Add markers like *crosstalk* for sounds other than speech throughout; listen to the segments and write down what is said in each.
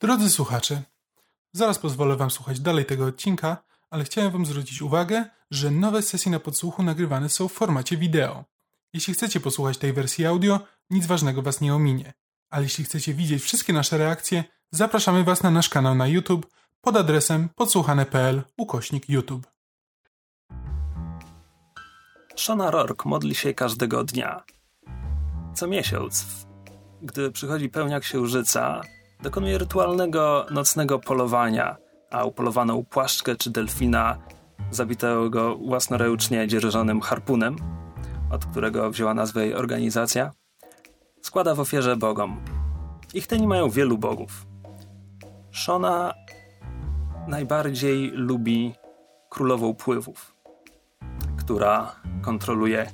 Drodzy słuchacze, zaraz pozwolę wam słuchać dalej tego odcinka, ale chciałem wam zwrócić uwagę, że nowe sesje na podsłuchu nagrywane są w formacie wideo. Jeśli chcecie posłuchać tej wersji audio, nic ważnego was nie ominie. Ale jeśli chcecie widzieć wszystkie nasze reakcje, zapraszamy was na nasz kanał na YouTube pod adresem podsłuchane.pl ukośnik YouTube. Shona Rourke modli się każdego dnia. Co miesiąc, gdy przychodzi pełnia księżyca, dokonuje rytualnego nocnego polowania, a upolowaną płaszczkę czy delfina zabitego własnoręcznie dzierżonym harpunem, od którego wzięła nazwę jej organizacja, składa w ofierze bogom. Ich teni mają wielu bogów. Shona najbardziej lubi królową pływów, która kontroluje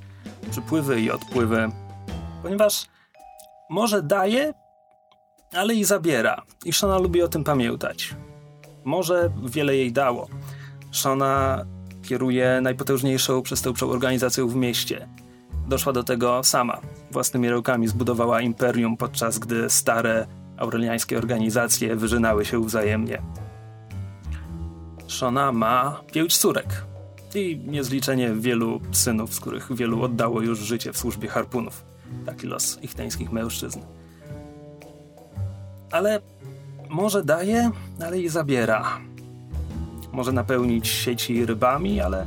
przypływy i odpływy, ponieważ może daje, ale i zabiera. I Shona lubi o tym pamiętać. Może wiele jej dało. Shona kieruje najpotężniejszą przestępczą organizacją w mieście. Doszła do tego sama. Własnymi rękami zbudowała imperium, podczas gdy stare aureliańskie organizacje wyżynały się wzajemnie. Shona ma pięć córek i niezliczenie wielu synów, z których wielu oddało już życie w służbie harpunów. Taki los ich teńskich mężczyzn. Ale może daje, ale i zabiera. Może napełnić sieci rybami, ale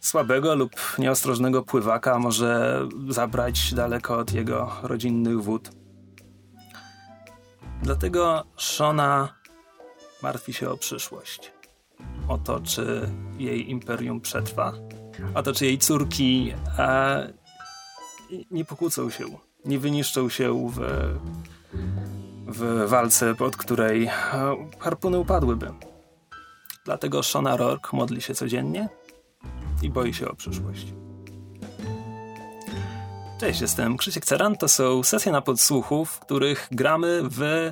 słabego lub nieostrożnego pływaka może zabrać daleko od jego rodzinnych wód. Dlatego Shona martwi się o przyszłość. O to, czy jej imperium przetrwa, o to, czy jej córki e, nie pokłócą się, nie wyniszczą się w, w walce, pod której e, harpuny upadłyby. Dlatego Shona Rourke modli się codziennie i boi się o przyszłość. Cześć, jestem Krzysiek Ceran. To są sesje na podsłuchu, w których gramy w...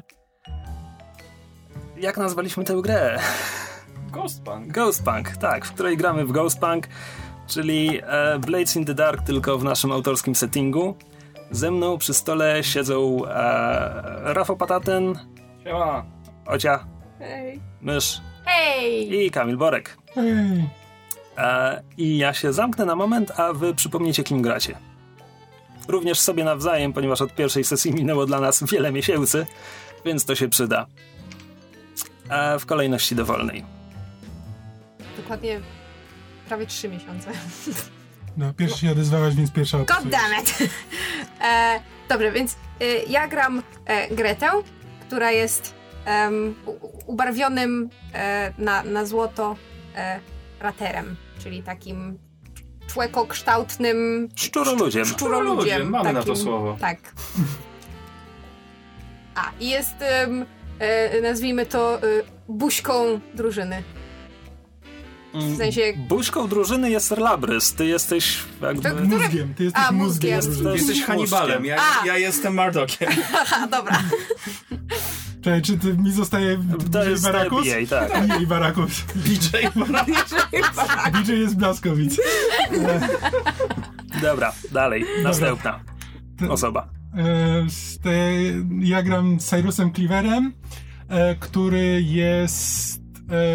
Jak nazwaliśmy tę grę? Ghostpunk. Ghostpunk, tak, w której gramy w Ghostpunk, czyli e, Blades in the Dark, tylko w naszym autorskim settingu. Ze mną przy stole siedzą e, Rafał Pataten, Siema. Ocia, Hej. Mysz Hej! i Kamil Borek. Hej. E, I ja się zamknę na moment, a wy przypomnijcie, kim gracie. Również sobie nawzajem, ponieważ od pierwszej sesji minęło dla nas wiele miesięcy, więc to się przyda. E, w kolejności dowolnej. Dokładnie prawie trzy miesiące. *laughs* No, pierwszy się odezwałaś, więc pierwsza God odpisujesz. damn it! E, dobrze, więc y, ja gram e, Gretę, która jest u- ubarwionym e, na, na złoto e, raterem, czyli takim człekokształtnym Szczuroludziem. szczuroludziem. Mamy na to takim- słowo. Tak. A, i jest, e, nazwijmy to, e, buźką drużyny. W sensie, Buźką drużyny jest Labrys, ty jesteś jakby... To- Mózgiem, ty jesteś A, mózgiem. mózgiem. jest- Jesteś Hannibalem, ja, ja jestem Mardockiem. haha, *laughs* dobra. Czekaj, czy ty mi zostaje To jest Barakus? BA, tak. *laughs* Nie, Barakus. *laughs* DJ DJ jest Blaskowic. Dobra, dalej, następna osoba. E, ja gram Cyrusem Cleaverem, e, który jest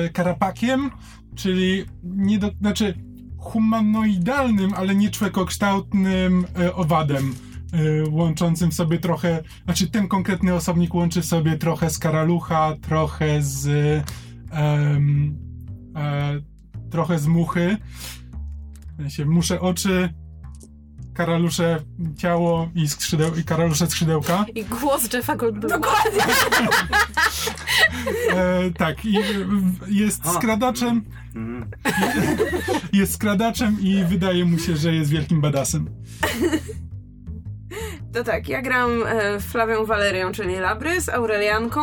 e, karapakiem, czyli nie do, znaczy humanoidalnym, ale nie człekokształtnym e, owadem. e, Łączącym sobie trochę, znaczy ten konkretny osobnik łączy sobie trochę z karalucha, trochę z e, trochę z muchy. W sensie muszę oczy, karalusze ciało i, skrzydeł, i karalusze skrzydełka. I głos Jeffa Goldbluma. Dokładnie. *laughs* E, tak, i jest skradaczem, Mhm. jest skradaczem i wydaje mu się, że jest wielkim badasem. To tak, ja gram e, Flawią Walerią, czyli Labrys, Aurelianką.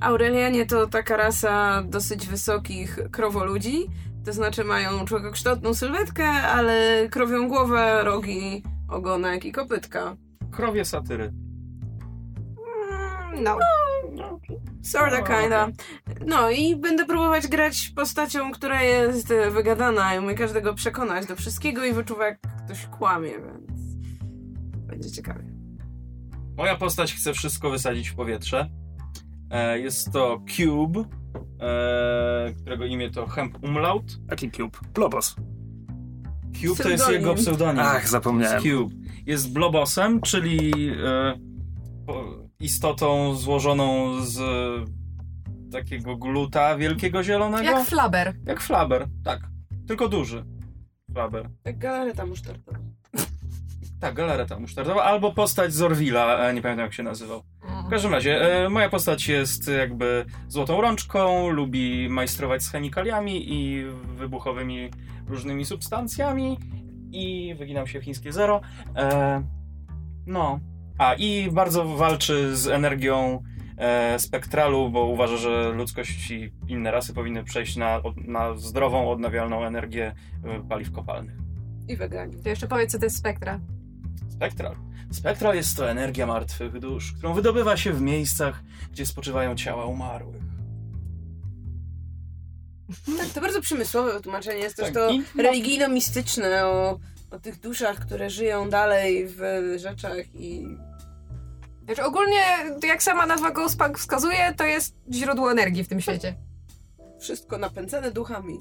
Aurelianie to taka rasa dosyć wysokich krowoludzi, to znaczy mają człowiekokształtną sylwetkę, ale krowią głowę, rogi, ogonek i kopytka. Krowie satyry. No. Sorta kinda. No i będę próbować grać postacią, która jest e, wygadana i umie każdego przekonać do wszystkiego i wyczuwa jak ktoś kłamie, więc będzie ciekawie. Moja postać chce wszystko wysadzić w powietrze. E, jest to Cube, e, którego imię to Hemp Umlaut. Jaki cube? Blobos. Cube to jest Pseudonim. jego pseudonim. Ach, zapomniałem. Cube. Jest blobosem, czyli e, po- istotą złożoną z takiego gluta wielkiego zielonego. Jak flaber. Jak flaber, tak. Tylko duży. Flaber. Jak galareta musztardowa. Tak, galareta musztardowa, albo postać z Orwilla, e, nie pamiętam jak się nazywał. W każdym razie, e, moja postać jest jakby złotą rączką, lubi majstrować z chemikaliami i wybuchowymi różnymi substancjami i wyginam się w chińskie zero. E, no. A, i bardzo walczy z energią e, spektralu, bo uważa, że ludzkość i inne rasy powinny przejść na, na zdrową, odnawialną energię e, paliw kopalnych. I weganie. To jeszcze powiedz, co to jest spektra. Spektral. Spektral jest to energia martwych dusz, którą wydobywa się w miejscach, gdzie spoczywają ciała umarłych. Tak, to bardzo przemysłowe wytłumaczenie. Jest też Tak, to i- religijno-mistyczne o, o tych duszach, które żyją dalej w rzeczach i... Znaczy ogólnie, jak sama nazwa Ghostpunk wskazuje, to jest źródło energii w tym świecie. Wszystko napędzane duchami.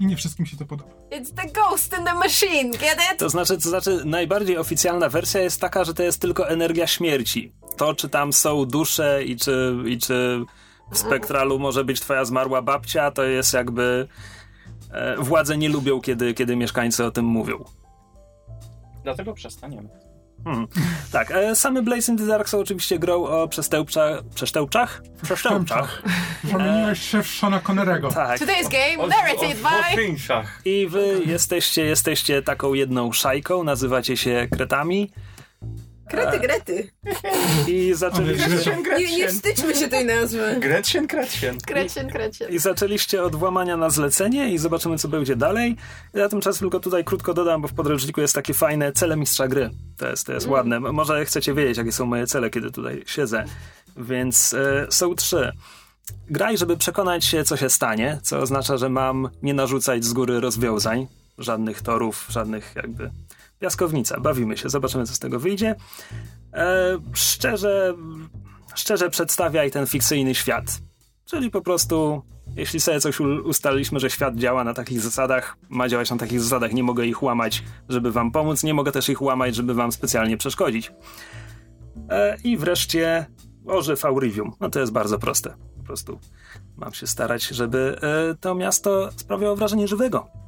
I nie wszystkim się to podoba. It's the ghost in the machine, get it? To znaczy, to znaczy, najbardziej oficjalna wersja jest taka, że to jest tylko energia śmierci. To, czy tam są dusze i czy, i czy w spektralu może być twoja zmarła babcia, to jest jakby. E, władze nie lubią, kiedy, kiedy mieszkańcy o tym mówią. Dlatego przestaniemy. Hmm. Tak, e, same Blaze in the Dark są oczywiście grą o przestępcza, przestępczach? Przestępczach. Zamieniłeś się w Shona Connerego. Tak. Today's game, narrated by... I wy jesteście, jesteście taką jedną szajką, nazywacie się kretami Krety, grety. i zaczęliście, Gretchen, Nie, nie wstydźmy się tej nazwy. Gretchen, Gretchen. Krecien, krecien. i zaczęliście od włamania na zlecenie i zobaczymy, co będzie dalej. Ja tymczasem tylko tutaj krótko dodam, bo w podręczniku jest takie fajne cele mistrza gry. To jest, to jest ładne. M- Może chcecie wiedzieć, jakie są moje cele, kiedy tutaj siedzę. Więc e, są trzy. Graj, żeby przekonać się, co się stanie, co oznacza, że mam nie narzucać z góry rozwiązań, żadnych torów, żadnych jakby piaskownica. Bawimy się, zobaczymy, co z tego wyjdzie. E, szczerze, szczerze przedstawiaj ten fikcyjny świat. Czyli po prostu, jeśli sobie coś ustaliliśmy, że świat działa na takich zasadach, ma działać na takich zasadach, nie mogę ich łamać, żeby wam pomóc, nie mogę też ich łamać, żeby wam specjalnie przeszkodzić. E, I wreszcie ożyw Aurivium. No to jest bardzo proste. Po prostu mam się starać, żeby e, to miasto sprawiało wrażenie żywego.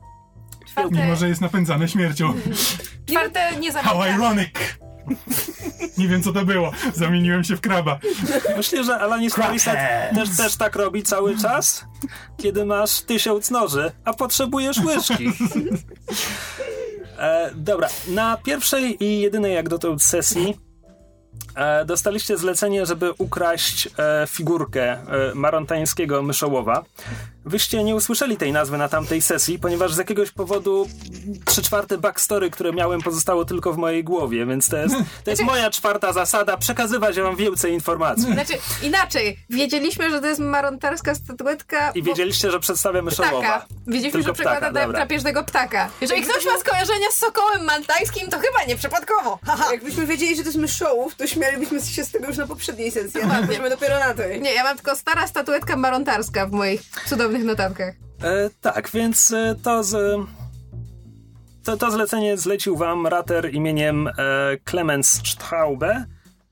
Mimo, Czwarte, że jest napędzane śmiercią. czwarte nie How zabija. ironic! Nie wiem, co to było. Zamieniłem się w kraba. Myślę, że Alanis Morissette też, też tak robi cały czas, kiedy masz tysiąc noży, a potrzebujesz łyżki. E, dobra, na pierwszej i jedynej jak dotąd sesji e, dostaliście zlecenie, żeby ukraść e, figurkę e, marontańskiego myszołowa. Wyście nie usłyszeli tej nazwy na tamtej sesji, ponieważ z jakiegoś powodu trzy czwarte backstory, które miałem, pozostało tylko w mojej głowie, więc to jest, to jest moja czwarta zasada, przekazywać wam więcej informacji. Znaczy, inaczej. Wiedzieliśmy, że to jest marontarska statuetka. I bo- wiedzieliście, że przedstawia myszołowa. Ptaka. Wiedzieliśmy, Tylko że przekłada ptaka, drapieżnego ptaka. Jeżeli ktoś ma skojarzenia z sokołem maltańskim, to chyba nie przypadkowo. Haha. Jakbyśmy wiedzieli, że to jest myszołów, to śmialibyśmy się z tego już na poprzedniej sesji, a byliśmy dopiero na tej. Nie, ja mam tylko stara statuetka marontarska w moich cudownych notatkach. E, tak, więc e, to z... To, to zlecenie zlecił wam rater imieniem e, Clemens Straube,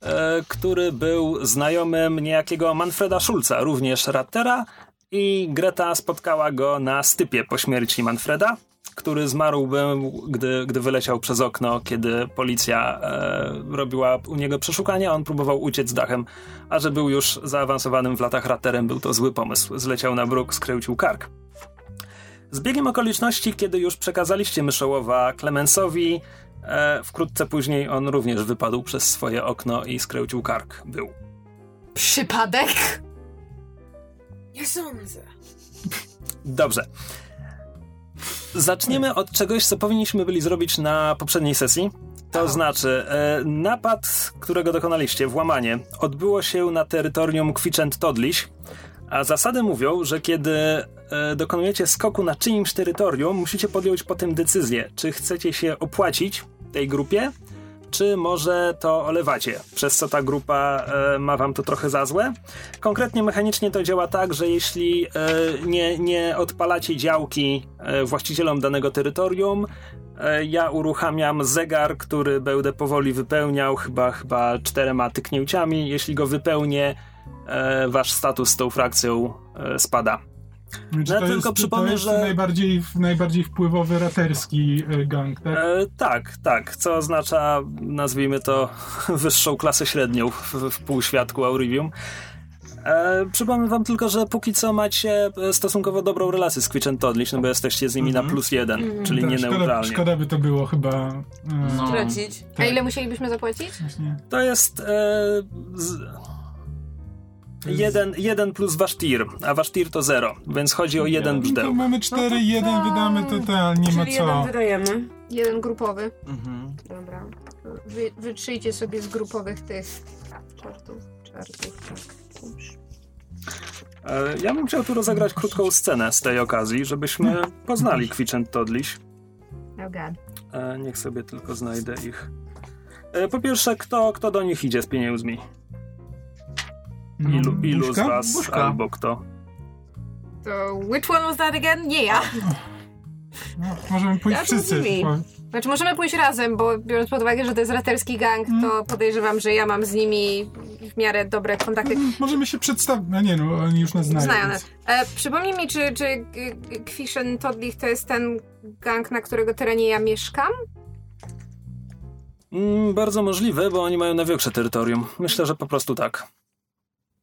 e, który był znajomym niejakiego Manfreda Schulza, również ratera i Greta spotkała go na stypie po śmierci Manfreda, który zmarł, gdy, gdy wyleciał przez okno, kiedy policja e, robiła u niego przeszukania, on próbował uciec dachem, a że był już zaawansowanym w latach raterem, był to zły pomysł. Zleciał na bruk, skręcił kark. Z biegiem okoliczności, kiedy już przekazaliście myszołowa Clemensowi, e, wkrótce później on również wypadł przez swoje okno i skręcił kark. Był. Przypadek? Nie sądzę. Dobrze. Zaczniemy od czegoś, co powinniśmy byli zrobić na poprzedniej sesji. To znaczy, e, napad, którego dokonaliście, włamanie, odbyło się na terytorium Kwiczęt Todliś, a zasady mówią, że kiedy e, dokonujecie skoku na czyimś terytorium, musicie podjąć potem decyzję, czy chcecie się opłacić tej grupie, czy może to olewacie, przez co ta grupa e, ma wam to trochę za złe. Konkretnie mechanicznie to działa tak, że jeśli e, nie, nie odpalacie działki e, właścicielom danego terytorium, e, ja uruchamiam zegar, który będę powoli wypełniał, chyba, chyba czterema tyknięciami. Jeśli go wypełnię, e, wasz status z tą frakcją e, spada. Znaczy, No, to tylko jest, przypomnę, to jest że- najbardziej, najbardziej wpływowy raterski e, gang, tak? E, tak, tak, co oznacza, nazwijmy to, *laughs* wyższą klasę średnią w, w półświadku Aurivium. E, przypomnę wam tylko, że póki co macie e, stosunkowo dobrą relację z Twitch and Toddlish, no bo jesteście z nimi na plus jeden, czyli Tak, nie szkoda, neutralnie. szkoda by to było chyba. E, No. Tracić. A ile musielibyśmy zapłacić? właśnie. To jest e, z, jeden, jeden plus wasz tir, a wasz tir to zero, więc chodzi o jeden No to brzdęk. mamy cztery, jeden wydamy total, nie ma Czyli jeden co. wydajemy. Jeden grupowy. Mhm. Dobra. Wy, wytrzyjcie sobie z grupowych tych czartów. Czartów, tak. Dobrze. E, ja bym chciał tu rozegrać krótką scenę z tej okazji, żebyśmy poznali Twitch and Toddlish. Oh god. E, niech sobie tylko znajdę ich. E, po pierwsze, kto, kto do nich idzie z pieniędzmi? Ilu, No, ilu z Buźka? was Buźka. albo kto? To which one was that again? Nie ja. No, możemy pójść Ja to wszyscy. z Znaczy możemy pójść razem, bo biorąc pod uwagę, że to jest raterski gang, to podejrzewam, że ja mam z nimi w miarę dobre kontakty. Możemy się przedstawić. No nie no, oni już nas znają. Znają nas. E, przypomnij mi, czy, czy Kwischen Todlich to jest ten gang, na którego terenie ja mieszkam? Mm, bardzo możliwe, bo oni mają największe terytorium. Myślę, że po prostu tak.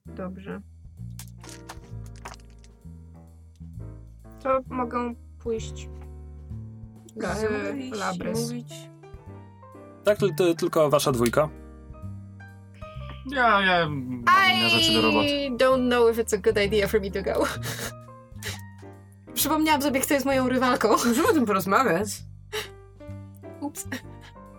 Dobrze. To mogą pójść z Labrys. Mówić. Tak, to, to tylko wasza dwójka. Ja, ja mam inne rzeczy do roboty. I don't know if it's a good idea for me to go. Przypomniałam sobie, kto jest moją rywalką. Możemy o tym porozmawiać. Ups.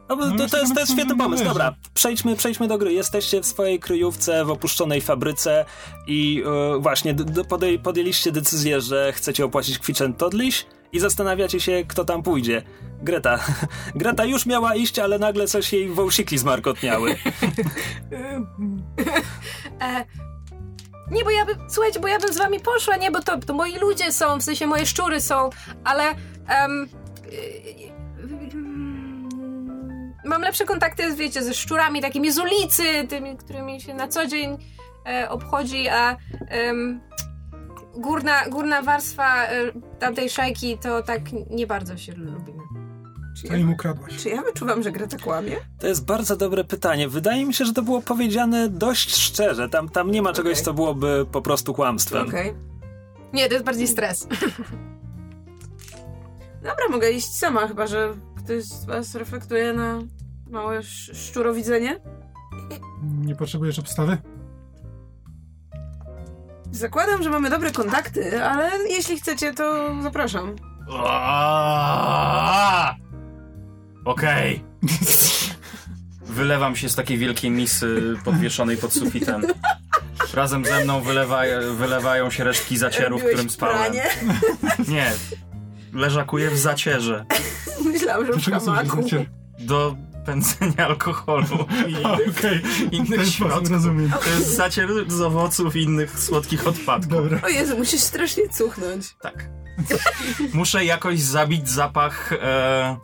No, No, to, to, jest, to jest świetny pomysł. Dobra, przejdźmy, przejdźmy do gry. Jesteście w swojej kryjówce w opuszczonej fabryce i e, właśnie podej, podjęliście decyzję, że chcecie opłacić and Toddlish i zastanawiacie się, kto tam pójdzie. Greta. *laughs* Greta już miała iść, ale nagle coś jej wąsiki zmarkotniały. *laughs* E, nie, bo ja bym, słuchajcie, bo ja bym z wami poszła, nie, bo to, to moi ludzie są, w sensie moje szczury są, ale em, y, mm, mam lepsze kontakty, wiecie, ze szczurami takimi z ulicy, tymi, którymi się na co dzień e, obchodzi, a em, górna, górna warstwa e, tamtej szajki to tak nie bardzo się lubimy. Czy ja, im ukradłaś? czy ja wyczuwam, że Greta kłamie? To jest bardzo dobre pytanie. Wydaje mi się, że to było powiedziane dość szczerze. Tam, tam nie ma czegoś, co byłoby po prostu kłamstwem. Okej. Nie, to jest bardziej stres. Dobra, mogę iść sama, chyba że ktoś z was reflektuje na małe sz- szczurowidzenie. Nie potrzebujesz obstawy? Zakładam, że mamy dobre kontakty, ale jeśli chcecie, to zapraszam. Aaaa! Okej. *laughs* Wylewam się z takiej wielkiej misy podwieszonej pod sufitem. Razem ze mną wylewa, wylewają się resztki zacieru, w Robiłeś którym spałem. pranie? Nie. Leżakuję w zacierze *laughs* Myślałam, że w życie? do pędzenia alkoholu *laughs* i w innych środków. rozumiem. To jest zacier z owoców i innych słodkich odpadków. Dobra. O Jezu, musisz strasznie cuchnąć. Tak. *laughs* Muszę jakoś zabić zapach e,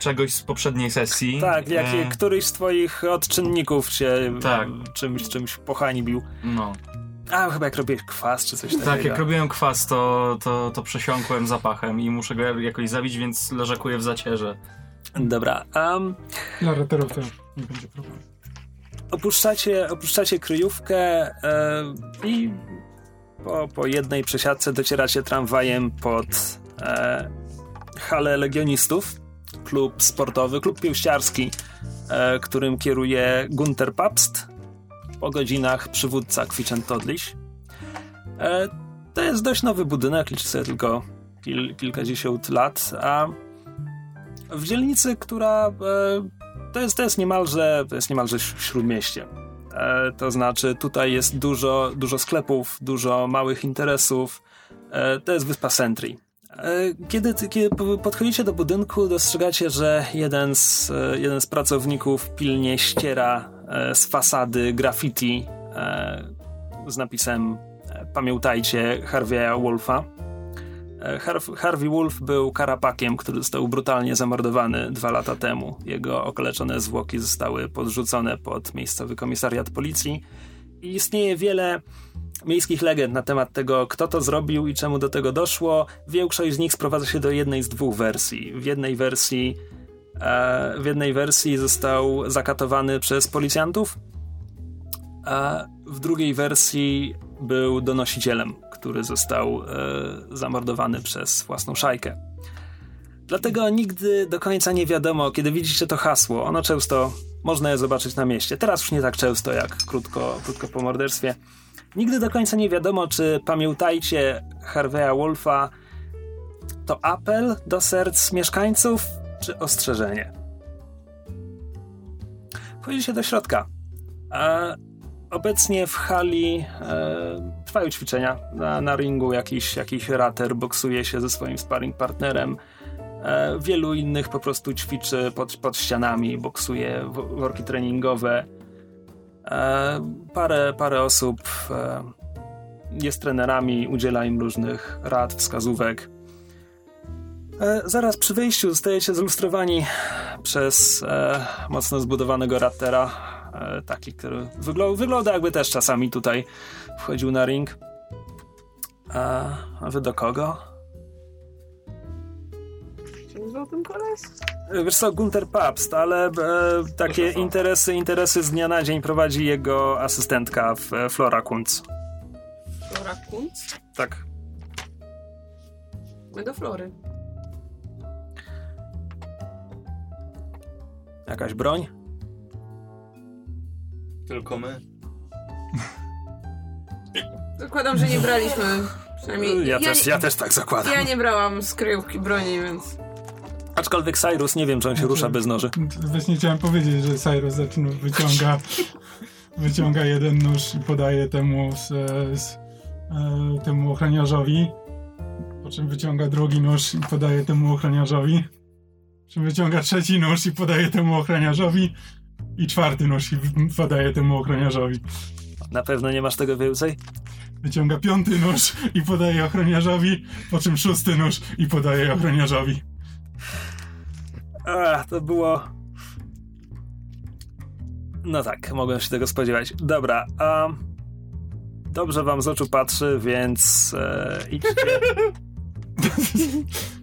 czegoś z poprzedniej sesji. Tak, jak E, któryś z twoich odczynników cię Tak. czymś, czymś pohańbił. No. A, chyba jak robiłeś kwas czy coś takiego. Tak, jak robiłem kwas, to, to, to przesiąkłem zapachem i muszę go jakoś zabić, więc leżakuję w zacierze. Dobra, um, Dla raterów to nie będzie problemu. opuszczacie, opuszczacie kryjówkę e, i po, po jednej przesiadce docieracie tramwajem pod e, halę legionistów. Klub sportowy, klub piłściarski, e, którym kieruje Gunter Papst. Po godzinach przywódca Kwiczen Todliś. E, to jest dość nowy budynek, liczy sobie tylko kil, kilkadziesiąt lat, a w dzielnicy, która e, to jest, to jest niemalże, to jest niemalże śródmieście. E, to znaczy, tutaj jest dużo, dużo sklepów, dużo małych interesów. E, to jest wyspa Sentry. E, Kiedy, kiedy po- podchodzicie do budynku, dostrzegacie, że jeden z, e, jeden z pracowników pilnie ściera z fasady graffiti e, z napisem e, Pamiętajcie Harvey'a Wolfa. E, Harv- Harvey Wolf był karapakiem, który został brutalnie zamordowany dwa lata temu. Jego okaleczone zwłoki zostały podrzucone pod miejscowy komisariat policji i istnieje wiele miejskich legend na temat tego, kto to zrobił i czemu do tego doszło. Większość z nich sprowadza się do jednej z dwóch wersji. W jednej wersji, e, w jednej wersji został zakatowany przez policjantów, a w drugiej wersji był donosicielem, który został e, zamordowany przez własną szajkę. Dlatego nigdy do końca nie wiadomo, kiedy widzicie to hasło. Ono często można je zobaczyć na mieście. Teraz już nie tak często jak krótko, krótko po morderstwie. Nigdy do końca nie wiadomo, czy pamiętajcie Harvey'a Wolfa to apel do serc mieszkańców, czy ostrzeżenie. Wchodzicie do środka. A obecnie w hali e, trwają ćwiczenia. Na, na ringu jakiś, jakiś rater boksuje się ze swoim sparring partnerem. E, wielu innych po prostu ćwiczy pod, pod ścianami, boksuje wo- worki treningowe. E, parę, parę osób e, jest trenerami, udziela im różnych rad, wskazówek. E, zaraz przy wejściu zostajecie zilustrowani przez e, mocno zbudowanego ratera. E, taki, który wyglą- wygląda jakby też czasami tutaj wchodził na ring. A wy do kogo? Czy nazywał ten koleś? Wiesz co, Gunter Pabst, ale e, takie interesy, interesy z dnia na dzień prowadzi jego asystentka w, e, Flora Kunz. Flora Kunz? Tak. My do Flory. Jakaś broń? Tylko my. Zakładam, że nie braliśmy. Przynajmniej Ja, też, ja też tak zakładam. ja nie brałam z kryjówki broni, więc. Aczkolwiek Cyrus nie wiem, czy on się rusza bez noży. Właśnie chciałem powiedzieć, że Cyrus zaczyna, wyciąga, wyciąga jeden nóż i podaje temu, z, z, e, temu ochroniarzowi. Po czym wyciąga drugi nóż i podaje temu ochroniarzowi. Po czym wyciąga trzeci nóż i podaje temu ochroniarzowi. I czwarty nóż i podaje temu ochroniarzowi. Na pewno nie masz tego więcej? Wyciąga piąty nóż i podaje ochroniarzowi. Po czym szósty nóż i podaje ochroniarzowi. A, to było... No tak, mogłem się tego spodziewać. Dobra, a... Dobrze wam z oczu patrzy, więc e, idźcie. *laughs*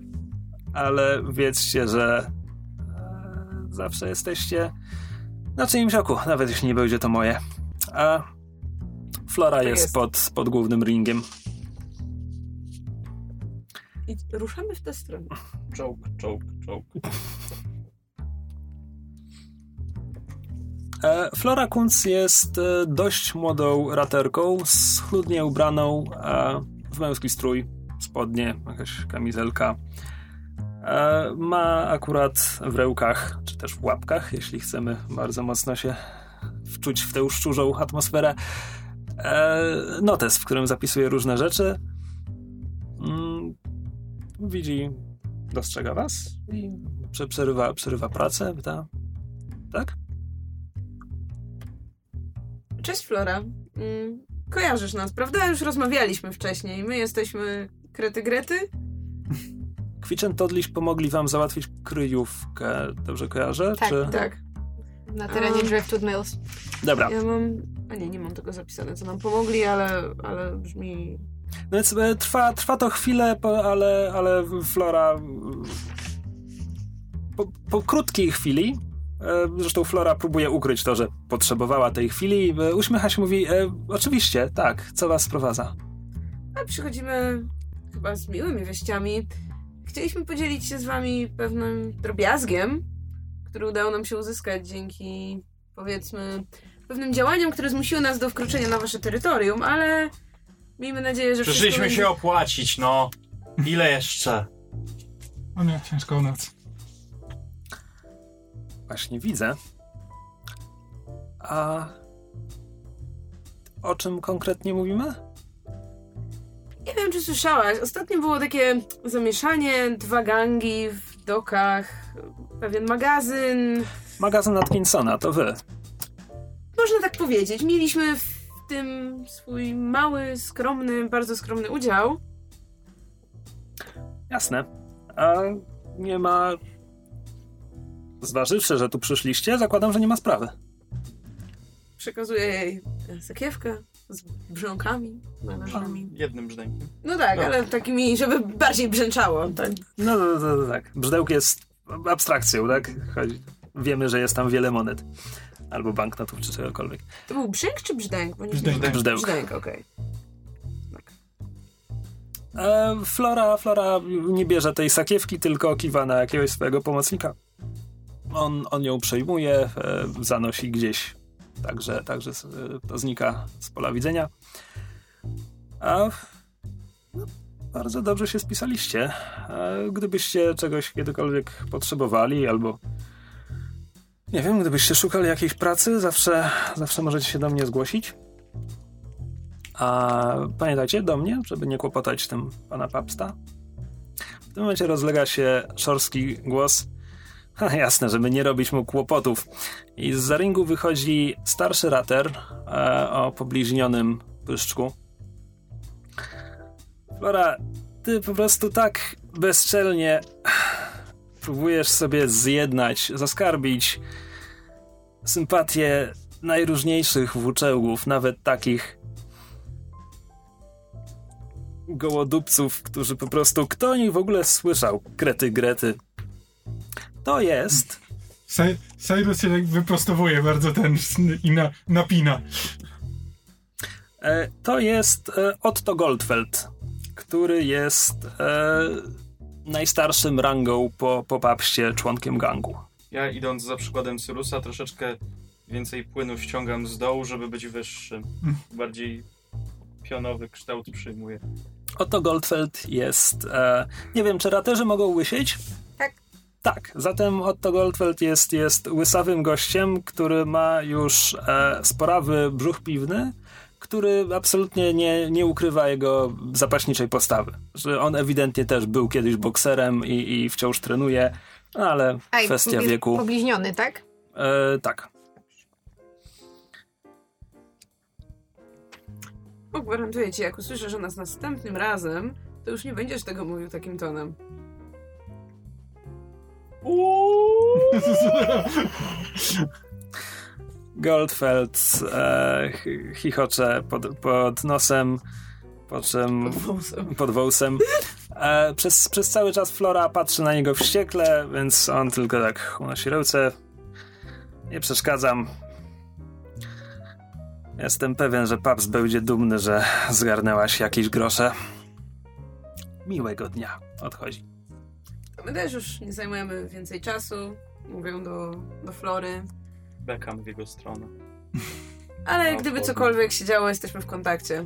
Ale wiedzcie, że e, zawsze jesteście na czyimś oku, nawet jeśli nie będzie to moje. A Flora jest, jest. Pod, pod głównym ringiem. I ruszamy w tę stronę. Joke, joke, joke. E, Flora Kunz jest e, dość młodą raterką, schludnie ubraną w męski strój, spodnie, jakaś kamizelka. E, Ma akurat w rełkach, czy też w łapkach, jeśli chcemy bardzo mocno się wczuć w tę szczurzą atmosferę, e, notes, w którym zapisuje różne rzeczy. Mm, Widzi, dostrzega was i prze- przerywa, przerywa pracę, pyta, tak? Cześć Flora. Mm, kojarzysz nas, prawda? Już rozmawialiśmy wcześniej. My jesteśmy Krety Grety. Kwitchen Todliś pomogli wam załatwić kryjówkę, dobrze kojarzę? Tak, Czy... Tak. Na terenie Um. Driftwood Mills. Dobra, Ja mam. A nie, nie mam tego zapisane, co nam pomogli, ale, ale brzmi. no więc e, trwa, trwa to chwilę, po, ale, ale Flora mm, po, po krótkiej chwili e, Zresztą Flora próbuje ukryć to, że potrzebowała tej chwili. e, Uśmiecha się, mówi: e, Oczywiście, tak, co was sprowadza? A przychodzimy chyba z miłymi wieściami. Chcieliśmy podzielić się z wami pewnym drobiazgiem, który udało nam się uzyskać dzięki, powiedzmy, pewnym działaniom, które zmusiły nas do wkroczenia na wasze terytorium, ale miejmy nadzieję, że Przyszliśmy będzie- się opłacić, no. Ile jeszcze? O nie, ciężką noc. Właśnie widzę. A o czym konkretnie mówimy? Nie wiem, czy słyszałaś. Ostatnio było takie zamieszanie, dwa gangi w dokach, pewien magazyn. Magazyn Atkinsona, to wy. Można tak powiedzieć. Mieliśmy w tym swój mały, skromny, bardzo skromny udział. Jasne. A nie ma... Zważywszy, że tu przyszliście, zakładam, że nie ma sprawy. Przekazuję jej sakiewkę z brzonkami należnymi. Jednym brzdękiem. No tak, No. ale takimi, żeby bardziej brzęczało. Tak. No to, to, to, tak. Brzdęk jest abstrakcją, tak? Chodzi. Wiemy, że jest tam wiele monet. Albo banknotów, czy czegokolwiek. To był brzęk czy brzdęk? Bo nie Brzdęk. Brzdęk. Brzdęk, okej. E, Flora, Flora nie bierze tej sakiewki, tylko kiwa na jakiegoś swojego pomocnika. On, on ją przejmuje, e, zanosi gdzieś, także, także to znika z pola widzenia. A no, bardzo dobrze się spisaliście. Gdybyście czegoś kiedykolwiek potrzebowali, albo nie wiem, gdybyście szukali jakiejś pracy, zawsze, zawsze możecie się do mnie zgłosić. A pamiętajcie do mnie, żeby nie kłopotać tym pana papsta. W tym momencie rozlega się szorski głos. *laughs* Jasne, żeby nie robić mu kłopotów. I z za ringu wychodzi starszy rater e, o pobliźnionym pyszczku. Flora, ty po prostu tak bezczelnie *sighs* próbujesz sobie zjednać, zaskarbić sympatię najróżniejszych włóczęgów, nawet takich gołodupców, którzy po prostu, kto o nich w ogóle słyszał? Krety, grety. To jest Cy- Cyrus się tak wyprostowuje bardzo ten i na, napina. E, to jest e, Otto Goldfeld, który jest e, najstarszym rangą po, po papście członkiem gangu. Ja idąc za przykładem Cyrusa troszeczkę więcej płynu ściągam z dołu, żeby być wyższym. Bardziej pionowy kształt przyjmuję. Otto Goldfeld jest. Nie wiem, czy raterzy mogą łysieć? Tak. Zatem Otto Goldfeld jest, jest łysawym gościem, który ma już e, sporawy brzuch piwny, który absolutnie nie, nie ukrywa jego zapaśniczej postawy. Że on ewidentnie też był kiedyś bokserem i, i wciąż trenuje, no ale Ej, kwestia wieku. Pobliźniony, tak? E, tak. O, gwarantuję ci, jak usłyszysz o nas następnym razem, to już nie będziesz tego mówił takim tonem. Goldfeld e, chi- chichocze pod, pod nosem, po czym Pod wąsem. pod wąsem. E, przez, przez cały czas Flora patrzy na niego wściekle, więc on tylko tak unosi ręce. Nie przeszkadzam. Jestem pewien, że Paps będzie dumny, że zgarnęłaś jakieś grosze. Miłego dnia. Odchodzi. My też już nie zajmujemy więcej czasu. Mówią do, do Flory. Bekam w jego stronę. Ale No, gdyby cokolwiek się działo, jesteśmy w kontakcie.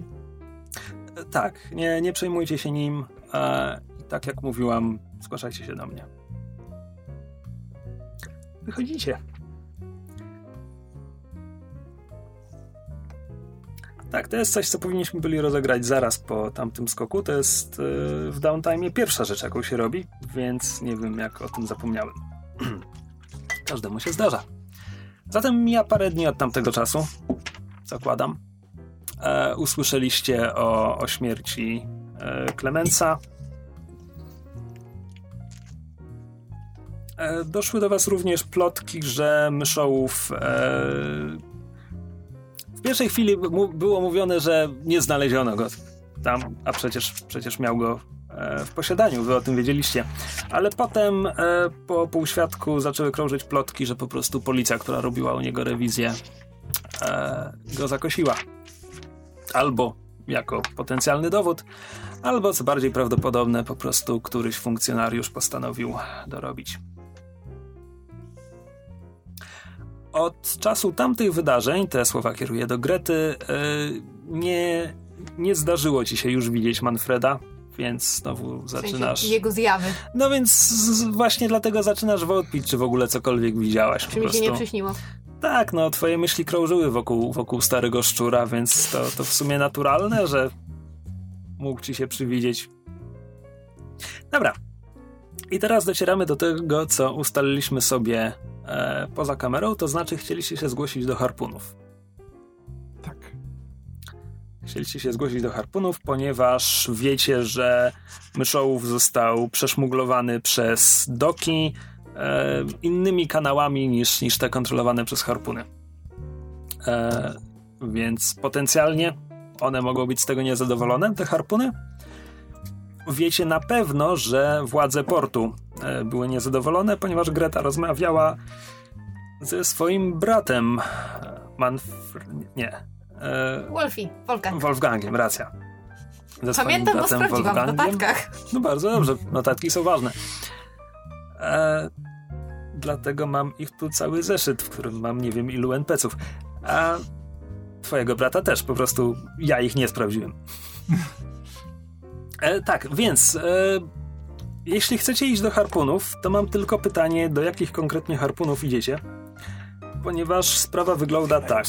E, Tak, nie, nie przejmujcie się nim. E, i tak jak mówiłam, zgłaszajcie się do mnie. Wychodzicie. Tak, to jest coś, co powinniśmy byli rozegrać zaraz po tamtym skoku. To jest e, w downtime pierwsza rzecz, jaką się robi, więc nie wiem, jak o tym zapomniałem. *clears throat* Każdemu się zdarza. Zatem mija parę dni od tamtego czasu. Zakładam. E, usłyszeliście o, o śmierci e, Clemensa. E, doszły do was również plotki, że myszołów e, w pierwszej chwili było mówione, że nie znaleziono go tam, a przecież, przecież miał go e, w posiadaniu, wy o tym wiedzieliście. Ale potem e, po półświadku zaczęły krążyć plotki, że po prostu policja, która robiła u niego rewizję, e, go zakosiła albo jako potencjalny dowód, albo co bardziej prawdopodobne, po prostu któryś funkcjonariusz postanowił dorobić. Od czasu tamtych wydarzeń, te słowa kieruję do Grety, yy, nie, nie zdarzyło ci się już widzieć Manfreda, więc znowu W zaczynasz. sensie jego zjawy. No więc właśnie dlatego zaczynasz wątpić, czy w ogóle cokolwiek widziałaś. Czy mi się prostu. nie przyśniło. Tak, no twoje myśli krążyły wokół, wokół starego szczura, więc to, to w sumie naturalne, że mógł ci się przywidzieć. Dobra. I teraz docieramy do tego, co ustaliliśmy sobie e, poza kamerą, to znaczy chcieliście się zgłosić do harpunów. Tak. Chcieliście się zgłosić do harpunów, ponieważ wiecie, że myszołów został przeszmuglowany przez doki e, innymi kanałami niż, niż te kontrolowane przez harpuny. E, więc potencjalnie one mogą być z tego niezadowolone, te harpuny. Wiecie na pewno, że władze portu e, były niezadowolone, ponieważ Greta rozmawiała ze swoim bratem Manfred... nie. E, Wolfie, Wolfgang. Wolfgangiem, racja. Ze Pamiętam, bo sprawdziłam w notatkach. No bardzo dobrze, notatki są ważne. E, dlatego mam ich tu cały zeszyt, w którym mam nie wiem ilu NPC-ów. A twojego brata też, po prostu ja ich nie sprawdziłem. E, tak, więc e, jeśli chcecie iść do harpunów, to mam tylko pytanie, do jakich konkretnie harpunów idziecie? Ponieważ sprawa wygląda tak,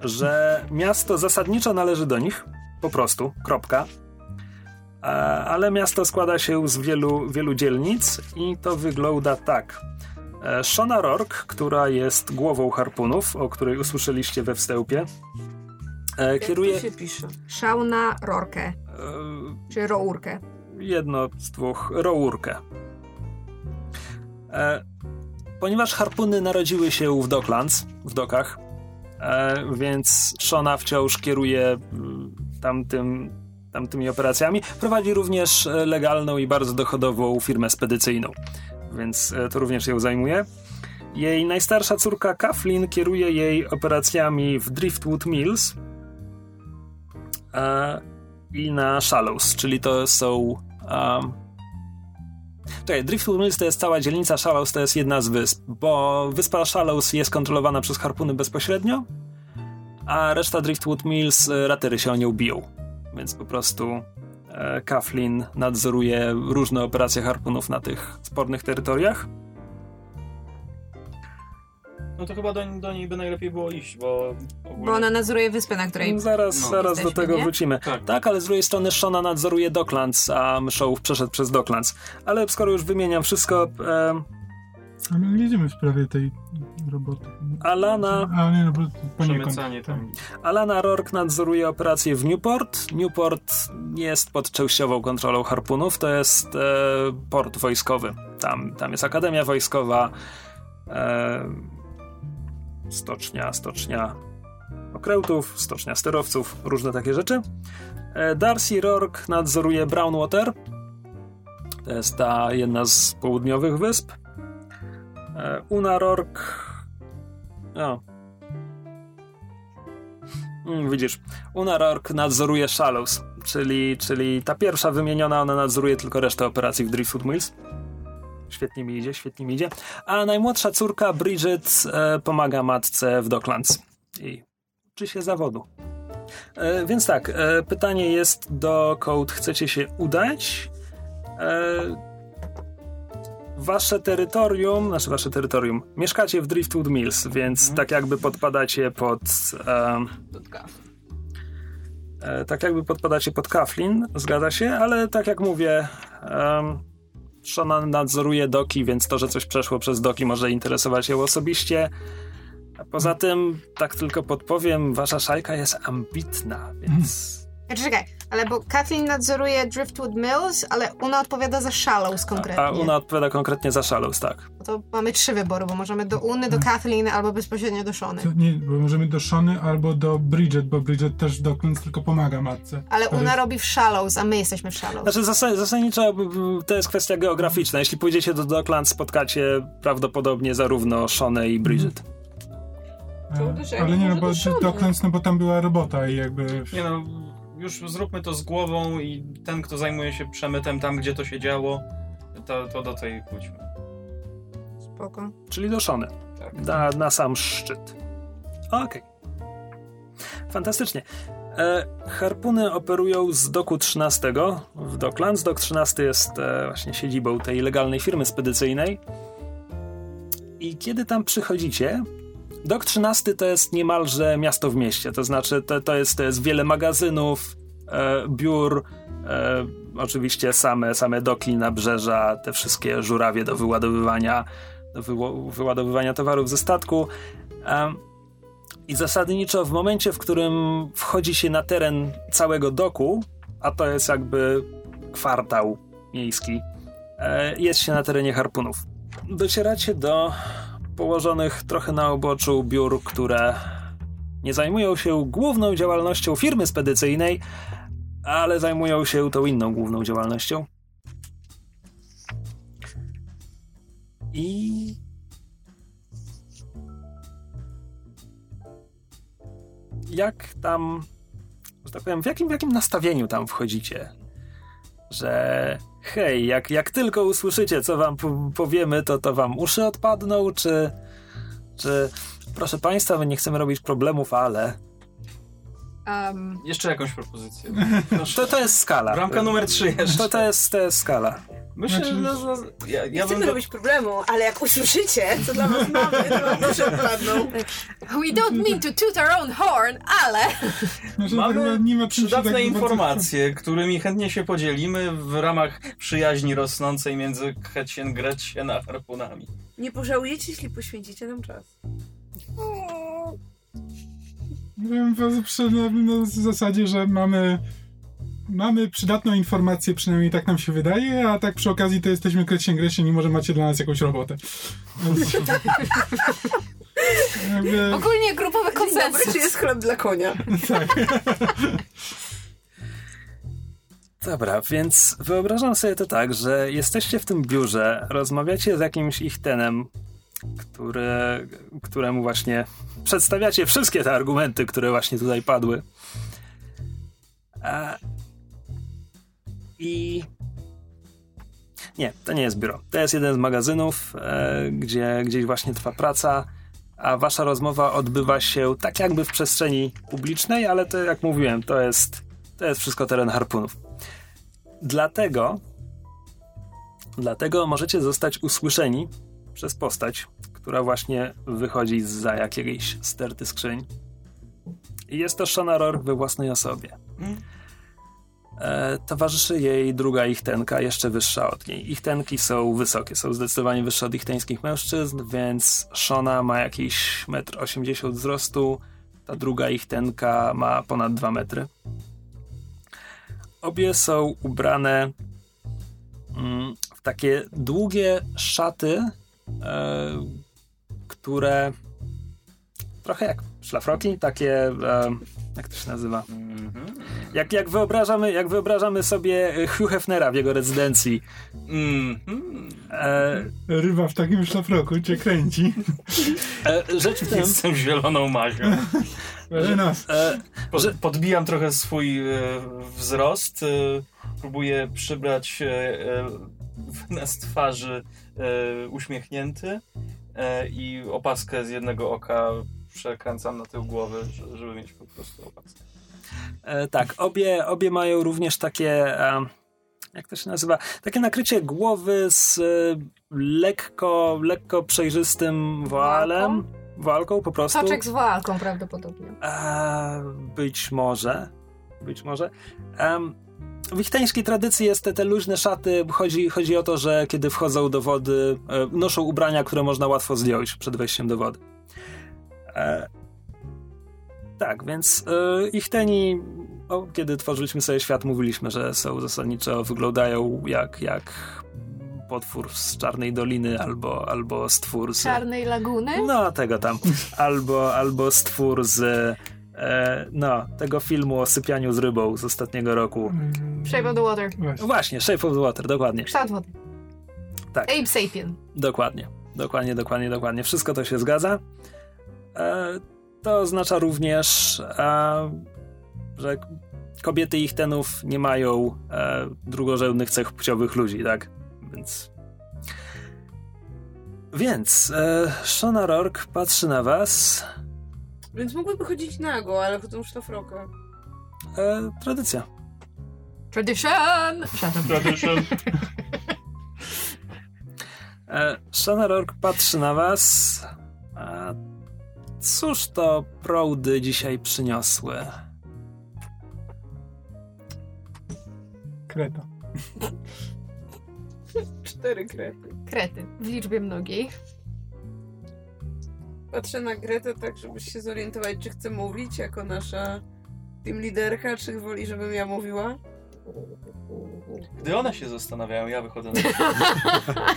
że miasto zasadniczo należy do nich, po prostu, kropka. E, ale miasto składa się z wielu, wielu dzielnic i to wygląda tak. E, Shona Rourke, która jest głową harpunów, o której usłyszeliście we wstępie, e, kieruje Jak to się pisze? Szauna Rorkę, e, czy Rourkę. jedno z dwóch, rourkę. E, ponieważ harpuny narodziły się w Docklands, w dokach, e, więc Shona wciąż kieruje tamtym, tamtymi operacjami. Prowadzi również legalną i bardzo dochodową firmę spedycyjną, więc e, to również ją zajmuje. Jej najstarsza córka Kathleen kieruje jej operacjami w Driftwood Mills e, i na Shallows, czyli to są. Um, Czekaj, Driftwood Mills to jest cała dzielnica, Shallows to jest jedna z wysp, bo wyspa Shallows jest kontrolowana przez harpuny bezpośrednio, a reszta Driftwood Mills, e, ratery się o nią biją. Więc po prostu e, Kathleen nadzoruje różne operacje harpunów na tych spornych terytoriach. No to chyba do, do niej by najlepiej było iść, bo ogólnie... Bo ona nadzoruje wyspę, na której... Zaraz, No. zaraz do tego nie? wrócimy. Tak. Tak, ale z drugiej strony Shona nadzoruje Docklands, a Myszołów przeszedł przez Docklands. Ale skoro już wymieniam wszystko, e, A my jedziemy w sprawie tej roboty. Alana, A nie, no. Przemycanie tam. Alana Rourke nadzoruje operację w Newport. Newport jest pod częściową kontrolą harpunów, to jest e, port wojskowy. Tam, tam jest Akademia Wojskowa, e, stocznia, stocznia okrętów, stocznia sterowców, różne takie rzeczy. E, Darcy Rourke nadzoruje Brownwater. To jest ta jedna z południowych wysp. E, Una Rourke... O, Mm, widzisz, Una Rourke nadzoruje Shallows, czyli, czyli ta pierwsza wymieniona, ona nadzoruje tylko resztę operacji w Driftwood Mills. Świetnie mi idzie, świetnie mi idzie. A najmłodsza córka Bridget e, pomaga matce w Docklands i uczy się zawodu. E, więc tak, e, pytanie jest dokąd chcecie się udać. E, wasze terytorium, znaczy wasze terytorium, mieszkacie w Driftwood Mills, więc tak jakby podpadacie pod... em, E, tak jakby podpadacie pod Kaflin, zgadza się, ale tak jak mówię, um, Shona nadzoruje doki, więc to, że coś przeszło przez doki może interesować ją osobiście. A poza tym, tak tylko podpowiem, wasza szajka jest ambitna, więc... Znaczy, czekaj, ale bo Kathleen nadzoruje Driftwood Mills, ale Una odpowiada za Shallows konkretnie. A Una odpowiada konkretnie za Shallows, tak. No To mamy trzy wybory, bo możemy do Uny, do Kathleen albo bezpośrednio do Shony. To nie, bo możemy do Shony albo do Bridget, bo Bridget też Docklands tylko pomaga matce. Ale Una jest- robi w Shallows, a my jesteśmy w Shallows. Znaczy zasa- zasadniczo b- b- to jest kwestia geograficzna. Jeśli pójdziecie do Docklands, spotkacie prawdopodobnie zarówno Shonę i Bridget. E, To uderzenie Ale nie, no bo do. Docklands, no bo tam była robota i jakby... Nie no, już zróbmy to z głową i ten, kto zajmuje się przemytem tam, gdzie to się działo, to, to do tej pójdźmy. Spoko. Czyli do Shony. Tak. Na, na sam szczyt. Okej. Fantastycznie. E, harpuny operują z doku 13 w Docklands. Dok 13 jest e, właśnie siedzibą tej legalnej firmy spedycyjnej. I kiedy tam przychodzicie, Dok 13 to jest niemalże miasto w mieście. To znaczy, to, to, jest, to jest wiele magazynów, e, biur, e, oczywiście same, same dokli nabrzeża, te wszystkie żurawie do wyładowywania, do wyładowywania towarów ze statku. Em, I zasadniczo w momencie, w którym wchodzi się na teren całego doku, a to jest jakby kwartał miejski, e, jest się na terenie harpunów. Docieracie do położonych trochę na oboczu biur, które nie zajmują się główną działalnością firmy spedycyjnej, ale zajmują się tą inną główną działalnością. I. Jak tam. Że tak powiem, w jakim, w jakim nastawieniu tam wchodzicie? Że hej, jak, jak tylko usłyszycie, co wam po- powiemy, to to wam uszy odpadną, czy. Czy. Proszę państwa, my nie chcemy robić problemów, ale. Um, Jeszcze jakąś propozycję. To, to jest skala. Bramka numer 3 jeszcze. To, to, jest, to jest skala. Myślę, Znaczy- że no, no, ja, Nie ja bym... chcemy do- robić problemu, ale jak usłyszycie, co dla was mamy, to wam odpadną. we don't mean to toot our own horn, ale... Znaczy, Mamy tak, nie przydatne tak bardzo- informacje, którymi chętnie się podzielimy w ramach przyjaźni rosnącej między Krecien, Grecien a harpunami. Nie pożałujecie, jeśli poświęcicie nam czas. Na, na zasadzie, że mamy mamy przydatną informację, przynajmniej tak nam się wydaje, a tak przy okazji to jesteśmy Krecien Grecien i może macie dla nas jakąś robotę. *laughs* Jakby, Ogólnie dobry, konsensus. czy jest chleb dla konia? *laughs* tak. Dobra, więc wyobrażam sobie to tak, że jesteście w tym biurze, rozmawiacie z jakimś ichtenem, który, któremu właśnie przedstawiacie wszystkie te argumenty, które właśnie tutaj padły. A... I... Nie, to nie jest biuro. To jest jeden z magazynów, e, gdzie gdzieś właśnie trwa praca, a wasza rozmowa odbywa się tak jakby w przestrzeni publicznej, ale to jak mówiłem, to jest, to jest wszystko teren harpunów. Dlatego, dlatego możecie zostać usłyszeni przez postać, która właśnie wychodzi za jakiejś sterty skrzyń. I jest to Shona Rourke we własnej osobie. E, towarzyszy jej druga ichtenka, jeszcze wyższa od niej. Ichtenki są wysokie, są zdecydowanie wyższe od ichteńskich mężczyzn, więc Shona ma jakieś 1,80 m wzrostu, ta druga ichtenka ma ponad 2 metry. Obie są ubrane mm, w takie długie szaty, e, które trochę jak szlafroki, takie, e, jak to się nazywa? Jak, jak, wyobrażamy, jak wyobrażamy sobie Hugh Hefnera w jego rezydencji. E, Ryba w takim szlafroku cię kręci. e, rzecz w tym, Jestem zieloną mazią. Ale nas. e, Że- podbijam trochę swój e, wzrost. E, próbuję przybrać e, e, wyraz twarzy e, uśmiechnięty e, i opaskę z jednego oka przekręcam na tył głowy, że- żeby mieć po prostu opaskę. e, tak, obie, obie mają również takie, e, jak to się nazywa, takie nakrycie głowy z e, lekko, lekko przejrzystym woalem. Woalką po prostu. Soczek z walką prawdopodobnie. E, być może. Być może. W ichtańskiej tradycji jest te, te luźne szaty. Chodzi, chodzi o to, że kiedy wchodzą do wody, e, noszą ubrania, które można łatwo zdjąć przed wejściem do wody. E, tak, więc e, ichteni, o, kiedy tworzyliśmy sobie świat, mówiliśmy, że są zasadniczo, wyglądają jak, jak potwór z Czarnej Doliny albo, albo stwór z... Czarnej laguny? No, tego tam. Albo, albo stwór z. E, no, tego filmu o sypianiu z rybą z ostatniego roku. Shape of the Water. Właśnie. Właśnie, Shape of the Water, dokładnie. Kształt wody. Tak. Abe Sapien. Dokładnie. Dokładnie, dokładnie, dokładnie. Wszystko to się zgadza. E, to oznacza również, e, że kobiety ich tenów nie mają e, drugorzędnych cech płciowych ludzi, tak? Więc. Więc e, Shona Rourke patrzy na was. Więc mógłby chodzić nago, ale w tą szlafrokę. E, tradycja. Tradition! Tradition. E, Shona Rourke patrzy na was. Cóż to proudy dzisiaj przyniosły? Kreta. *laughs* Cztery krety. Krety w liczbie mnogiej. Patrzę na Gretę tak, żeby się zorientować, czy chce mówić jako nasza team liderka, czy woli, żebym ja mówiła. Gdy one się zastanawiają, ja wychodzę na *laughs*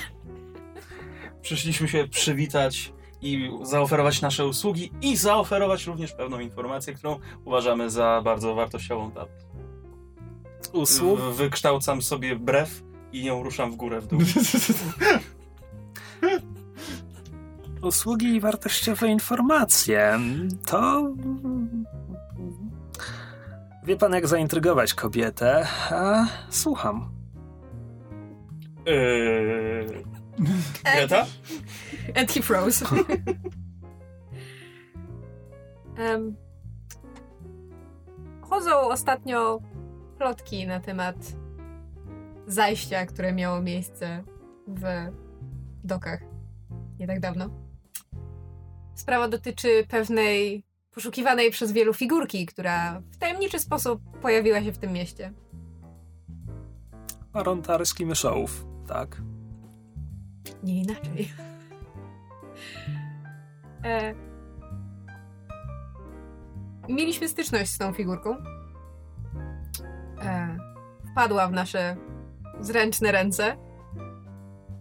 Przyszliśmy się przywitać i zaoferować nasze usługi i zaoferować również pewną informację, którą uważamy za bardzo wartościową. Tam. Usług? W- Wykształcam sobie brew i nią ruszam w górę, w dół. *laughs* Usługi i wartościowe informacje. To. Wie pan, jak zaintrygować kobietę? A słucham. Yy... Greta? And he froze. Em, chodzą ostatnio plotki na temat zajścia, które miało miejsce w dokach nie tak dawno. Sprawa dotyczy pewnej poszukiwanej przez wielu figurki, która w tajemniczy sposób pojawiła się w tym mieście. Arontarski myszołów, tak? Nie inaczej. *laughs* E, mieliśmy styczność z tą figurką. E, wpadła w nasze zręczne ręce.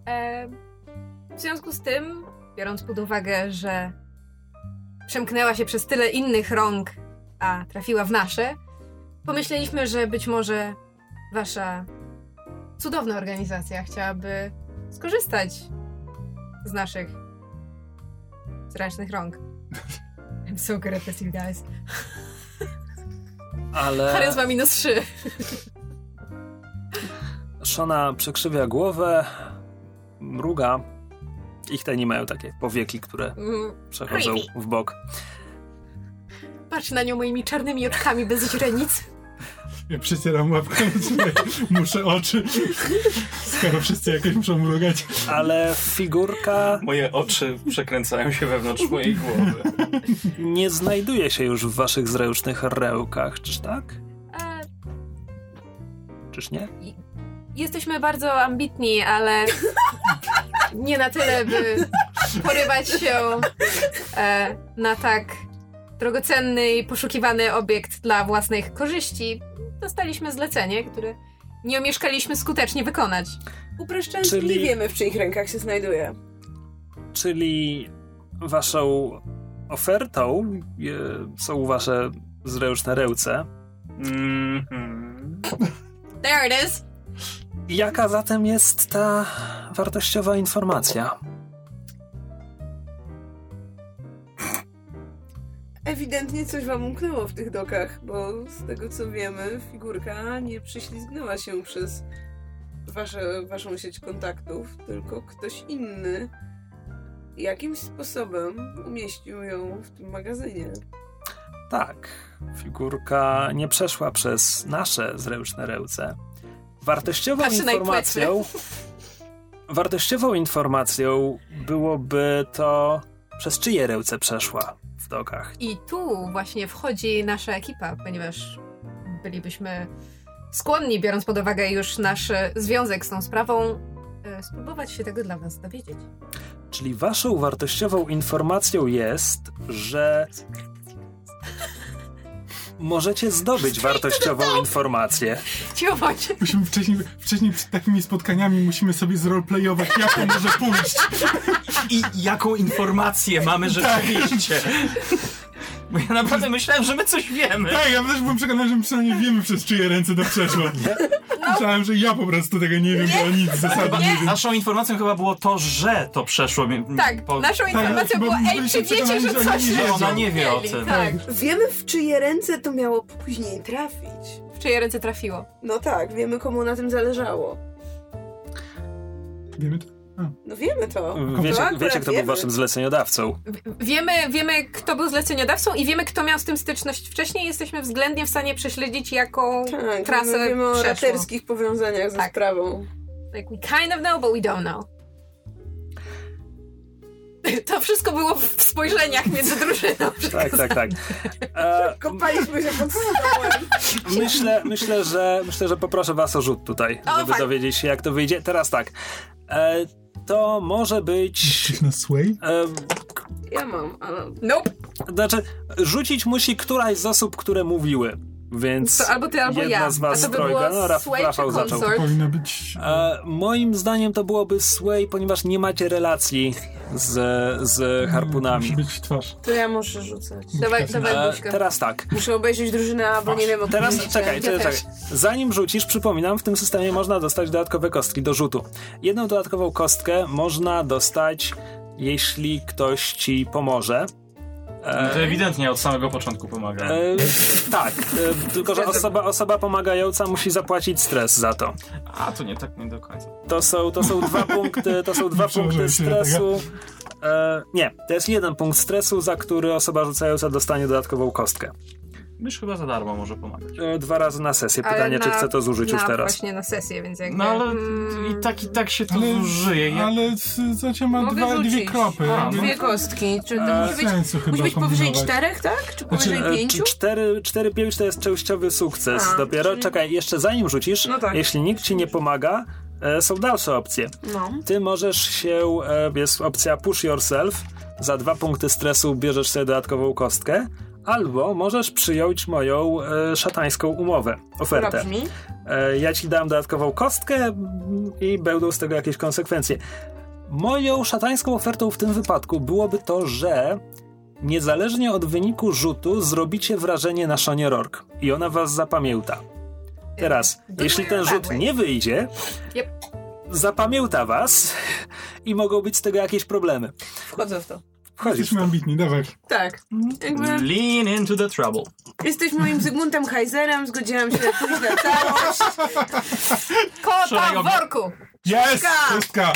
E, w związku z tym, biorąc pod uwagę, że przemknęła się przez tyle innych rąk, a trafiła w nasze, pomyśleliśmy, że być może wasza cudowna organizacja chciałaby skorzystać z naszych zręcznych rąk. I'm so good at this, you guys. Ale Charyzma minus 3. Shona przekrzywia głowę, mruga. Ich te nie mają takie powieki, które Mm, przechodzą w bok. Patrz na nią moimi czarnymi oczkami bez źrenic. Ja przycieram łapkę, *laughs* muszę oczy, skoro wszyscy jakoś muszą mrugać. Ale figurka Moje oczy przekręcają się wewnątrz mojej głowy. nie znajduje się już w waszych zręcznych rełkach, czyż tak? E, Czyż nie? jesteśmy bardzo ambitni, ale nie na tyle, by porywać się e, na tak drogocenny i poszukiwany obiekt dla własnych korzyści. Dostaliśmy zlecenie, które nie omieszkaliśmy skutecznie wykonać. Upraszczając, Czyli- nie wiemy, w czyich rękach się znajduje. Czyli waszą ofertą e, są wasze zręczne rełce. Mhm. There it is! Jaka zatem jest ta wartościowa informacja? Ewidentnie coś wam umknęło w tych dokach, bo z tego co wiemy, figurka nie przyślizgnęła się przez wasze, waszą sieć kontaktów, tylko ktoś inny jakimś sposobem umieścił ją w tym magazynie. Tak, figurka nie przeszła przez nasze zręczne rełce. Wartościową informacją. Wartościową informacją byłoby to, przez czyje ręce przeszła w dokach. I tu właśnie wchodzi nasza ekipa, ponieważ bylibyśmy skłonni, biorąc pod uwagę już nasz e, związek z tą sprawą, e, spróbować się tego dla was dowiedzieć. Czyli waszą wartościową informacją jest, że *laughs* możecie zdobyć wartościową informację. Cicho bądź. Musimy wcześniej, wcześniej przed takimi spotkaniami musimy sobie zroleplayować, jak to może pójść. I jaką informację mamy rzeczywiście? Bo ja naprawdę myślałem, że my coś wiemy. Tak, ja też byłem przekonany, że my przynajmniej wiemy, przez czyje ręce to przeszło. *laughs* Myślałem, że ja po prostu tego nie wiem, bo nic w zasadzie Chyba, nie wiem. naszą informacją chyba było to, że to przeszło. mi- Tak, po- naszą informacją bo było, ej, byliśmy czy wiecie, przekonani, że że coś oni nie wiedzą. Ona nie wie o tym. Tak. Wiemy, w czyje ręce to miało później trafić. W czyje ręce trafiło. No tak, wiemy, komu na tym zależało. Wiemy to? No wiemy to. Wiecie, wiecie kto był wiemy. waszym zleceniodawcą. Wiemy, wiemy, kto był zleceniodawcą i wiemy, kto miał z tym styczność wcześniej. Jesteśmy względnie w stanie prześledzić, jaką Tak, trasę wiemy, o przeszło. raterskich powiązaniach ze Tak. sprawą. Like, we kind of know, but we don't know. To wszystko było w spojrzeniach między drużyną. *laughs* Tak, tak, tak. E, Kopaliśmy się pod stołem. myślę, myślę, że, myślę, że poproszę was o rzut tutaj, O, żeby fajnie. dowiedzieć się, jak to wyjdzie. Teraz tak. E, to może być... Na sway? Ja mam, ale... Nope. znaczy, rzucić musi któraś z osób, które mówiły. Więc To albo ty, albo jedna ja. z was A to by trojga. było No, Raf, Sway czy Rafał zaczął. Powinno być... E, moim zdaniem to byłoby Sway, ponieważ nie macie relacji z, z harpunami. Musi być twarz. To ja muszę rzucać. Dawaj, dawaj E, teraz tak. Muszę obejrzeć drużynę, bo nie wiem o Teraz której czekaj, czekaj, Ja czekaj. Zanim rzucisz, przypominam, w tym systemie można dostać dodatkowe kostki do rzutu. Jedną dodatkową kostkę można dostać, jeśli ktoś ci pomoże. No to ewidentnie od samego początku pomaga. E, tak, e, tylko że osoba, osoba pomagająca musi zapłacić stres za to. A, to nie, tak nie do końca. To są, to są dwa *laughs* punkty, to są dwa punkty stresu. E, nie, to jest jeden punkt stresu, za który osoba rzucająca dostanie dodatkową kostkę. Mysz chyba za darmo może pomagać. E, dwa razy na sesję. Pytanie, czy na- chce to zużyć już na teraz. właśnie na sesję, więc jakby... No ale mm, i tak i tak się to Ale, zużyje. Ja... ale c- Zacie ma dwa, dwie kropy. A, Dwie kostki. Czy to musi być, sensu chyba musi być powyżej czterech, tak? Czy Znaczy, powyżej E, pięciu? cz- Cztery, cztery pięć to jest częściowy sukces A, dopiero. czyli- Czekaj, jeszcze zanim rzucisz, No tak. jeśli nikt ci nie pomaga, e, są dalsze opcje. No. Ty możesz się, e, jest opcja push yourself, za dwa punkty stresu bierzesz sobie dodatkową kostkę, albo możesz przyjąć moją e, szatańską umowę, Która ofertę. brzmi? E, ja ci dam dodatkową kostkę mm, i będą z tego jakieś konsekwencje. Moją szatańską ofertą w tym wypadku byłoby to, że niezależnie od wyniku rzutu zrobicie wrażenie na Szonie Rork i ona was zapamięta. Teraz, Good jeśli way or ten rzut nie wyjdzie, Yep. zapamięta was i mogą być z tego jakieś problemy. Wchodzę w to. Wchodzisz Jesteśmy ambitni, dawaj. Tak. Jakby Lean into the trouble. jesteś moim Zygmuntem Heiserem, zgodziłam się pójść na całość. *laughs* Kota w worku! Jest! Szóstka!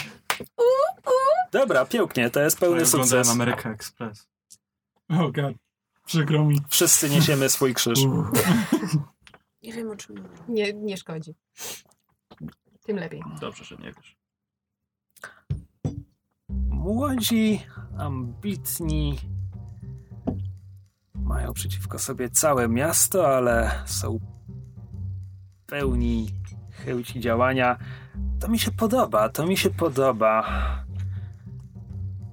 Dobra, pięknie, to jest pełny Oglądałem sukces. America Express. Oh god. Przykro mi. Wszyscy niesiemy swój krzyż. Nie wiem o czym mówię. Nie, nie szkodzi. Tym lepiej. Dobrze, że nie wiesz. Młodzi, ambitni, mają przeciwko sobie całe miasto, ale są pełni chęci działania. To mi się podoba, to mi się podoba.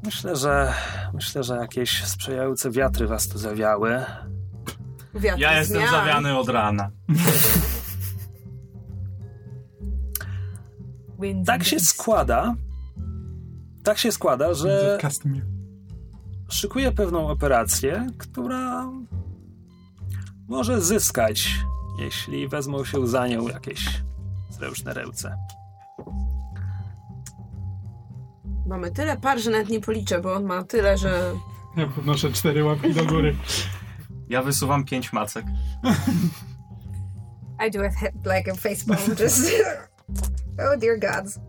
Myślę, że myślę, że jakieś sprzyjające wiatry was tu zawiały. Wiatr Ja jestem zmian. zawiany od rana. Tak się składa, tak się składa, że szykuje pewną operację, która może zyskać, jeśli wezmą się za nią jakieś zręczne ręce. Mamy tyle par, że nawet nie policzę, bo on ma tyle, że... Ja podnoszę cztery łapki do góry. Ja wysuwam pięć macek. I do a hit like a facepalm, *laughs* just... oh dear gods.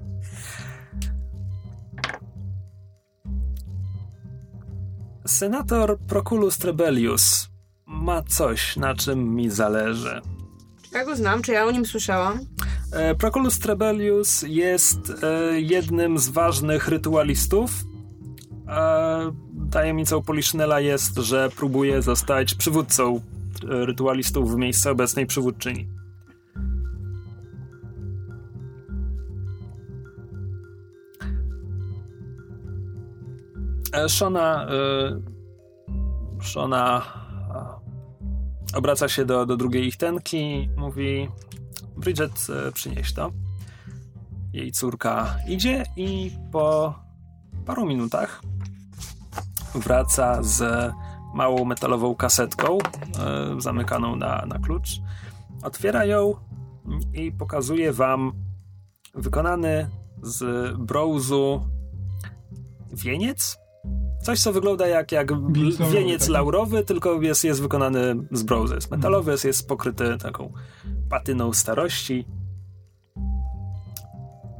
Senator Proculus Trebellius ma coś, na czym mi zależy. Czy ja go znam? Czy ja o nim słyszałam? E, Proculus Trebellius jest e, jednym z ważnych rytualistów. E, tajemnicą Poliszynela jest, że próbuje zostać przywódcą e, rytualistów w miejsce obecnej przywódczyni. E, Shona, e, Shona e, obraca się do, do drugiej ich tenki, mówi Bridget, e, przynieś to. Jej córka idzie i po paru minutach wraca z małą metalową kasetką zamykaną na, na klucz. Otwiera ją i pokazuje wam wykonany z brązu wieniec. Coś, co wygląda jak, jak Wieniec laurowy, tak. laurowy, tylko jest, jest wykonany z brązu. Jest metalowy, jest, jest pokryty taką patyną starości.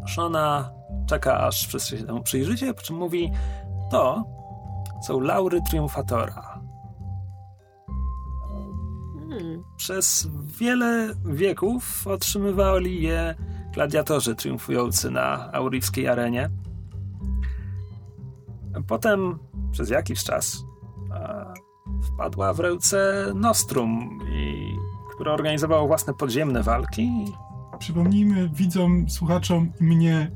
Shona czeka, aż wszyscy się temu przyjrzycie, po czym mówi to są laury triumfatora. Hmm. Przez wiele wieków otrzymywali je gladiatorzy triumfujący na aurywskiej arenie. Potem przez jakiś czas wpadła w ręce Nostrum, i, które organizowało własne podziemne walki. Przypomnijmy widzom, słuchaczom i mnie,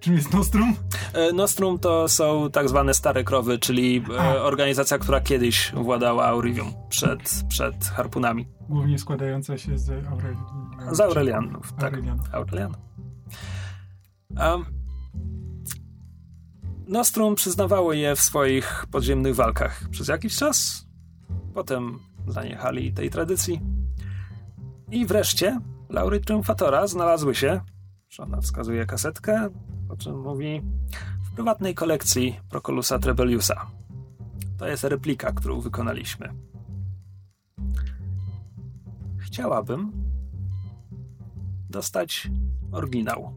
czym jest Nostrum? E, Nostrum to są tak zwane stare krowy, czyli e, A. organizacja, która kiedyś władała Aurivium przed, przed harpunami. Głównie składająca się z Aurelianów. Z Aurelianów, tak. Aurelianów. Aurelian. Um, Nostrum przyznawało je w swoich podziemnych walkach przez jakiś czas. Potem zaniechali tej tradycji. I wreszcie Laury Triumfatora znalazły się, że ona wskazuje kasetkę, po czym mówi, w prywatnej kolekcji Procolusa Trebelliusa. To jest replika, którą wykonaliśmy. Chciałabym dostać oryginał.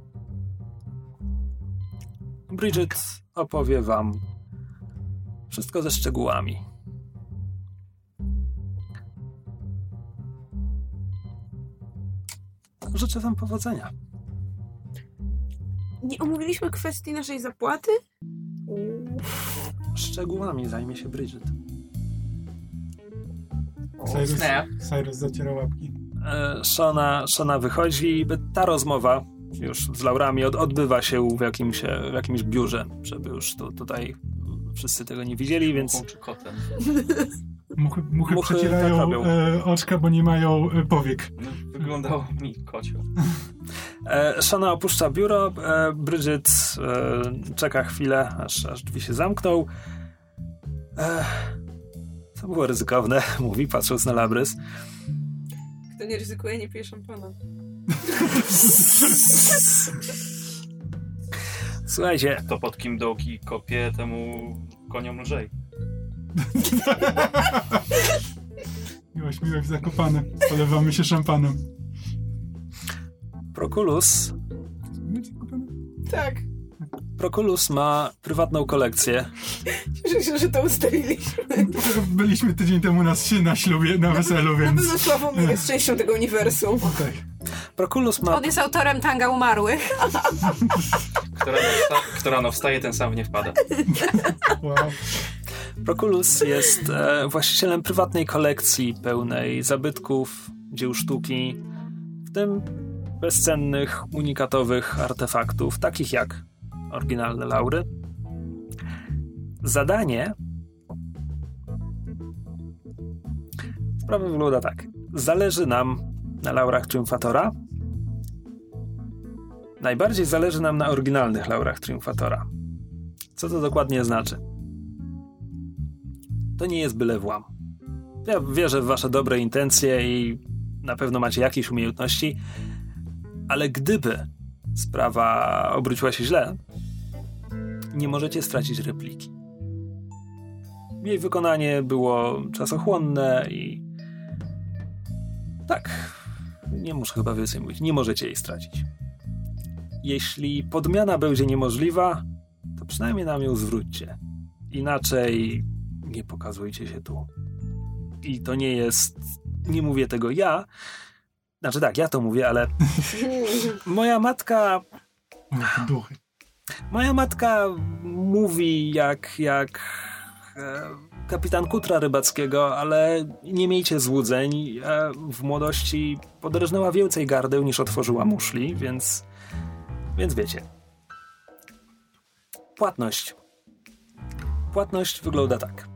Bridget opowie wam wszystko ze szczegółami. Życzę wam powodzenia. Nie omówiliśmy kwestii naszej zapłaty? Szczegółami zajmie się Bridget. Cyrus. Cyrus zaciera łapki. E, Shona, Shona wychodzi i ta rozmowa już z Laurami od, odbywa się w jakimś, w jakimś biurze, żeby już tu, tutaj wszyscy tego nie widzieli, więc Muchą czy kotem. Muchy, muchy, Muchy przecierają tak e, oczka, bo nie mają e, powiek. Wyglądało mi kocio. *laughs* E, Shona opuszcza biuro, e, Bridget e, czeka chwilę, aż, aż drzwi się zamkną. E, to było ryzykowne, *laughs* mówi, patrząc na Labrys. Kto nie ryzykuje, nie pije szampana. Słuchajcie, To pod kim dołki kopie, temu koniom lżej. Miłość, miłość zakopane. Polewamy się szampanem. Zakopane? Tak. Proculus ma prywatną kolekcję. Cieszę się, że to ustaliliśmy. Byliśmy tydzień temu na, na ślubie, na weselu, Na więc... pewno Sławomir jest częścią tego uniwersum. Tak. Proculus ma On jest autorem tanga umarłych. Kto rano, wsta- kto rano wstaje, ten sam w nie wpada. Wow. Proculus jest e, właścicielem prywatnej kolekcji pełnej zabytków, dzieł sztuki, w tym bezcennych, unikatowych artefaktów, takich jak oryginalne laury. Zadanie. Sprawa wygląda tak. Zależy nam na laurach Triumfatora. Najbardziej zależy nam na oryginalnych laurach Triumfatora. Co to dokładnie znaczy? to nie jest byle włam. Ja wierzę w wasze dobre intencje i na pewno macie jakieś umiejętności, ale gdyby sprawa obróciła się źle, nie możecie stracić repliki. Jej wykonanie było czasochłonne i tak, nie muszę chyba więcej mówić, nie możecie jej stracić. Jeśli podmiana będzie niemożliwa, to przynajmniej nam ją zwróćcie. Inaczej nie pokazujcie się tu. I to nie jest. Nie mówię tego ja. Znaczy tak, ja to mówię, ale *laughs* moja matka. Duchy. Moja matka mówi jak. jak. E, kapitan Kutra Rybackiego, ale nie miejcie złudzeń. E, w młodości poderżnęła więcej gardeł niż otworzyła muszli, więc. Więc wiecie. Płatność. Płatność wygląda tak.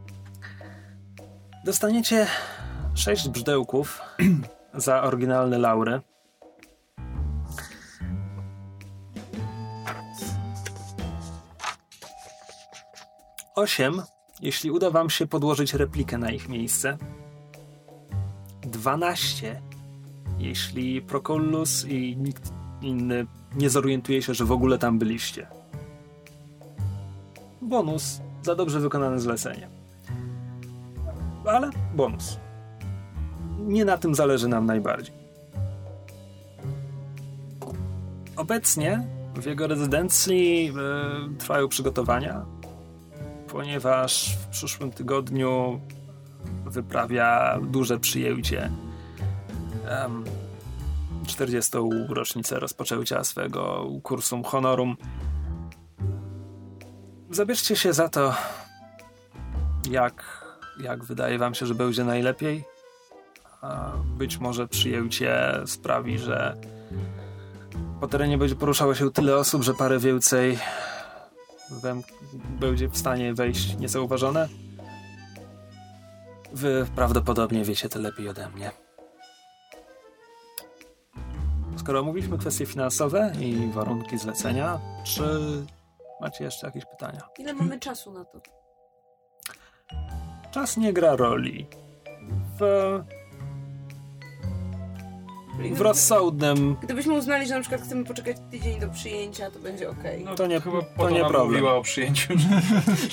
Dostaniecie sześć brzydełków za oryginalne laury. Osiem, jeśli uda wam się podłożyć replikę na ich miejsce. Dwanaście, jeśli Procollus i nikt inny nie zorientuje się, że w ogóle tam byliście. Bonus za dobrze wykonane zlecenie. Ale bonus. Nie na tym zależy nam najbardziej. Obecnie w jego rezydencji e, trwają przygotowania, ponieważ w przyszłym tygodniu wyprawia duże przyjęcie. Em, 40. rocznicę rozpoczęcia swego kursum honorum. zabierzcie się za to, jak, jak wydaje wam się, że będzie najlepiej. Być może przyjęcie sprawi, że po terenie będzie poruszało się tyle osób, że parę więcej wam będzie w stanie wejść niezauważone. Wy prawdopodobnie wiecie to lepiej ode mnie. Skoro omówiliśmy kwestie finansowe i warunki zlecenia, czy macie jeszcze jakieś pytania? Ile mamy czasu na to? Czas nie gra roli. W, w rozsądnym Gdybyśmy uznali, że na przykład chcemy poczekać tydzień do przyjęcia, to będzie okej. To nie- chyba to nie problem. mówiła o przyjęciu, że,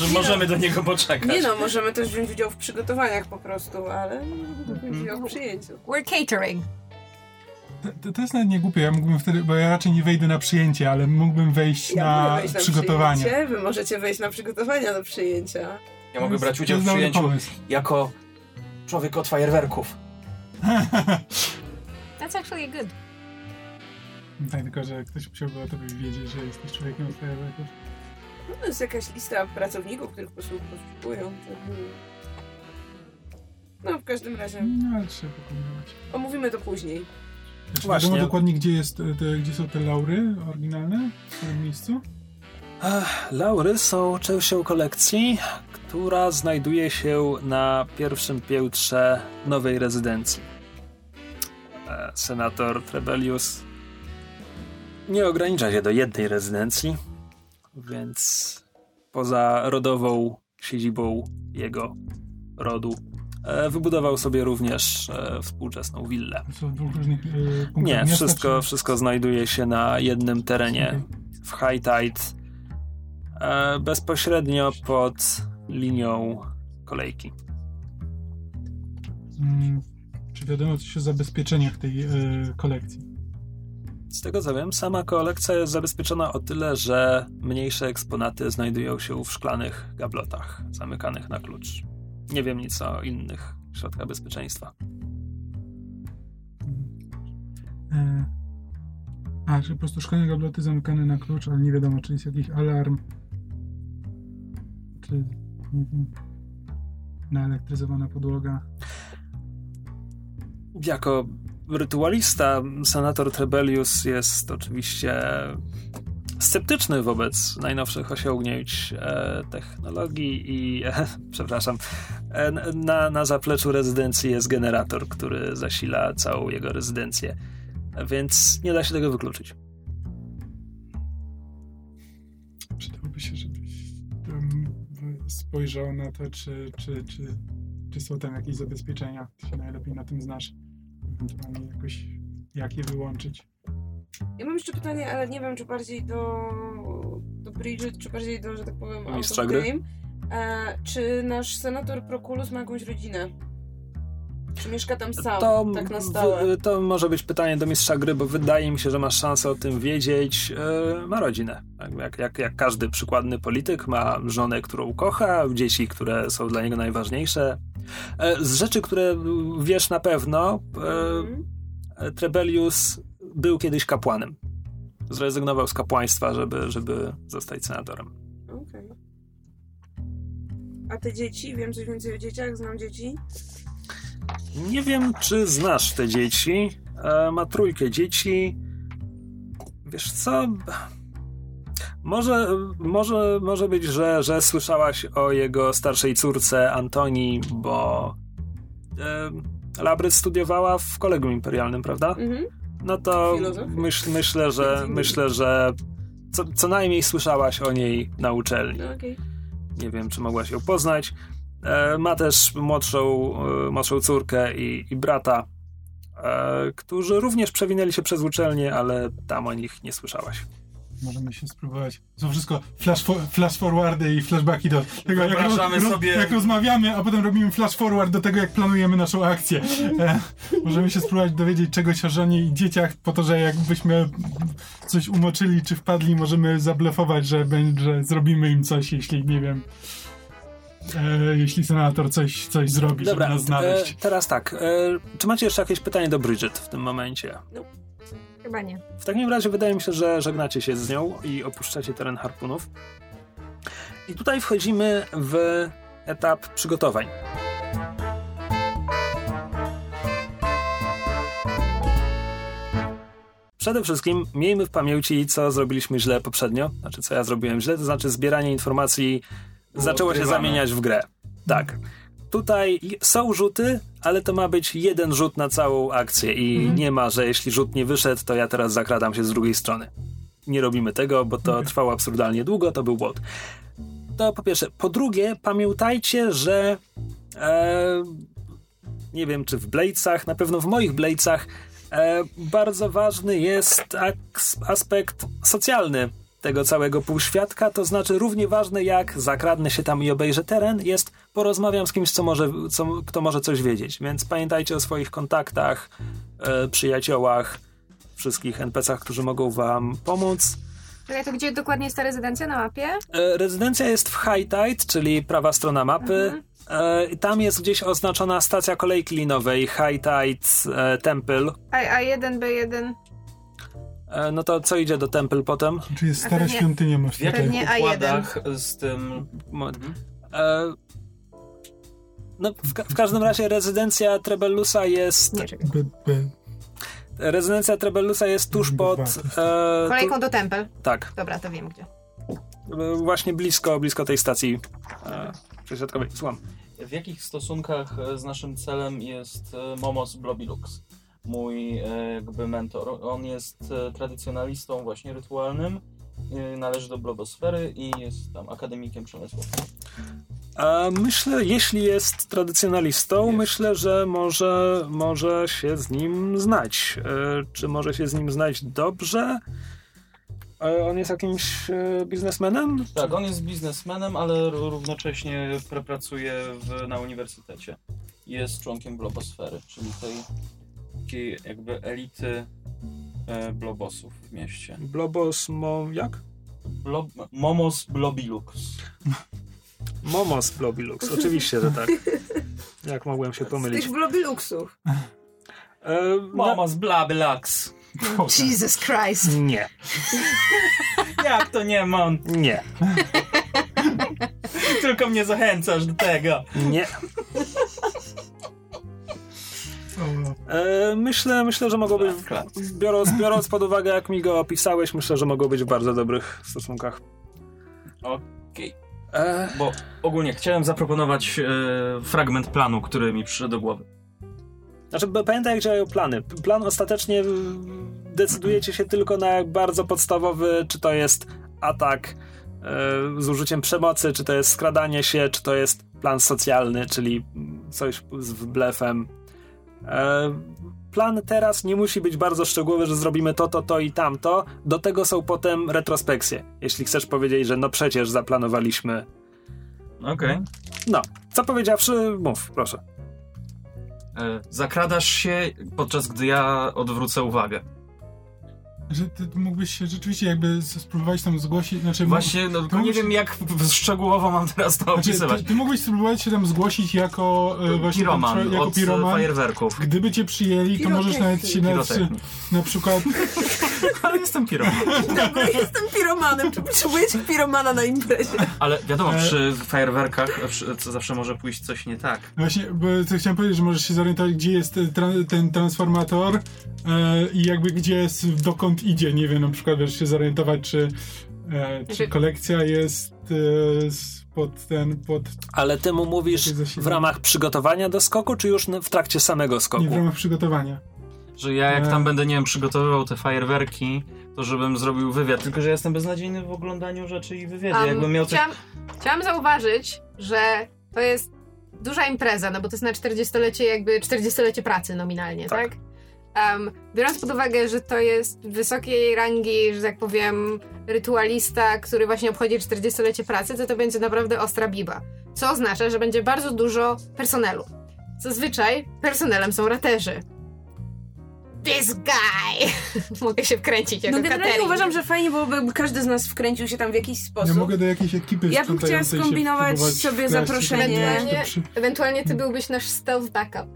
że możemy do niego poczekać. Nie no, możemy też wziąć udział w przygotowaniach po prostu, ale wziąć udział w przyjęciu. We're catering. To, to jest nawet nie głupie, ja mógłbym wtedy, bo ja raczej nie wejdę na przyjęcie, ale mógłbym wejść Ja na wejść na przygotowanie. przyjęcie, wy możecie wejść na przygotowania do przyjęcia. Ja mogę brać To udział w przyjęciu pomysł. jako człowiek od fajerwerków. *laughs* That's actually good. tak, tylko że ktoś musiałby o tobie wiedzieć, że jesteś człowiekiem od fajerwerków. No to jest jakaś lista pracowników, których posłu- poszukują. to- No w każdym razie, No, ale trzeba pokombinować. omówimy to później. Czy Właśnie. wiadomo dokładnie, gdzie, jest, te, gdzie są te laury oryginalne? W którym miejscu? Ech, Laury są częścią kolekcji, która znajduje się na pierwszym piętrze nowej rezydencji. E, Senator Trebelius nie ogranicza się do jednej rezydencji, więc poza rodową siedzibą jego rodu e, wybudował sobie również e, współczesną willę. Nie, wszystko, wszystko znajduje się na jednym terenie w High Tide, bezpośrednio pod linią kolejki. Czy wiadomo coś o zabezpieczeniach tej e, kolekcji? Z tego co wiem, sama kolekcja jest zabezpieczona o tyle, że mniejsze eksponaty znajdują się w szklanych gablotach, zamykanych na klucz. Nie wiem nic o innych środkach bezpieczeństwa. E, A, że po prostu szklane gabloty zamykane na klucz, ale nie wiadomo, czy jest jakiś alarm, czy nie wiem, naelektryzowana podłoga. Jako rytualista, senator Trebelius jest oczywiście sceptyczny wobec najnowszych osiągnięć e, technologii i, e, *laughs* przepraszam, e, na, na zapleczu rezydencji jest generator, który zasila całą jego rezydencję, więc nie da się tego wykluczyć. Przydałoby się, żebyś spojrzał na to, czy, czy, czy, czy są tam jakieś zabezpieczenia. Ty się najlepiej na tym znasz. Jakoś, jak je wyłączyć. Ja mam jeszcze pytanie, ale nie wiem, czy bardziej do, do Bridget, czy bardziej do, że tak powiem, Mistrza gry? game. E, czy nasz senator Prokulus ma jakąś rodzinę? Czy mieszka tam sam, To, tak na stałe? w- to może być pytanie do mistrza gry, bo wydaje mi się, że masz szansę o tym wiedzieć. E, ma rodzinę. Tak, Jak, jak, jak każdy przykładny polityk, ma żonę, którą kocha, dzieci, które są dla niego najważniejsze. E, z rzeczy, które wiesz na pewno, Mhm. e, Trebelius był kiedyś kapłanem. Zrezygnował z kapłaństwa, żeby, żeby zostać senatorem. Okej. A te dzieci? Wiem coś więcej o dzieciach? Znam dzieci? Nie wiem, czy znasz te dzieci. E, ma trójkę dzieci. Wiesz co? Może, może, może być, że, że słyszałaś o jego starszej córce Antonii, bo e, Labrys studiowała w kolegium imperialnym, prawda? Mhm. No to myśl, myślę, że myślę, że co, co najmniej słyszałaś o niej na uczelni. No, okej. Nie wiem, czy mogłaś ją poznać. E, ma też młodszą, e, młodszą córkę i, i brata, e, którzy również przewinęli się przez uczelnię, ale tam o nich nie słyszałaś. Możemy się spróbować. Są wszystko flash, fo- flash forwardy i flashbacki do tego, jak, Wyobrażamy sobie- jak rozmawiamy, a potem robimy flash forward do tego, jak planujemy naszą akcję. E, możemy się spróbować dowiedzieć czegoś o żonie i dzieciach, po to, że jakbyśmy coś umoczyli czy wpadli, możemy zablefować, że, że zrobimy im coś, jeśli, nie wiem, e, jeśli senator coś, coś zrobi, Dobra, żeby nas e, znaleźć. teraz tak. E, czy macie jeszcze jakieś pytanie do Bridget w tym momencie? Chyba nie. W takim razie wydaje mi się, że żegnacie się z nią i opuszczacie teren harpunów. I tutaj wchodzimy w etap przygotowań. Przede wszystkim miejmy w pamięci, co zrobiliśmy źle poprzednio, znaczy co ja zrobiłem źle, to znaczy zbieranie informacji zaczęło się zamieniać w grę. Tak. Tutaj są rzuty, ale to ma być jeden rzut na całą akcję i nie ma, że jeśli rzut nie wyszedł, to ja teraz zakradam się z drugiej strony. Nie robimy tego, bo to trwało absurdalnie długo, to był błąd. To po pierwsze. Po drugie, pamiętajcie, że e, nie wiem, czy w Bladesach, na pewno w moich Bladesach e, bardzo ważny jest aspekt socjalny tego całego półświadka, to znaczy równie ważne jak zakradnę się tam i obejrzę teren, jest porozmawiam z kimś, co może, co, kto może coś wiedzieć. Więc pamiętajcie o swoich kontaktach, e, przyjaciołach, wszystkich NPC-ach, którzy mogą wam pomóc. Czekaj, to gdzie dokładnie jest ta rezydencja na mapie? E, Rezydencja jest w High Tide, czyli prawa strona mapy. E, i Tam jest gdzieś oznaczona stacja kolejki linowej High Tide e, Temple. A, A1, B1. E, No to co idzie do Temple potem? Czy jest A stara pewnie- świątynia masz W jakich Pewnie A1. układach z tym... Mo- E, No, w, ka- w każdym razie rezydencja Trebellusa jest. Nie, B. Rezydencja Trebellusa jest tuż pod. E, Kolejką do Temple. tu, tak. Dobra, to wiem gdzie. E, Właśnie blisko, blisko tej stacji e, przesiadkowej. Słucham. W jakich stosunkach e, z naszym celem jest e, Momos Blobilux, mój e, jakby mentor? On jest e, tradycjonalistą właśnie rytualnym, e, należy do blogosfery i jest tam akademikiem przemysłowym. A myślę, jeśli jest tradycjonalistą, Jest. myślę, że może, może się z nim znać. E, czy może się z nim znać dobrze? E, on jest jakimś e, biznesmenem? Tak, on jest biznesmenem, ale równocześnie pr- pracuje w, na uniwersytecie. Jest członkiem blogosfery, czyli tej takiej jakby elity blobosów w mieście. Blobos, mo, jak? Blob, Momos Blobilux. *laughs* Momos Blobilux, oczywiście, że tak. Jak mogłem się Z pomylić? tych blobiluksów. E, Momos Blabilux. Jesus Christ. Nie, Jak to nie, Mon? nie, Tylko mnie zachęcasz do tego. nie. E, myślę, myślę, że mogą być, biorąc, biorąc pod uwagę, jak mi go opisałeś, myślę, że mogą być w bardzo dobrych stosunkach. Okej. E, Bo ogólnie chciałem zaproponować e, fragment planu, który mi przyszedł do głowy. Znaczy, pamiętaj, jak działają plany. Plan ostatecznie decydujecie się tylko na bardzo podstawowy, czy to jest atak e, z użyciem przemocy, czy to jest skradanie się, czy to jest plan socjalny, czyli coś z blefem. E, plan teraz nie musi być bardzo szczegółowy, że zrobimy to, to, to i tamto. Do tego są potem retrospekcje. Jeśli chcesz powiedzieć, że no przecież zaplanowaliśmy. Okej. No, co powiedziawszy, mów, proszę. E, Zakradasz się, podczas gdy ja odwrócę uwagę. Że ty mógłbyś się rzeczywiście jakby spróbować tam zgłosić, znaczy... Właśnie, no, tylko nie mógłbyś- wiem jak szczegółowo mam teraz to Znaczy, opisywać. ty, ty mógłbyś spróbować się tam zgłosić jako e, właśnie tam, Piroman, czło- jako od piroman. fajerwerków. Gdyby cię przyjęli, to możesz nawet się na, Pirotechnik. na przykład... *laughs* Ale jestem piroman. Dobra, jestem piromanem. Czy potrzebujecie piromana na imprezie? Ale wiadomo, E- przy fajerwerkach przy, co zawsze może pójść coś nie tak. Właśnie, bo to chciałem powiedzieć, że możesz się zorientować, gdzie jest ten, tra- ten transformator e, i jakby gdzie jest, dokąd idzie. Nie wiem, na przykład wiesz, się zorientować, czy, e, czy Znaczy- kolekcja jest e, pod ten, pod... Ale ty mu mówisz w ramach przygotowania do skoku, czy już w trakcie samego skoku? Nie w ramach przygotowania. Że ja jak E. tam będę, nie wiem, przygotowywał te fajerwerki, to żebym zrobił wywiad. Tylko, że ja jestem beznadziejny w oglądaniu rzeczy i wywiadzie. Um, Jakbym miał coś... chciałam, chciałam zauważyć, że to jest duża impreza, no bo to jest na 40-lecie jakby 40-lecie pracy nominalnie, Tak. tak? Um, biorąc pod uwagę, że to jest wysokiej rangi, że tak powiem, rytualista, który właśnie obchodzi 40-lecie pracy, to to będzie naprawdę ostra biba. Co oznacza, że będzie bardzo dużo personelu. Zazwyczaj personelem są raterzy. This guy! *laughs* Mogę się wkręcić jako No generalnie uważam, że fajnie byłoby, każdy z nas wkręcił się tam w jakiś Ja sposób. mogę do jakiejś ekipy Ja bym chciała skombinować sobie zaproszenie. żeby Ewentualnie- Ewentualnie ty byłbyś nasz stealth backup.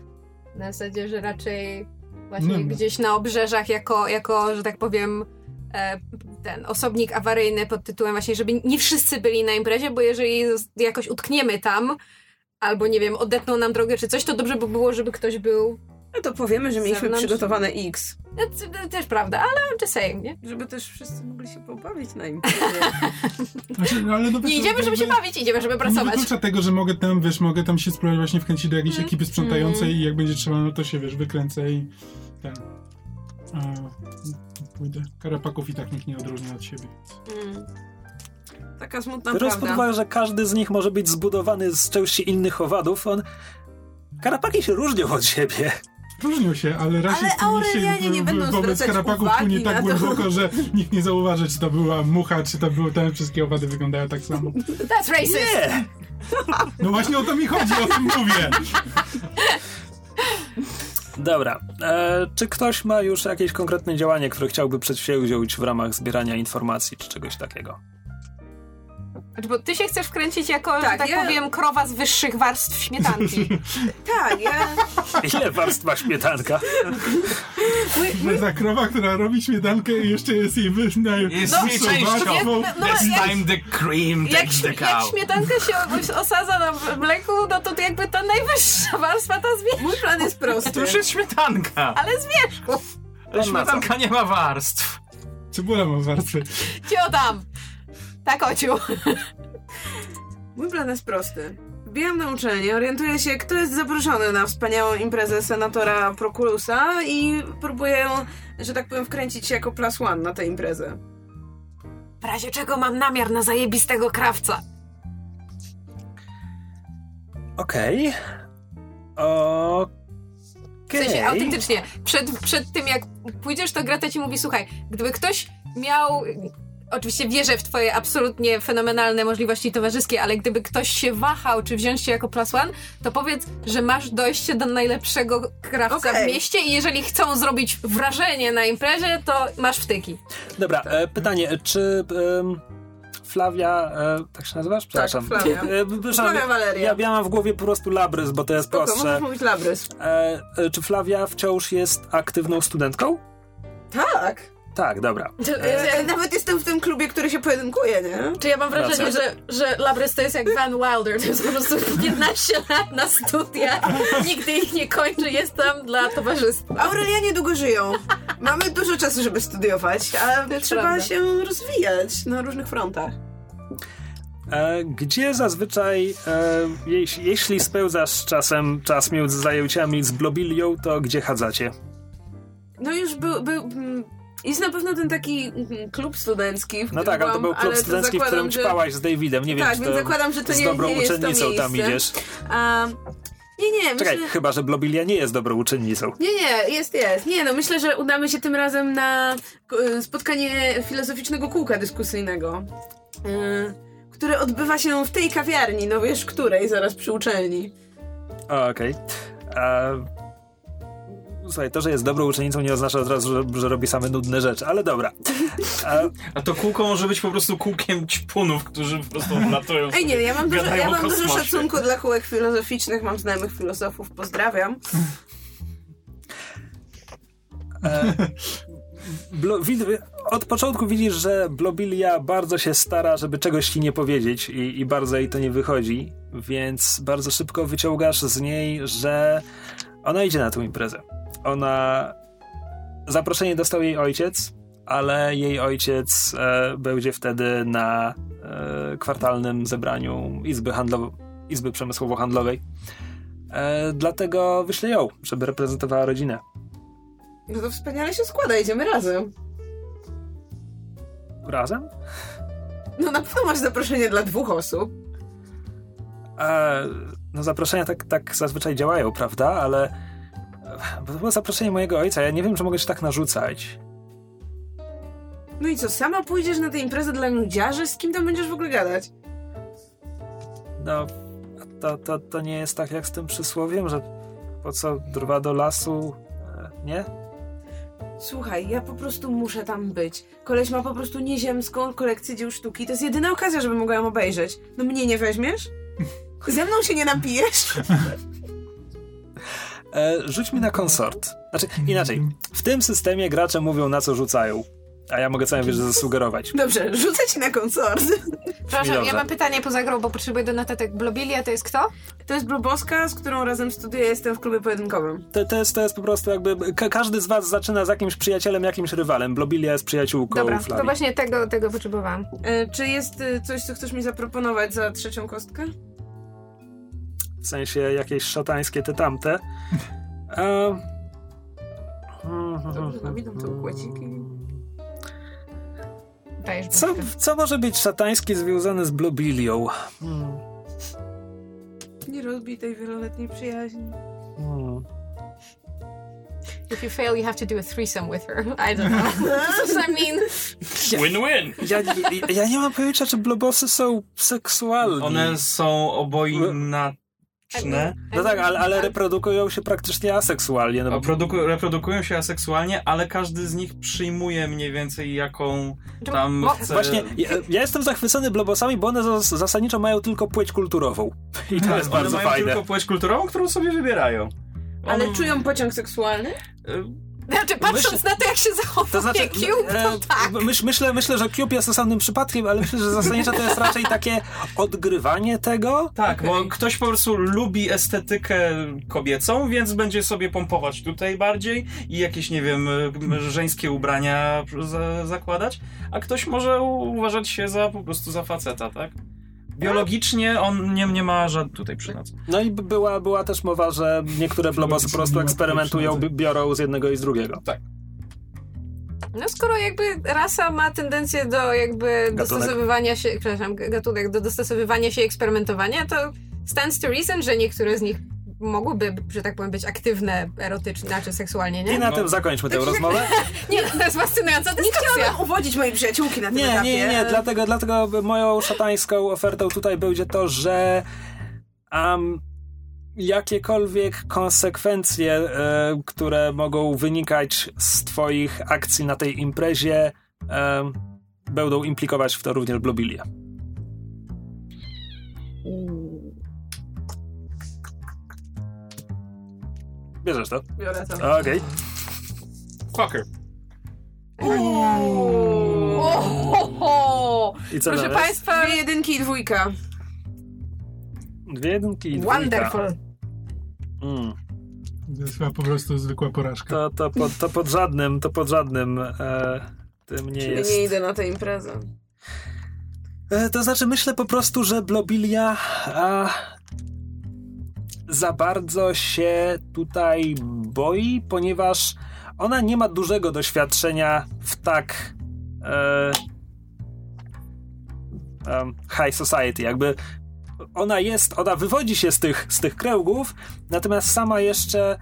Na zasadzie, że raczej właśnie No, no. gdzieś na obrzeżach jako, jako, że tak powiem, e, ten osobnik awaryjny pod tytułem właśnie, żeby nie wszyscy byli na imprezie, bo jeżeli jakoś utkniemy tam, albo nie wiem, odetną nam drogę czy coś, to dobrze by było, żeby ktoś był. No to powiemy, że mieliśmy Zewnątrz. przygotowane X. No, też prawda, ale just saying, nie? Żeby też wszyscy mogli się pobawić na *laughs* imprezie. Znaczy, no, ale no, Nie idziemy, żeby się bawić, idziemy, żeby Nie pracować. wyklucza tego, że mogę tam, wiesz, mogę tam się spróbować właśnie wkręcić do jakiejś Mm. ekipy sprzątającej i jak będzie trzeba, no to się, wiesz, wykręcę i ten... A, pójdę. Karapaków i tak nikt nie odróżnia od siebie. Mm. Taka smutna Biorąc pod prawda. uwagę, że każdy z nich może być zbudowany z części innych owadów, on... Karapaki się różnią od siebie. Różnią się, ale rasizm Ale Aurelianie nie będą wobec karapaków płynie tak głęboko, że nikt nie zauważy, czy to była mucha, czy to były te wszystkie owady wyglądają tak samo. That's racist! Nie! No właśnie o to mi chodzi, o tym mówię. *laughs* Dobra. E, czy ktoś ma już jakieś konkretne działanie, które chciałby przedsięwziąć w ramach zbierania informacji czy czegoś takiego? Znaczy, bo ty się chcesz wkręcić jako, Tak, że tak ja- powiem, krowa z wyższych warstw śmietanki. *laughs* Tak, ja... Ile warstw ma śmietanka? Jest ta krowa, która robi śmietankę i jeszcze jest jej wyznaje. Jest No, częścią. warstwą. no, This jak- time the cream takes the śmie- jak cow. śmietanka się os- osadza na mleku, no to, jakby ta najwyższa warstwa ta z Mój plan jest prosty. To już jest śmietanka. ale z wierzchu. Ale śmietanka nie ma warstw. Cebula ma warstwy. Cio tam! Tak, ociu. Mój plan jest prosty. Wbijam na uczelnię, orientuję się, kto jest zaproszony na wspaniałą imprezę senatora Proculusa i próbuję, że tak powiem, wkręcić się jako plus one na tę imprezę. W razie czego mam namiar na zajebistego krawca. Okej. W Okej. sensie, autentycznie, przed, przed tym jak pójdziesz, to Greta ci mówi, słuchaj, gdyby ktoś miał... Oczywiście wierzę w twoje absolutnie fenomenalne możliwości towarzyskie, ale gdyby ktoś się wahał, czy wziąć cię jako plus one, to powiedz, że masz dojście do najlepszego krawca Okej. w mieście i jeżeli chcą zrobić wrażenie na imprezie, to masz wtyki. Dobra, e, pytanie, czy em, Flavia, e, tak się nazywasz? Przepraszam. Flavia. E, Flavia Valeria. Ja, ja mam w głowie po prostu Labrys, bo to jest Spoko, prostsze. możesz mówić Labrys. E, e, czy Flavia wciąż jest aktywną studentką? Tak. Tak, dobra. E, Nawet jestem w tym klubie, który się pojedynkuje, nie? Czy ja mam wrażenie, że, że Labrys to jest jak Van Wilder, to jest po prostu 15 lat na studiach, nigdy ich nie kończy, jest tam dla towarzystwa. Aurelianie długo żyją. Mamy dużo czasu, żeby studiować, a Też trzeba prawda. się rozwijać na różnych frontach. E, gdzie zazwyczaj, e, jeśli, jeśli spełzasz czasem czas między zajęciami z Blobilią, to gdzie chadzacie? No już był, był mm, jest na pewno ten taki mm, klub studencki, w No tak, ale to był klub studencki, w którym że- ćpałaś z Davidem. Nie wiem, Tak, czy więc to zakładam, że to z nie, dobrą nie jest uczennicą tam miejsce. idziesz. A, nie, nie, Czekaj, myślę... chyba, że Blobilia nie jest dobrą uczennicą. Nie, nie, jest, jest. Nie, no myślę, że udamy się tym razem na e, spotkanie filozoficznego kółka dyskusyjnego, e, które odbywa się w tej kawiarni, no wiesz, której, zaraz przy uczelni. Okej. E, Słuchaj, to, że jest dobrą uczennicą nie oznacza od razu, że, że robi same nudne rzeczy, ale dobra. E, A to kółko może być po prostu kółkiem ćpunów, którzy po prostu latują Ej, nie, ja mam dużo, ja mam dużo szacunku dla kółek filozoficznych, mam znajomych filozofów, pozdrawiam. E, Blo, wid, od początku widzisz, że Blobilia bardzo się stara, żeby czegoś ci nie powiedzieć i, i bardzo jej to nie wychodzi, więc bardzo szybko wyciągasz z niej, że ona idzie na tę imprezę. Ona... Zaproszenie dostał jej ojciec, ale jej ojciec e, będzie wtedy na e, kwartalnym zebraniu Izby, Handlow- Izby Przemysłowo-Handlowej. E, dlatego wyślę ją, żeby reprezentowała rodzinę. No to wspaniale się składa, idziemy razem. Razem? No na pewno masz zaproszenie dla dwóch osób. E, no zaproszenia tak, tak zazwyczaj działają, prawda? Ale bo to było zaproszenie mojego ojca. Ja nie wiem, czy mogę się tak narzucać. No i co, sama pójdziesz na tę imprezę dla nudziarzy? Z kim tam będziesz w ogóle gadać? No, to, to, to nie jest tak jak z tym przysłowiem, że po co drwa do lasu, e, nie? Słuchaj, ja po prostu muszę tam być. Koleś ma po prostu nieziemską kolekcję dzieł sztuki. To jest jedyna okazja, żeby mogła ją obejrzeć. No mnie nie weźmiesz? Ze mną się nie napijesz? *laughs* E, rzuć mi na konsort. Znaczy, inaczej. W tym systemie gracze mówią, na co rzucają. A ja mogę całą wieżę zasugerować. Dobrze, rzucę ci na konsort. Przepraszam, Dobrze. ja mam pytanie poza grą, bo potrzebuję do notatek. Blobilia to jest kto? To jest Bluboska, z którą razem studiuję, jestem w klubie pojedynkowym. To, to, jest, to jest po prostu jakby. Ka każdy z was zaczyna z jakimś przyjacielem, jakimś rywalem. Blobilia jest przyjaciółką Dobra, to Flavi. właśnie tego, tego potrzebowałam. E, czy jest e, coś, co chcesz mi zaproponować za trzecią kostkę? W sensie jakieś szatańskie te tamte. E... Dobrze, no te układziki. Co, co może być szatańskie związane z Blobilią? Hmm. Nie rozbij tej wieloletniej przyjaźni. Hmm. If you fail, you have to do a threesome with her. I don't know. *laughs* I mean. Win-win! Ja, ja, ja nie mam pojęcia, czy blobosy są seksualne. One są No tak, ale, ale reprodukują się praktycznie aseksualnie. No bo Produku- reprodukują się aseksualnie, ale każdy z nich przyjmuje mniej więcej jaką tam chce... Właśnie, ja, ja jestem zachwycony blobosami, bo one zas, zasadniczo mają tylko płeć kulturową. I to jest One bardzo mają fajne. tylko płeć kulturową, którą sobie wybierają. Ale On- czują pociąg seksualny? y, Znaczy, patrząc na to, jak się zachowuje To znaczy, Cube, e, to tak. myśl, myślę, myślę, że Cube jest osobnym przypadkiem, ale myślę, że zasadniczo to jest raczej takie odgrywanie tego. Tak, bo ktoś po prostu lubi estetykę kobiecą, więc będzie sobie pompować tutaj bardziej i jakieś, nie wiem, żeńskie ubrania za, zakładać, a ktoś może uważać się za po prostu za faceta, tak? Biologicznie on nie, nie ma żadnych tutaj przynad. No i była, była też mowa, że niektóre blobosy po prostu eksperymentują, bi- biorą z jednego i z drugiego. No skoro jakby rasa ma tendencję do jakby dostosowywania się, przepraszam, gatunek, do dostosowywania się i eksperymentowania, to stands to reason, że niektóre z nich mogłyby, że tak powiem, być aktywne erotycznie, znaczy seksualnie, I nie? na No. tym zakończmy tę rozmowę. *laughs* Nie, to jest fascynująca dyskusja. Chciałabym uwodzić mojej przyjaciółki na tym Nie, etapie. nie, nie, nie. Dlatego, dlatego moją szatańską ofertą tutaj będzie to, że um, jakiekolwiek konsekwencje, e, które mogą wynikać z twoich akcji na tej imprezie, e, będą implikować w to również Blobilię. Bierzesz to? Biorę to. Okej. Fucker. Ohoho! I co Proszę dalej? Państwa, Dwie jedynki i dwójka. Dwie jedynki i dwójka. wonderful. Mm. To jest chyba po prostu zwykła porażka. To, to, pod, to pod żadnym, to pod żadnym e, tym nie Czyli jest. nie idę na tę imprezę. E, to znaczy, myślę po prostu, że Blobilia a, za bardzo się tutaj boi, ponieważ ona nie ma dużego doświadczenia w tak e, em, high society. Jakby ona jest, ona wywodzi się z tych, z tych kręgów, natomiast sama jeszcze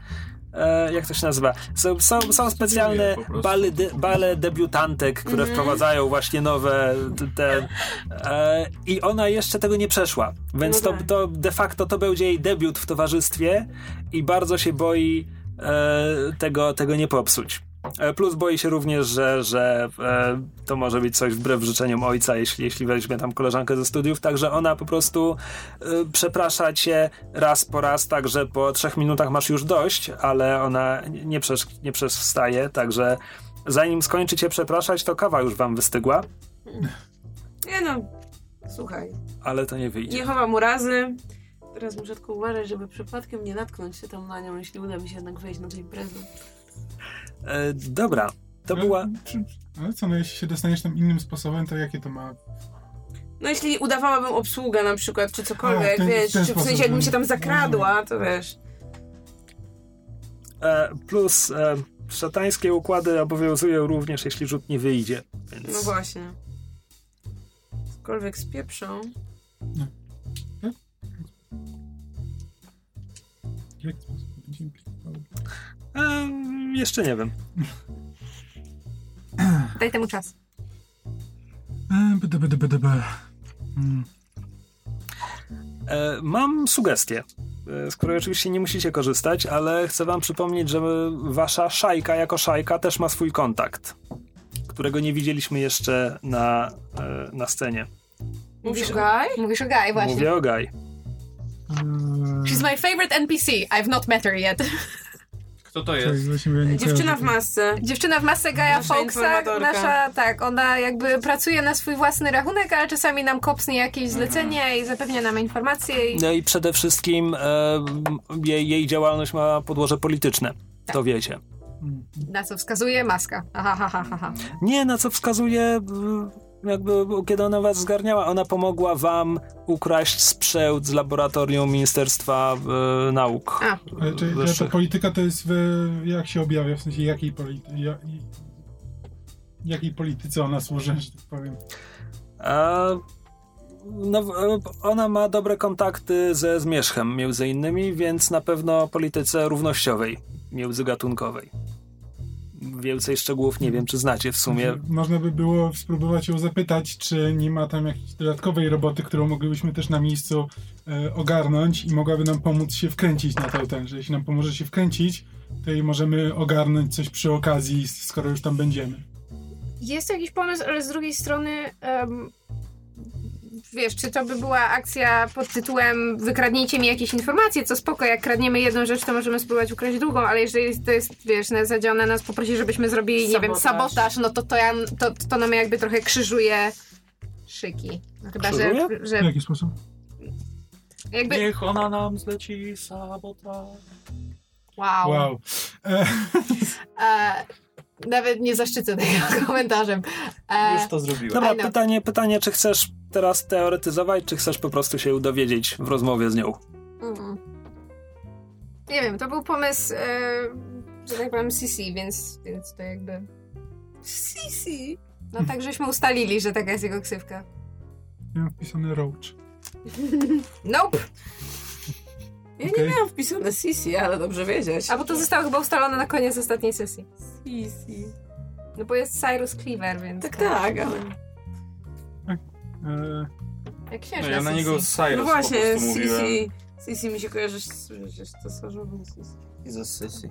e, jak to się nazywa? Są, są, są specjalne bale, de, bale debiutantek, które wprowadzają właśnie nowe te. E, I ona jeszcze tego nie przeszła. Więc No to, tak. to de facto to będzie jej debiut w towarzystwie i bardzo się boi e, tego, tego nie popsuć. E, Plus boi się również, że, że e, to może być coś wbrew życzeniom ojca, jeśli, jeśli weźmie tam koleżankę ze studiów, także ona po prostu e, przeprasza cię raz po raz, tak że po trzech minutach masz już dość, ale ona nie, przesz, nie przestaje, także zanim skończy cię przepraszać, to kawa już wam wystygła, Nie no, słuchaj. ale to nie wyjdzie. Nie chowam urazy. Teraz muszę tylko uważać, żeby przypadkiem nie natknąć się tam na nią, jeśli uda mi się jednak wejść na tę imprezę. E, dobra, to No, była... czy- Ale co, no jeśli się dostaniesz tam innym sposobem, to jakie to ma... No jeśli udawałabym obsługę na przykład, czy cokolwiek, A, ten- wiesz, ten czy w sensie jakbym no. się tam zakradła, to wiesz. E, plus e, szatańskie układy obowiązują również, jeśli rzut nie wyjdzie, więc... No właśnie. Cokolwiek spieprzą. To będzie implikowało? E, jeszcze nie wiem. Daj temu czas. E, bd, bd, bd, bd. Mm. E, mam sugestię, e, z której oczywiście nie musicie korzystać, ale chcę wam przypomnieć, że wasza szajka jako szajka też ma swój kontakt, którego nie widzieliśmy jeszcze na, e, na scenie. Mówisz Gaj? Mówisz o Guy, właśnie. Mówię o Gaj. E, She's my favorite NPC. I've not met her yet. *laughs* Kto to Tak, jest? Dziewczyna w masce. Dziewczyna w masce Gaja Nasza informatorka. nasza, tak, ona jakby pracuje na swój własny rachunek, ale czasami nam kopsnie jakieś zlecenie i zapewnia nam informacje i No i przede wszystkim e, jej, jej działalność ma podłoże polityczne. To wiecie. Na co wskazuje maska. Aha, ha, ha, ha, ha. Nie, na co wskazuje, e, jakby kiedy ona was zgarniała, ona pomogła wam ukraść sprzęt z laboratorium Ministerstwa e, Nauk. A. Ale czy, czy ta wyższych. polityka to jest w, jak się objawia, w sensie jakiej, polity, ja, i- jakiej polityce ona służy, że tak powiem. A, no, w- ona ma dobre kontakty ze Zmierzchem, między innymi, więc na pewno polityce równościowej, międzygatunkowej. Więcej szczegółów nie wiem, czy znacie w sumie. Można by było spróbować ją zapytać, czy nie ma tam jakiejś dodatkowej roboty, którą moglibyśmy też na miejscu e, ogarnąć i mogłaby nam pomóc się wkręcić na to ten, że jeśli nam pomoże się wkręcić, to i możemy ogarnąć coś przy okazji, skoro już tam będziemy. Jest to jakiś pomysł, ale z drugiej strony em, wiesz, czy to by była akcja pod tytułem wykradnijcie mi jakieś informacje, co spoko, jak kradniemy jedną rzecz, to możemy spróbować ukraść drugą, ale jeżeli to jest, wiesz, na ona nas poprosi, żebyśmy zrobili, nie wiem, Sabotaż. sabotaż, no to to, ja, to to nam jakby trochę krzyżuje szyki. Chyba, że, Krzyżuje? W że jaki sposób? jakby... Niech ona nam zleci sabotaż. Wow. Wow. E, *laughs* E, nawet nie zaszczycę tego *laughs* komentarzem. E, Już to zrobiłem. Dobra, pytanie, pytanie, czy chcesz teraz teoretyzować, czy chcesz po prostu się dowiedzieć w rozmowie z nią? Mm. Nie wiem, to był pomysł, e, że tak powiem, CC, więc, więc to jakby... Sisi. No tak żeśmy ustalili, że taka jest jego ksywka. ja mam wpisane Roach. Nope! Ja Okej. nie miałam wpisane Sisi, ale dobrze wiedzieć. A bo to zostało chyba ustalone na koniec ostatniej sesji. Sisi. No bo jest Cyrus Cleaver, więc... Tak, tak, ale... E, Jak No ja na Sisi. niego Cyrus No właśnie. Sisi. Sisi mi się kojarzy z, z cesarzową Sisi. I ze Sisi.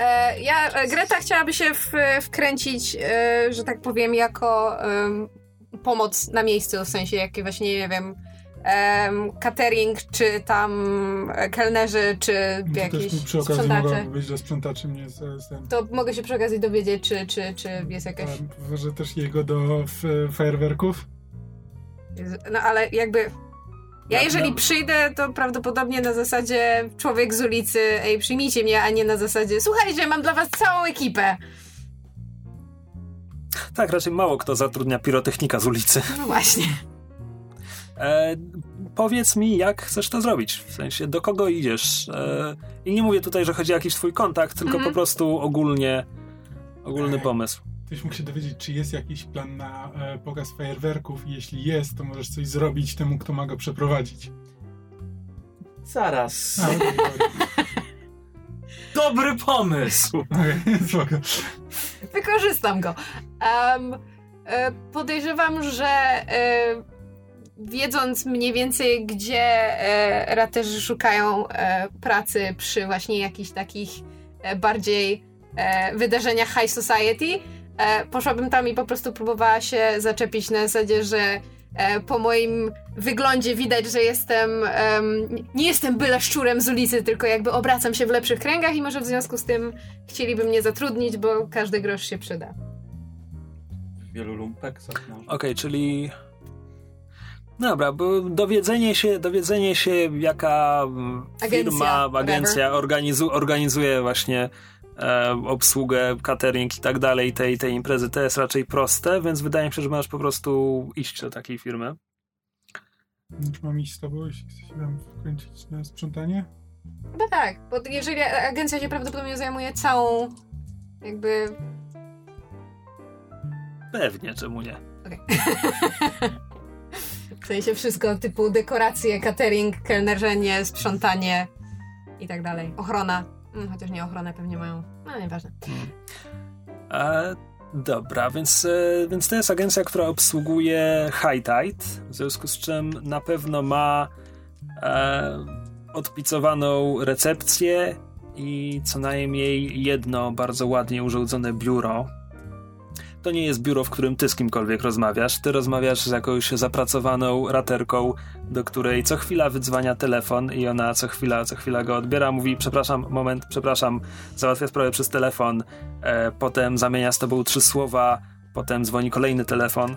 E, ja, e, Greta chciałaby się w, wkręcić, e, że tak powiem, jako em, pomoc na miejscu, w sensie jakie właśnie, nie wiem, em, catering, czy tam e, kelnerzy, czy to jakieś przy okazji sprzątacze. być, że sprzątaczem nie jest jestem. To mogę się przy okazji dowiedzieć, czy, czy, czy jest jakaś... Że też jego do f, fajerwerków. No ale jakby... Ja jeżeli przyjdę, to prawdopodobnie na zasadzie człowiek z ulicy, ej, przyjmijcie mnie, a nie na zasadzie słuchajcie, mam dla was całą ekipę. Tak, raczej mało kto zatrudnia pirotechnika z ulicy. No właśnie. E, powiedz mi, jak chcesz to zrobić? W sensie, do kogo idziesz? E, I nie mówię tutaj, że chodzi o jakiś twój kontakt, tylko Mhm. po prostu ogólnie, ogólny pomysł. Ktoś mógł się dowiedzieć, czy jest jakiś plan na e, pokaz fajerwerków i jeśli jest, to możesz coś zrobić temu, kto ma go przeprowadzić. Zaraz. A. *laughs* Dobry pomysł! *laughs* Wykorzystam go. E, podejrzewam, że e, wiedząc mniej więcej, gdzie e, raterzy szukają e, pracy przy właśnie jakichś takich e, bardziej e, wydarzeniach high society, e, poszłabym tam i po prostu próbowała się zaczepić na zasadzie, że e, po moim wyglądzie widać, że jestem em, nie jestem byle szczurem z ulicy, tylko jakby obracam się w lepszych kręgach i może w związku z tym chcieliby mnie zatrudnić, bo każdy grosz się przyda. Wielu może. Okej, czyli... Dobra, bo dowiedzenie się, dowiedzenie się jaka Agencja, firma, agencja organizu, organizuje właśnie e, obsługę, catering i tak dalej tej, tej imprezy, to jest raczej proste, więc wydaje mi się, że możesz po prostu iść do takiej firmy. Już mam iść z tobą, jeśli chcesz się tam wkręcić na sprzątanie? Chyba tak, bo jeżeli agencja się prawdopodobnie zajmuje całą jakby... Pewnie, czemu nie? *laughs* W sensie wszystko typu dekoracje, catering, kelnerzenie, sprzątanie i tak dalej. Ochrona. Mm, chociaż nie ochronę pewnie mają. No nieważne. E, dobra, więc, e, więc to jest agencja, która obsługuje High Tide, w związku z czym na pewno ma e, odpicowaną recepcję i co najmniej jedno bardzo ładnie urządzone biuro. To nie jest biuro, w którym ty z kimkolwiek rozmawiasz. Ty rozmawiasz z jakąś zapracowaną raterką, do której co chwila wydzwania telefon i ona co chwila, co chwila go odbiera, mówi przepraszam, moment, przepraszam, załatwia sprawę przez telefon, e, potem zamienia z tobą trzy słowa, potem dzwoni kolejny telefon.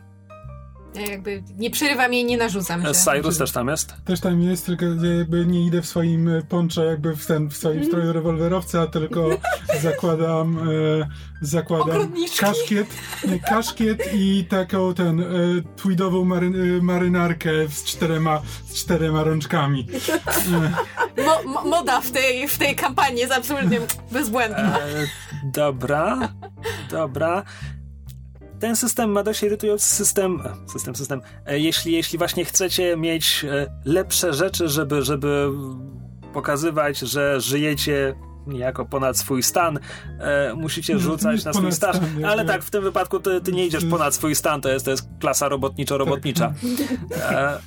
Ja jakby nie przerywam jej, nie narzucam się. Cyrus też tam jest? Też tam jest, tylko ja jakby nie idę w swoim e, poncze, jakby w, ten, w swoim stroju rewolwerowca, tylko *laughs* zakładam, e, zakładam kaszkiet, nie, kaszkiet i taką ten e, tweedową mary, e, marynarkę z czterema, z czterema rączkami. E, *laughs* Mo, mo, moda w tej, w tej kampanii jest absolutnie bezbłędna. E, dobra, dobra. Ten system ma dość irytujący system, e, system, system. E, jeśli, jeśli właśnie chcecie mieć e, lepsze rzeczy, żeby, żeby pokazywać, że żyjecie niejako ponad swój stan, e, musicie Nie, to nie rzucać na swój staż. Ale tak, w tym wypadku ty, ty nie idziesz ponad swój stan, to jest, to jest klasa robotniczo-robotnicza. E,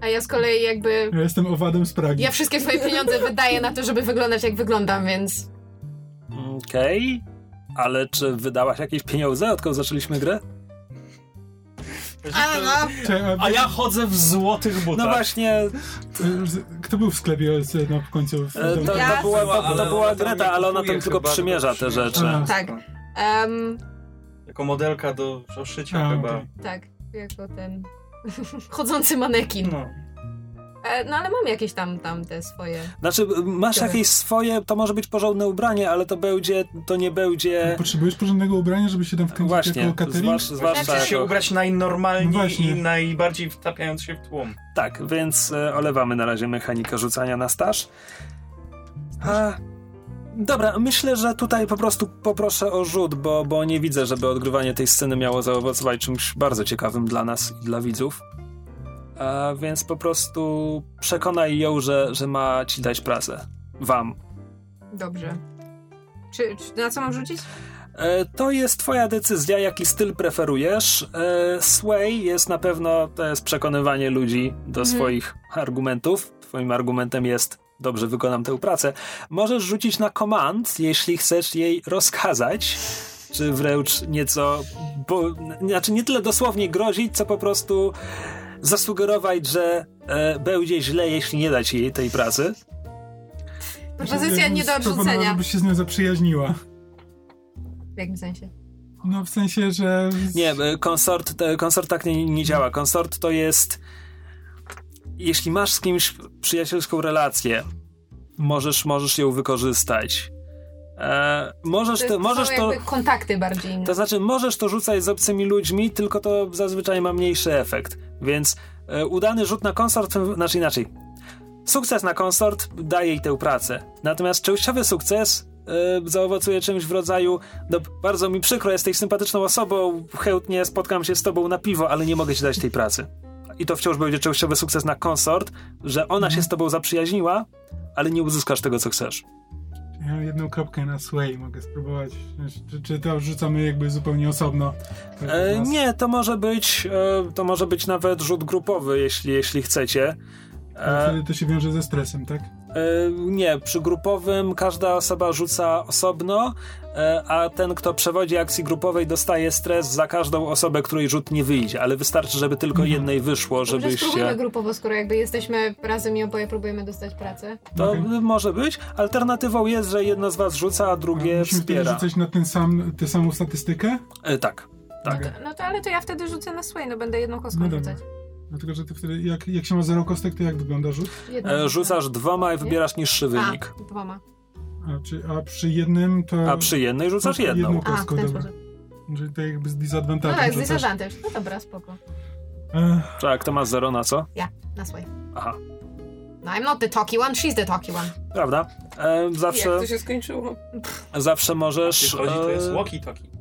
A ja z kolei jakby... ja jestem owadem z Pragi. Ja wszystkie swoje pieniądze wydaję na to, żeby wyglądać jak wyglądam, więc... Okej, ale czy wydałaś jakieś pieniądze, odkąd zaczęliśmy grę? A, no. A ja chodzę w złotych butach. No właśnie, Kto był w sklepie e, no, w końcu? W E? To, Ja- to, była, to, Ale to była Greta, ale ona tam tylko przymierza te rzeczy. A. Tak. Em, Jako modelka do oszycia A, chyba. tak, jako ten *laughs* chodzący manekin. No. E, no ale mam jakieś tam, tam te swoje... Znaczy, masz jakieś swoje, to może być porządne ubranie, ale to będzie, to nie będzie... Potrzebujesz porządnego ubrania, żeby się tam wkręcić Właśnie, jako catering? zwłasz, zwłaszcza Musisz się jako... ubrać najnormalniej No właśnie. i najbardziej wtapiając się w tłum. Tak, więc e, olewamy na razie mechanikę rzucania na staż. A, dobra, myślę, że tutaj po prostu poproszę o rzut, bo, bo nie widzę, żeby odgrywanie tej sceny miało zaowocować czymś bardzo ciekawym dla nas i dla widzów. Więc po prostu przekonaj ją, że, że ma ci dać pracę. Wam. Dobrze. Czy, czy na co mam rzucić? E, To jest twoja decyzja, jaki styl preferujesz. E, Sway jest na pewno, to jest przekonywanie ludzi do Mhm. swoich argumentów. Twoim argumentem jest, dobrze wykonam tę pracę. Możesz rzucić na command, jeśli chcesz jej rozkazać, czy wręcz nieco, bo, znaczy nie tyle dosłownie grozić, co po prostu zasugerować, że e, będzie źle, jeśli nie dać jej tej pracy. Propozycja nie do odrzucenia. żebyś się z nią zaprzyjaźniła. W jakim sensie? No w sensie, że... Nie, e, konsort, konsort tak nie, nie działa. Konsort to jest. Jeśli masz z kimś przyjacielską relację, możesz, możesz ją wykorzystać. E, możesz to, możesz to. jakby kontakty bardziej. To znaczy, możesz to rzucać z obcymi ludźmi, tylko to zazwyczaj ma mniejszy efekt. Więc e, udany rzut na konsort, znaczy inaczej. Sukces na konsort daje jej tę pracę. Natomiast częściowy sukces e, zaowocuje czymś w rodzaju no, bardzo mi przykro, jesteś sympatyczną osobą, chętnie spotkam się z tobą na piwo, ale nie mogę ci dać tej pracy. I to wciąż będzie częściowy sukces na konsort, że ona się z tobą zaprzyjaźniła, ale nie uzyskasz tego, co chcesz. Ja mam jedną kropkę na Sway, mogę spróbować. Czy, czy to rzucamy jakby zupełnie osobno? E, nie, to może być e, to może być nawet rzut grupowy, jeśli, jeśli chcecie. Ale E, Wtedy to się wiąże ze stresem, tak? e, nie, przy grupowym każda osoba rzuca osobno, e, a ten, kto przewodzi akcji grupowej, dostaje stres za każdą osobę, której rzut nie wyjdzie, ale wystarczy, żeby tylko Mhm. jednej wyszło, Może spróbujmy żebyście. grupowo, skoro jakby jesteśmy razem i oboje próbujemy dostać pracę. To Okej. może być. Alternatywą jest, że jedno z was rzuca, a drugie Musimy wtedy wspiera. rzucać na ten sam, tę samą statystykę? E, tak. Tak. Okej. No to ale to ja wtedy rzucę na sway, no będę jedną kostką No dobra. Dlatego, że ty wtedy, jak, jak się ma zero kostek, to jak wygląda rzut? E, rzucasz dwoma i wybierasz niższy wynik. A, dwoma. A, czy, a przy jednym to... A przy jednej rzucasz jedną. jedną A, w kostką, ten dobra. sposób. Czyli to jakby z No disadvantage. tak, z disadvantage. No dobra, spoko. Ech, Tak, to masz zero na co? Ja, na sway. Aha, No I'm not the talky one, she's the talky one. prawda. E, Jak zawsze, to się skończyło? zawsze możesz. Jeśli chodzi, to jest e, walkie-talkie.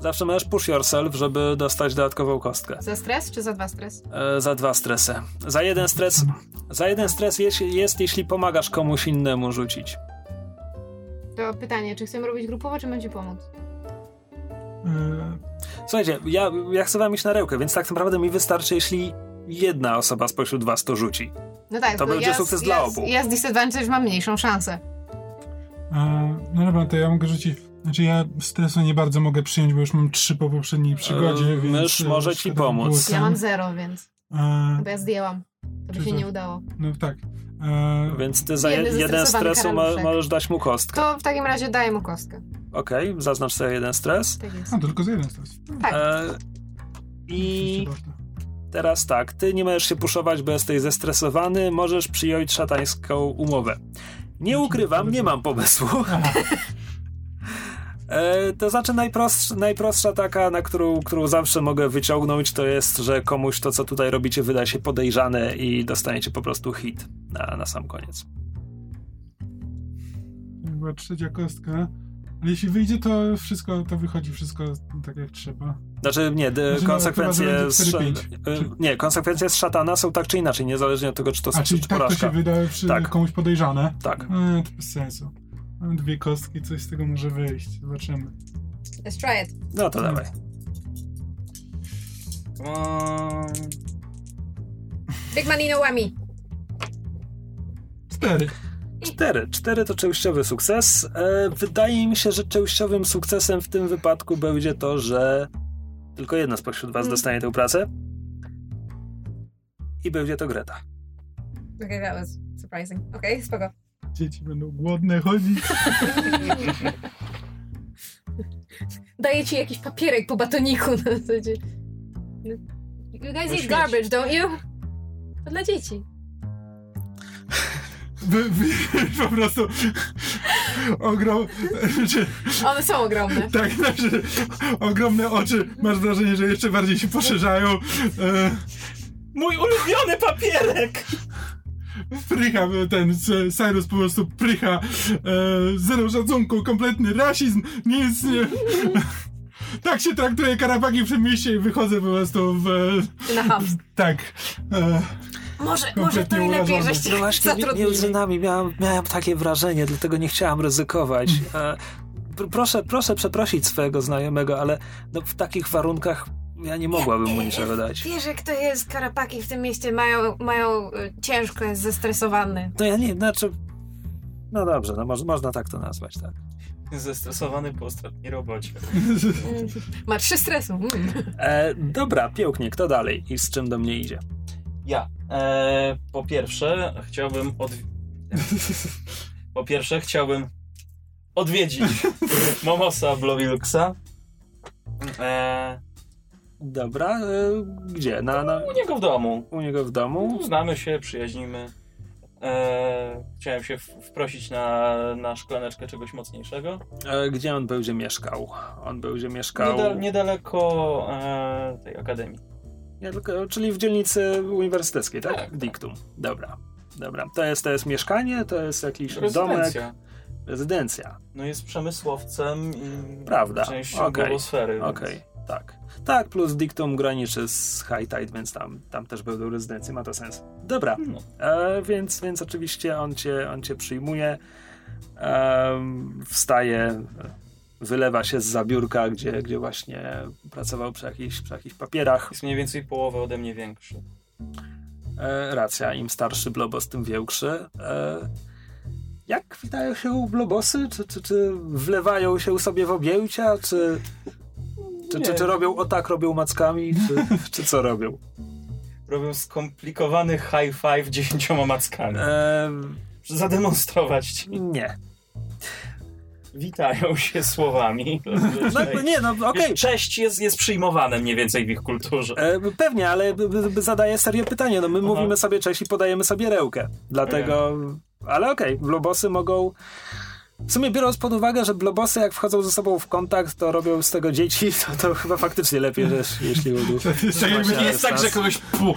Zawsze możesz push yourself, żeby dostać dodatkową kostkę. Za stres czy za dwa stres? E, za dwa stresy. Za jeden stres. Za jeden stres jest, jest, jeśli pomagasz komuś innemu rzucić. To pytanie, czy chcemy robić grupowo, czy będzie pomóc? e, Słuchajcie, ja, ja chcę wam iść na rękę, więc tak naprawdę mi wystarczy, jeśli jedna osoba spośród was to rzuci. No tak, To będzie ja, sukces ja, dla obu. Ja z disadvantage mam mniejszą szansę. E, no dobra, to ja mogę rzucić. Znaczy ja stresu nie bardzo mogę przyjąć, bo już mam trzy po poprzedniej przygodzie, E, więc... mysz e, może ci pomóc. Ja mam zero, więc. E, Bo ja zdjęłam. To by się Czy nie to- udało. no tak. E, Więc ty za Jeden je, jeden zestresowany stresu możesz dać mu kostkę. To w takim razie daję mu kostkę. Okej, zaznacz sobie jeden stres. Tak jest. A, to tylko za jeden stres. Tak. E, I teraz tak, ty nie możesz się puszować, bo jesteś zestresowany, możesz przyjąć szatańską umowę. Nie ukrywam, nie mam pomysłu. *laughs* E, to znaczy najprostsza, najprostsza taka, na którą, którą zawsze mogę wyciągnąć, to jest, że komuś to, co tutaj robicie, wyda się podejrzane i dostaniecie po prostu hit na, na sam koniec. Była trzecia kostka. Ale jeśli wyjdzie, to wszystko, to wychodzi wszystko tak jak trzeba. Znaczy nie, Znaczy, no, konsekwencje że z, będzie sz- 4-5. e, nie, konsekwencje z szatana są tak czy inaczej, niezależnie od tego, czy to A sukces czyli czy tak to porażka. się wydaje przy Tak. komuś podejrzane? Tak. E, to bez sensu. Mam dwie kostki, coś z tego może wyjść. Zobaczymy. Let's try it. No to dawaj. On. Big money no whammy. Cztery. Cztery. Cztery to częściowy sukces. E, wydaje mi się, że częściowym sukcesem w tym wypadku będzie to, że tylko jedna spośród was Mm. dostanie tę pracę. I będzie to Greta. Okay, that was surprising. Okej, okay, spoko. Dzieci będą głodne chodzić. *laughs* Daję ci jakiś papierek po batoniku na zasadzie. You guys eat garbage, don't you? To dla dzieci. Wy, wy, po prostu ogrom... One są ogromne. tak, znaczy, ogromne oczy. Masz wrażenie, że jeszcze bardziej się poszerzają. E, Mój ulubiony papierek! Prycha, ten Cyrus po prostu prycha. E, zero szacunku, kompletny rasizm. Nic nie... *laughs* Tak się traktuje karapaki w tym mieście i wychodzę po prostu w... Na ham. Tak. E, Może, może to i lepiej, żeście No właśnie, między nami miałem, miałem takie wrażenie, dlatego nie chciałam ryzykować. *laughs* E, pr- proszę, proszę przeprosić swojego znajomego, ale no, w takich warunkach ja nie mogłabym mu niczego dać. Wiesz, jak to jest, karapaki w tym mieście mają, mają y, ciężko, jest zestresowany. No ja nie, znaczy... No dobrze, no, moż, można tak to nazwać, tak. Zestresowany po ostatniej robocie. Ma trzy stresu. Mm. E, dobra, pięknie, kto dalej i z czym do mnie idzie? Ja. E, po pierwsze, chciałbym od... *laughs* Po pierwsze, chciałbym odwiedzić Momosa Blovilksa. E, Dobra, e, gdzie? Na, na, u niego w domu. u niego w domu? Znamy się, przyjaźnimy. E, chciałem się wprosić na, na szklaneczkę czegoś mocniejszego. E, gdzie on będzie mieszkał? On będzie mieszkał... Nieda, niedaleko e, tej akademii. Tylko, czyli w dzielnicy uniwersyteckiej, tak? Tak. Diktum. Dobra. Dobra. To jest, to jest mieszkanie, to jest jakiś domek, Rezydencja. rezydencja. No jest przemysłowcem i Prawda. częścią globosfery. Okej, więc- tak. Tak, plus Diktum graniczy z High Tide, więc tam, tam też będą rezydencje, ma to sens. Dobra, No. e, więc, więc oczywiście on cię, on cię przyjmuje, em, wstaje, e, wylewa się z zabiórka, gdzie, gdzie właśnie pracował przy jakichś, przy jakichś papierach. Jest mniej więcej połowę ode mnie większy. E, racja, im starszy blobos, tym większy. E, jak witają się blobosy? Czy, czy, czy wlewają się sobie w objęcia? Czy, czy, czy, Nie. czy robią o tak, robią mackami? Czy, *laughs* czy co robią? Robią skomplikowany high five dziesięcioma mackami. E, Zademonstrować ci. nie. Witają się słowami. *laughs* No, nie, no okej. Wiesz, Cześć jest, jest przyjmowane mniej więcej w ich kulturze. E, Pewnie, ale zadaję serio pytanie. No my Aha. mówimy sobie cześć i podajemy sobie rełkę. Dlatego... Ale okej, blobosy mogą... W sumie biorąc pod uwagę, że blobosy jak wchodzą ze sobą w kontakt, to robią z tego dzieci, *laughs* to, to chyba faktycznie lepiej, że, jeśli udu. to jest tak tak, że kogoś pu,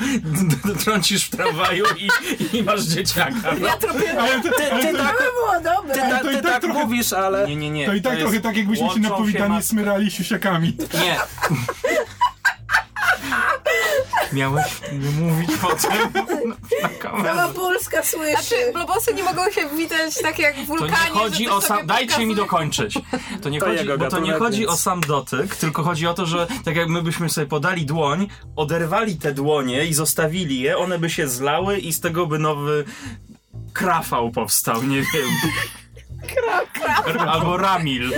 trącisz w tramwaju i, i masz dzieciaka. Ja tropię... ale to, Ty, ty to, tak, było dobre. ty, tak, to i ty tak tak trochę- mówisz, ale... Nie, nie, nie. to i tak jest- trochę tak, jakbyśmy się na powitanie smyrali siusiakami. Nie. *laughs* *laughs* Miałeś nie mówić potem na Cała kamerę. Polska słyszy. Znaczy, blobosy nie mogą się witać tak jak w To wulkanie, nie chodzi o sam... Dajcie mi dokończyć. To nie To chodzi, bo to nie chodzi o sam dotyk, tylko chodzi o to, że tak jak my byśmy sobie podali dłoń, oderwali te dłonie i zostawili je, one by się zlały i z tego by nowy krafał powstał, nie wiem. Albo Ramil.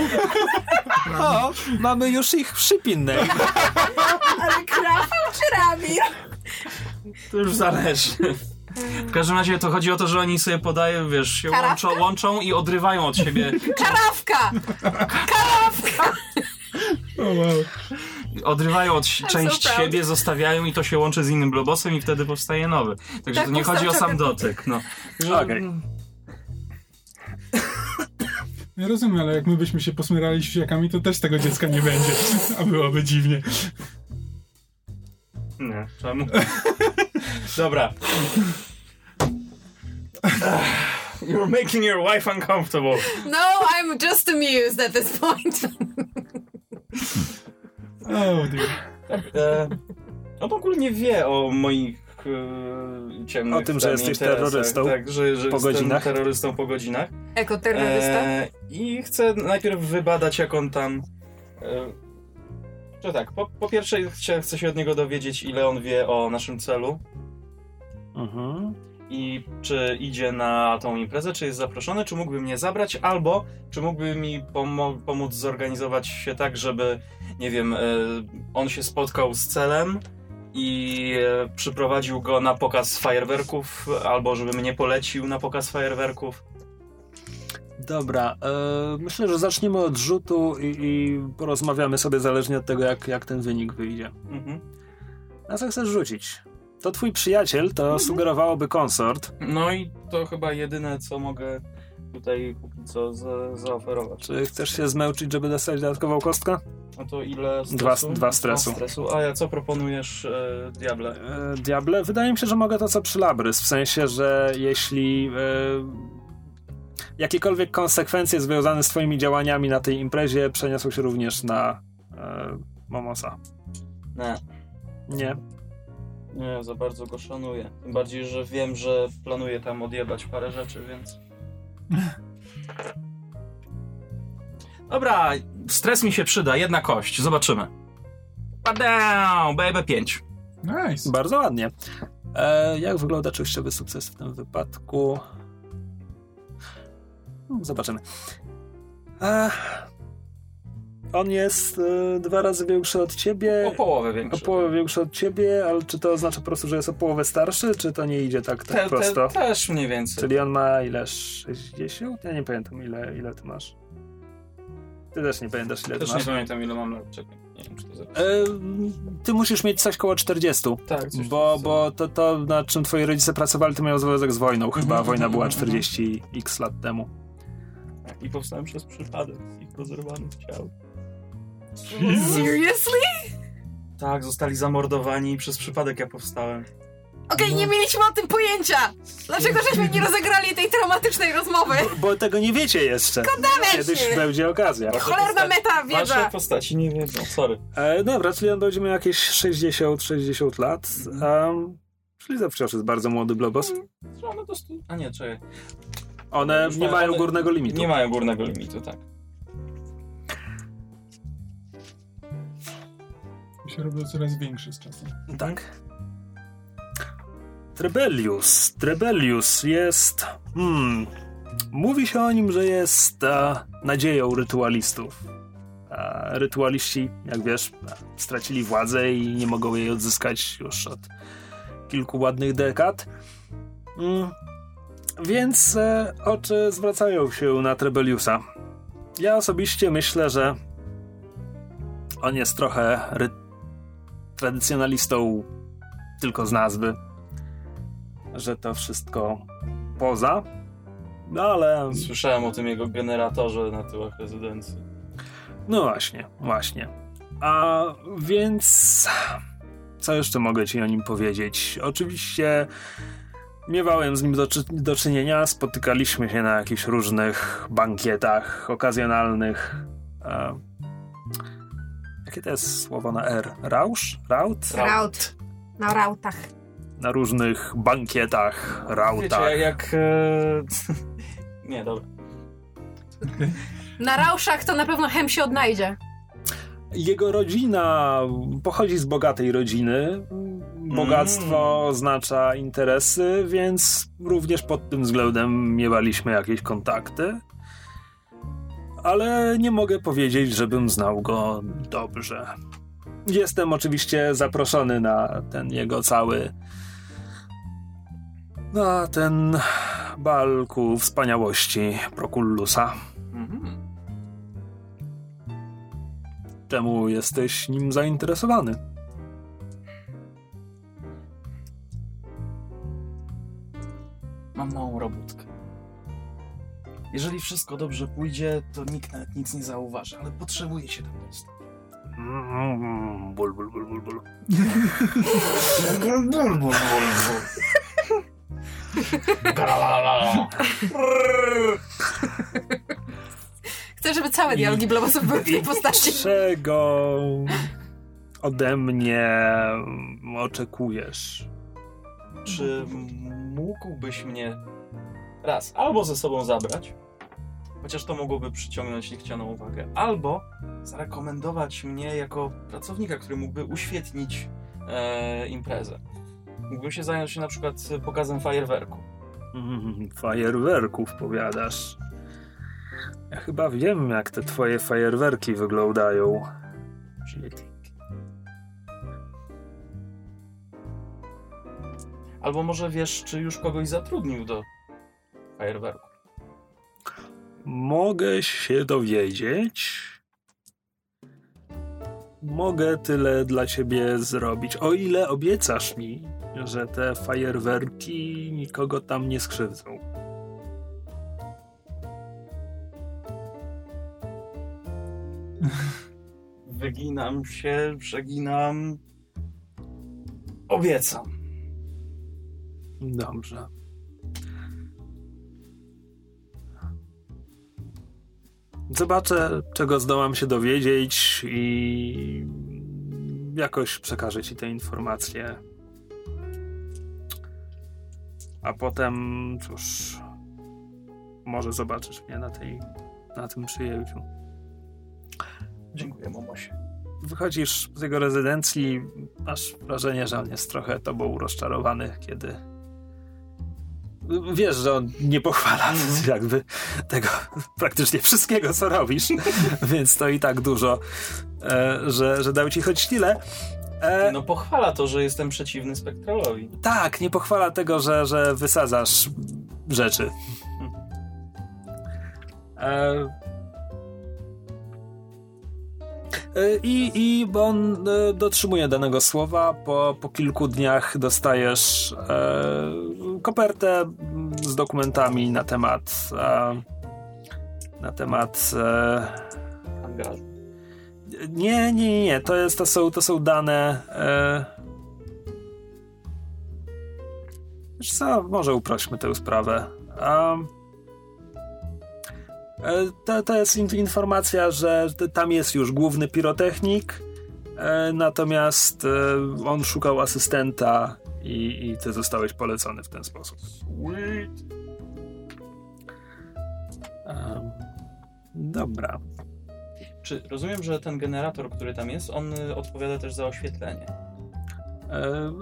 O, mamy już ich przypinne. Ale Krafał czy Ramir? To już zależy. W każdym razie to chodzi o to, że oni sobie podają, wiesz, się łączą, łączą i odrywają od siebie. Karawka! O, wow. Odrywają od część siebie, zostawiają i to się łączy z innym globosem i wtedy powstaje nowy. Także Tak to nie chodzi o sam dotyk. No. Okej. *coughs* Ja rozumiem, ale jak my byśmy się posmyrali świakami, to też tego dziecka nie będzie. A byłoby dziwnie. Nie, czemu? *laughs* Dobra. *sighs* You're making your wife uncomfortable. No, I'm just amused at this point. Oh, dear. E, on ogólnie wie o moich e, ciemnych O tym, że jesteś interesach, terrorystą Tak, że, że po godzinach. terrorystą po godzinach. Ekoterrorysta? E, I chcę najpierw wybadać, jak on tam. E, to tak, po, po pierwsze chcę, chcę się od niego dowiedzieć, ile on wie o naszym celu Mhm. i czy idzie na tą imprezę, czy jest zaproszony, czy mógłby mnie zabrać, albo czy mógłby mi pomo- pomóc zorganizować się tak, żeby, nie wiem, e, on się spotkał z celem i e, przyprowadził go na pokaz fajerwerków, albo żeby mnie polecił na pokaz fajerwerków. Dobra, e, myślę, że zaczniemy od rzutu i, i porozmawiamy sobie zależnie od tego, jak, jak ten wynik wyjdzie. Mhm. Na co chcesz rzucić? To twój przyjaciel, to sugerowałoby konsort. No i to chyba jedyne, co mogę tutaj póki co za, zaoferować. Czy chcesz się zmęczyć, żeby dostać dodatkową kostkę? No to ile Dwa- stresu? dwa stresu. stresu. A ja co proponujesz, e, Diable? E, Diable? Wydaje mi się, że mogę to co przy Labrys, w sensie, że jeśli e, jakiekolwiek konsekwencje związane z twoimi działaniami na tej imprezie przeniosą się również na e, Momosa. Nie, Nie. nie, za bardzo go szanuję. Tym bardziej, że wiem, że planuje tam odjebać parę rzeczy, więc... Dobra, stres mi się przyda, jedna kość, zobaczymy. Padam, BB5. Nice. Bardzo ładnie. E, jak wygląda częściowy sukces w tym wypadku? Hmm, Zobaczymy. E, on jest e, dwa razy większy od ciebie. O połowę O większy. połowę większy od ciebie, ale czy to oznacza po prostu, że jest o połowę starszy, czy to nie idzie tak, tak Te, prosto? te, też mniej więcej. Czyli on ma ile? 60? Ja nie pamiętam ile, ile ty masz. Ty też nie pamiętasz ile ty Też nie masz. pamiętam ile mam lat, czekaj. Nie wiem, czy to. E, ty musisz mieć coś koło 40. Tak, coś Bo, bo to, to, nad czym twoi rodzice pracowali, to miało związek z wojną. Chyba Mhm, wojna była mhm, 40 x lat temu. I powstałem przez przypadek z ich rozerwanych ciał. Seriously? Tak, zostali zamordowani i przez przypadek ja powstałem. Okej, nie mieliśmy o tym pojęcia! Dlaczego żeśmy nie rozegrali tej traumatycznej rozmowy? Bo tego nie wiecie jeszcze. Kiedyś się. będzie okazja. Cholerna meta Wasze wiedza! postaci nie wiedzą, sorry. E, dobra, czyli on będzie miał jakieś 60-60 lat. Um, czyli wciąż jest bardzo młody blobos. Stu... A nie, czekaj. One Już nie mają- mają one górnego limitu. Nie mają górnego limitu, tak. Się robią coraz większy z czasem. Tak. Trebellius. Trebellius jest. Hmm. Mówi się o nim, że jest e, nadzieją rytualistów. A rytualiści, jak wiesz, stracili władzę i nie mogą jej odzyskać już od kilku ładnych dekad. Mm. Więc e, oczy zwracają się na Trebelliusa. Ja osobiście myślę, że on jest trochę ry- tradycjonalistą tylko z nazwy, że to wszystko poza, no ale Słyszałem o tym jego generatorze na tyłach rezydencji. no właśnie, właśnie. A więc co jeszcze mogę ci o nim powiedzieć? Oczywiście miewałem z nim do, do czynienia, spotykaliśmy się na jakichś różnych bankietach okazjonalnych. Jakie to jest słowo na R? Rausz? Raut? Raut. Na rautach. Na różnych bankietach, rautach. Wiecie, jak... E... *laughs* nie, dobra. Na rauszach to na pewno hem się odnajdzie. Jego rodzina pochodzi z bogatej rodziny. Bogactwo Mm. oznacza interesy, więc również pod tym względem miewaliśmy jakieś kontakty. Ale nie mogę powiedzieć, żebym znał go dobrze. Jestem oczywiście zaproszony na ten jego cały. na ten bal ku wspaniałości Prokullusa. Mhm. Czemu jesteś nim zainteresowany? Mam małą robótkę. Jeżeli wszystko dobrze pójdzie, to nikt nawet nic nie zauważy, ale potrzebuję się tam dostać. Mm, Ból, ból, ból, ból, ból. Chcę, żeby całe dialogi Blobosów były w tej postaci. Czego ode mnie oczekujesz? Czy mógłbyś mnie raz albo ze sobą zabrać, chociaż to mogłoby przyciągnąć niechcianą uwagę, albo zarekomendować mnie jako pracownika, który mógłby uświetnić e, imprezę. Mógłbym się zająć na przykład pokazem fajerwerku. Mm, *laughs* Fajerwerków powiadasz. Ja chyba wiem, jak te twoje fajerwerki wyglądają. Albo może wiesz, czy już kogoś zatrudnił do fajerwerku. Mogę się dowiedzieć. Mogę tyle dla ciebie zrobić. O ile obiecasz mi, że te fajerwerki nikogo tam nie skrzywdzą. *laughs* Wyginam się, przeginam. Obiecam. Dobrze. Zobaczę, czego zdołam się dowiedzieć i jakoś przekażę ci te informacje. A potem, cóż, może zobaczysz mnie na tej, na tym przyjęciu. Dziękuję, mamosie. Wychodzisz z jego rezydencji, masz wrażenie, że on jest trochę tobą rozczarowany, kiedy wiesz, że on nie pochwala *laughs* jakby tego praktycznie wszystkiego, co robisz, *laughs* więc to i tak dużo, e, że, że dał ci choć tyle. E, No pochwala to, że jestem przeciwny spektralowi. tak, nie pochwala tego, że, że wysadzasz rzeczy. E, e, I, I bo on e, dotrzymuje danego słowa. Po, po kilku dniach dostajesz e, kopertę mm, z dokumentami na temat e, na temat e, nie, nie, nie. To, jest, to, są, to są dane. E... Wiesz co, może uprośmy tę sprawę. Um, e, to, to jest in, informacja, że tam jest już główny pirotechnik, e, natomiast e, on szukał asystenta i, i ty zostałeś polecony w ten sposób. Sweet. Dobra. Czy rozumiem, że ten generator, który tam jest, on y, odpowiada też za oświetlenie? E,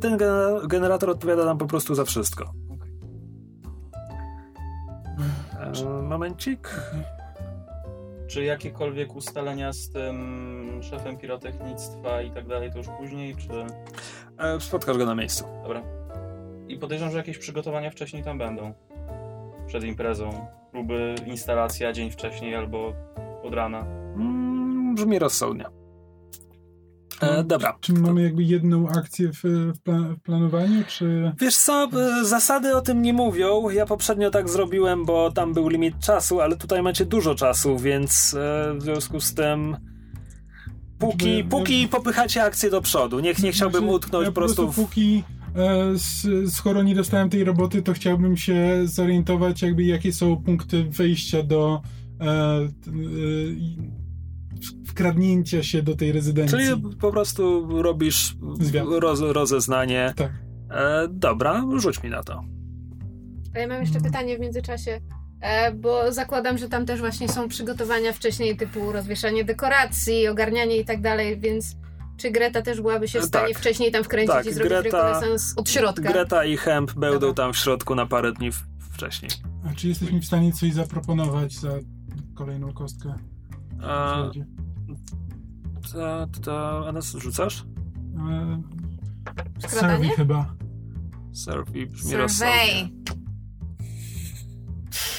ten gener- generator odpowiada nam po prostu za wszystko. Momencik. Czy jakiekolwiek ustalenia z tym szefem pirotechnictwa i tak dalej, to już później, czy... E, spotkasz go na miejscu. Dobra. I podejrzewam, że jakieś przygotowania wcześniej tam będą. Przed imprezą. Próby, instalacja dzień wcześniej albo od rana. Mm, brzmi rozsądnie. E, dobra. Czy mamy jakby jedną akcję w, w, pla- w planowaniu, czy... Wiesz co, e, zasady o tym nie mówią. Ja poprzednio tak zrobiłem, bo tam był limit czasu, ale tutaj macie dużo czasu, więc e, w związku z tym póki, póki popychacie akcję do przodu. Nie, nie chciałbym Znaczy, utknąć ja po prostu w... póki e, skoro nie dostałem tej roboty, to chciałbym się zorientować jakby jakie są punkty wyjścia do wkradnięcia się do tej rezydencji. Czyli po prostu robisz roz, rozeznanie. Tak. E, dobra, rzuć mi na to. A ja mam jeszcze pytanie w międzyczasie, e, bo zakładam, że tam też właśnie są przygotowania wcześniej typu rozwieszanie dekoracji, ogarnianie i tak dalej, więc czy Greta też byłaby się w stanie Tak. wcześniej tam wkręcić Tak, i zrobić Greta- rekonesans od środka? Greta i Hemp będą Dobra. tam w środku na parę dni w- wcześniej. A czy jesteśmy w stanie coś zaproponować za kolejną kostkę. A, to, to, a nas rzucasz? E, Skradanie? Survey chyba. Survey brzmi Survey.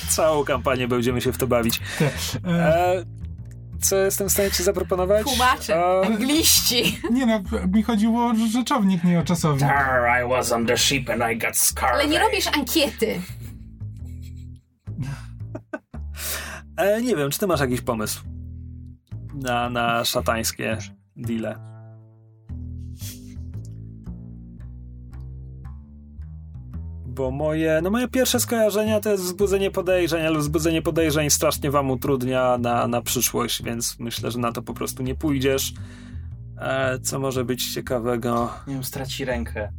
Całą kampanię będziemy się w to bawić. E, E, co jestem w stanie ci zaproponować? Tłumacze, E, angliści. nie no, mi chodziło o rzeczownik, nie o czasownik. I was on the ship and I got scarred. Ale nie robisz ankiety. e, nie wiem, czy ty masz jakiś pomysł na, na szatańskie deale. Bo moje, no moje pierwsze skojarzenia to jest wzbudzenie podejrzeń, ale wzbudzenie podejrzeń strasznie wam utrudnia na, na przyszłość, więc myślę, że na to po prostu nie pójdziesz. E, co może być ciekawego? Nie wiem, straci rękę.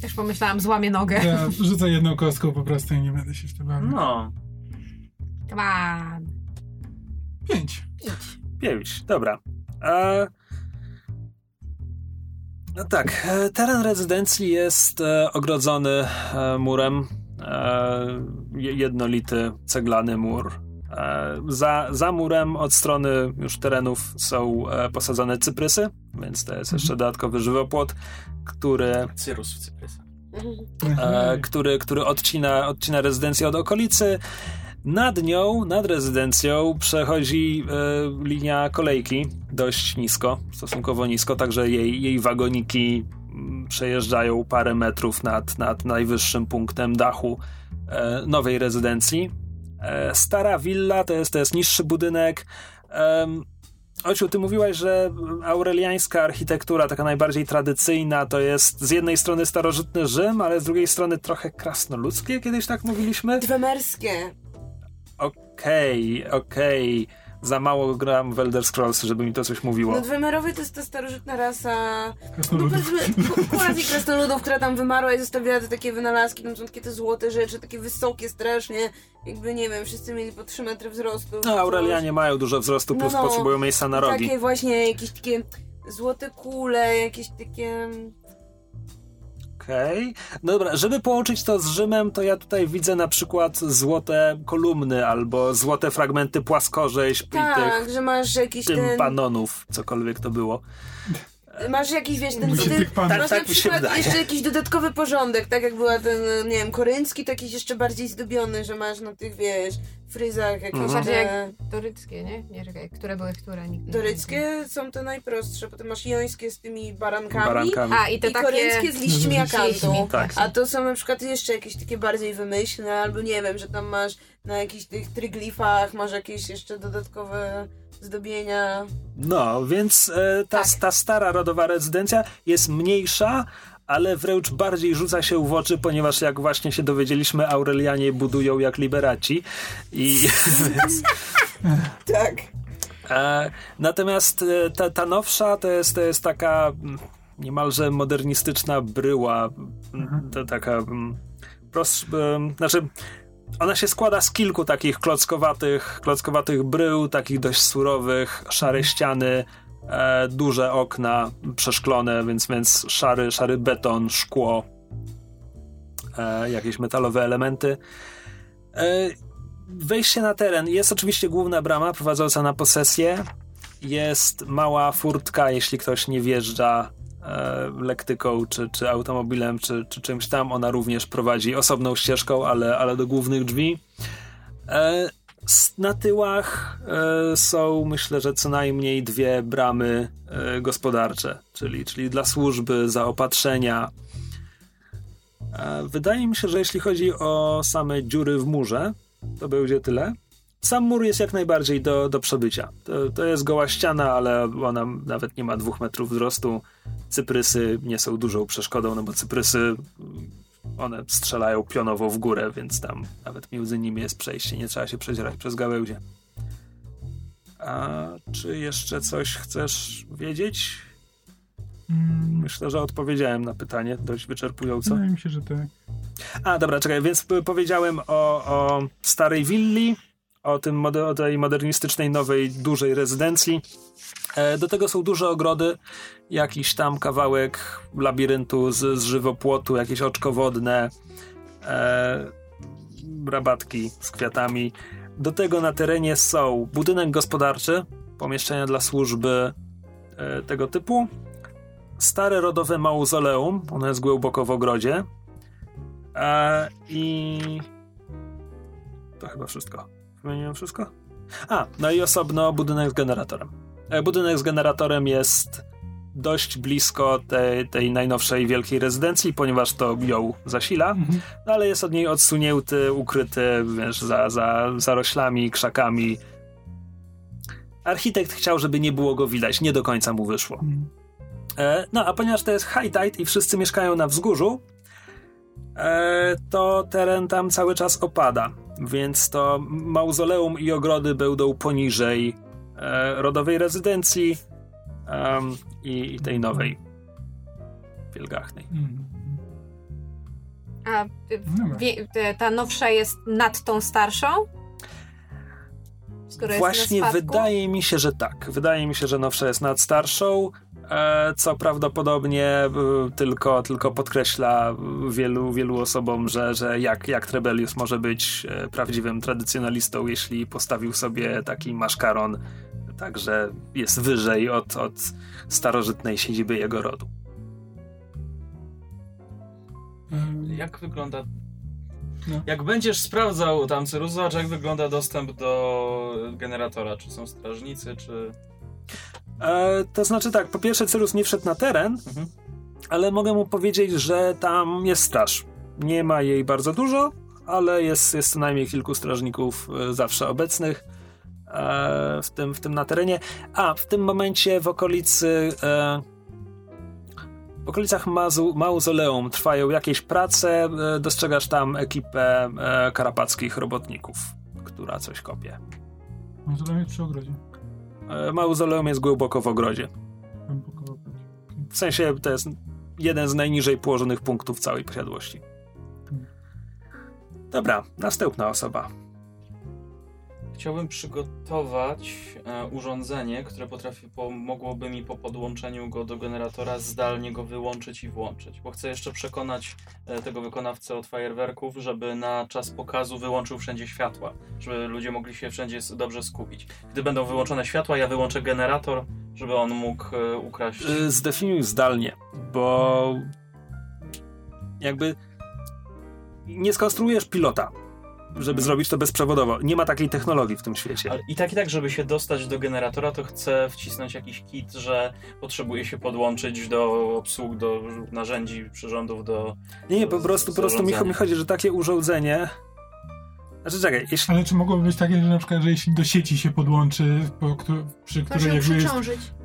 Też pomyślałam, złamie nogę. Ja rzucę jedną kostką po prostu i nie będę się w tym bawił. No. Come on. Pięć. Pięć. 9, dobra. E, no tak, e, teren rezydencji jest e, ogrodzony murem. jednolity, ceglany mur. Za, za murem od strony już terenów są posadzone cyprysy, więc to jest jeszcze mhm. dodatkowy żywopłot, który. Cyrus w który, który odcina, odcina rezydencję od okolicy. Nad nią, nad rezydencją przechodzi e, linia kolejki dość nisko, stosunkowo nisko, także jej, jej wagoniki mm, przejeżdżają parę metrów nad, nad najwyższym punktem dachu e, nowej rezydencji. E, stara willa to jest, to jest niższy budynek. Ociu, ty mówiłaś, że aureliańska architektura, taka najbardziej tradycyjna, to jest z jednej strony starożytny Rzym, ale z drugiej strony trochę krasnoludzkie, kiedyś tak mówiliśmy? Dwiemerskie. Okej, okej. Za mało gram w Elder Scrolls, żeby mi to coś mówiło. No Dwemerowie to jest ta starożytna rasa... No powiedzmy, krasnoludów, która tam wymarła i zostawiała te takie wynalazki, tam są takie te złote rzeczy, takie wysokie strasznie, jakby nie wiem, wszyscy mieli po 3 metry wzrostu. No, Aurelianie mają dużo wzrostu, plus No, no. potrzebują miejsca na rogi. Takie właśnie jakieś takie złote kule, jakieś takie... Okej. No dobra, żeby połączyć to z Rzymem, to ja tutaj widzę na przykład złote kolumny albo złote fragmenty płaskorzeźb i Tak, tych że masz jakiś ten... tympanonów, cokolwiek to było. Masz jakiś, wiesz, ten... Masz Tak na przykład jeszcze jakiś dodatkowy porządek, tak jak była ten, nie wiem, koryncki, to jakiś jeszcze bardziej zdobiony, że masz na tych, wiesz, fryzach jakieś Mhm. Bardziej te... jak doryckie, nie? Nie, czekaj, które były które? Nikt nie Doryckie są te najprostsze, potem masz jońskie z tymi barankami, Barankami. A, i te i takie... korynckie z liśćmi *laughs* akantą. Tak. A to są na przykład jeszcze jakieś takie bardziej wymyślne, albo nie wiem, że tam masz na jakichś tych tryglifach, masz jakieś jeszcze dodatkowe zdobienia. No, więc e, ta, Tak. ta stara rodowa rezydencja jest mniejsza, ale wręcz bardziej rzuca się w oczy, ponieważ jak właśnie się dowiedzieliśmy, Aurelianie budują jak liberaci. I *laughs* więc, Tak. e, natomiast e, ta, ta nowsza to jest, to jest taka mm, niemalże modernistyczna bryła. mm, To taka mm, prost, em, znaczy ona się składa z kilku takich klockowatych, klockowatych brył, takich dość surowych, szare ściany, e, duże okna przeszklone, więc, więc szary, szary beton, szkło, e, jakieś metalowe elementy. E, wejście na teren. Jest oczywiście główna brama prowadząca na posesję. Jest mała furtka, jeśli ktoś nie wjeżdża lektyką, czy, czy automobilem, czy, czy czymś tam. Ona również prowadzi osobną ścieżką, ale, ale do głównych drzwi. E, na tyłach e, są, myślę, że co najmniej dwie bramy e, gospodarcze, czyli, czyli dla służby, zaopatrzenia. E, wydaje mi się, że jeśli chodzi o same dziury w murze, to będzie tyle. Sam mur jest jak najbardziej do, do przebycia. To, to jest goła ściana, ale ona nawet nie ma dwóch metrów wzrostu. Cyprysy nie są dużą przeszkodą, no bo cyprysy mm, one strzelają pionowo w górę, więc tam nawet między nimi jest przejście, nie trzeba się przedzierać przez gałęzie. A czy jeszcze coś chcesz wiedzieć? Mm, Myślę, że odpowiedziałem na pytanie dość wyczerpująco. Wydaje mi się, że tak. A, dobra, czekaj, więc powiedziałem o, o starej willi, o, tym o tej modernistycznej, nowej, dużej rezydencji. E, do tego są duże ogrody, jakiś tam kawałek labiryntu z, z żywopłotu, jakieś oczko wodne, e, rabatki z kwiatami. Do tego na terenie są budynek gospodarczy, pomieszczenia dla służby e, tego typu, stare rodowe mauzoleum, ono jest głęboko w ogrodzie e, i to chyba wszystko. Wymieniłem wszystko? A, no i osobno budynek z generatorem. E, budynek z generatorem jest dość blisko tej, tej najnowszej wielkiej rezydencji, ponieważ to ją zasila, Mhm. no ale jest od niej odsunięty, ukryty, wiesz, za, za zaroślami, krzakami. Architekt chciał, żeby nie było go widać, nie do końca mu wyszło. Mhm. E, no, a ponieważ to jest high tide i wszyscy mieszkają na wzgórzu, e, to teren tam cały czas opada, więc to mauzoleum i ogrody będą poniżej e, rodowej rezydencji i, i tej nowej wielgachnej. Mhm. A Dobra. wie, ta nowsza jest nad tą starszą? Właśnie wydaje mi się, że tak. Wydaje mi się, że nowsza jest nad starszą, co prawdopodobnie e, tylko, tylko podkreśla wielu, wielu osobom, że, że jak, jak Trebelius może być e, prawdziwym tradycjonalistą, jeśli postawił sobie taki maszkaron, także jest wyżej od, od starożytnej siedziby jego rodu. Mhm. Jak wygląda... No. Jak będziesz sprawdzał tam Cyrus, zobacz jak wygląda dostęp do generatora. Czy są strażnicy, czy... E, to znaczy tak, po pierwsze Cyrus nie wszedł na teren, Mhm. ale mogę mu powiedzieć, że tam jest straż. Nie ma jej bardzo dużo, ale jest, jest co najmniej kilku strażników e, zawsze obecnych e, w, tym, w tym na terenie. A w tym momencie w okolicy. E, w okolicach mazu, mauzoleum trwają jakieś prace. E, dostrzegasz tam ekipę e, karapackich robotników, która coś kopie. Mauzoleum jest przy ogrodzie. E, mauzoleum jest głęboko w ogrodzie. Głęboko w ogrodzie. W sensie to jest jeden z najniżej położonych punktów całej posiadłości. Dobra, następna osoba. Chciałbym przygotować e, urządzenie, które potrafi, po, mogłoby mi po podłączeniu go do generatora zdalnie go wyłączyć i włączyć. Bo chcę jeszcze przekonać e, tego wykonawcę od fajerwerków, żeby na czas pokazu wyłączył wszędzie światła, żeby ludzie mogli się wszędzie dobrze skupić. Gdy będą wyłączone światła, ja wyłączę generator, żeby on mógł e, ukraść. Y, Zdefiniuj zdalnie, bo jakby nie skonstruujesz pilota, żeby zrobić to bezprzewodowo. Nie ma takiej technologii w tym świecie. Ale I tak i tak, żeby się dostać do generatora, to chcę wcisnąć jakiś kit, że potrzebuję się podłączyć do obsług, do narzędzi, przyrządów, do... Nie, nie, po prostu, po prostu mi, mi chodzi, że takie urządzenie... Znaczy czekaj, jeśli... Ale czy mogłoby być takie, że na przykład, że jeśli do sieci się podłączy, po, przy której jakby jest...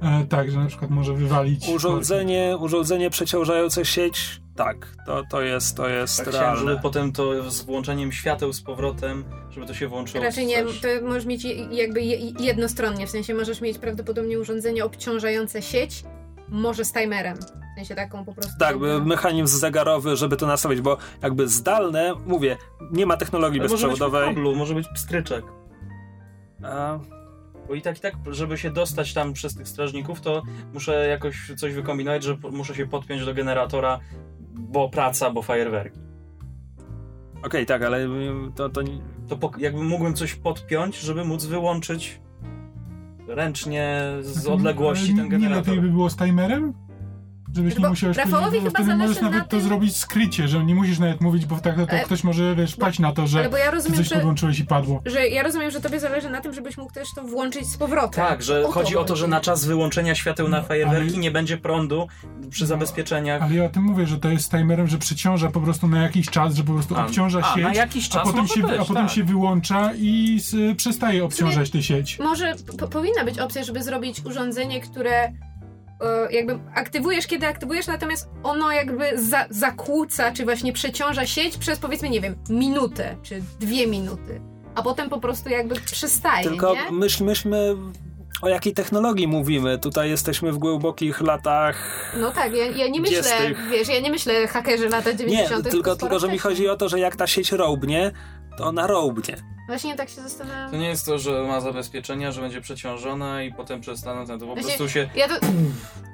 E, tak, że na przykład może wywalić... Urządzenie, urządzenie przeciążające sieć, tak, to, to jest, to jest Tak chciałem, żeby realne. potem to z włączeniem świateł z powrotem, żeby to się włączyło. Raczej nie, to możesz mieć jakby je- jednostronnie, w sensie możesz mieć prawdopodobnie urządzenie obciążające sieć, może z timerem. W sensie taką po prostu. Tak, żeby- mechanizm zegarowy, żeby to nastawić, bo jakby zdalne, mówię, nie ma technologii Ale może być bezprzewodowej. kablu, może być pstryczek. A, Bo i tak, i tak, żeby się dostać tam przez tych strażników, to muszę jakoś coś wykombinować, że muszę się podpiąć do generatora, bo praca, bo fajerwerki. Okej, tak, ale y, to, to nie- To po, jakby mógłbym coś podpiąć, żeby móc wyłączyć ręcznie z odległości Ale ten Nie generator. lepiej by było z timerem? Żebyś nie musiał Rafałowi chyba wtedy możesz nawet to tym- zrobić skrycie, że nie musisz nawet mówić, bo tak to, to Ale- ktoś może, wiesz, paść na to, że bo ja rozumiem, coś że, podłączyłeś i padło. że ja rozumiem, że tobie zależy na tym, żebyś mógł też to włączyć z powrotem. Tak, że O chodzi o to, że na czas wyłączenia świateł na No, fajerwerki ale- nie będzie prądu przy No, zabezpieczeniach. Ale ja o tym mówię, że to jest z timerem, że przyciąża po prostu na jakiś czas, że po prostu A, obciąża a, sieć, na jakiś czas a potem, się, być, a potem tak. się wyłącza i s, przestaje obciążać tę sieć. Może po, powinna być opcja, żeby zrobić urządzenie, które jakby aktywujesz, kiedy aktywujesz, natomiast ono jakby za, zakłóca, czy właśnie przeciąża sieć przez powiedzmy, nie wiem, minutę, czy dwie minuty. A potem po prostu jakby przestaje, tylko nie? myśl, myślmy o jakiej technologii mówimy. Tutaj jesteśmy w głębokich latach. No tak, ja, ja nie myślę, Dwudziestych. wiesz, ja nie myślę hakerzy lata 90. Nie, tylko, sporo tylko że mi chodzi o to, że jak ta sieć rołbnie, to ona rołbnie. Właśnie tak się zastanawiam. To nie jest to, że ma zabezpieczenia, że będzie przeciążona i potem przestaną ten, to po prostu się Ja to,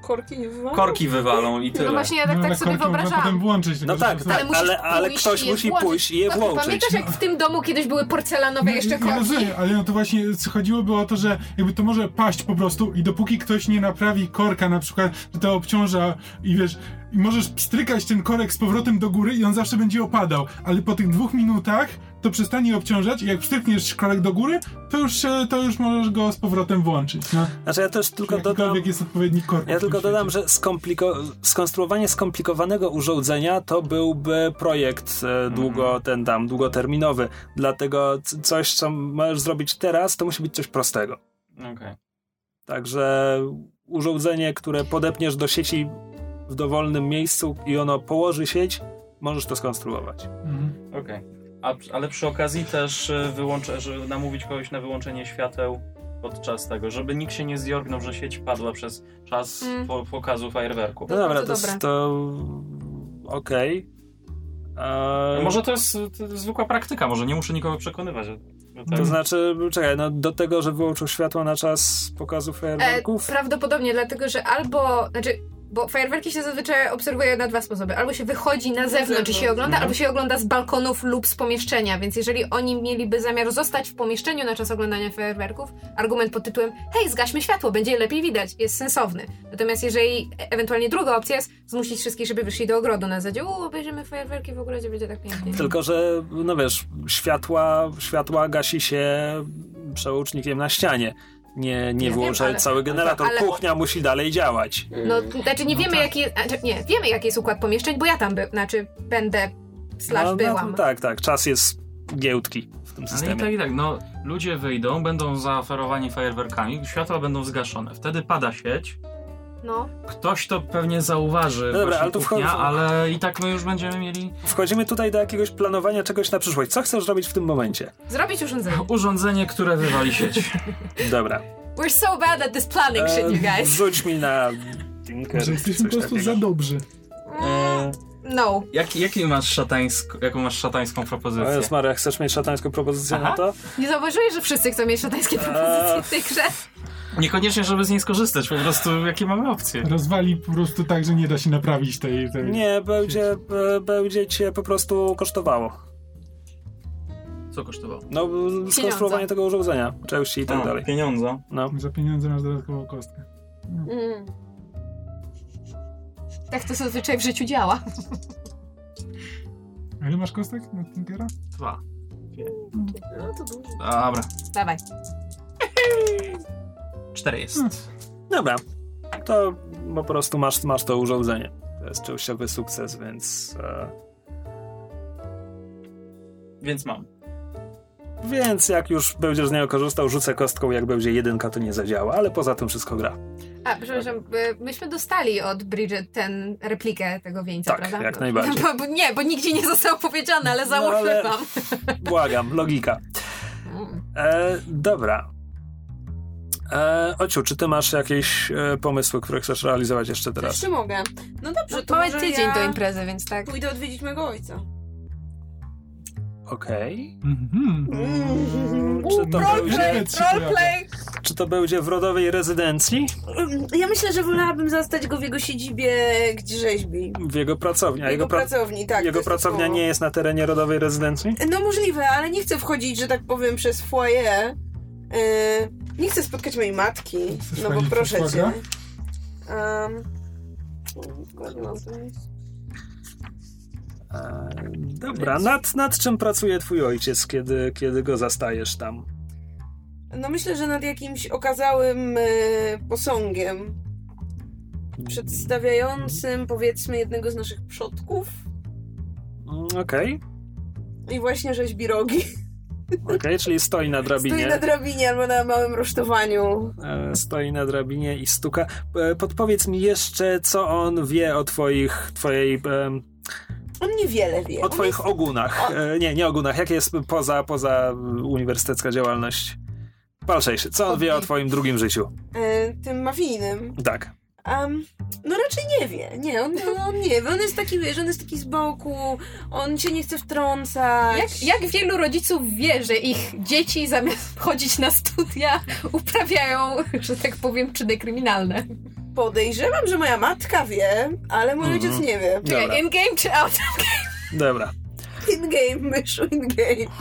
korki nie wywalą? Korki wywalą i tyle. No właśnie, ja tak, no, tak ale sobie można potem wyobrażałam. włączyć. No tak, tak, ale, ale pójść ktoś musi pójść i je włączyć. Pamiętasz, jak w tym domu kiedyś były porcelanowe jeszcze korki? rozumiem, ale no to właśnie chodziłoby o to, że jakby to może paść po prostu i dopóki ktoś nie naprawi korka na przykład, że to obciąża i wiesz, i możesz pstrykać ten korek z powrotem do góry i on zawsze będzie opadał, ale po tych dwóch minutach to przestanie obciążać i jak pstrykniesz korek do góry, to już, e, to już możesz go z powrotem włączyć. No. Znaczy ja też tylko dodam... Jest odpowiedni korek. Ja tylko dodam, świecie. że skompliko- skonstruowanie skomplikowanego urządzenia to byłby projekt e, długo, ten tam, długoterminowy. Dlatego coś, co możesz zrobić teraz, to musi być coś prostego. Okej. Także urządzenie, które podepniesz do sieci w dowolnym miejscu i ono położy sieć, możesz to skonstruować. Mhm. Okej. A Ale przy okazji też y, wyłączę, że namówić kogoś na wyłączenie świateł podczas tego, żeby nikt się nie zjorgnął, że sieć padła przez czas Mm. po, pokazu fajerwerków. No dobra, to, jest to okej. Eee, No może to jest, to jest zwykła praktyka, może nie muszę nikogo przekonywać. Tak. To znaczy, czekaj, no do tego, że wyłączył światło na czas pokazu E, fajerwerków? prawdopodobnie, dlatego że albo, znaczy, bo fajerwerki się zazwyczaj obserwuje na dwa sposoby. Albo się wychodzi na zewnątrz i się ogląda, mhm. albo się ogląda z balkonów lub z pomieszczenia. Więc jeżeli oni mieliby zamiar zostać w pomieszczeniu na czas oglądania fajerwerków, argument pod tytułem hej, zgaśmy światło, będzie lepiej widać, jest sensowny. Natomiast jeżeli ewentualnie druga opcja jest zmusić wszystkich, żeby wyszli do ogrodu na zasadzie, u, obejrzymy fajerwerki w ogrodzie, będzie tak pięknie. Tylko, że no wiesz, światła, światła gasi się przełącznikiem na ścianie. Nie, nie Ja ale- cały generator. ale- Kuchnia musi dalej działać. No, znaczy nie wiemy jaki jest, znaczy, nie, wiemy jaki jest układ pomieszczeń, bo ja tam by, znaczy będę slash No, no, byłam. tak, tak. Czas jest giełdki w tym Ale i systemie. tak, i tak, no ludzie wyjdą, będą zaoferowani fajerwerkami, światła będą zgaszone. Wtedy pada sieć, No. ktoś to pewnie zauważy, No dobra, ale tu wchodzą- ale i tak my już będziemy mieli Wchodzimy tutaj do jakiegoś planowania czegoś na przyszłość. Co chcesz robić w tym momencie? Zrobić urządzenie. *laughs* urządzenie, które wywali sieć. *laughs* Dobra. We're so bad at this planning shit, you E, guys. Rzuć mi na Tinker. Że jesteśmy po prostu takiego. za dobrzy. E, No. jaki, jaki masz szatańsk, jaką masz szatańską propozycję? Jezus Maria, chcesz mieć szatańską propozycję Aha. na to? Nie zauważyłeś, że wszyscy chcą mieć szatańskie propozycje w tej grze? Niekoniecznie, żeby z niej skorzystać, po prostu jakie mamy opcje. Rozwali po prostu tak, że nie da się naprawić tej... tej... Nie, będzie, e, będzie cię po prostu kosztowało. Co kosztowało? No, skonstruowanie tego urządzenia, części i tak A, dalej. Pieniądze. No. Za pieniądze masz dodatkową kostkę. Mm. Tak to zazwyczaj w życiu działa. A ile masz kostek na Tinkera? Dwa. No to dużo. Dobra. Dawaj. *laughs* Cztery jest. Hmm. Dobra, to po prostu masz, masz to urządzenie. To jest częściowy sukces, więc... E, Więc mam. więc jak już będziesz z niego korzystał, rzucę kostką, jak będzie jedynka, to nie zadziała, ale poza tym wszystko gra. A, przepraszam, y, myśmy dostali od Bridget ten replikę tego wieńca, Tak, prawda? jak najbardziej. Bo, *laughs* bo nie, bo nigdzie nie zostało powiedziane, ale załóżmy No, ale- wam. Błagam, logika. *laughs* Mm. E, dobra. E, Ociu, czy ty masz jakieś e, pomysły, które chcesz realizować jeszcze teraz? Jeszcze mogę. No dobrze, No, to mamy tydzień ja do imprezy, więc tak. pójdę odwiedzić mojego ojca. Okej. Mhm. Czy, to będzie, Roleplay, roleplay! czy to będzie w rodowej rezydencji? Ja myślę, że wolałabym zastać go w jego siedzibie, gdzie rzeźbi. W jego pracowni? A Jego, jego, pra- pracowni, tak. jego pracownia nie jest na terenie rodowej rezydencji? No możliwe, ale nie chcę wchodzić, że tak powiem, przez foyer. Yy, nie chcę spotkać mojej matki. Chcesz no bo proszę cię. Um. E, dobra, nad, nad czym pracuje twój ojciec, kiedy, kiedy go zastajesz tam? No myślę, że nad jakimś okazałym e, posągiem przedstawiającym powiedzmy jednego z naszych przodków Mm, Okej, i właśnie rzeźbi rogi. *laughs* okej, czyli stoi na drabinie. Stoi na drabinie albo na małym rusztowaniu. E, stoi na drabinie i stuka. E, Podpowiedz mi jeszcze, co on wie o twoich, twojej, On niewiele wie. o twoich ogunach. E, Nie, nie ogunach. Jak jest poza, poza uniwersytecka działalność? Palszejszy. Co on wie o twoim drugim życiu? tym mafijnym. Tak. Um, no raczej nie wie. Nie, on, on nie wie. On jest taki, wiesz, on jest taki z boku, on cię nie chce wtrącać. Jak, jak wielu rodziców wie, że ich dzieci zamiast *laughs* chodzić na studia uprawiają, że tak powiem, czyny kryminalne? Podejrzewam, że moja matka wie, ale mój Mhm. ojciec nie wie. Dobra. In game czy out? Dobra. In game, myszu, in game.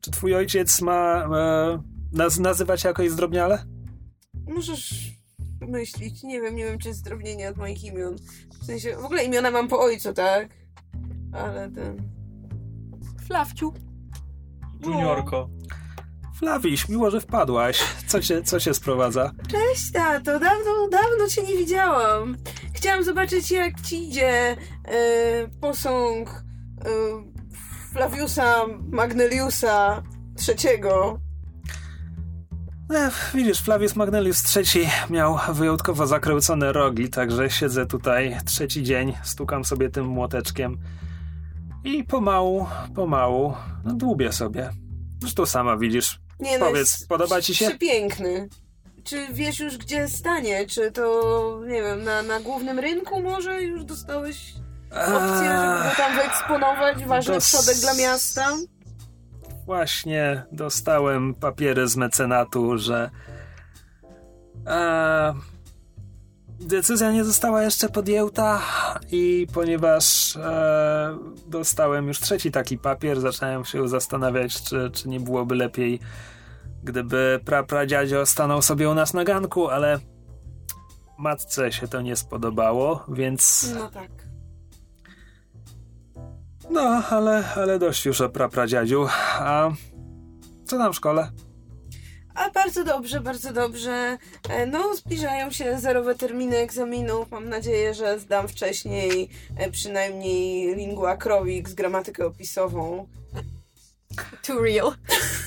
Czy twój ojciec ma e, naz nazywać się jakoś zdrobniale? Możesz myślić, nie wiem, nie wiem, czy jest zdrobnienie od moich imion. W sensie, w ogóle imiona mam po ojcu, tak? Ale ten... Flawciu. Juniorko. Flawiś, miło, że wpadłaś. Co się, co się sprowadza? Cześć, tato, dawno, dawno cię nie widziałam. Chciałam zobaczyć, jak ci idzie e, posąg e, Flaviusa Magneliusa trzeciego. Ech, widzisz, Flavius Magnelius III miał wyjątkowo zakręcone rogi, także siedzę tutaj trzeci dzień, stukam sobie tym młoteczkiem i pomału, pomału, no dłubię sobie. Zresztą sama widzisz. Nie Powiedz, jest podoba ci się? Przepiękny. Czy wiesz już, gdzie stanie? Czy to, nie wiem, na, na głównym rynku może już dostałeś opcję, żeby go tam wyeksponować? Ważny dos- przodek dla miasta? Właśnie dostałem papiery z mecenatu, że e, decyzja nie została jeszcze podjęta i ponieważ e, dostałem już trzeci taki papier, zacząłem się zastanawiać, czy, czy nie byłoby lepiej, gdyby prapradziadzio stanął sobie u nas na ganku, ale matce się to nie spodobało, więc No tak. No, ale, ale dość już o prapradziadziu. A co tam w szkole? A bardzo dobrze, bardzo dobrze. E, No, zbliżają się zerowe terminy egzaminów. Mam nadzieję, że zdam wcześniej e, przynajmniej lingua croix, gramatykę opisową. Too real.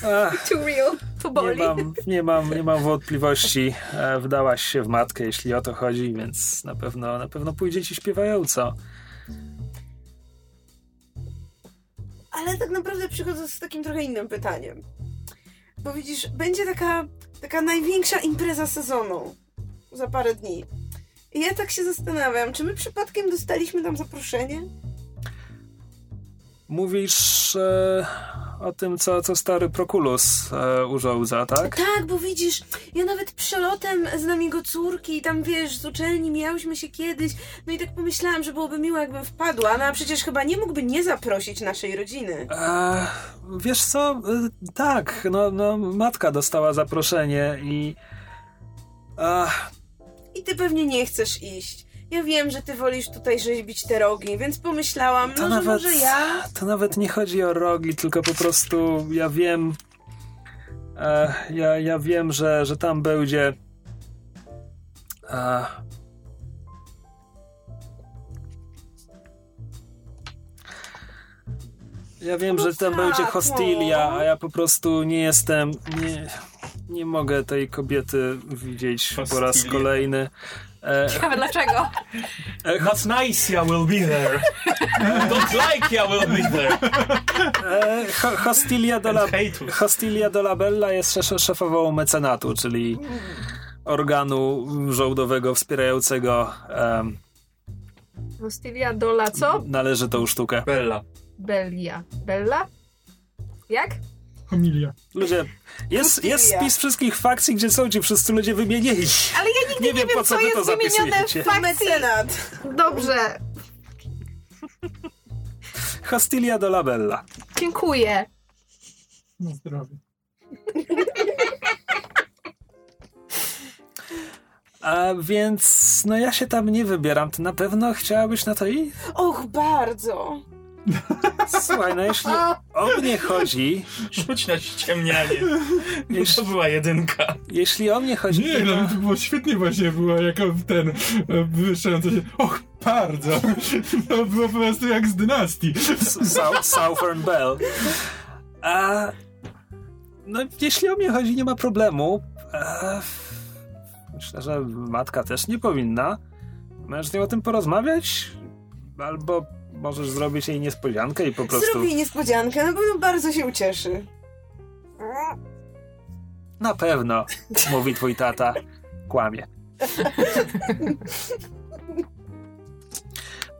Ach, *laughs* Too real. To nie, boli. mam, nie, mam, nie mam wątpliwości. E, Wdałaś się w matkę, jeśli o to chodzi, więc na pewno, na pewno pójdzie ci śpiewająco. Ale tak naprawdę przychodzę z takim trochę innym pytaniem. Bo widzisz, będzie taka, taka największa impreza sezonu za parę dni. I ja tak się zastanawiam, czy my przypadkiem dostaliśmy tam zaproszenie? Mówisz e, o tym, co, co stary Prokulus e, urządza, tak? Tak, bo widzisz, ja nawet przelotem znam jego córki i tam wiesz, z uczelni miałyśmy się kiedyś, no i tak pomyślałam, że byłoby miło, jakbym wpadła, no a przecież chyba nie mógłby nie zaprosić naszej rodziny. E, wiesz co? E, tak, no, no, matka dostała zaproszenie i. E, I ty pewnie nie chcesz iść. Ja wiem, że ty wolisz tutaj rzeźbić te rogi, więc pomyślałam, To no, że nawet, może ja... to nawet nie chodzi o rogi, tylko po prostu ja wiem. E, ja, ja wiem, że, że tam będzie. E, ja wiem, No że tam tak, będzie hostilia, no. a ja po prostu nie jestem. Nie, nie mogę tej kobiety widzieć po raz Hostilia. kolejny. E, Ciekawe dlaczego. e, Not nice, I will be there. Don't like, I will be there. e, ho, hostilia do la. Hostilia do Labella jest szef- szefową mecenatu, czyli organu żołdowego wspierającego em, Hostilia Dola co? należytą sztukę. Bella. Belia. Bella? Jak? Homilia. Ludzie, jest, jest spis wszystkich fakcji, gdzie są ci wszyscy ludzie wymienieni. Ale ja nigdy Nie nie, wiem, po co co wy to jest wymienione zapisujecie. Mecenat. Dobrze. Hostilia do Labella. Dziękuję. Na zdrowie. A więc, no ja się tam nie wybieram. Ty na pewno chciałabyś na to iść? Och, bardzo. Słuchaj, no jeśli o mnie chodzi, Rzuć na ściemnianie. jeśli, To była jedynka. jeśli o mnie chodzi... Nie, no to było świetnie właśnie, było jako ten e, wywyższający się. Och, bardzo! To było po prostu jak z dynastii. Sou- Southern Bell. A, no, jeśli o mnie chodzi, nie ma problemu. E, myślę, że matka też nie powinna. Możesz z nią o tym porozmawiać? Albo możesz zrobić jej niespodziankę i po prostu... Zrobię jej niespodziankę, na pewno bardzo się ucieszy. Na pewno, mówi twój tata. Kłamie.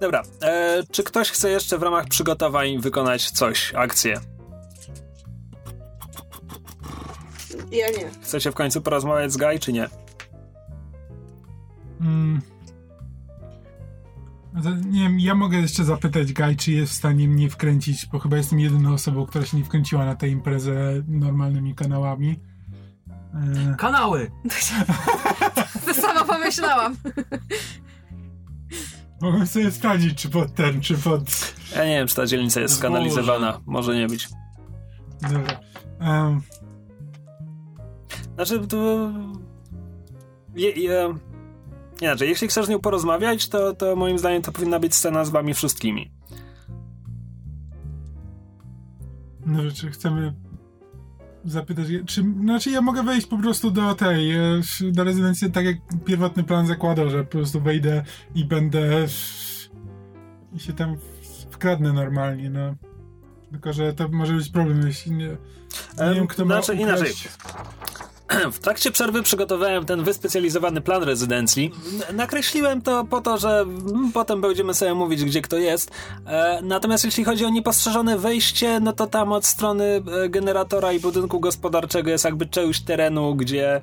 Dobra, e, czy ktoś chce jeszcze w ramach przygotowań wykonać coś, akcję? Ja nie. Chcecie w końcu porozmawiać z Guy, czy nie? Mm. Nie wiem, ja mogę jeszcze zapytać Guy, czy jest w stanie mnie wkręcić, bo chyba jestem jedyną osobą, która się nie wkręciła na tę imprezę normalnymi kanałami. E, Kanały! *laughs* To samo pomyślałam. mogę sobie sprawdzić, czy pod ten, czy pod... Ja nie wiem, czy ta dzielnica jest skanalizowana. Może nie być. Dobra. Em, Znaczy, to... Je, je... Inaczej, jeśli chcesz z nią porozmawiać, to, to moim zdaniem to powinna być scena z wami wszystkimi. No, czy chcemy zapytać, czy, znaczy ja mogę wejść po prostu do tej, e, do rezydencji, tak jak pierwotny plan zakładał, że po prostu wejdę i będę i się tam wkradnę normalnie, no. Tylko, że to może być problem, jeśli nie, nie Em, wiem, kto ma znaczy, inaczej. *clears throat* W trakcie przerwy przygotowałem ten wyspecjalizowany plan rezydencji. Nakreśliłem to po to, że mm, potem będziemy sobie mówić, gdzie kto jest. E, natomiast jeśli chodzi o niepostrzeżone wejście, no to tam od strony e, generatora i budynku gospodarczego jest jakby część terenu, gdzie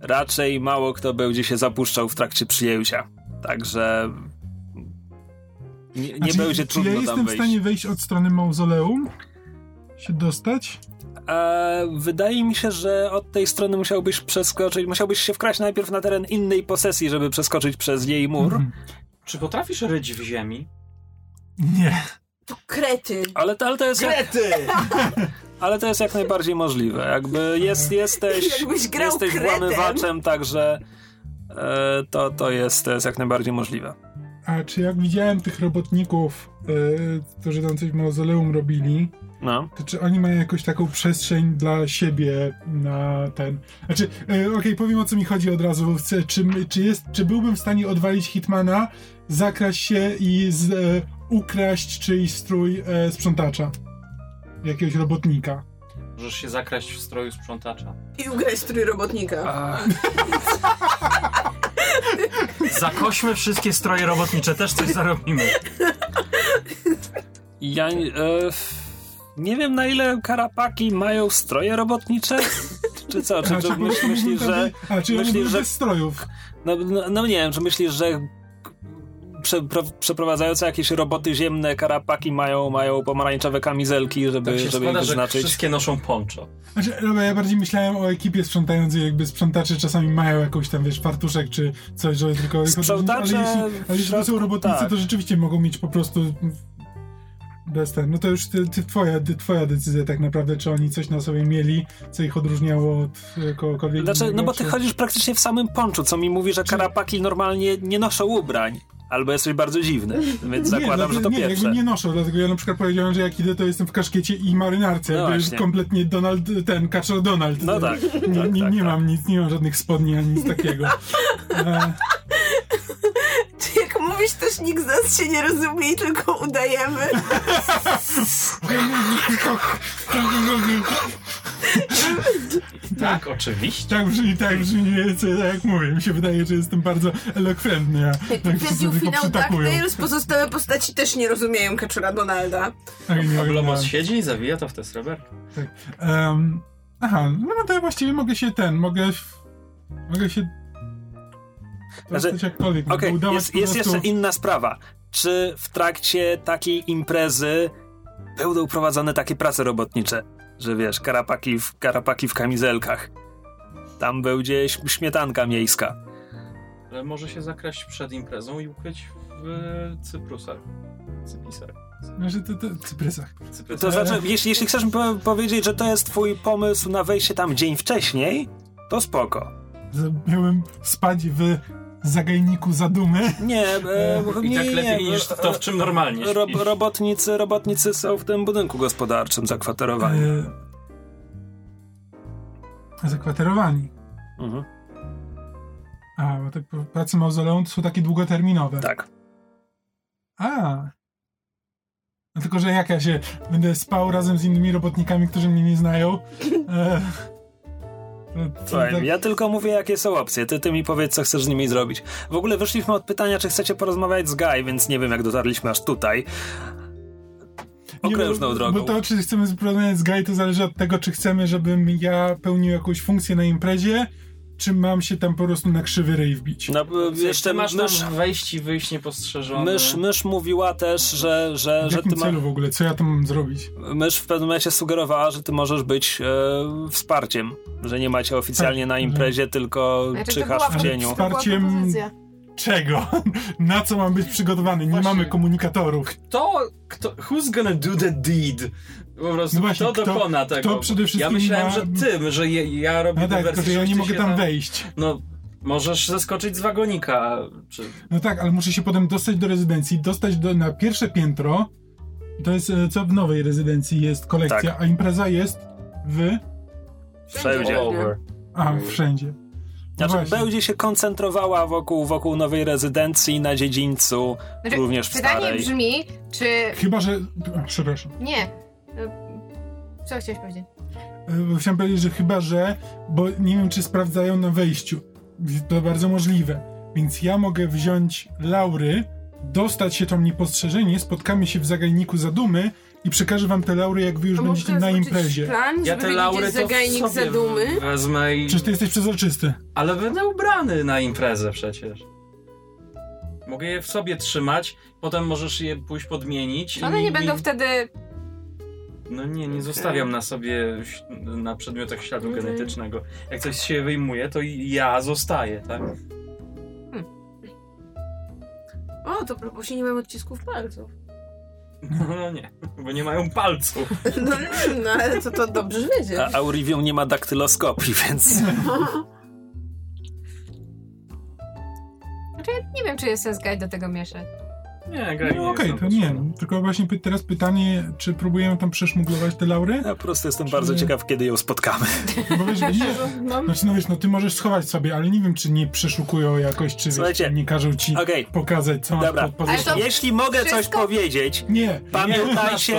raczej mało kto będzie się zapuszczał w trakcie przyjęcia. Także nie, nie czy, będzie czy trudno ja tam jestem w wejść. stanie wejść od strony mauzoleum? Się dostać? E, wydaje mi się, że od tej strony musiałbyś przeskoczyć, musiałbyś się wkraść najpierw na teren innej posesji, żeby przeskoczyć przez jej mur. Mhm. Czy potrafisz ryć w ziemi? Nie. To krety. Ale to, ale, to jest jak, Krety! *laughs* ale to jest jak najbardziej możliwe. Jakby jest, jesteś, Jakbyś grał jesteś kretem. włamywaczem, także e, to, to, jest, to jest jak najbardziej możliwe. A czy jak widziałem tych robotników, e, którzy tam coś w mauzoleum robili, No. to czy oni mają jakąś taką przestrzeń dla siebie na ten... Znaczy, e, okej, powiem o co mi chodzi od razu. Chcę, czy, czy, jest, czy byłbym w stanie odwalić Hitmana, zakraść się i z, e, ukraść czyjś strój e, sprzątacza? Jakiegoś robotnika. Możesz się zakraść w stroju sprzątacza. I ugrać strój robotnika. *laughs* Zakośmy wszystkie stroje robotnicze, też coś zarobimy. Ja e, nie wiem na ile karapaki mają stroje robotnicze. Czy co? Czy, czy myśl, myślisz, że... A, czy oni myślisz, że- bez strojów? No, no, no nie wiem, czy myślisz, że prze, pro, przeprowadzające jakieś roboty ziemne karapaki mają, mają pomarańczowe kamizelki, żeby, Tak się żeby składa, ich że wyznaczyć? wszystkie noszą poncho. Znaczy, ja bardziej myślałem o ekipie sprzątającej, jakby sprzątacze czasami mają jakąś tam, wiesz, fartuszek czy coś, żeby tylko... Sprzątacze ale jeśli, ale jeśli to są robotnicy, tak. to rzeczywiście mogą mieć po prostu bez ten... No to już ty, ty, twoja, ty, twoja decyzja tak naprawdę, czy oni coś na sobie mieli, co ich odróżniało od e, kogokolwiek Znaczy, innego, no bo ty czy... chodzisz praktycznie w samym ponczu, co mi mówi, że karapaki normalnie nie noszą ubrań. Albo jesteś bardzo dziwny, więc *laughs* zakładam, nie, że to nie, pierwsze. jakby nie noszę, dlatego ja na przykład powiedziałem, że jak idę, to jestem w kaszkiecie i marynarce, No jakby właśnie. kompletnie Donald, ten, Kaczor Donald. No tak, Nie, tak, nie, tak, nie tak. mam nic, nie mam żadnych spodni ani nic takiego. *laughs* E, Czy jak mówisz, też nikt z nas się nie rozumie i tylko udajemy? Tak, oczywiście. Tak brzmi, tak brzmi, co, tak jak mówię. Mi się wydaje, że jestem bardzo elokwentny. Ja, tak wszyscy Twierdził tylko finał przytakują. DuckTales, pozostałe postaci też nie rozumieją Kaczora Donalda. Tak, A Blomos oglądałem. siedzi i zawija to w te sreberki. Em, aha, no to ja właściwie mogę się ten, mogę... Mogę się... Znaczy, jakkolwiek, udawać jest, jest prostu... jeszcze inna sprawa. Czy w trakcie takiej imprezy będą prowadzone takie prace robotnicze? Że wiesz, karapaki w, karapaki w kamizelkach. Tam będzie śmietanka miejska. Ale może się zakraść przed imprezą i ukryć w Cyprusach. Cypisach. Znaczy, to, to, cyprysach. Cyprysach. To znaczy, jeśli, jeśli chcesz mi po- powiedzieć, że to jest twój pomysł na wejście tam dzień wcześniej, to spoko. Miałem spać w zagajniku zadumy. Nie, e, *laughs* I nie, tak nie, lepiej nie. niż to, w czym normalnie Ro, śpisz. robotnicy, robotnicy są w tym budynku gospodarczym zakwaterowani. E, zakwaterowani. Mhm. A, bo te prace mauzoleum to są takie długoterminowe. Tak. A. No tylko, że jak ja się będę spał razem z innymi robotnikami, którzy mnie nie znają. E, Słuchaj, tak- ja tylko mówię, jakie są opcje. Ty, ty mi powiedz, co chcesz z nimi zrobić. W ogóle wyszliśmy od pytania, czy chcecie porozmawiać z Guy, więc nie wiem, jak dotarliśmy aż tutaj. Nie, Okrężną bo, drogą. Bo to, czy chcemy porozmawiać z Guy, to zależy od tego, czy chcemy, żebym ja pełnił jakąś funkcję na imprezie, czy mam się tam po prostu na krzywy ryj wbić. No, Jeszcze jeszcze masz mysz, tam wejść i wyjść niepostrzeżony. mysz, mysz mówiła też, że, że, W że ty ma, celu w ogóle? Co ja tam mam zrobić? mysz w pewnym momencie sugerowała, że ty możesz być e, wsparciem, że nie macie oficjalnie Tak, na że- imprezie, tylko Znaczy, to czyhasz była w cieniu. wspar- Wsparciem-. Czego? *laughs* Na co mam być przygotowany? Nie Właśnie. mamy komunikatorów. Kto, kto, who's gonna do the deed? Po prostu No właśnie, kto, kto- dokona tego? kto przede wszystkim ja myślałem, ma- że tym, że je, ja robię No tak, wersję, że ja nie mogę tam wejść. No, możesz zeskoczyć z wagonika, czy... No tak, ale muszę się potem dostać do rezydencji, dostać do, na pierwsze piętro. To jest e, co w nowej rezydencji jest kolekcja, Tak. a impreza jest w. Wszędzie. Over. A, wszędzie. No Znaczy, właśnie. będzie się koncentrowała wokół, wokół nowej rezydencji na dziedzińcu, Znaczy, również w Pytanie starej. brzmi, czy... Chyba, że. A, przepraszam. Nie. Y, Co chciałeś powiedzieć? E, Chciałem powiedzieć, że chyba, że. Bo nie wiem, czy sprawdzają na wejściu. To bardzo możliwe. Więc ja mogę wziąć laury, dostać się tam niepostrzeżenie, spotkamy się w zagajniku zadumy i przekażę wam te laury, jak wy już A będziecie na imprezie. plan, Ja te laury to w zagajnik zadumy? wezmę i... Przecież ty jesteś przezroczysty. Ale będę ubrany na imprezę przecież. Mogę je w sobie trzymać, potem możesz je pójść podmienić. One i nie mi- będą wtedy... No nie, nie zostawiam na sobie, na przedmiotach śladu Mhm. genetycznego. Jak coś się wyjmuje, to i ja zostaję, tak? O, to propos się nie mam odcisków palców. No nie, bo nie mają palców. *laughs* No, no ale to, to dobrze wiedzieć. A Aurivium nie ma daktyloskopii, więc *laughs* Znaczy, ja nie wiem, czy jest sens guide do tego mieszać. Nie, graj No okej, to nie. Tylko właśnie py- teraz pytanie, czy próbujemy tam przeszmuglować te laury? ja po prostu jestem bardzo ciekaw, kiedy ją spotkamy. *laughs* Bo wiesz, nie, Znaczy, no wiesz, no ty możesz schować sobie, ale nie wiem, czy nie przeszukują jakoś, czy wiesz, Słuchajcie, czy nie każą ci Okej, pokazać, co masz dobra. pod Ale pozycją. to- Jeśli mogę coś Wszystko- powiedzieć, Nie, pamiętajcie,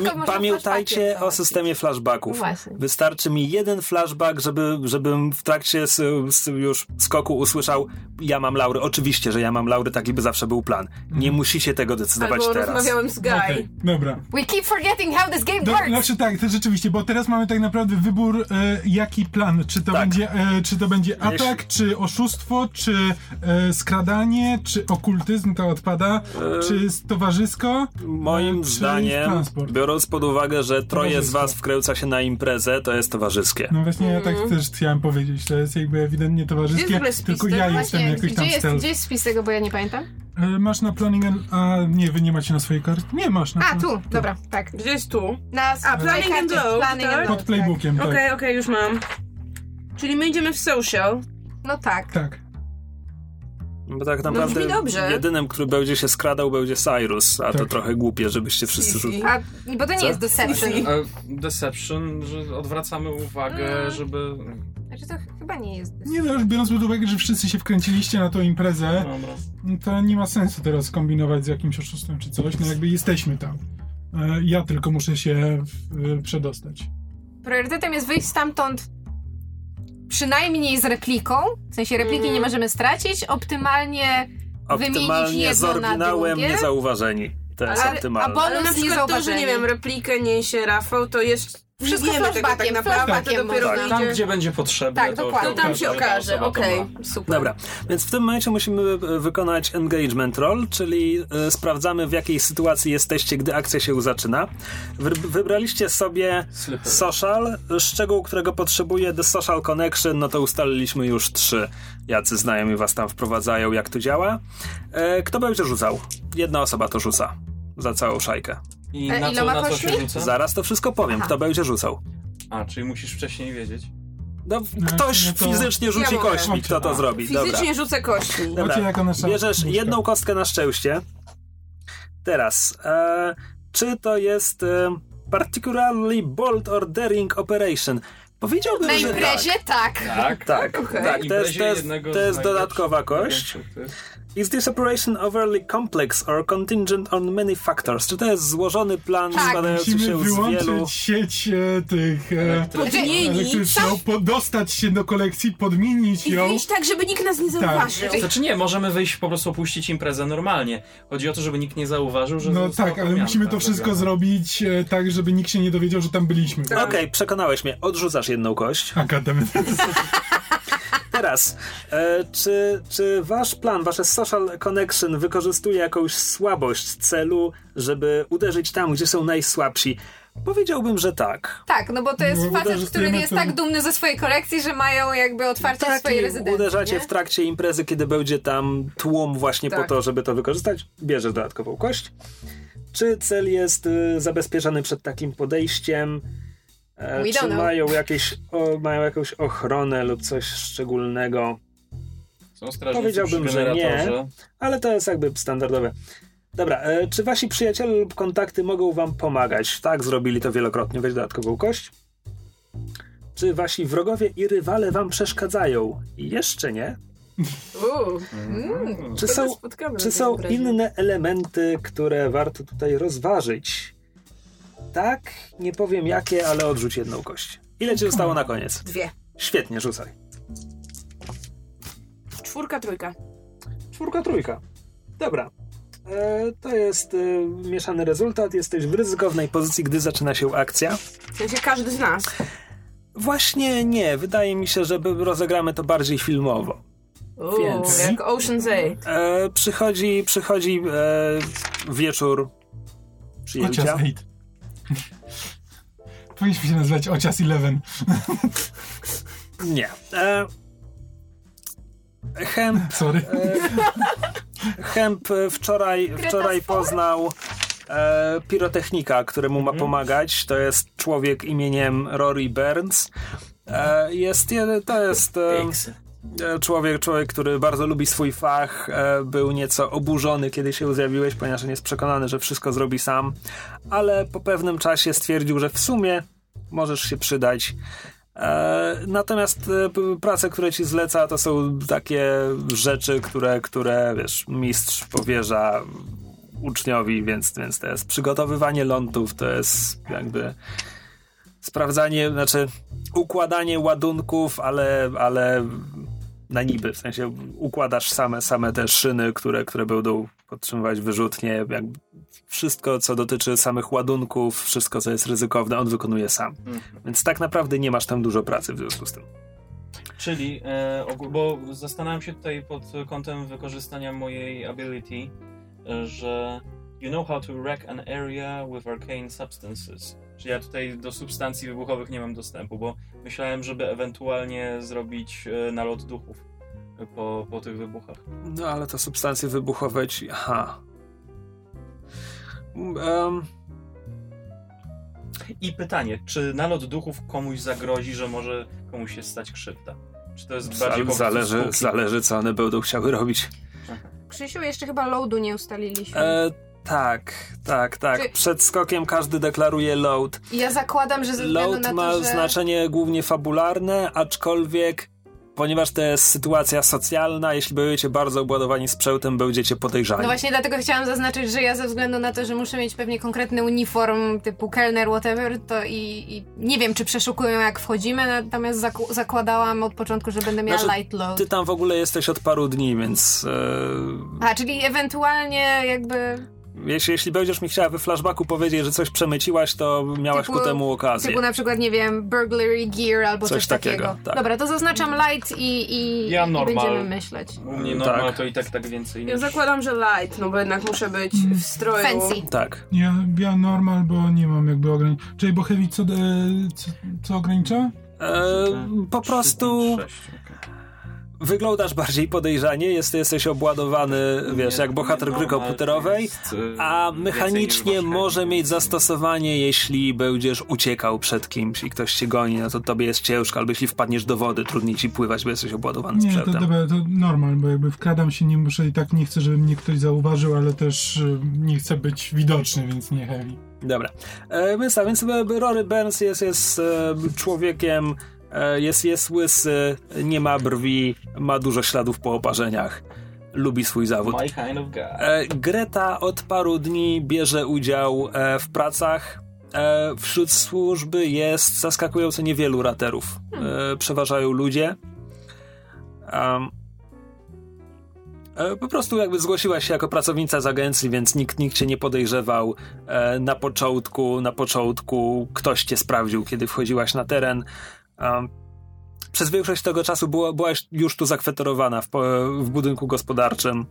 można pamiętajcie o systemie flashbacków. Właśnie. Wystarczy mi jeden flashback, żeby, żebym w trakcie s- s- już skoku usłyszał ja mam laury. Oczywiście, że ja mam laury, taki by zawsze był plan. Nie musicie tego decydować Albo teraz. rozmawiałem z Guy. okej, dobra. We keep forgetting how this game Do, works! znaczy tak, to rzeczywiście, bo teraz mamy tak naprawdę wybór, e, jaki plan, czy to Tak. będzie, e, czy to będzie atak, czy oszustwo, czy e, skradanie, czy okultyzm, to odpada, czy towarzysko. Moim e, czy zdaniem, transport. biorąc pod uwagę, że troje z was wkręca się na imprezę, to jest towarzyskie. No właśnie, ja tak też chciałem powiedzieć, to jest jakby ewidentnie towarzyskie, Gdzie jest tylko ja Właśnie, jestem jakoś gdzie, tam jest, stealth. gdzie jest spis tego, bo ja nie pamiętam? E, Masz na planning, and- a nie, wy nie macie na swojej karcie? Nie masz na A, tu, dobra, tak. Gdzie jest tu? Na A, planning and load, Planning tak? and Pod load, playbookiem, tak. Okej, okej, już mam. Czyli my idziemy w social. tak. No tak. Tak. Bo tak naprawdę brzmi dobrze. jedynym, który będzie się skradał, będzie Cyrus, a to Tak. trochę głupie, żebyście wszyscy... Sisi. A, bo to nie Co? jest deception. E, Deception, że odwracamy uwagę, Mm. żeby... Znaczy to chyba nie jest. Nie no, już biorąc pod uwagę, że wszyscy się wkręciliście na tą imprezę, Dobra. no to nie ma sensu teraz kombinować z jakimś oszustwem czy coś, no jakby jesteśmy tam. E, Ja tylko muszę się w- przedostać. Priorytetem jest wyjść stamtąd przynajmniej z repliką. W sensie repliki nie możemy stracić. Optymalnie wymienić Optymalnie jedno z na oryginałem drugie. niezauważeni. To jest Ale- a optymalne. bo- Ale na Bonus przykład to, że nie wiem, replikę niesie Rafał, to jest... nie Wszystko wiemy tego tak naprawdę, to dopiero można. Tam, wyjdzie. gdzie będzie potrzebne, Tak, to, dokładnie. To tam się okaże, okej, ma. super. Dobra, więc w tym momencie musimy e, wykonać engagement roll, czyli e, sprawdzamy w jakiej sytuacji jesteście, gdy akcja się zaczyna. Wy- wybraliście sobie Slippery. social, szczegół, którego potrzebuje The Social Connection, no to ustaliliśmy już trzy. Jacy znajomi was tam wprowadzają, jak to działa. E, Kto będzie rzucał? Jedna osoba to rzuca. Za całą szajkę. I E, na co, na co się rzuca? Zaraz to wszystko powiem, kto będzie rzucał. A, czyli musisz wcześniej wiedzieć. No, No, ktoś no to- fizycznie rzuci Ja kośćmi, kto to A, zrobi. Dobra. Fizycznie rzucę kośćmi. Dobra. Bierzesz jedną kostkę na szczęście. Teraz, e, czy to jest e, particularly bold or daring operation? Powiedziałbym, Na że imprezie tak. Tak? tak. Tak, tak to jest, to jest, jednego to jest dodatkowa kość. Is this operation overly complex or contingent on many factors? Czy to jest złożony plan Tak. składający Musimy się z wyłączyć wielu... sieć e, tych e, Elektrycznych. Podmienić elektryczną, podostać się do kolekcji, podmienić i ją. wyjść tak, żeby nikt nas nie zauważył. Znaczy nie, możemy wyjść po prostu opuścić imprezę normalnie. Chodzi o to, żeby nikt nie zauważył, że No tak, ale musimy to wszystko zrobić e, tak, żeby nikt się nie dowiedział, że tam byliśmy. Okej, przekonałeś mnie. Odrzucasz jedną kość. A, goddammit. *laughs* Teraz, e, czy, czy wasz plan, wasze social connection wykorzystuje jakąś słabość celu, żeby uderzyć tam, gdzie są najsłabsi? Powiedziałbym, że tak. Tak, no bo to jest No, facet, który jest tak dumny ze swojej kolekcji, że mają jakby otwarcie Tak, swojej rezydencji. uderzacie nie? w trakcie imprezy, kiedy będzie tam tłum właśnie po Tak. to, żeby to wykorzystać. Bierzesz dodatkową kość. Czy cel jest y, zabezpieczony przed takim podejściem? E, We czy mają, jakieś, o, mają jakąś ochronę lub coś szczególnego? Są strażnicy Powiedziałbym, że nie. Ale to jest jakby standardowe. Dobra, e, czy wasi przyjaciele lub kontakty mogą wam pomagać? Tak, zrobili to wielokrotnie. Weź dodatkową kość. Czy wasi wrogowie i rywale wam przeszkadzają? Jeszcze nie. Uuu, Mm. Czy są, czy są inne elementy, które warto tutaj rozważyć? Tak, nie powiem jakie, ale odrzuć jedną kość. Ile ci zostało na koniec? Dwie. Świetnie, rzucaj. Czwórka, trójka. Czwórka, trójka. Dobra. E, to jest e, mieszany rezultat. Jesteś w ryzykownej pozycji, gdy zaczyna się akcja. W sensie każdy z nas. Właśnie nie. Wydaje mi się, że rozegramy to bardziej filmowo. Uuu, Więc- jak Ocean's 8. E, przychodzi przychodzi e, wieczór przyjęcia. 8. *laughs* Powinniśmy się nazywać Ocias 11. Nie. E, Hemp, *laughs* Sorry. e, Hemp wczoraj, wczoraj poznał e, pirotechnika, któremu ma pomagać. To jest człowiek imieniem Rory Burns. E, jest, je- to jest e, człowiek, człowiek, który bardzo lubi swój fach. E, był nieco oburzony, kiedy się zjawiłeś, ponieważ on jest przekonany, że wszystko zrobi sam. Ale po pewnym czasie stwierdził, że w sumie możesz się przydać. E, natomiast e, prace, które ci zleca, to są takie rzeczy, które, które wiesz, mistrz powierza uczniowi, więc, więc to jest przygotowywanie lądów, to jest jakby sprawdzanie, znaczy układanie ładunków, ale, ale na niby, w sensie układasz same, same te szyny, które, które będą podtrzymywać wyrzutnie, jakby wszystko, co dotyczy samych ładunków, wszystko, co jest ryzykowne, on wykonuje sam. Mhm. Więc tak naprawdę nie masz tam dużo pracy w związku z tym. Czyli, e, bo zastanawiam się tutaj pod kątem wykorzystania mojej ability, e, że you know how to wreck an area with arcane substances. Czy ja tutaj do substancji wybuchowych nie mam dostępu, bo myślałem, żeby ewentualnie zrobić e, nalot duchów po, po tych wybuchach. No ale to substancje wybuchowe ci... Aha. Um, I pytanie, czy nalot duchów komuś zagrozi, że może komuś się stać krzywda? Czy to jest bardziej po prostu zależy, zależy, co one będą chciały robić. Krzysiu, jeszcze chyba loadu nie ustaliliśmy. E, tak, tak, tak. Przed skokiem każdy deklaruje load. Ja zakładam, że ze Load na ma to, że... znaczenie głównie fabularne, aczkolwiek ponieważ to jest sytuacja socjalna, jeśli będziecie bardzo obładowani sprzętem, będziecie podejrzani. No właśnie dlatego chciałam zaznaczyć, że ja ze względu na to, że muszę mieć pewnie konkretny uniform typu kelner, whatever, to i, i nie wiem, czy przeszukują jak wchodzimy, natomiast zaku- zakładałam od początku, że będę miała Znaczy, light load. Ty tam w ogóle jesteś od paru dni, więc e, A, czyli ewentualnie jakby jeśli, jeśli będziesz mi chciała we flashbacku powiedzieć, że coś przemyciłaś, to miałaś Typu- ku temu okazję. typu na przykład, nie wiem, burglary gear albo coś, Coś takiego, takiego. tak. Dobra, to zaznaczam light i, i, Ja i będziemy myśleć. U mnie Tak. normal to i tak tak więcej Ja niż... zakładam, że light, no bo jednak muszę być w stroju. Fancy. Tak. Ja, ja normal, bo nie mam jakby ograniczeń. Czyli bo heavy co, e, co, co ogranicza? E, po prostu pięć, sześć, okej. Wyglądasz bardziej podejrzanie, jest, jesteś obładowany, wiesz, Nie, jak bohater gry to komputerowej, y, a mechanicznie może mieć zastosowanie, jeśli będziesz uciekał przed kimś i ktoś cię goni, no to tobie jest ciężko, albo jeśli wpadniesz do wody, trudniej ci pływać, bo jesteś obładowany Nie, to sprzętem. dobra, to normal, bo jakby wkradam się, nie muszę i tak nie chcę, żeby mnie ktoś zauważył, ale też e, nie chcę być widoczny, więc nie heavy. Dobra. E, więc tak, więc e, Rory Burns jest, jest e, człowiekiem, jest, jest łysy, nie ma brwi, ma dużo śladów po oparzeniach. Lubi swój zawód. My kind of guy. E, Greta od paru dni bierze udział e, w pracach. E, wśród służby jest zaskakująco niewielu raterów. E, przeważają ludzie. Um, e, po prostu jakby zgłosiłaś się jako pracownica z agencji, więc nikt, nikt cię nie podejrzewał. E, na początku, na początku ktoś cię sprawdził, kiedy wchodziłaś na teren. Um, przez większość tego czasu było, byłaś już tu zakwaterowana w, w budynku gospodarczym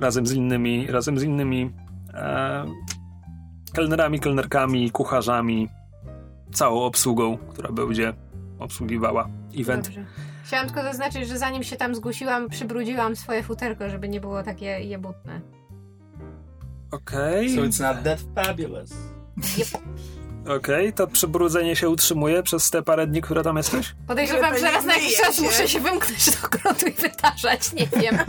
razem z innymi, razem z innymi e, kelnerami, kelnerkami, kucharzami, całą obsługą, która będzie obsługiwała event. Dobrze. Chciałam tylko zaznaczyć, że zanim się tam zgłosiłam, przybrudziłam swoje futerko, żeby nie było takie jebutne. Okej, So it's not that fabulous. Okej, to przebrudzenie się utrzymuje przez te parę dni, które tam jesteś? Podejrzewam, że raz na jakiś czas muszę się wymknąć do grotu i wytarzać, nie wiem. *laughs*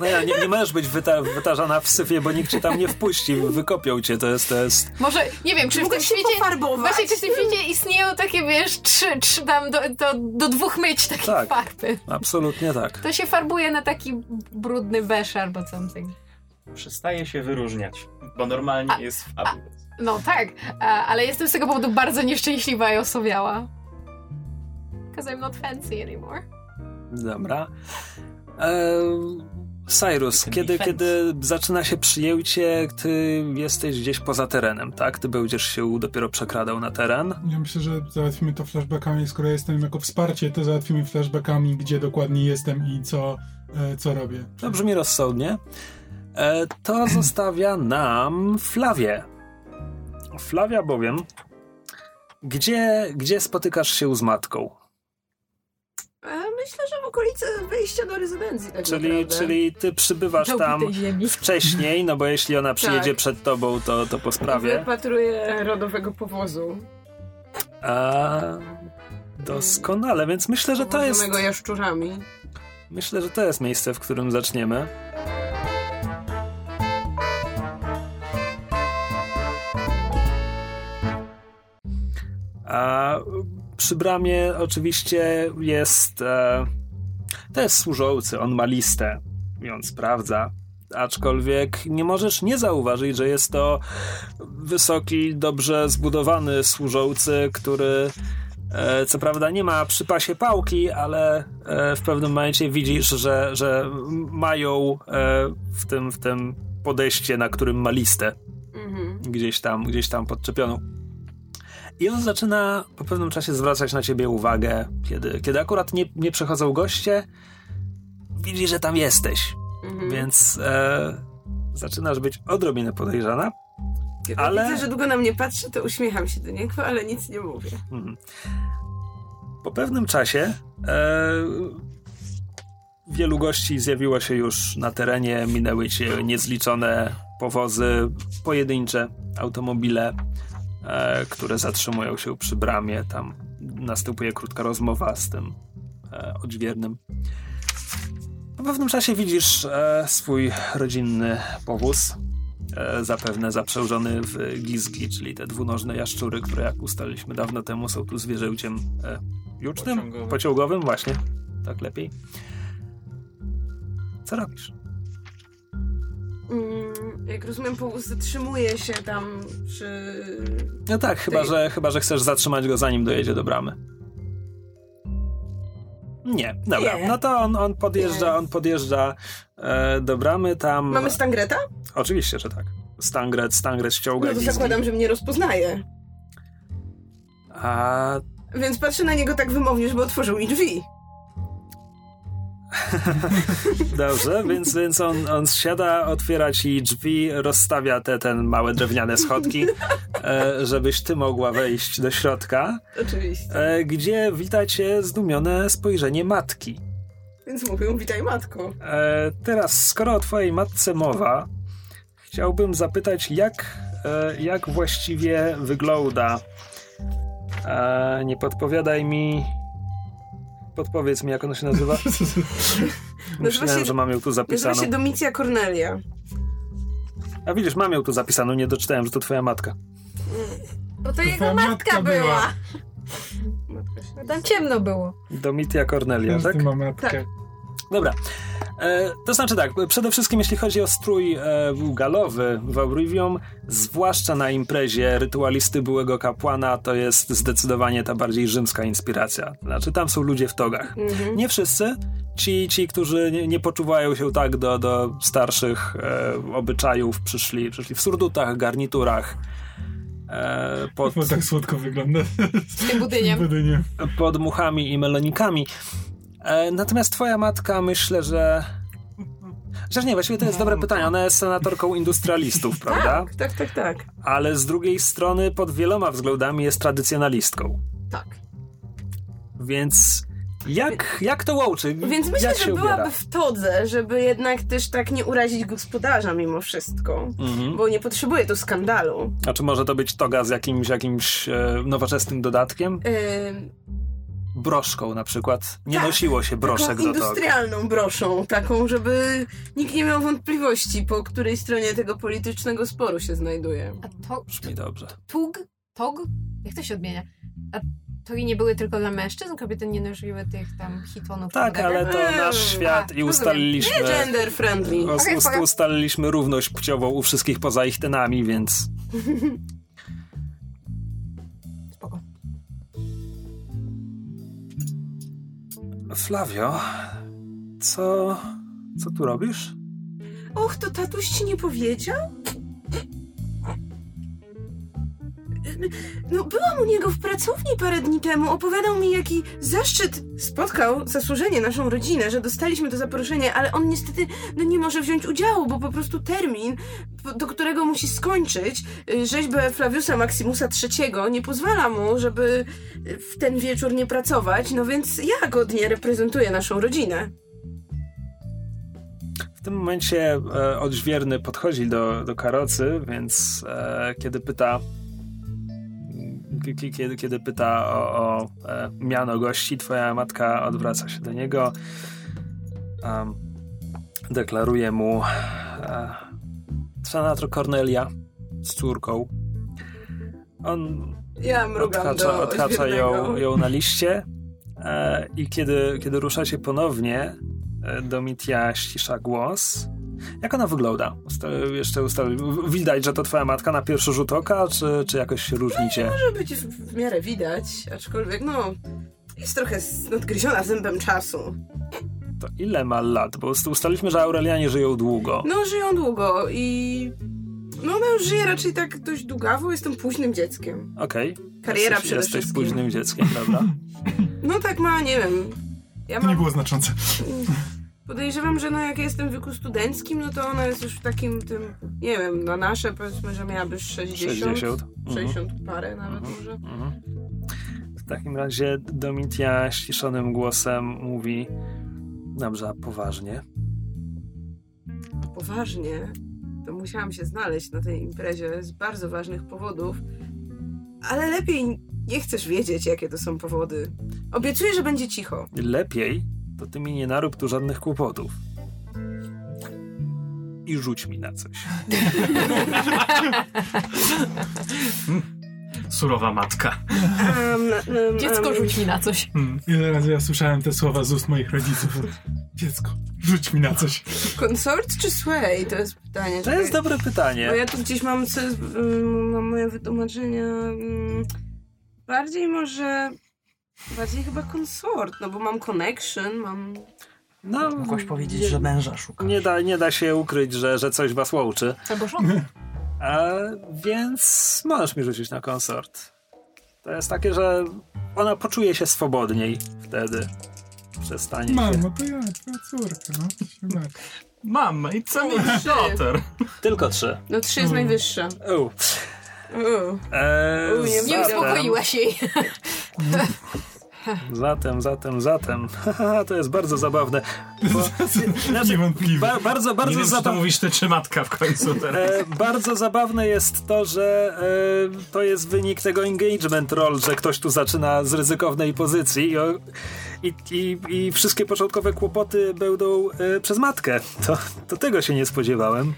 No ja, nie, nie możesz być wyta wytarzana w syfie, bo nikt cię tam nie wpuści, wykopią cię, to jest, to jest... Może, nie wiem, czy w tym świecie... pofarbować. Właśnie, czy w tym świecie istnieją takie, wiesz, trzy, trzy tam do, do, do dwóch myć takie Tak. farby. Absolutnie tak. To się farbuje na taki brudny beż albo something. Przestaje się wyróżniać, bo normalnie A- jest fabulous. No tak, a, ale jestem z tego powodu bardzo nieszczęśliwa i osobiała. Because I'm not fancy anymore. Dobra. Cyrus, kiedy, kiedy zaczyna się przyjęcie, ty jesteś gdzieś poza terenem, tak? Ty będziesz się dopiero przekradał na teren. Ja myślę, że załatwimy to flashbackami. Skoro jestem jako wsparcie, to załatwimy flashbackami, gdzie dokładnie jestem i co, e, co robię. To brzmi rozsądnie. E, to zostawia nam Flawię. Flawia bowiem, gdzie, gdzie spotykasz się z matką? E, Myślę, że w okolicy wejścia do rezydencji tak Czyli, naprawdę. czyli ty przybywasz tam wcześniej, no bo jeśli ona przyjedzie Tak. przed tobą, to, to po sprawie. Wypatruję rodowego powozu. A, doskonale, więc myślę, że to jest. Jaszczurami. Myślę, że to jest miejsce, w którym zaczniemy. A przy bramie oczywiście jest. E, to jest służący, on ma listę i on sprawdza. Aczkolwiek nie możesz nie zauważyć, że jest to wysoki, dobrze zbudowany służący, który e, co prawda nie ma przy pasie pałki, ale e, w pewnym momencie widzisz, że, że mają e, w, tym, w tym podejście, na którym ma listę Mhm. gdzieś tam, gdzieś tam podczepioną. I on zaczyna po pewnym czasie zwracać na ciebie uwagę, kiedy, kiedy akurat nie, nie przechodzą goście, widzi, że tam jesteś, Mhm. więc e, zaczynasz być odrobinę podejrzana. Kiedy ale- widzę, że długo na mnie patrzy, to uśmiecham się do niego, ale nic nie mówię. Mhm. Po pewnym czasie e, wielu gości zjawiło się już na terenie, minęły cię niezliczone powozy, pojedyncze automobile, e, które zatrzymują się przy bramie. Tam następuje krótka rozmowa z tym e, odźwiernym. Po pewnym czasie widzisz e, swój rodzinny powóz, e, zapewne zaprzężony w gizgi, czyli te dwunożne jaszczury, które jak ustaliliśmy dawno temu są tu zwierzęciem e, jucznym, Pociągowym. pociągowym, właśnie, tak lepiej. Co robisz? Jak rozumiem, zatrzymuje się tam przy... No tak, chyba Ty- że, chyba, że chcesz zatrzymać go zanim dojedzie do bramy. Nie, dobra. Nie. No to on, on podjeżdża, Nie. on podjeżdża e, do bramy tam. Mamy Stangreta? Oczywiście, że tak. Stangret, Stangret ściąga No to zakładam, że mnie rozpoznaje. A Więc patrzę na niego tak wymownie, żeby otworzył mi drzwi. *laughs* Dobrze, więc, więc on, on siada, otwiera ci drzwi, rozstawia te ten małe drewniane schodki, *laughs* e, żebyś ty mogła wejść do środka, Oczywiście. e, gdzie wita cię zdumione spojrzenie matki. Więc mówią, witaj matko. E, teraz, skoro o twojej matce mowa, chciałbym zapytać, jak, jak właściwie wygląda. Nie podpowiadaj mi. Podpowiedz mi, jak ona się nazywa. *laughs* Myślałem, się- że mam ją tu Nazywa zapisaną. się Domicja Cornelia. A widzisz, mam ją tu zapisaną, nie doczytałem, że to twoja matka. Bo to jego matka matka była. była. Matka się Tam ciemno było. Domitia Cornelia, tak? Ma matkę. Tak. Dobra. E, to znaczy tak, przede wszystkim jeśli chodzi o strój e, galowy w Aurivium, zwłaszcza na imprezie rytualisty byłego kapłana, to jest zdecydowanie ta bardziej rzymska inspiracja. Znaczy tam są ludzie w togach. Mhm. Nie wszyscy. Ci, ci którzy nie, nie poczuwają się tak do, do starszych e, obyczajów, przyszli, przyszli w surdutach, garniturach. e, pod, Bo tak słodko wygląda. Z tym budyniem. budyniem. pod muchami i melonikami. E, natomiast twoja matka myślę, że... Chociaż nie, właściwie to jest dobre pytanie. Ona jest senatorką industrialistów, prawda? Tak, tak, tak. Ale z drugiej strony pod wieloma względami jest tradycjonalistką. Tak. Więc jak, jak to łączy? Więc myślę, jak że byłaby ubiera? w todze, żeby jednak też tak nie urazić gospodarza mimo wszystko. Mhm. Bo nie potrzebuje tu skandalu. A czy może to być toga z jakimś, jakimś e, nowoczesnym dodatkiem? Yy, Broszką na przykład. Nie Tak, nosiło się broszek taką do industrialną broszą, taką, żeby nikt nie miał wątpliwości, po której stronie tego politycznego sporu się znajduje. A to, Brzmi dobrze. tug, tog? Jak to się odmienia? A togi nie były tylko dla mężczyzn? Kobiety nie nosiły tych tam hitonów? Tak, whatever? ale to Eee, nasz świat i ustaliliśmy... Nie gender friendly. Ustaliliśmy równość płciową u wszystkich poza ich tenami, więc *laughs* Flavio, co, co tu robisz? Och, to tatuś ci nie powiedział? No, byłam u niego w pracowni parę dni temu. Opowiadał mi, jaki zaszczyt spotkał zasłużenie naszą rodzinę, że dostaliśmy to zaproszenie, ale on niestety no, nie może wziąć udziału, bo po prostu termin, do którego musi skończyć y, rzeźbę Flaviusa Maximusa III nie pozwala mu, żeby w ten wieczór nie pracować, no więc ja godnie reprezentuję naszą rodzinę. W tym momencie e, odźwierny podchodzi do, do karocy, więc e, kiedy pyta kiedy, kiedy pyta o, o e, miano gości, twoja matka odwraca się do niego. Um, deklaruje mu e, senator Cornelia z córką. On Ja odhacza, odhacza ją, ją na liście e, i kiedy, kiedy ruszacie ponownie, e, Domitia ścisza głos. Jak ona wygląda? Usta- jeszcze w- widać, że to twoja matka na pierwszy rzut oka, czy, czy jakoś się różnicie? Może być w, w miarę widać, aczkolwiek no jest trochę nadgryziona zębem czasu. To ile ma lat? Bo ust- ustaliliśmy, że Aurelianie żyją długo. No żyją długo i no ona już żyje raczej tak dość długawo, jestem późnym dzieckiem. Okej. Kariera jesteś, przede Jesteś wszystkim. późnym dzieckiem, prawda? No tak ma, nie wiem. Ja To nie mam, było znaczące. Podejrzewam, że no jak ja jestem w wieku studenckim, no to ona jest już w takim tym, nie wiem, na nasze powiedzmy, że miałaby 60, 60. Mhm. 60 parę nawet może. Mhm. W takim razie Domitia ściszonym głosem mówi Dobrze, a poważnie? poważnie, to musiałam się znaleźć na tej imprezie z bardzo ważnych powodów, ale lepiej nie chcesz wiedzieć, jakie to są powody. Obiecuję, że będzie cicho. Lepiej, to ty mi nie narób tu żadnych kłopotów. I rzuć mi na coś. *laughs* Surowa matka. Um, um, Dziecko, rzuć mi na coś. Hmm. Ile razy ja słyszałem te słowa z ust moich rodziców? Dziecko, rzuć mi na coś. Konsort czy sway? To jest pytanie. To jest dobre pytanie. Bo ja tu gdzieś mam, co, um, mam moje wytłumaczenia. Um, bardziej może... Bardziej chyba konsort, no bo mam connection, mam... No, Mogłaś powiedzieć, nie, że męża szukasz. nie da, nie da się ukryć, że, że coś was łączy. Albo żonę. A, więc możesz mi rzucić na konsort. To jest takie, że ona poczuje się swobodniej wtedy. Przestanie się. Mamo, to ja, twoja córka, no. się. Mam, i co mi Trzy. daughter? Tylko trzy. No trzy jest Mm. najwyższa. U. U. Eee, U, nie Nie Zatem- uspokoiłaś jej. *laughs* Zatem, zatem, zatem. *laughs* To jest bardzo zabawne. Bo, *laughs* znaczy, Niewątpliwie. ba, bardzo, Nie bardzo wiem, czy to zabawne. mówisz ty czy matka w końcu teraz. E, bardzo zabawne jest to, że e, to jest wynik tego engagement roll, że ktoś tu zaczyna z ryzykownej pozycji i, i, i, i wszystkie początkowe kłopoty będą e, przez matkę. To, to tego się nie spodziewałem.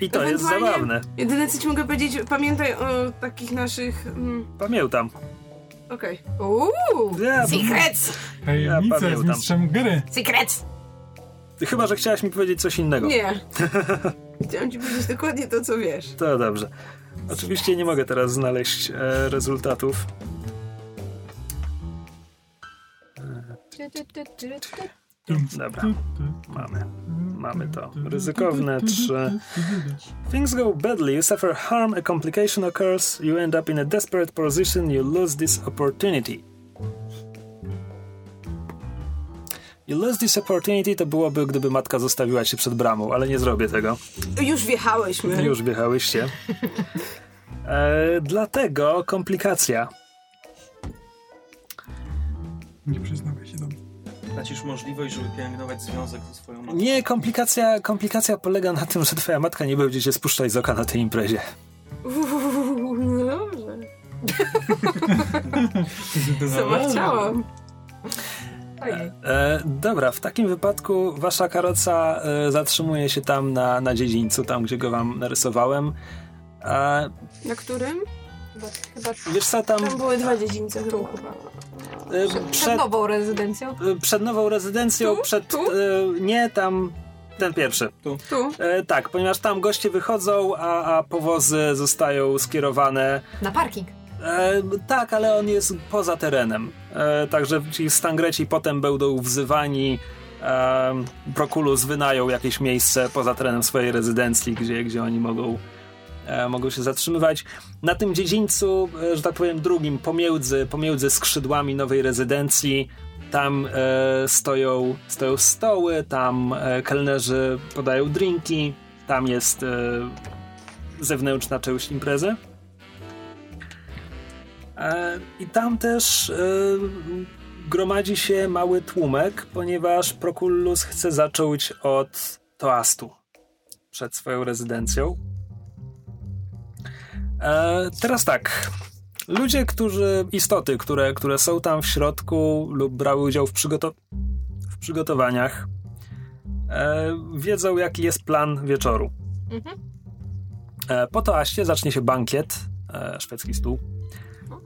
I to jest zabawne. Jedyne co ci mogę powiedzieć, pamiętaj o takich naszych... Mm, Pamiętam. Okej. Uuu! Ja, Secrets! Tajemnica z mistrzem gry. Secrets! Chyba, że chciałaś mi powiedzieć coś innego. Nie. *laughs* Chciałam ci powiedzieć dokładnie to, co wiesz. To dobrze. Oczywiście nie mogę teraz znaleźć e, rezultatów. Dobra, mamy. Mamy to. Ryzykowne trzy. Things go badly, you suffer harm, a complication occurs, you end up in a desperate position, you lose this opportunity. You lose this opportunity to byłoby, gdyby matka zostawiła cię przed bramą, ale nie zrobię tego. Już wjechałyśmy. Już wjechałyście. E, dlatego komplikacja. Nie przyznawaj się do. Tracisz możliwość, żeby pielęgnować związek ze swoją matką. Nie, komplikacja, komplikacja polega na tym, że twoja matka nie będzie cię spuszczać z oka na tej imprezie. Uuu, no dobrze. Sama chciałam. Ojej. E, dobra, w takim wypadku wasza karoca e, zatrzymuje się tam na, na dziedzińcu, tam gdzie go wam narysowałem. E, Na którym? Chyba, chyba wiesz co, tam Tam były dwa dziedzińce tu chyba. chyba. e, Przed, przed, nową rezydencją. e, przed nową rezydencją, Tu? przed... Tu? E, nie, tam ten pierwszy. Tu. E, tak, ponieważ tam goście wychodzą, a, a powozy zostają skierowane Na parking. E, tak, ale on jest poza terenem. E, także ci stangreci potem będą wzywani. E, Prokulus wynają jakieś miejsce poza terenem swojej rezydencji, gdzie, gdzie oni mogą, mogą się zatrzymywać. Na tym dziedzińcu, e, że tak powiem, drugim, pomiędzy, pomiędzy skrzydłami nowej rezydencji, tam e, stoją, stoją stoły, tam e, kelnerzy podają drinki, tam jest e, zewnętrzna część imprezy. E, I tam też e, gromadzi się mały tłumek, ponieważ Proculus chce zacząć od toastu przed swoją rezydencją. E, teraz tak. Ludzie, którzy, istoty, które, które są tam w środku lub brały udział w, przygoto- w przygotowaniach, e, wiedzą, jaki jest plan wieczoru. Mhm. E, po toaście zacznie się bankiet, e, szwedzki stół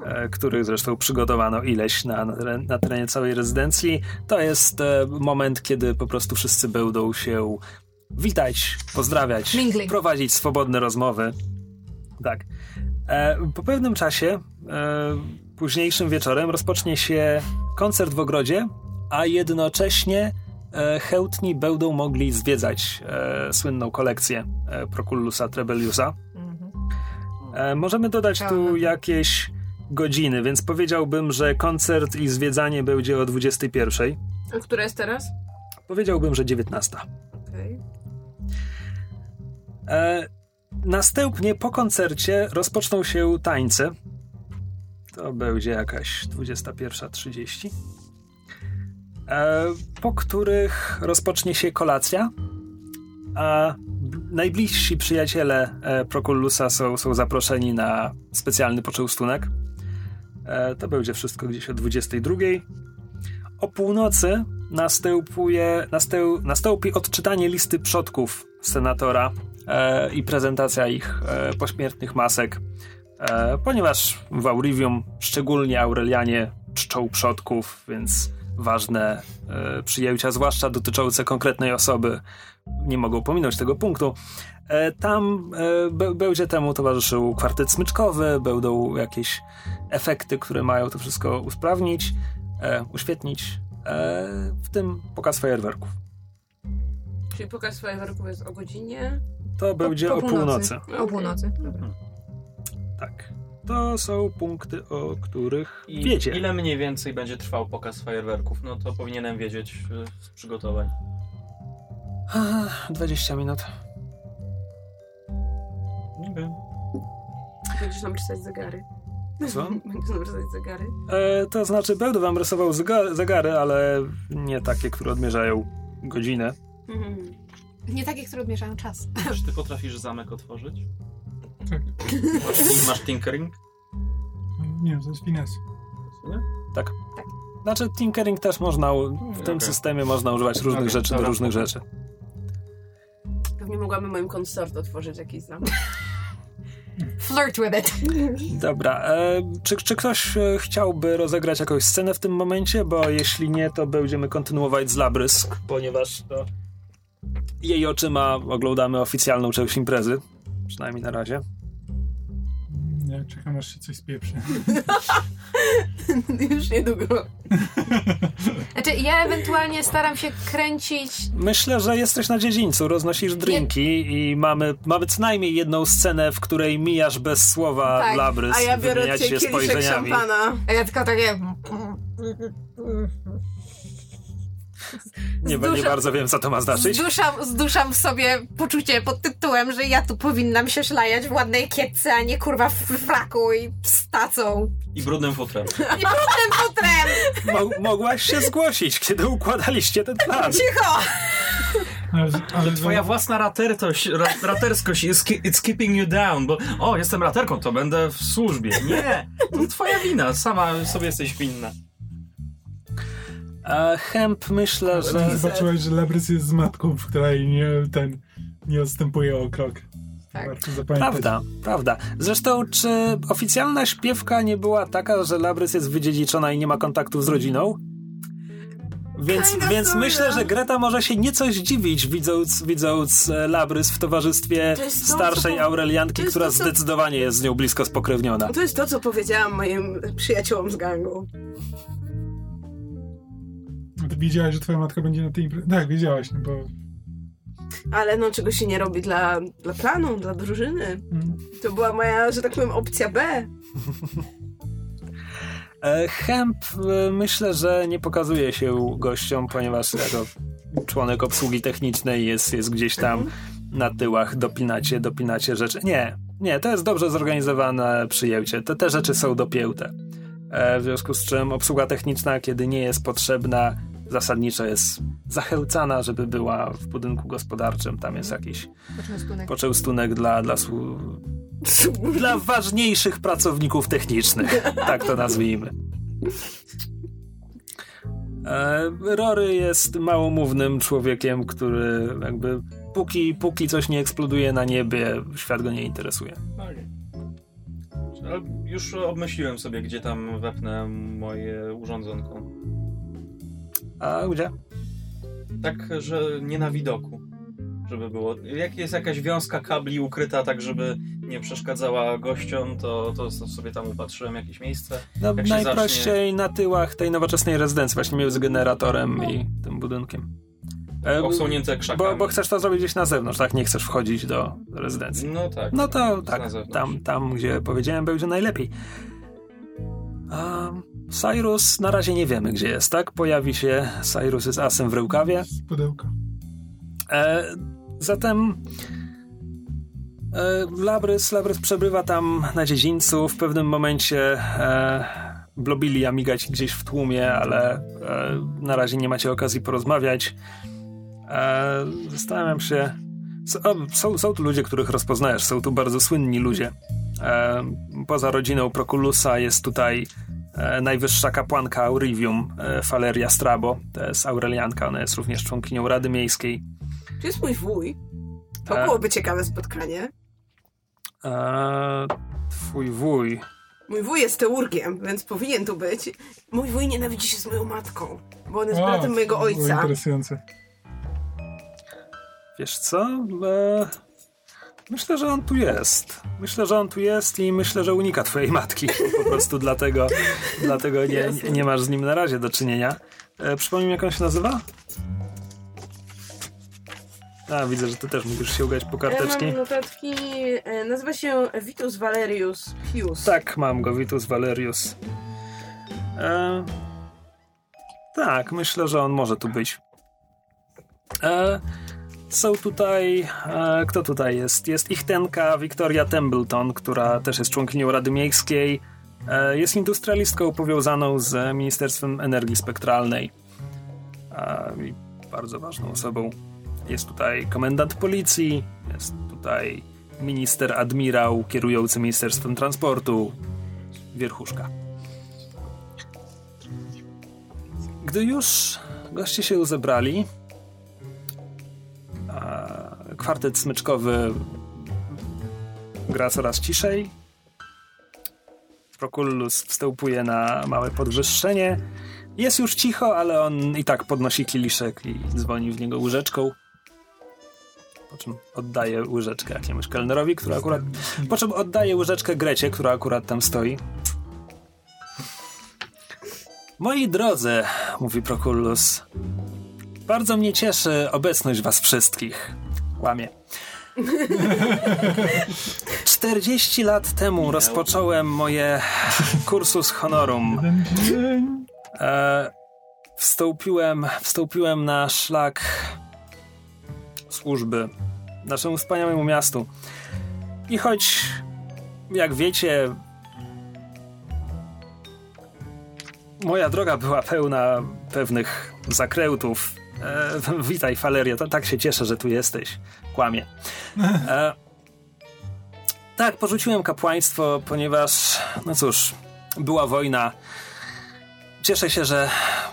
e, który zresztą przygotowano ileś na, na terenie całej rezydencji. To jest e, moment, kiedy po prostu wszyscy będą się witać, pozdrawiać, Mingling. prowadzić swobodne rozmowy. Tak. E, po pewnym czasie, e, późniejszym wieczorem, rozpocznie się koncert w ogrodzie, a jednocześnie e, chętni będą mogli zwiedzać e, słynną kolekcję e, Procullusa Trebelliusa. Mhm. E, możemy dodać tu jakieś godziny, więc powiedziałbym, że koncert i zwiedzanie będzie o 21. A która jest teraz? Powiedziałbym, że 19. Okej. E, następnie po koncercie rozpoczną się tańce. To będzie jakaś 21.30. E, po których rozpocznie się kolacja, a najbliżsi przyjaciele e, Procullusa są, są zaproszeni na specjalny poczęstunek. E, to będzie wszystko gdzieś o 22.00. O północy następuje, następ, nastąpi odczytanie listy przodków senatora e, i prezentacja ich e, pośmiertnych masek, e, ponieważ w Aurivium szczególnie Aurelianie czczą przodków, więc ważne e, przyjęcia, zwłaszcza dotyczące konkretnej osoby, nie mogą pominąć tego punktu. E, tam e, be, będzie temu towarzyszył kwartet smyczkowy, będą jakieś efekty, które mają to wszystko usprawnić, uświetnić, w tym pokaz fajerwerków. Czyli pokaz fajerwerków jest o godzinie. To będzie po o północy. O północy. Dobra. Tak. To są punkty, o których I wiecie. ile mniej więcej będzie trwał pokaz fajerwerków? No to powinienem wiedzieć e, z przygotowań. Ach, 20 minut. Nie wiem. Będziesz nam czytać zegary. Co? *laughs* Będziesz nam zegary. E, to znaczy, będę wam rysował zegar- zegary, ale nie takie, które odmierzają godzinę. Mhm. Nie takie, które odmierzają czas. Czy ty potrafisz zamek otworzyć? Tak. Masz, masz tinkering? Nie, to jest fines. Nie? Znaczy, tinkering też można, w tym Okej. systemie można używać różnych Okej, rzeczy do dobra, różnych spoko. rzeczy. Pewnie mogłabym moim konsort otworzyć jakiś zamek. *laughs* Flirt with it. Dobra, e, czy, czy ktoś e, chciałby rozegrać jakąś scenę w tym momencie? Bo jeśli nie, to będziemy kontynuować z Labrysk, ponieważ to jej oczyma oglądamy oficjalną część imprezy. Przynajmniej na razie. Nie, czekam aż się coś spieprzy. *laughs* Już niedługo. *laughs* Znaczy, ja ewentualnie staram się kręcić. Myślę, że jesteś na dziedzińcu, roznosisz drinki i mamy, mamy co najmniej jedną scenę, w której mijasz bez słowa Tak, Labrys, A ja biorę cię się spojrzeniami. szampana. A ja tylko takie. *laughs* Nie, Dużo- nie bardzo wiem, co to ma znaczyć. Zduszam, zduszam w sobie poczucie pod tytułem, że ja tu powinnam się szlajać w ładnej kietce, a nie kurwa w fraku i z tacą. I brudnym futrem. I brudnym futrem! Mo- mogłaś się zgłosić, kiedy układaliście ten plan. Cicho! Ale, ale Twoja własna ratertość, ra, raterskość it's keeping you down, bo o, jestem raterką, to będę w służbie. Nie, to twoja wina, sama sobie jesteś winna. A Hemp myślę, że... Zobaczyłeś, że Labrys jest z matką, w której nie, ten, nie odstępuje o krok. Tak. Prawda, prawda. Zresztą, czy oficjalna śpiewka nie była taka, że Labrys jest wydziedziczona i nie ma kontaktów z rodziną? Więc, Kinda więc myślę, że Greta może się nieco zdziwić, widząc, widząc e, Labrys w towarzystwie To to, starszej co- Aurelianki, to która to, co- zdecydowanie jest z nią blisko spokrewniona. To jest to, co powiedziałam moim przyjaciołom z gangu. Wiedziałaś, że twoja matka będzie na tej imprezie? Tak, wiedziałaś, no bo... Ale no, czego się nie robi dla, dla planu, dla drużyny. Mm. To była moja, że tak powiem, opcja B. *laughs* E, Hemp e, myślę, że nie pokazuje się gościom, ponieważ jako członek obsługi technicznej jest, jest gdzieś tam na tyłach, dopinacie, dopinacie rzeczy. Nie, nie, to jest dobrze zorganizowane przyjęcie. Te, te rzeczy są dopięte. E, w związku z czym obsługa techniczna, kiedy nie jest potrzebna, zasadniczo jest zachęcana, żeby była w budynku gospodarczym. Tam jest jakiś poczęstunek dla, dla, słu- dla ważniejszych pracowników technicznych. *laughs* Tak to nazwijmy. E, Rory jest małomównym człowiekiem, który jakby póki, póki coś nie eksploduje na niebie, świat go nie interesuje. Ale już obmyśliłem sobie, gdzie tam wepnę moje urządzonko. A gdzie? Tak, że nie na widoku. Żeby było. Jak jest jakaś wiązka kabli ukryta, tak żeby nie przeszkadzała gościom, to, to sobie tam upatrzyłem jakieś miejsce. No, Jak najprościej na tyłach tej nowoczesnej rezydencji, właśnie między generatorem i tym budynkiem. E, Obsłonięte krzakami. bo, bo chcesz to zrobić gdzieś na zewnątrz, tak? Nie chcesz wchodzić do rezydencji. No tak. No to tak, tam, tam gdzie powiedziałem, będzie najlepiej. A Cyrus na razie nie wiemy, gdzie jest, tak? Pojawi się, Cyrus jest asem w rękawie. Z pudełka. E, zatem e, Labrys, Labrys przebywa tam na dziedzińcu. W pewnym momencie e, Blobilia migać gdzieś w tłumie, ale e, na razie nie macie okazji porozmawiać. E, zastanawiam się. są, są tu ludzie, których rozpoznajesz, są tu bardzo słynni ludzie. E, poza rodziną Proculusa jest tutaj najwyższa kapłanka Aurivium, e, Faleria Strabo. To jest Aurelianka, ona jest również członkinią Rady Miejskiej. To jest mój wuj. To E. byłoby ciekawe spotkanie. Eee, twój wuj. Mój wuj jest teurgiem, więc powinien tu być. Mój wuj nienawidzi się z moją matką, bo on jest O, bratem mojego ojca. interesujące. Wiesz co? Eee, myślę, że on tu jest. Myślę, że on tu jest i myślę, że unika twojej matki. Po prostu dlatego, *laughs* dlatego nie, nie, nie masz z nim na razie do czynienia. E, przypomnij mi, jak on się nazywa? A, widzę, że ty też musisz sięgać po karteczki. Ja mam notatki. e, Nazywa się Vitus Valerius Pius. Tak, mam go, Vitus Valerius. E, tak, myślę, że on może tu być. E, są tutaj. E, kto tutaj jest? Jest ich tenka Victoria Templeton, która też jest członkinią Rady Miejskiej. E, jest industrialistką powiązaną z Ministerstwem Energii Spektralnej. E, i bardzo ważną osobą. Jest tutaj komendant policji, jest tutaj minister admirał kierujący Ministerstwem Transportu, wierchuszka. Gdy już goście się zebrali, kwartet smyczkowy gra coraz ciszej. Prokullus wstępuje na małe podwyższenie. Jest już cicho, ale on i tak podnosi kieliszek i dzwoni w niego łyżeczką. Po czym oddaję łyżeczkę jakiemuś kelnerowi, który akurat... Po czym oddaję łyżeczkę Grecie, która akurat tam stoi. Moi drodzy, mówi Proculus, bardzo mnie cieszy obecność was wszystkich. Łamie. *laughs* 40 lat temu rozpocząłem moje kursus honorum. *laughs* E, wstąpiłem, wstąpiłem na szlak służby naszemu wspaniałemu miastu. I choć, jak wiecie, moja droga była pełna pewnych zakrętów. E, *laughs* witaj, Faleria, to, tak się cieszę, że tu jesteś. Kłamie. E, tak, porzuciłem kapłaństwo, ponieważ, no cóż, była wojna. Cieszę się, że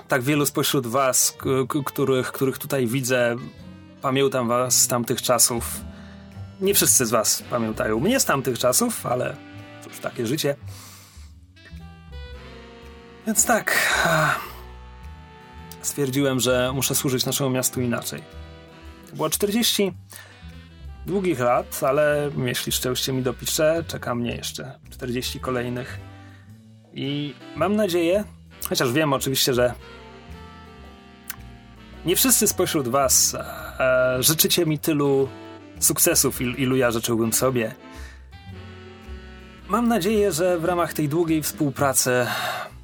tak wielu spośród was, których, których tutaj widzę, pamiętam was z tamtych czasów. Nie wszyscy z was pamiętają mnie z tamtych czasów, ale cóż, takie życie. Więc tak, stwierdziłem, że muszę służyć naszemu miastu inaczej. Było 40 długich lat, ale jeśli szczęście mi dopisze, czeka mnie jeszcze 40 kolejnych. I mam nadzieję, chociaż wiem oczywiście, że nie wszyscy spośród was e, życzycie mi tylu sukcesów, il, ilu ja życzyłbym sobie. Mam nadzieję, że w ramach tej długiej współpracy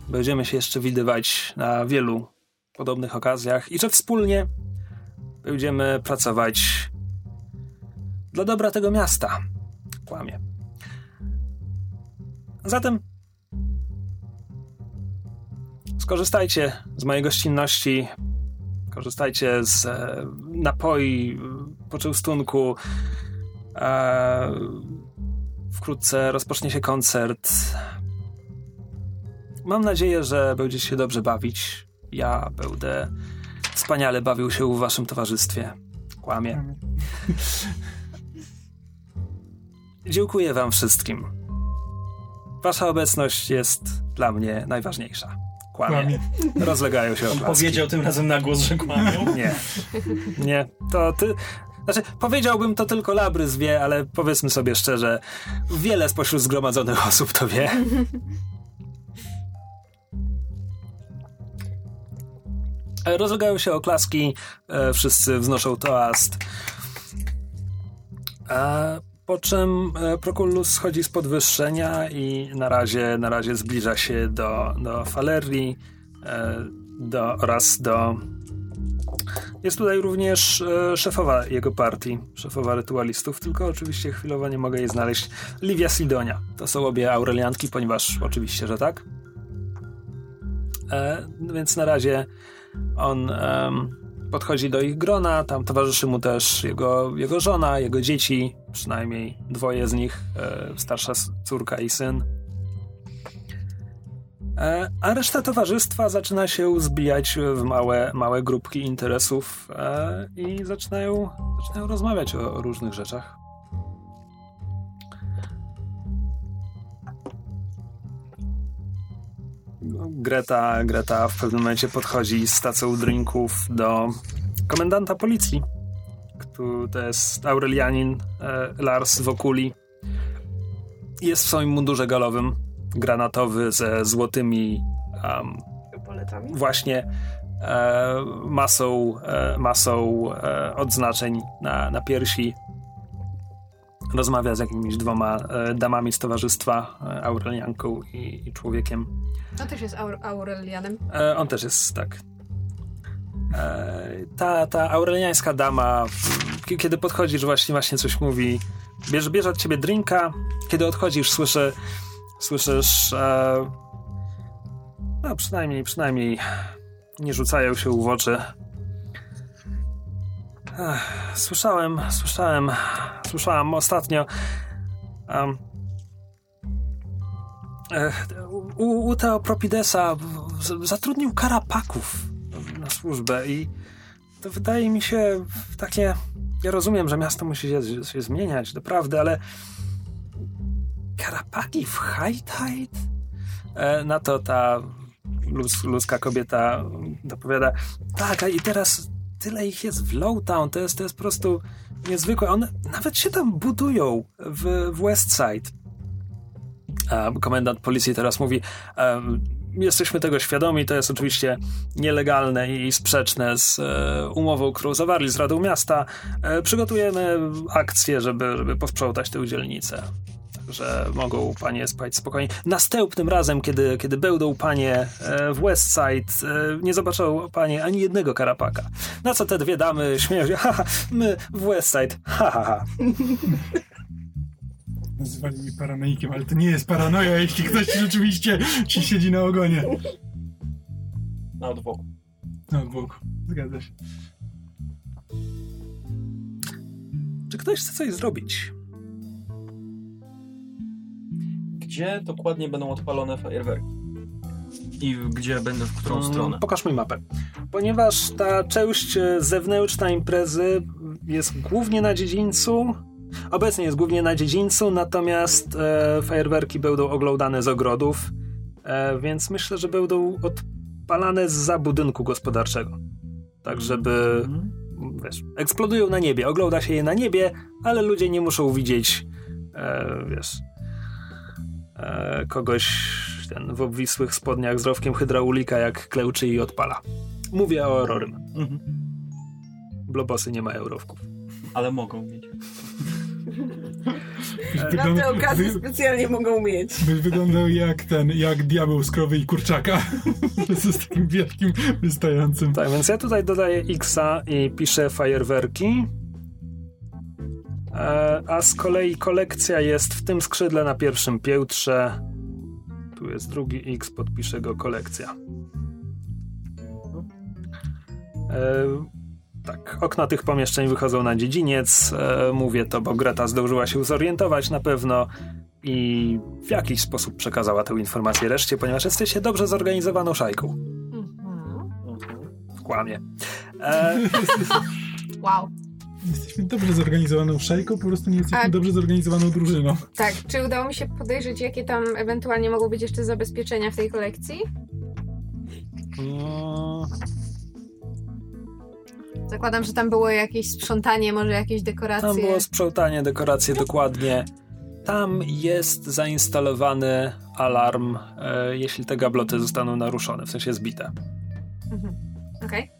będziemy się jeszcze widywać na wielu podobnych okazjach i że wspólnie będziemy pracować dla dobra tego miasta. Kłamie. Zatem skorzystajcie z mojej gościnności, korzystajcie z e, napoi, poczęstunku. E, wkrótce rozpocznie się koncert. Mam nadzieję, że będziecie się dobrze bawić. Ja będę wspaniale bawił się w waszym towarzystwie. Kłamie. *laughs* Dziękuję wam wszystkim. Wasza obecność jest dla mnie najważniejsza. Kłamie. Kłamie. Rozlegają się On oklaski. powiedział tym razem na głos, że kłamią. *laughs* Nie. Nie. To ty... Znaczy, powiedziałbym to tylko Labrys wie, ale powiedzmy sobie szczerze, wiele spośród zgromadzonych osób to wie. *laughs* Rozlegają się oklaski, e, wszyscy wznoszą toast. E, po czym e, Proculus schodzi z podwyższenia i na razie, na razie zbliża się do, do Falerii e, do, oraz do. Jest tutaj również e, szefowa jego partii, szefowa rytualistów, tylko oczywiście chwilowo nie mogę jej znaleźć. Livia Sidonia. To są obie Aurelianki, ponieważ oczywiście, że tak. E, więc na razie on em, podchodzi do ich grona, tam towarzyszy mu też jego, jego żona, jego dzieci, przynajmniej dwoje z nich, e, starsza córka i syn. E, a reszta towarzystwa zaczyna się zbijać w małe, małe grupki interesów e, i zaczynają, zaczynają rozmawiać o, o różnych rzeczach. Greta, Greta w pewnym momencie podchodzi z tacą drinków do komendanta policji. Który to jest Aurelianin e, Lars Wokuli. Jest w swoim mundurze galowym, granatowy ze złotymi um, Poletami? właśnie e, masą, e, masą e, odznaczeń na, na piersi. Rozmawia z jakimiś dwoma e, damami z towarzystwa, e, Aurelianką i, i człowiekiem. On też jest Aur- Aurelianem. E, on też jest tak. Ta, ta aureliańska dama, kiedy podchodzisz, właśnie, właśnie coś mówi. Bierze, bierze od ciebie drinka. Kiedy odchodzisz, słyszy, słyszysz. No, przynajmniej, przynajmniej nie rzucają się w oczy. Ech, słyszałem, słyszałem, słyszałam ostatnio. Ech, u, u Teopropidesa zatrudnił karapaków na służbę i to wydaje mi się takie... Ja rozumiem, że miasto musi się, się zmieniać, doprawdy, ale karapaki w High Tide? E, na to ta luz, ludzka kobieta dopowiada tak, i teraz tyle ich jest w Lowtown, to jest, to jest po prostu niezwykłe. One nawet się tam budują w, w Westside. Komendant policji teraz mówi, jesteśmy tego świadomi, to jest oczywiście nielegalne i sprzeczne z e, umową, którą zawarli z Radą Miasta. E, przygotujemy akcję, żeby, żeby posprzątać tę dzielnicę. Także mogą panie spać spokojnie. Następnym razem, kiedy, kiedy będą panie e, w Westside, e, nie zobaczą panie ani jednego karapaka. Na co te dwie damy śmieją się, *laughs* haha, my w Westside, ha, ha, ha. Nazywali mnie paranoikiem, ale to nie jest paranoja, jeśli ktoś rzeczywiście ci siedzi na ogonie. Na odwoku. No, Bóg, zgadza się. Czy ktoś chce coś zrobić? Gdzie dokładnie będą odpalone fajerwerki? I gdzie będą, w którą Mm, stronę? Pokaż mi mapę. Ponieważ ta część e, zewnętrzna imprezy jest głównie na dziedzińcu, obecnie jest głównie na dziedzińcu, natomiast e, fajerwerki będą oglądane z ogrodów, e, więc myślę, że będą odpalane za budynku gospodarczego. Tak, żeby, Mhm. wiesz, eksplodują na niebie, ogląda się je na niebie, ale ludzie nie muszą widzieć, e, wiesz, e, kogoś ten, w obwisłych spodniach z rowkiem hydraulika, jak kleuczy i odpala. Mówię o Rorym. Mhm. Blobosy nie mają rowków. Ale mogą mieć. *laughs* Na te okazje specjalnie mogą mieć. by wyglądał jak ten, jak diabeł z krowy i kurczaka. *laughs* z takim wielkim, wystającym. Tak, więc ja tutaj dodaję Xa i piszę fajerwerki. E, a z kolei kolekcja jest w tym skrzydle na pierwszym piętrze. Tu jest drugi X, podpiszę go kolekcja. E, tak, okna tych pomieszczeń wychodzą na dziedziniec. E, mówię to, bo Greta zdążyła się zorientować na pewno i w jakiś sposób przekazała tę informację reszcie, ponieważ jesteście dobrze zorganizowaną szajką. Mhm. Kłamie. E, *laughs* Wow. Jesteśmy dobrze zorganizowaną szajką, po prostu nie jesteśmy A- dobrze zorganizowaną drużyną. Tak, czy udało mi się podejrzeć, jakie tam ewentualnie mogą być jeszcze zabezpieczenia w tej kolekcji? mm, Zakładam, że tam było jakieś sprzątanie, może jakieś dekoracje. Tam było sprzątanie, dekoracje dokładnie. Tam jest zainstalowany alarm, e, jeśli te gabloty zostaną naruszone, w sensie zbite. Mhm. Okej.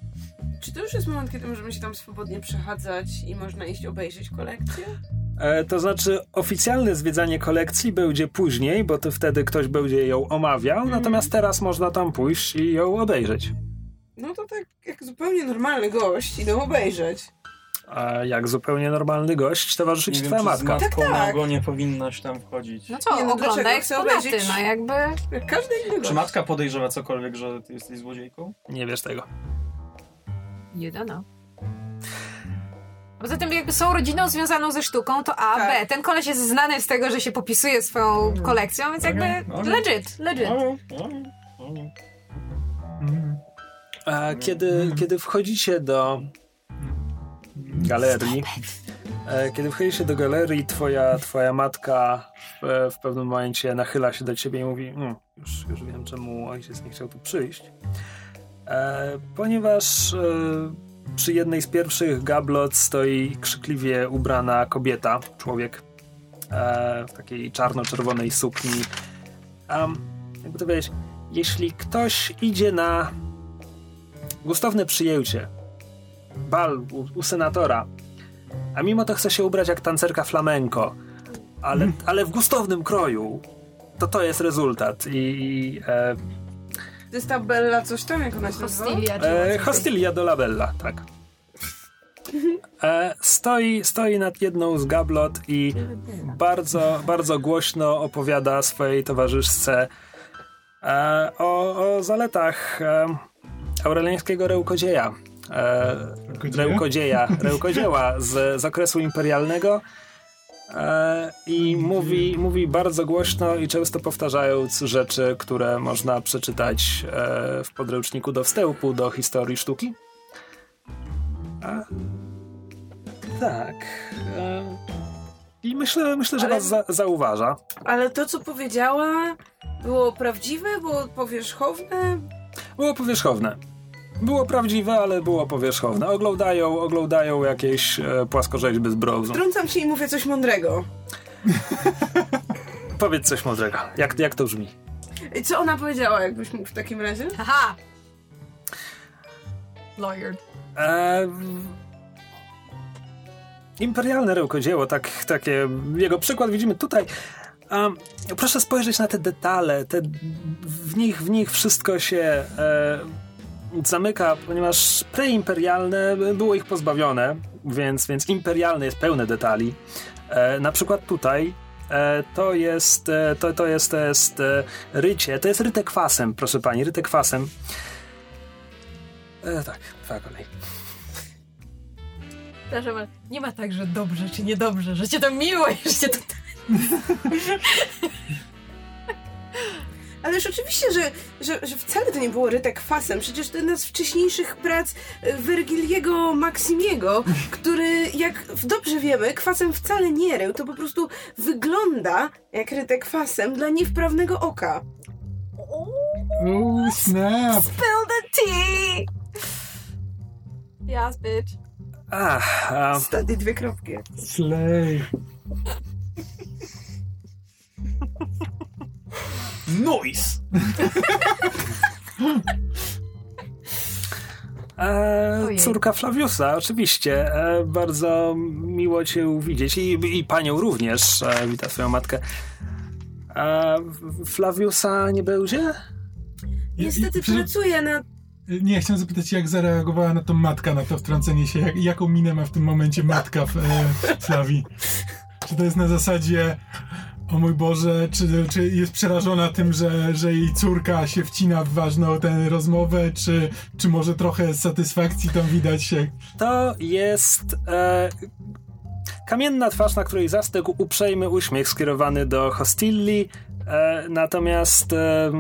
Czy to już jest moment, kiedy możemy się tam swobodnie przechadzać i można iść obejrzeć kolekcję? E, to znaczy, oficjalne zwiedzanie kolekcji będzie później, bo to wtedy ktoś będzie ją omawiał, natomiast teraz można tam pójść i ją obejrzeć. No to tak jak zupełnie normalny gość idą obejrzeć. A jak zupełnie normalny gość, towarzyszy Nie ci twoja z matka. matką Tak, na tak. ogonie powinnaś tam wchodzić. No co, Nie, no ogląda eksponaty, obejrzeć- no jakby... Jak każdy inny gość. Czy matka podejrzewa cokolwiek, że ty jesteś złodziejką? Nie wiesz tego. Don't know. Poza tym jakby są rodziną związaną ze sztuką, to A, Tak. B. Ten koleś jest znany z tego, że się popisuje swoją kolekcją, więc jakby okej. legit, legit. Mm. A kiedy, kiedy wchodzicie do galerii, e, kiedy wchodzicie do galerii, twoja, twoja matka w, w pewnym momencie nachyla się do ciebie i mówi mm, już, już wiem, czemu ojciec nie chciał tu przyjść. E, ponieważ e, przy jednej z pierwszych gablot stoi krzykliwie ubrana kobieta, człowiek e, w takiej czarno-czerwonej sukni. Um, jakby to powiedzieć, jeśli ktoś idzie na gustowne przyjęcie, bal u, u senatora, a mimo to chce się ubrać jak tancerka flamenko, ale, ale w gustownym kroju, to to jest rezultat. I, e, jest ta Bella coś tam, jak ona się nazywa? Hostilia. e, Hostilia do Labella, tak. E, stoi, stoi nad jedną z gablot i bardzo, bardzo głośno opowiada swojej towarzyszce e, o, o zaletach e, aureliańskiego rełkodzieja. E, Rełkodzieja? rełkodzieja, rełkodzieła z, z okresu imperialnego i mówi, mówi bardzo głośno i często powtarzając rzeczy, które można przeczytać e, w podręczniku do wstępu do historii sztuki. A, tak. E, I myślę, myślę że Ale- was za, zauważa. Ale to, co powiedziała, było prawdziwe, było powierzchowne. Było powierzchowne. Było prawdziwe, ale było powierzchowne. Oglądają, oglądają jakieś e, płaskorzeźby z brązu. Trącam się i mówię coś mądrego. *laughs* Powiedz coś mądrego. Jak, jak to brzmi? I Co ona powiedziała, jakbyś mógł w takim razie? Haha! Lawyer. E, imperialne rękodzieło, tak, takie jego przykład widzimy tutaj. Um, proszę spojrzeć na te detale, te, w, nich, w nich wszystko się e, zamyka, ponieważ preimperialne było ich pozbawione, więc, więc imperialne jest pełne detali. E, na przykład tutaj e, to jest, e, to, to jest, to jest e, rycie, to jest ryte kwasem, proszę pani, ryte kwasem. E, tak, twoja kolej. Przepraszam, ale nie ma tak, że dobrze czy niedobrze, że cię to miło że cię to... *laughs* Ależ oczywiście, że, że, że wcale to nie było ryte kwasem. Przecież to jedna z wcześniejszych prac e, Wergiliego Maksimiego, który, jak dobrze wiemy, kwasem wcale nie rył. To po prostu wygląda jak ryte kwasem dla niewprawnego oka. Oh, snap! Spill the tea! Yes, bitch. Ach, a, Stady dwie kropki. Slay. Noise! *laughs* e, córka Flaviusa, oczywiście. E, bardzo miło cię widzieć i, i panią również. E, wita swoją matkę. E, Flaviusa nie będzie? Niestety I- i- pracuję na... Nie, chciałem zapytać, jak zareagowała na to matka, na to wtrącenie się. Jak, jaką minę ma w tym momencie matka w e, Flawi? Czy to jest na zasadzie, o mój Boże, czy, czy jest przerażona tym, że, że jej córka się wcina w ważną tę rozmowę, czy, czy może trochę satysfakcji tam widać się? To jest e, kamienna twarz, na której zastygł uprzejmy uśmiech skierowany do Hostilli. E, natomiast e,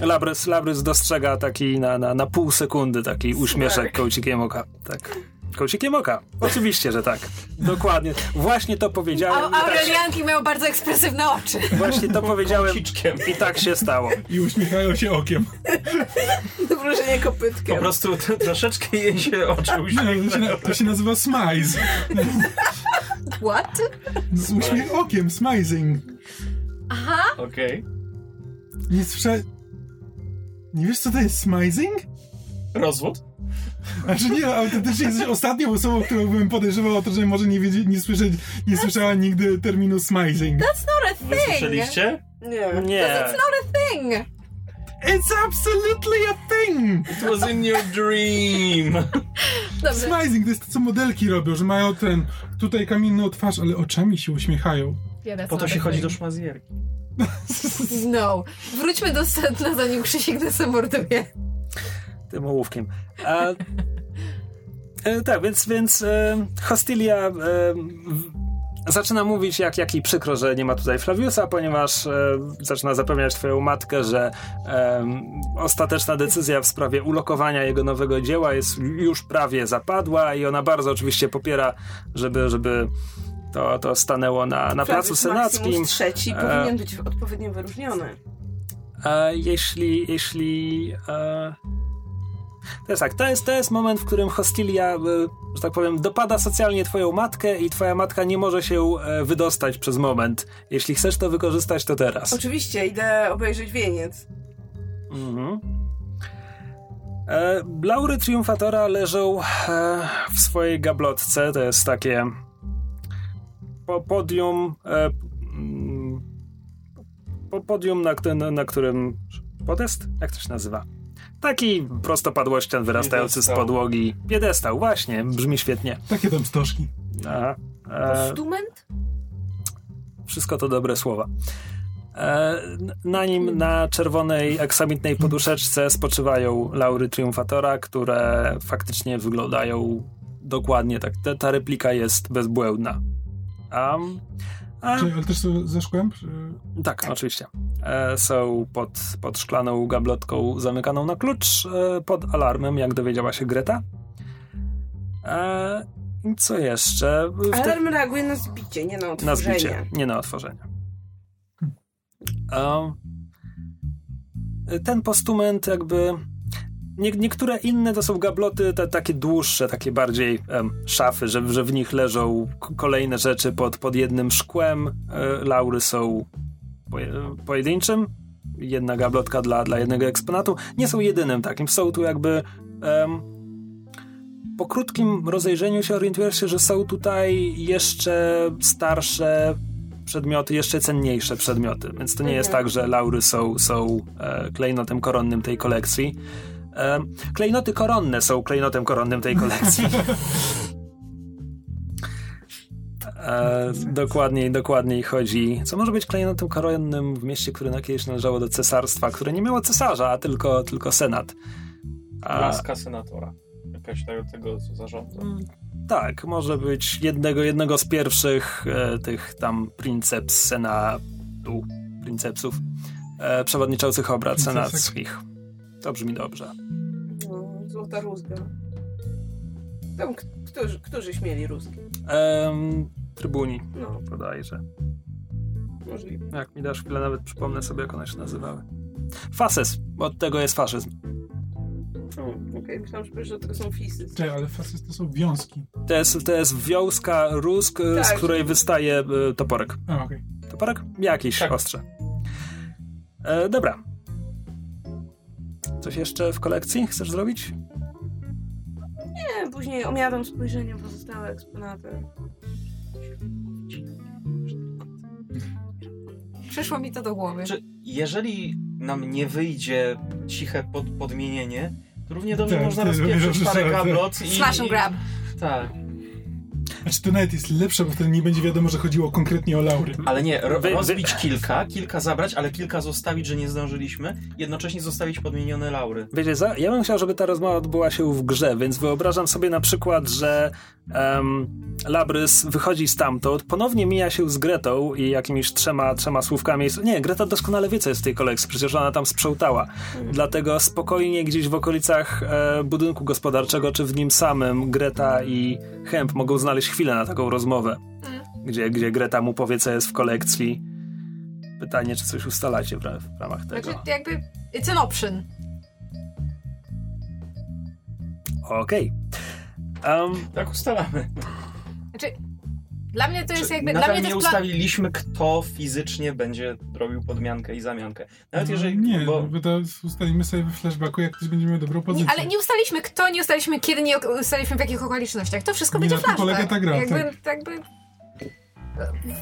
Labrys, Labrys dostrzega taki na, na, na pół sekundy taki uśmieszek kołcikiem oka. Tak. Kołcikiem oka. Oczywiście, że tak. Dokładnie. Właśnie to powiedziałem. A tak, Aurelianki mają bardzo ekspresywne oczy. właśnie to powiedziałem Kociczkiem. i tak się stało. I uśmiechają się okiem. *laughs* Wróżenie Po kopytkiem. prostu t- troszeczkę jej się oczy Nie, to, się, nazywa smize. What? Uśmiech okiem, smizing. Aha! Okej. Nie słyszę... Nie wiesz, co to jest smizing? Rozwód? Znaczy nie, autentycznie jesteś ostatnią osobą, którą bym podejrzewał o to, że może nie, wiedzie, nie, słyszeć, nie słyszała nigdy terminu smizing. That's not a Wy thing! słyszeliście? Nie. Nie. It's not a thing! It's absolutely a thing! It was in your dream! Dobrze. Smizing to jest to, co modelki robią, że mają ten, tutaj kamienną twarz, ale oczami się uśmiechają. Yeah, Po to się a chodzi do thing. szmazjerki. No. Wróćmy do sedna, zanim Krzysiek nas zamorduje. Tym ołówkiem. A, e, tak, więc, więc e, Hostilia e, zaczyna mówić, jak, jak jej przykro, że nie ma tutaj Flaviusa, ponieważ e, zaczyna zapewniać twoją matkę, że e, ostateczna decyzja w sprawie ulokowania jego nowego dzieła jest już prawie zapadła i ona bardzo oczywiście popiera, żeby, żeby to, to stanęło na, na placu senackim. Maximus trzeci E, powinien być odpowiednio wyróżniony. E, jeśli, jeśli e, to jest tak, to jest, to jest moment, w którym Hostilia, e, że tak powiem, dopada socjalnie twoją matkę i twoja matka nie może się e, wydostać przez moment. Jeśli chcesz to wykorzystać, to teraz. Oczywiście, idę obejrzeć wieniec. Mhm. E, laury triumfatora leżą e, w swojej gablotce. To jest takie po, podium. E, mm, po, podium, na, którym- na którym. Podest? Jak to się nazywa? Taki prostopadłościan wyrastający z Piedestał. podłogi. Piedestał, właśnie, brzmi świetnie. Takie tam stożki. Aha. E, Postument? wszystko to dobre słowa. E, Na nim na czerwonej aksamitnej poduszeczce spoczywają laury triumfatora, które faktycznie wyglądają dokładnie tak. Ta, ta replika jest bezbłędna. Um, a, Czy, ale też są ze szkłem? Czy... tak, oczywiście. E, są pod, pod szklaną gablotką zamykaną na klucz, e, pod alarmem, jak dowiedziała się Greta. E, i co jeszcze? W te- Alarm reaguje na zbicie, nie na na otworzenie. zbicie, nie na otworzenie. Um, ten postument jakby nie, niektóre inne to są gabloty te, takie dłuższe, takie bardziej em, szafy, że, że w nich leżą kolejne rzeczy pod, pod jednym szkłem. E, laury są poje, pojedynczym. Jedna gablotka dla, dla jednego eksponatu. Nie są jedynym takim. Są tu jakby. em, po krótkim rozejrzeniu się orientujesz się, że są tutaj jeszcze starsze przedmioty, jeszcze cenniejsze przedmioty. Więc to nie jest Mhm. tak, że laury są, są e, klejnotem koronnym tej kolekcji. E, klejnoty koronne są klejnotem koronnym tej kolekcji. E, dokładniej, dokładniej chodzi. Co może być klejnotem koronnym w mieście, które na kiedyś należało do cesarstwa, które nie miało cesarza, a tylko, tylko senat. A, Laska senatora. Jakaś tego, zarządza. Mm, Tak, może być jednego, jednego z pierwszych e, tych tam princeps senatu, princepsów, e, przewodniczących obrad Princesek. senackich. To brzmi dobrze. No, złota rózga. Tam, którzy, którzyś mieli rózgi. Em, trybuni, No, bodajże. możliwe. Jak mi dasz chwilę, nawet przypomnę sobie, jak one się nazywały. Fases, od tego jest faszyzm. O, Okej, myślałam, że to są fisy. Czekaj, ale fasy to są wiązki. To jest, to jest wiązka rózg, e, z Tak. której wystaje e, toporek. A, okej. Toporek? Jakiś Tak. ostrze. E, dobra. Coś jeszcze w kolekcji chcesz zrobić? Nie, później omiadam spojrzeniem pozostałe eksponaty. Przyszło mi to do głowy. Czy jeżeli nam nie wyjdzie ciche pod, podmienienie, to równie dobrze Tak, można rozpieprzyć parę *laughs* gablot i... Slash and grab. Tak. Znaczy to nawet jest lepsze, bo wtedy nie będzie wiadomo, że chodziło konkretnie o laury. Ale nie, ro, Wy- wy- rozbić kilka, kilka zabrać, ale kilka zostawić, że nie zdążyliśmy, jednocześnie zostawić podmienione laury. Wiecie co? Ja bym chciał, żeby ta rozmowa odbyła się w grze, więc wyobrażam sobie na przykład, że em, Labrys wychodzi stamtąd, ponownie mija się z Gretą i jakimiś trzema, trzema słówkami. Jest, nie, Greta doskonale wie, co jest w tej kolekcji, przecież ona tam sprzątała. Dlatego spokojnie gdzieś w okolicach e, budynku gospodarczego, czy w nim samym, Greta i Hemp mogą znaleźć chwilę na taką rozmowę, gdzie, gdzie Greta mu powie, co jest w kolekcji. Pytanie, czy coś ustalacie w, w ramach tego. Znaczy, jakby, it's an option. Okej. Em, Tak ustalamy. Znaczy, dla mnie to jest jakby, dla nadal mnie to nie jest plan... ustaliliśmy, kto fizycznie będzie robił podmiankę i zamiankę. Nawet No, jeżeli... nie, bo... bo to ustalimy sobie we flashbacku, jak ktoś będzie miał dobrą pozycję. Nie, ale nie ustaliliśmy kto, nie ustaliliśmy kiedy, nie ustaliliśmy w jakich okolicznościach. To wszystko Nie będzie tym flashback. polega ta gra, jakby, tak. jakby,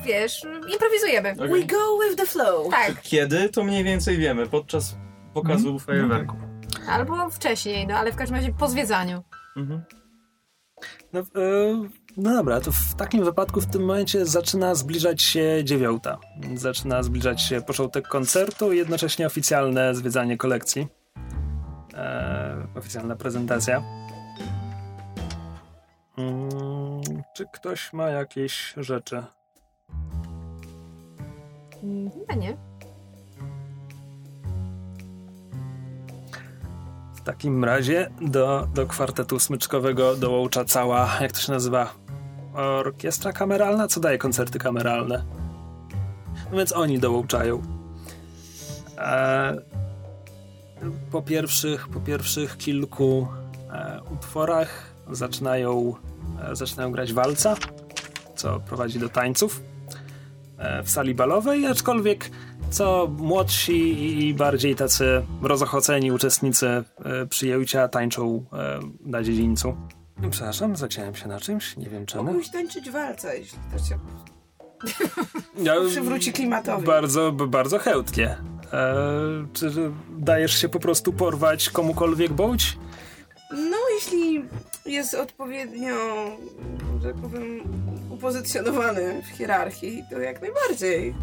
wiesz, improwizujemy. Okej. We go with the flow. Tak, Kiedy, to mniej więcej wiemy, podczas pokazu Mhm. fajerwerku. albo wcześniej, no ale w każdym razie po zwiedzaniu. Mhm. No, e, no dobra, to w takim wypadku w tym momencie zaczyna zbliżać się dziewiąta. Zaczyna zbliżać się początek koncertu i jednocześnie oficjalne zwiedzanie kolekcji. E, oficjalna prezentacja. Mm, czy ktoś ma jakieś rzeczy? Mm, Chyba nie. W takim razie do, do kwartetu smyczkowego dołącza cała, jak to się nazywa? Orkiestra kameralna? Co daje koncerty kameralne? No więc oni dołączają. E, po, pierwszych, po pierwszych kilku e, utworach zaczynają, e, zaczynają grać walca, co prowadzi do tańców e, w sali balowej, aczkolwiek co młodsi i bardziej tacy rozochoceni uczestnicy e, przyjęcia tańczą e, na dziedzińcu. Przepraszam, zaciąłem się na czymś, nie wiem czemu. Mógłbyś tańczyć walca, jeśli to cię Ja, *laughs* przywróci klimatowi. Bardzo, bardzo chętnie. E, czy dajesz się po prostu porwać komukolwiek bądź? No, jeśli jest odpowiednio, że powiem, upozycjonowany w hierarchii, to jak najbardziej.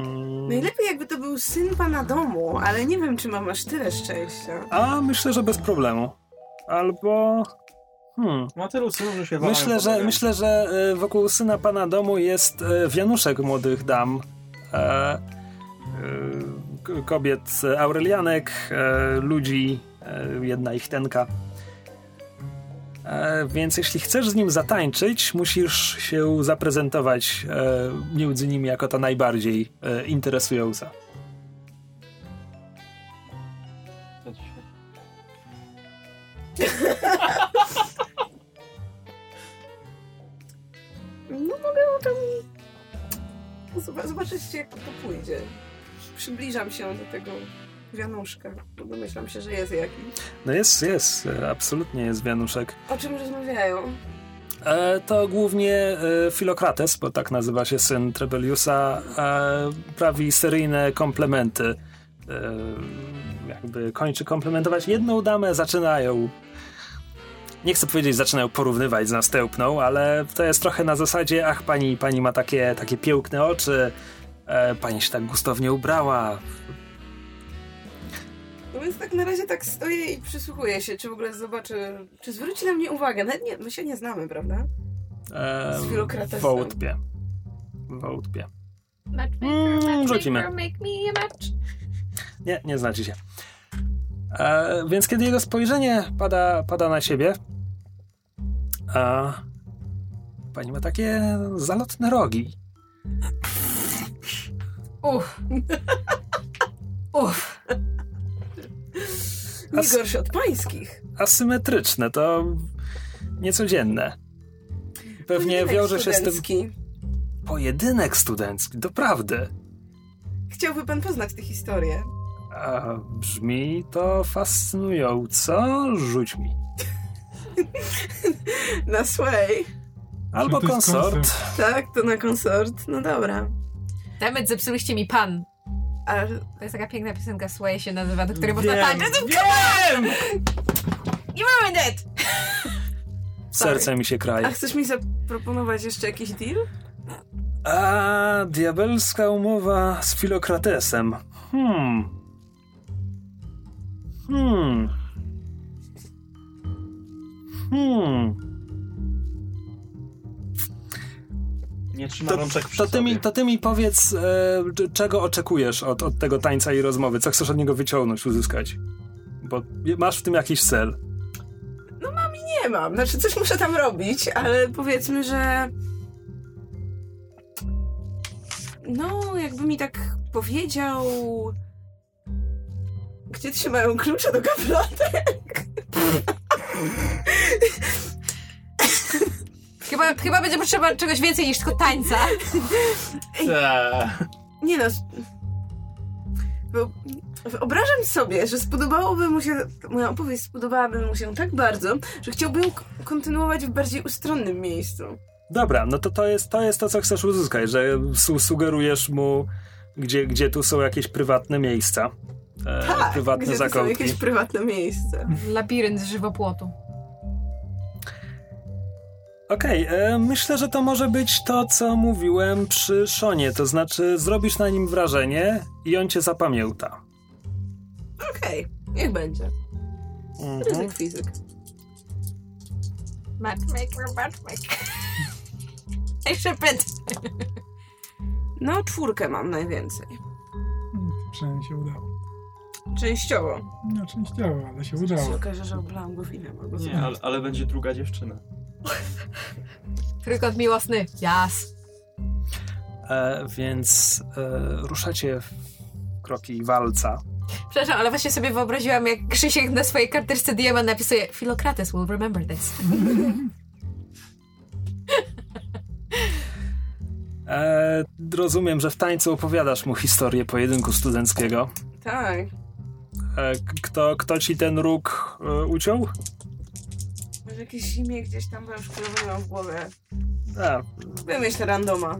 Mm, Najlepiej jakby to był syn pana domu, ale nie wiem, czy mam aż tyle szczęścia. a myślę, że bez problemu. Albo. Hmm. Ma tylu synów, że się Myślę, że, myślę, że e, wokół syna pana domu jest e, wianuszek młodych dam. E, e, kobiet Aurelianek, e, ludzi, e, jedna ich tenka. E, więc jeśli chcesz z nim zatańczyć, musisz się zaprezentować e, między nimi jako ta najbardziej e, interesująca. No mogę o tym... Zobaczycie jak to pójdzie. Przybliżam się do tego wianuszka, domyślam się, że jest jakiś. No jest, jest, e, absolutnie jest wianuszek. O czym rozmawiają? E, to głównie e, Filokrates, bo tak nazywa się syn Trebeliusa, e, prawi seryjne komplementy. E, jakby kończy komplementować jedną damę, zaczynają nie chcę powiedzieć, zaczynają porównywać z następną, ale to jest trochę na zasadzie, ach, pani, pani ma takie, takie piękne oczy, e, pani się tak gustownie ubrała. No więc tak na razie tak stoję i przysłuchuję się, czy w ogóle zobaczę, czy zwróci na mnie uwagę. Nawet nie, my się nie znamy, prawda? E, Z Filokratesem. Wątpię. Wątpię. Matchmaker, Mm, matchmaker, rzucimy. make me a match. Nie, nie znacie się. E, więc kiedy jego spojrzenie pada, pada na siebie, a pani ma takie zalotne rogi. Uff. Uff. Nie As- gorsze od pańskich. Asymetryczne, to niecodzienne. Pewnie Pojedynek wiąże się z tym studencki. pojedynek studencki, doprawdy. Chciałby pan poznać tę historię. A brzmi to fascynująco. Rzuć mi. *laughs* Na sway. Albo konsort. konsort. Tak, to na konsort. No dobra. Demet, zepsuliście mi pan. A To jest taka piękna piosenka Sway się nazywa, do której można tańczyć. wiem! Nie mamy net! Serce mi się A kraje. chcesz mi zaproponować jeszcze jakiś deal? A, diabelska umowa z Filokratesem. Hmm. Hmm. Hmm. Nie trzyma To, rączek przy to, ty mi, to ty mi powiedz, e, czego oczekujesz od, od tego tańca i rozmowy? Co chcesz od niego wyciągnąć, uzyskać? Bo masz w tym jakiś cel. Nie mam. Znaczy, coś muszę tam robić, ale powiedzmy, że. No, jakby mi tak powiedział. Gdzie trzymają klucze do gablotek? *laughs* Chyba, chyba będzie potrzeba czegoś więcej niż tylko tańca. Ta. Nie no. Bo wyobrażam sobie, że spodobałoby mu się, moja opowieść spodobałaby mu się tak bardzo, że chciałbym kontynuować w bardziej ustronnym miejscu. Dobra, no to to jest to, jest to co chcesz uzyskać, że su sugerujesz mu, gdzie, gdzie tu są jakieś prywatne miejsca. E, Tak, prywatne gdzie to są zakątki. jakieś prywatne miejsce. Labirynt żywopłotu. Okej, e, myślę, że to może być to, co mówiłem przy Szonie, to znaczy zrobisz na nim wrażenie i on cię zapamięta. Okej, niech będzie. Mhm. Ryzyk fizyk. Matchmaker, matchmaker. *laughs* Jeszcze pyt. No, czwórkę mam najwięcej. Przynajmniej się udało. Częściowo. No, częściowo, ale się się udało. okaże, że oblałam go albo coś. Nie, ale, ale będzie druga dziewczyna. Trójkąt miłosny. Jas. E, więc e, ruszacie w kroki walca. Przepraszam, ale właśnie sobie wyobraziłam, jak Krzysiek na swojej karteczce DM napisuje Philocrates will remember this. E, rozumiem, że w tańcu opowiadasz mu historię pojedynku studenckiego. Tak. E, kto, kto ci ten róg e, uciął? Jakieś imię gdzieś tam, bo już mam w głowie. A, Wymyśl randoma.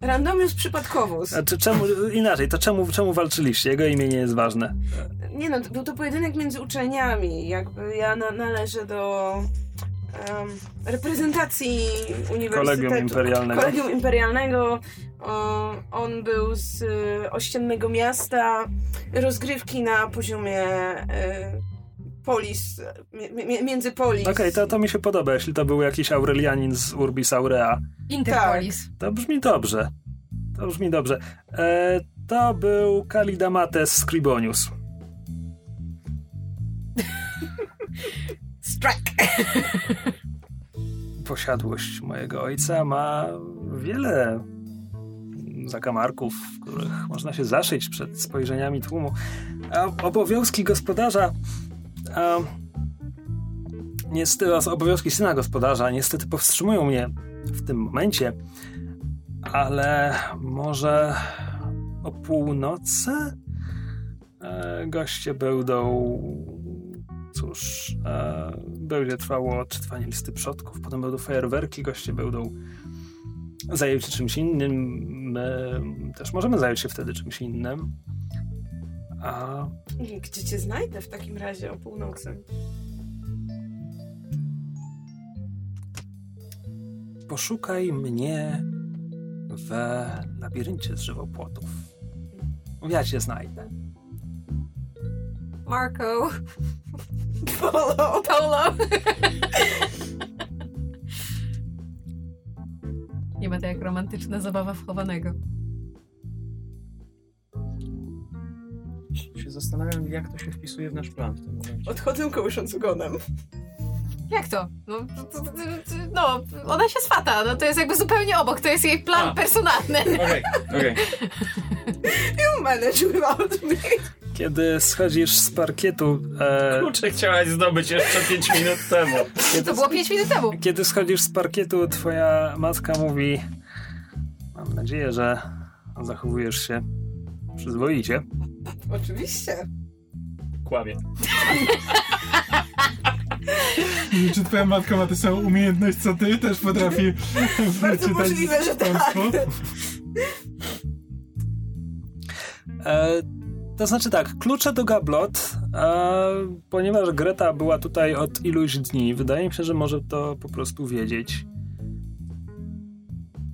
Randomius przypadkowus. a czy, czemu, inaczej, to czemu, czemu walczyliście? Jego imię nie jest ważne. Nie no, był to pojedynek między uczelniami. Jakby ja na, należę do em, reprezentacji uniwersytetu. Kolegium Imperialnego. Kolegium Imperialnego. O, on był z y, ościennego miasta. Rozgrywki na poziomie y, polis, mi, mi, między polis. Okej, to, to mi się podoba, jeśli to był jakiś Aurelianin z Urbis Aurea. Interpolis. To brzmi dobrze. To brzmi dobrze. E, to był Kalidamates Scribonius. *laughs* Strike. *laughs* Posiadłość mojego ojca ma wiele zakamarków, w których można się zaszyć przed spojrzeniami tłumu. A obowiązki gospodarza Niestety obowiązki syna gospodarza niestety powstrzymują mnie w tym momencie, ale może o północy e, goście będą cóż, e, będzie trwało odczytywanie listy przodków, potem będą fajerwerki, goście będą zająć się czymś innym, my też możemy zająć się wtedy czymś innym. A Gdzie cię znajdę w takim razie o północy? poszukaj mnie w labiryncie z żywopłotów. Ja cię znajdę. Marco. Polo! Polo. Nie ma to jak romantyczna zabawa wchowanego. Zastanawiam, jak to się wpisuje w nasz plan w tym momencie. Odchodzę kołysząc ogonem. Jak to? No, to, to, to, to, no, ona się swata, no to jest jakby zupełnie obok, to jest jej plan A. personalny. *laughs* Okej, okej. You manage without me. Kiedy schodzisz z parkietu, e, Klucze chciałaś zdobyć jeszcze 5 minut temu. kiedy, To było 5 minut temu. kiedy schodzisz z parkietu, twoja matka mówi: Mam nadzieję, że zachowujesz się przyzwoicie. Oczywiście. Kłamie. Czy twoja matka ma tę samą umiejętność co ty? Też potrafi *laughs* Bardzo możliwe, że tak. E, to znaczy tak, klucze do gablot, e, ponieważ Greta była tutaj od iluś dni, wydaje mi się, że może to po prostu wiedzieć.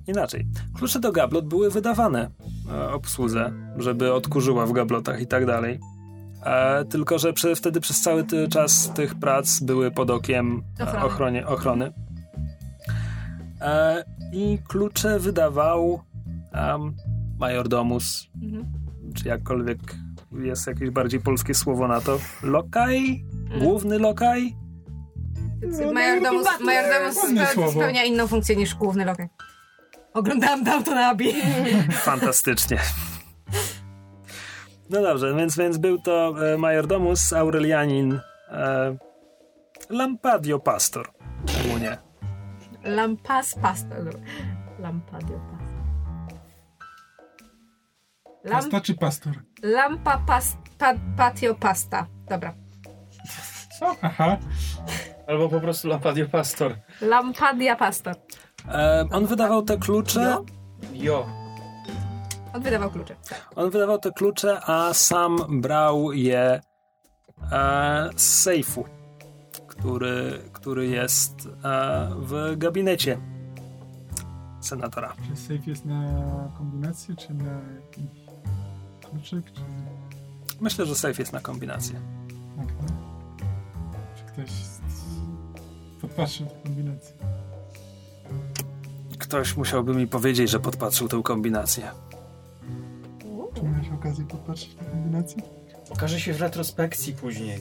Inaczej. Klucze do gablot były wydawane e, obsłudze, żeby odkurzyła w gablotach i tak dalej. E, tylko, że przy, wtedy przez cały ty, czas tych prac były pod okiem e, Ochrony. ochronie, ochrony. E, I klucze wydawał um, majordomus Mhm. czy jakkolwiek jest jakieś bardziej polskie słowo na to. Lokaj? Główny lokaj? Majordomus, Butler. majordomus słowo. spełnia inną funkcję niż główny lokaj. Oglądałam Downton Abbey. Fantastycznie. No dobrze, więc, więc był to e, majordomus Aurelianin e, Lampadio Pastor. Ogólnie. Lampas pasta. Lampadio pasta. Lam, Pasta czy pastor? lampa pas, pa, patio pasta. Dobra. Co? Aha. Albo po prostu Lampadio Pastor. Lampadia pasta. E, on wydawał te klucze. Jo. On wydawał klucze. On wydawał te klucze, a sam brał je e, z sejfu, który, który jest e, w gabinecie senatora. Czy safe jest na kombinację, czy na jakiś kluczyk, czy... Myślę, że safe jest na kombinację. Okej. Czy ktoś podpatrzył tę kombinację? Ktoś musiałby mi powiedzieć, że podpatrzył tę kombinację. Czy miałeś okazję podpatrzeć tę kombinację? Okaże się w retrospekcji później.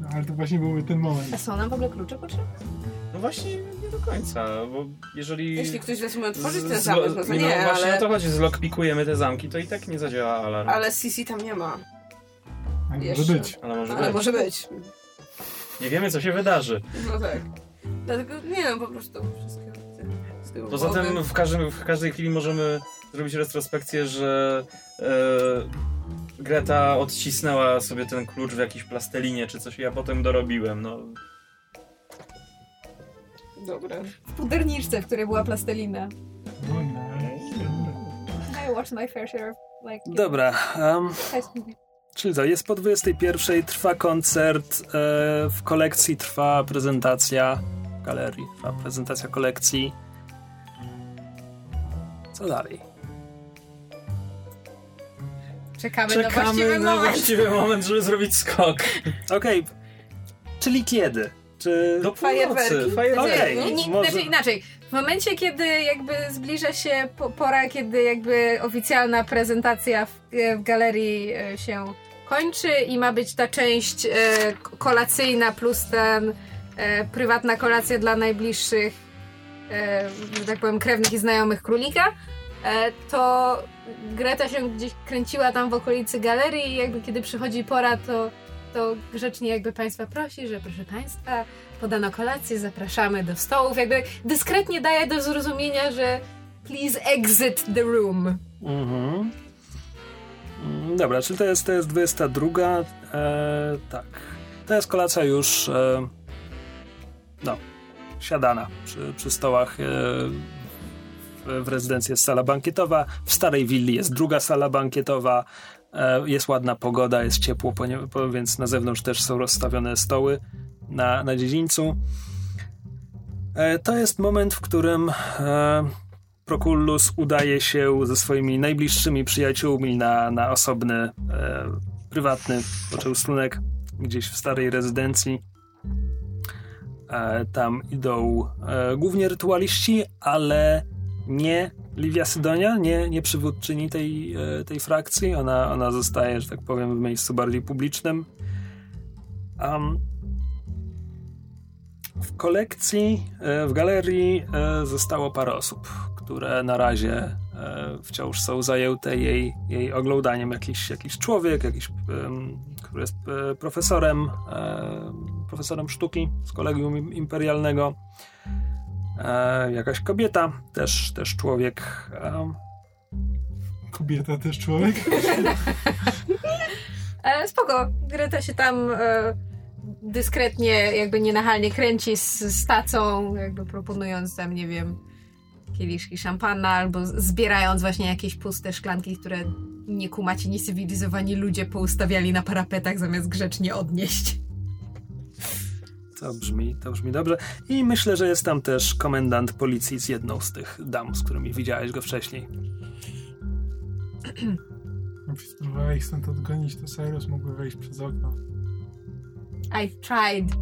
No, ale to właśnie byłby ten moment. A są nam w ogóle klucze potrzebne? No właśnie nie do końca, bo jeżeli... Jeśli ktoś zacznie otworzyć z- ten zamek, no to nie, nie, no właśnie ale, o to chodzi, zlockpikujemy te zamki, to i tak nie zadziała alarm. ale CC tam nie ma. Ale Jeszcze. może być. Ale może Ale być. może być. Nie wiemy, co się wydarzy. No tak. Dlatego nie wiem, po prostu wszystkiego z tyłu Poza tym w, każdym, w każdej chwili możemy zrobić retrospekcję, że e, Greta odcisnęła sobie ten klucz w jakiejś plastelinie czy coś i ja potem dorobiłem, no. Dobra. W puderniczce, w której była plastelina. Nice. I watched my fair share of, like... Dobra, school. czyli to jest po 21, trwa koncert, e, w kolekcji trwa prezentacja, w galerii trwa prezentacja kolekcji. Co dalej? Czekamy, na Czekamy właściwy na moment. właściwy moment, żeby zrobić skok. Okej, czyli kiedy? Czy... Do północy. Fajerwerki. Okej. Nie, nie, Może- znaczy inaczej. W momencie, kiedy jakby zbliża się po, pora, kiedy jakby oficjalna prezentacja w, w galerii e, się kończy i ma być ta część e, kolacyjna plus ten e, prywatna kolacja dla najbliższych, e, że tak powiem, krewnych i znajomych królika, e, to Greta się gdzieś kręciła tam w okolicy galerii i jakby kiedy przychodzi pora, to, to grzecznie jakby państwa prosi, że proszę państwa, podano kolację, zapraszamy do stołów. Jakby dyskretnie daje do zrozumienia, że please exit the room. Mhm. Mm, Dobra, czyli to jest, to jest 22. E, tak. To jest kolacja już e, no, siadana przy, przy stołach. E, w, rezydencji jest sala bankietowa. W starej willi jest druga sala bankietowa. E, jest ładna pogoda, jest ciepło, więc na zewnątrz też są rozstawione stoły na, na dziedzińcu. E, to jest moment, w którym Proculus udaje się ze swoimi najbliższymi przyjaciółmi na, na osobny, prywatny poczęstunek gdzieś w starej rezydencji. E, tam idą e, głównie rytualiści, ale nie Livia Sydonia, nie, nie przywódczyni tej, e, tej frakcji. Ona, ona zostaje, że tak powiem, w miejscu bardziej publicznym. Um, w kolekcji, w galerii zostało parę osób, które na razie wciąż są zajęte jej, jej oglądaniem. Jakiś, jakiś człowiek, jakiś, który jest e, profesorem, e, profesorem sztuki z kolegium im- imperialnego. E, jakaś kobieta, też, też człowiek. E, Kobieta też człowiek. *laughs* E, spoko, Greta się tam e, dyskretnie, jakby nienachalnie kręci z, z tacą, jakby proponując tam, nie wiem, kieliszki szampana, albo zbierając właśnie jakieś puste szklanki, które niekumaci, niecywilizowani ludzie poustawiali na parapetach, zamiast grzecznie odnieść. To brzmi, to brzmi dobrze. I myślę, że jest tam też komendant policji z jedną z tych dam, z którymi widziałeś go wcześniej. Spróbowała ich stąd odgonić, to Cyrus mógłby wejść przez okno. I've tried.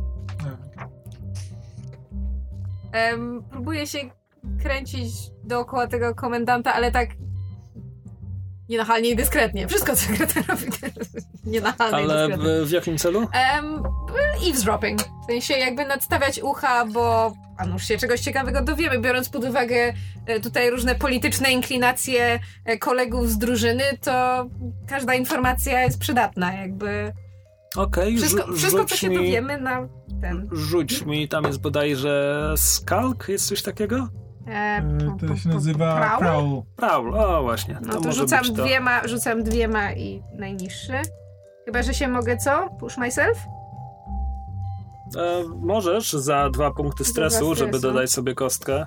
Em, próbuję się kręcić dookoła tego komendanta, ale tak nienachalnie i dyskretnie. Wszystko, robi, *laughs* nienachalnie i Ale dyskretnie. w, jakim celu? Um, eavesdropping. W sensie jakby nadstawiać ucha, bo a nuż się czegoś ciekawego dowiemy, biorąc pod uwagę e, tutaj różne polityczne inklinacje e, kolegów z drużyny, to każda informacja jest przydatna, jakby Okej, wszystko, rzu- wszystko co się mi, dowiemy na ten. Rzuć mi, tam jest bodajże skalk, jest coś takiego? E, e, To się nazywa prowl? Prowl. O właśnie. No to, może rzucam to. dwiema, rzucam dwiema i najniższy. Chyba, że się mogę co? Push myself? E, możesz za dwa punkty stresu, dwa żeby stresu. dodać sobie kostkę.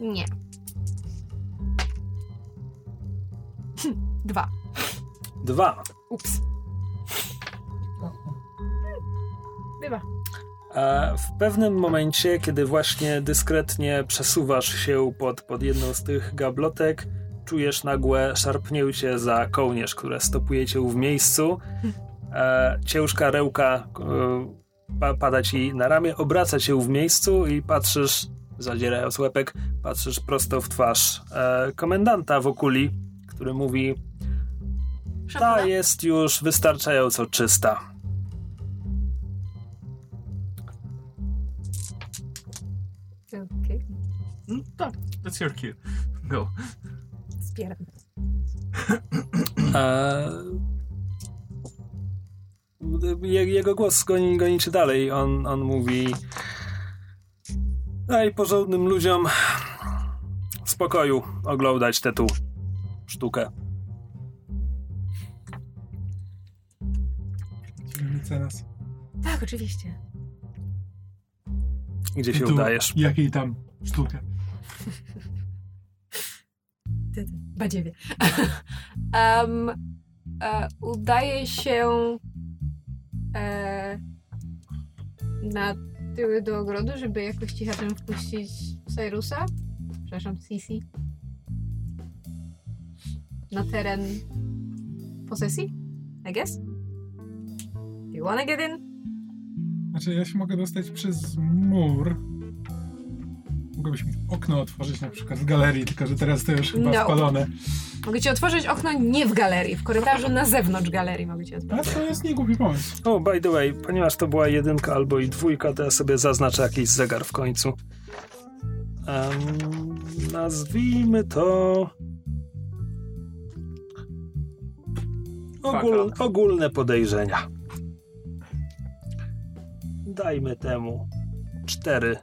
Nie. Dwa. Dwa. Ups. Bywa. E, w pewnym momencie, kiedy właśnie dyskretnie przesuwasz się pod, pod jedną z tych gablotek, czujesz nagłe szarpnięcie za kołnierz, które stopuje cię w miejscu. E, ciężka rełka e, pa, pada ci na ramię, obraca cię w miejscu i patrzysz, zadzierając łepek, patrzysz prosto w twarz e, komendanta w okuli, który mówi ta jest już wystarczająco czysta. That's your cue. Go. E, je- jego głos goni, goni dalej. On, on mówi daj porządnym ludziom w spokoju oglądać tę tu sztukę. Mecenas. Tak, oczywiście. Gdzie się Tu, udajesz? Jakiej tam sztukę? *laughs* Badziewie. um, *laughs* e, udaje się e, na tyły do ogrodu, żeby jakoś cichaczem wpuścić Cyrusa. Przepraszam, Sisi. Na teren posesji, I guess. You wanna get in? Znaczy, ja się mogę dostać przez mur. Mogłabyś mi okno otworzyć na przykład w galerii, tylko że teraz to już chyba No. spalone. Mogę ci otworzyć okno nie w galerii, w korytarzu na zewnątrz galerii mogę ci A otworzyć. to jest niegłupi pomysł. O, by the way, ponieważ to była jedynka albo i dwójka, to ja sobie zaznaczę jakiś zegar w końcu. Em, nazwijmy to... Ogól, ogólne podejrzenia. Dajmy temu cztery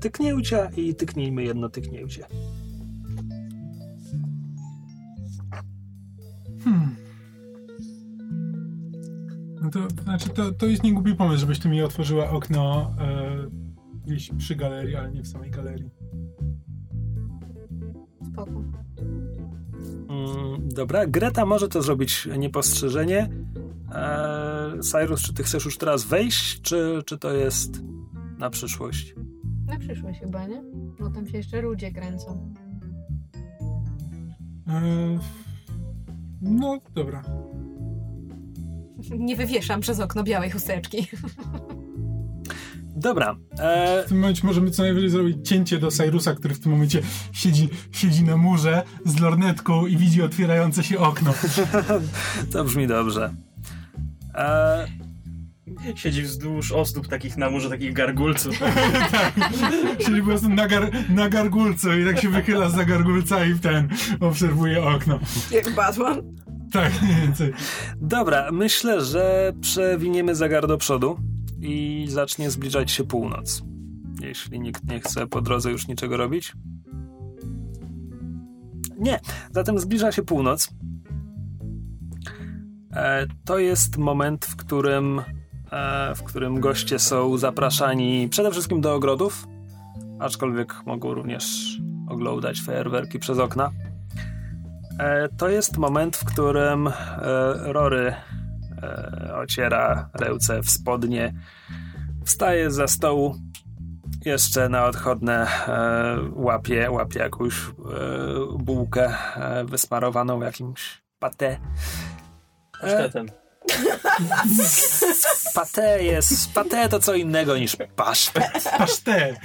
tyknięcia i tyknijmy jedno tyknięcie. Hmm. No to, to znaczy, to, to jest niegłupi pomysł, żebyś tu mi otworzyła okno e, gdzieś przy galerii, ale nie w samej galerii. Spoko. Mm, dobra, Greta może to zrobić niepostrzeżenie. E, Cyrus, czy ty chcesz już teraz wejść, czy, czy to jest na przyszłość? Na przyszłość chyba, nie? Bo tam się jeszcze ludzie kręcą. E, no, dobra. Nie wywieszam przez okno białej chusteczki. Dobra. E, W tym momencie możemy co najwyżej zrobić cięcie do Cyrusa, który w tym momencie siedzi, siedzi na murze z lornetką i widzi otwierające się okno. *laughs* to brzmi dobrze. E, Siedzi wzdłuż ozdób takich na murze, takich gargulców. *laughs* Siedzi po prostu na, gar, na gargulcu i tak się wychyla za gargulca i w ten obserwuje okno. Jak Batman. Tak, mniej więcej. dobra, myślę, że przewiniemy zegar do przodu i zacznie zbliżać się północ. Jeśli nikt nie chce po drodze już niczego robić. Nie, zatem zbliża się północ. E, to jest moment, w którym, w którym goście są zapraszani przede wszystkim do ogrodów, aczkolwiek mogą również oglądać fajerwerki przez okna. E, to jest moment, w którym e, Rory e, ociera ręce w spodnie, wstaje za stołu, jeszcze na odchodne e, łapie, łapie jakąś e, bułkę e, wysmarowaną jakimś pate. Pasztetem. Pate jest, pate to co innego niż pasztet. Pasztet.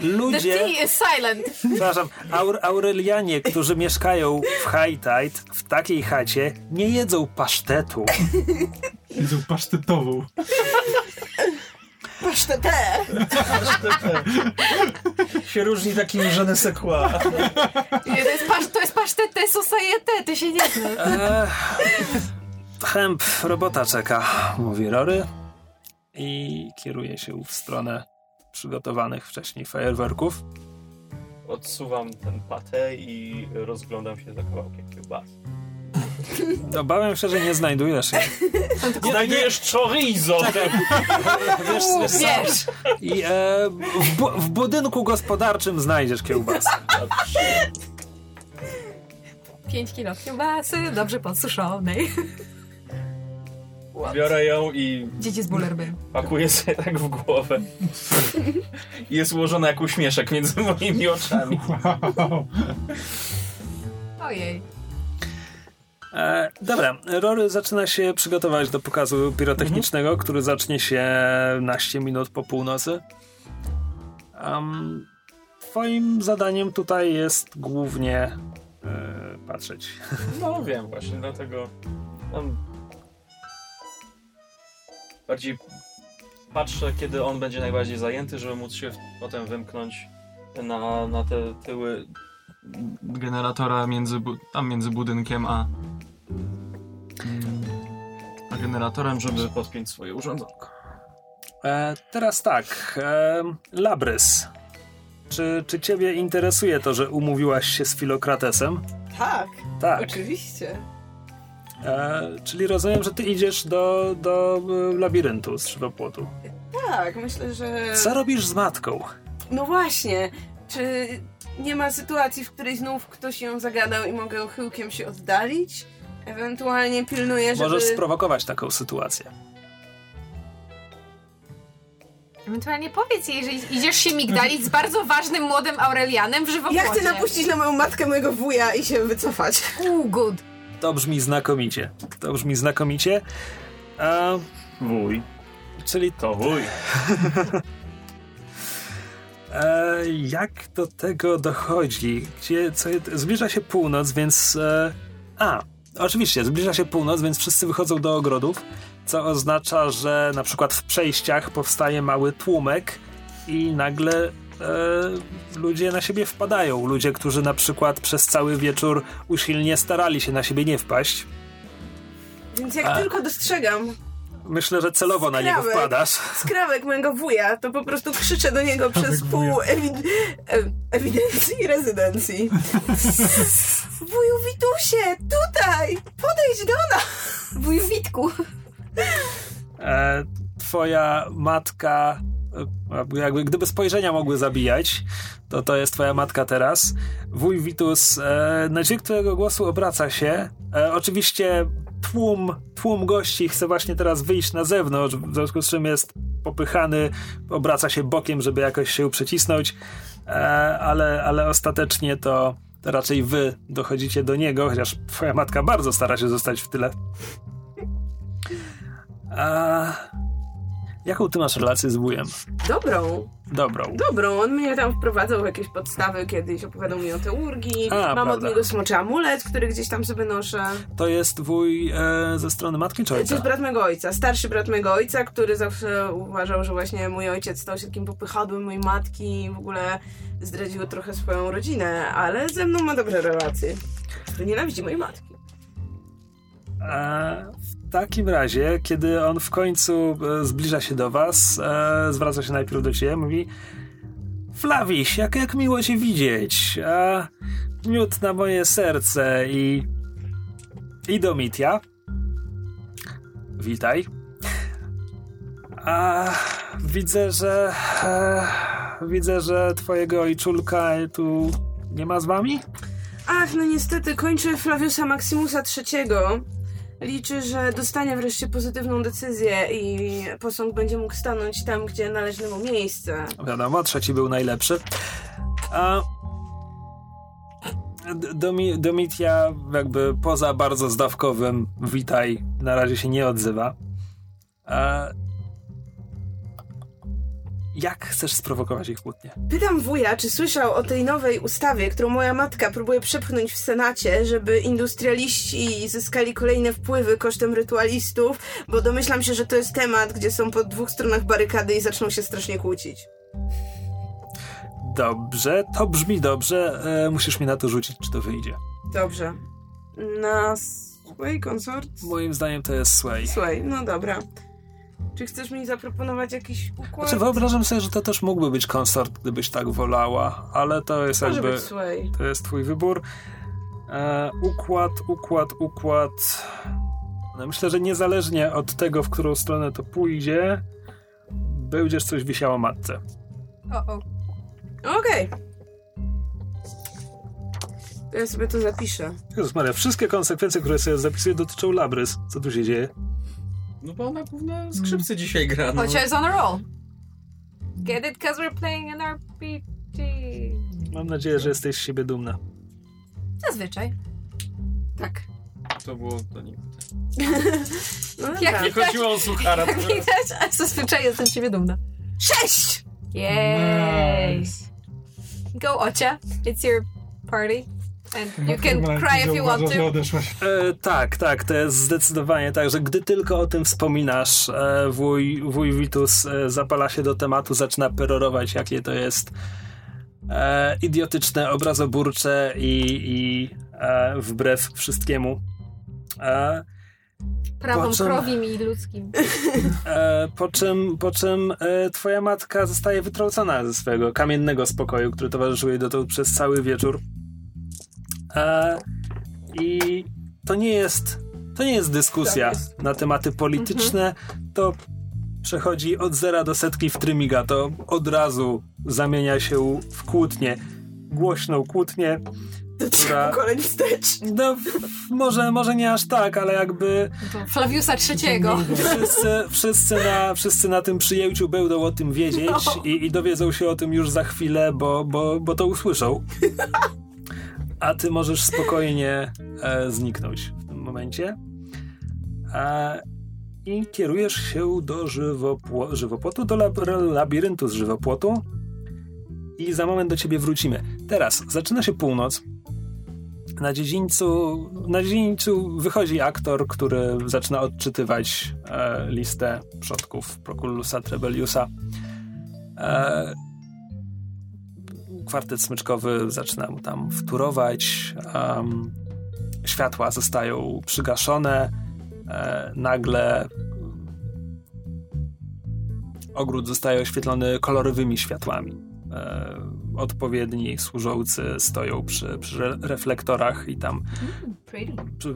The Ludzie, tea is silent. przepraszam, Aur Aurelianie, którzy mieszkają w High Tide, w takiej chacie, nie jedzą pasztetu. Jedzą pasztetową. Pasztetę! Się różni takim quoi. Nie, To jest, pasz, to jest pasztet, to jest societe, ty się nie znasz. Hemp, robota czeka, mówi Rory i kieruje się w stronę przygotowanych wcześniej fajerwerków. Odsuwam ten patę i rozglądam się za kawałkiem kiełbasy. *laughs* Obawiam się, że nie znajdujesz jej. *laughs* Znajdujesz chorizo! Wiesz, *laughs* wiesz, co? Wiesz. I e, w, bu- w budynku gospodarczym znajdziesz kiełbasę. 5 kilo kiełbasy, dobrze podsuszonej. Biorę ją i Dzieci z bullerby. pakuję sobie tak w głowę. I jest ułożona jak uśmieszek między moimi oczami. Wow. Ojej. E, dobra, Rory zaczyna się przygotować do pokazu pirotechnicznego, który zacznie się naście minut po północy. Um, twoim zadaniem tutaj jest głównie e, patrzeć. No wiem właśnie, dlatego tam bardziej patrzę, kiedy on będzie najbardziej zajęty, żeby móc się potem wymknąć na, na te tyły generatora między, tam między budynkiem a, a generatorem, żeby podpiąć swoje urządzonko. E, teraz tak, e, Labrys. Czy, czy ciebie interesuje to, że umówiłaś się z Filokratesem? Tak, Tak. oczywiście. E, czyli rozumiem, że ty idziesz do, do e, labiryntu z żywopłotu. Tak, myślę, że... Co robisz z matką? No właśnie, czy nie ma sytuacji, w której znów ktoś ją zagadał i mogę chyłkiem się oddalić? Ewentualnie pilnuję, żeby... Możesz sprowokować taką sytuację. Ewentualnie powiedz jej, że idziesz się migdalić z bardzo ważnym młodym Aurelianem w żywopłocie. Ja chcę napuścić na moją matkę mojego wuja i się wycofać. Ooh, good. To brzmi znakomicie. To brzmi znakomicie. A, Wuj, czyli to wuj. *laughs* e, jak do tego dochodzi? Gdzie, co, zbliża się północ, więc... E, a, oczywiście, zbliża się północ, więc wszyscy wychodzą do ogrodów, co oznacza, że na przykład w przejściach powstaje mały tłumek i nagle e, ludzie na siebie wpadają. Ludzie, którzy na przykład przez cały wieczór usilnie starali się na siebie nie wpaść. Więc jak A- tylko dostrzegam Myślę, że celowo na niego Skrawek. wpadasz. *laughs* skrawek mojego wuja, to po prostu krzyczę do niego przez wuja. pół ewi- e- ewidencji i rezydencji. *laughs* Wuju Witusie, tutaj! Podejdź do nas! Wuju Witku. E, twoja matka, jakby gdyby spojrzenia mogły zabijać, to to jest twoja matka teraz. Wuj Witus e, na dźwięk głosu obraca się. E, oczywiście tłum, tłum gości chce właśnie teraz wyjść na zewnątrz, w związku z czym jest popychany, obraca się bokiem, żeby jakoś się przycisnąć, e, ale, ale ostatecznie to, to raczej wy dochodzicie do niego, chociaż twoja matka bardzo stara się zostać w tyle. A jaką ty masz relację z wujem? Dobrą, Dobrą. dobrą. On mnie tam wprowadzał w jakieś podstawy, kiedyś opowiadał mi o teurgii. A, Mam prawda. od niego smoczy amulet, który gdzieś tam sobie noszę. To jest wuj e, ze strony matki czy To ojca? jest brat mego ojca, starszy brat mego ojca, który zawsze uważał, że właśnie mój ojciec stał się takim popychadłem mojej matki i w ogóle zdradził trochę swoją rodzinę, ale ze mną ma dobre relacje. To nienawidzi mojej matki. E, w takim razie, kiedy on w końcu e, zbliża się do was, e, zwraca się najpierw do ciebie, mówi Flawiś, jak, jak miło cię widzieć. A, miód na moje serce i i Domitia. Witaj. A widzę, że e, widzę, że twojego ojczulka tu nie ma z wami? Ach, no niestety kończy Flaviusa Maximusa III. Liczy, że dostanie wreszcie pozytywną decyzję i posąg będzie mógł stanąć tam, gdzie należy mu miejsce. Wiadomo, trzeci był najlepszy. A Domitia jakby poza bardzo zdawkowym witaj na razie się nie odzywa. A jak chcesz sprowokować ich kłótnię? Pytam wuja, czy słyszał o tej nowej ustawie, którą moja matka próbuje przepchnąć w Senacie, żeby industrialiści zyskali kolejne wpływy kosztem rytualistów, bo domyślam się, że to jest temat, gdzie są po dwóch stronach barykady i zaczną się strasznie kłócić. Dobrze, to brzmi dobrze. E, musisz mi na to rzucić, czy to wyjdzie. Dobrze. Na swój konsort? Moim zdaniem to jest Sway. Słuchaj, no dobra. Czy chcesz mi zaproponować jakiś układ? Znaczy, wyobrażam sobie, że to też mógłby być konsort, gdybyś tak wolała, ale to jest Może jakby... być. To jest twój wybór. E, układ, układ, układ. No myślę, że niezależnie od tego, w którą stronę to pójdzie, będziesz coś wisiało matce. O, o. Okej. To ja sobie to zapiszę. Jezus Maria, wszystkie konsekwencje, które sobie zapisuję, dotyczą Labrys. Co tu się dzieje? No bo ona główne skrzypce dzisiaj gra. No. Ocia is on a roll. Get it? Cause we're playing an RPG. Mam nadzieję, że jesteś z siebie dumna. Zazwyczaj. Tak. To było *laughs* to nie. No Jak. Nie chodziło o suchara. Jak widać, a zazwyczaj jestem z ciebie dumna. Sześć! Yay! Nice. Go, Ocia. It's your party. And you can cry if you want to. odeszłaś. E, tak, tak, to jest zdecydowanie tak, że gdy tylko o tym wspominasz, e, wuj, wuj Vitus e, zapala się do tematu, zaczyna perorować, jakie to jest e, idiotyczne, obrazoburcze i, i wbrew wszystkiemu. Prawom Po czym- krowim i ludzkim. *laughs* e, po czym, po czym e, twoja matka zostaje wytrącona ze swojego kamiennego spokoju, który towarzyszył jej dotąd przez cały wieczór. E, I to nie jest to nie jest dyskusja Tak jest. na tematy polityczne, to przechodzi od zera do setki w trymiga, to od razu zamienia się w kłótnię. Głośną kłótnię, Która- *laughs* pokoleń wstecz. no może, może nie aż tak, ale jakby Flaviusa trzeciego. wszyscy, wszyscy, na, wszyscy na tym przyjęciu będą o tym wiedzieć No. i, i dowiedzą się o tym już za chwilę, bo, bo, bo to usłyszą. *laughs* A ty możesz spokojnie e, zniknąć w tym momencie. E, I kierujesz się do żywopło- żywopłotu, do lab, labiryntu z żywopłotu. I za moment do ciebie wrócimy. Teraz zaczyna się północ. Na dziedzińcu, na dziedzińcu wychodzi aktor, który zaczyna odczytywać e, listę przodków Proculusa Trebelliusa. E, kwartet smyczkowy zaczyna mu tam wturować. em, światła zostają przygaszone. e, nagle ogród zostaje oświetlony kolorowymi światłami. E, odpowiedni służący stoją przy, przy reflektorach i tam przy,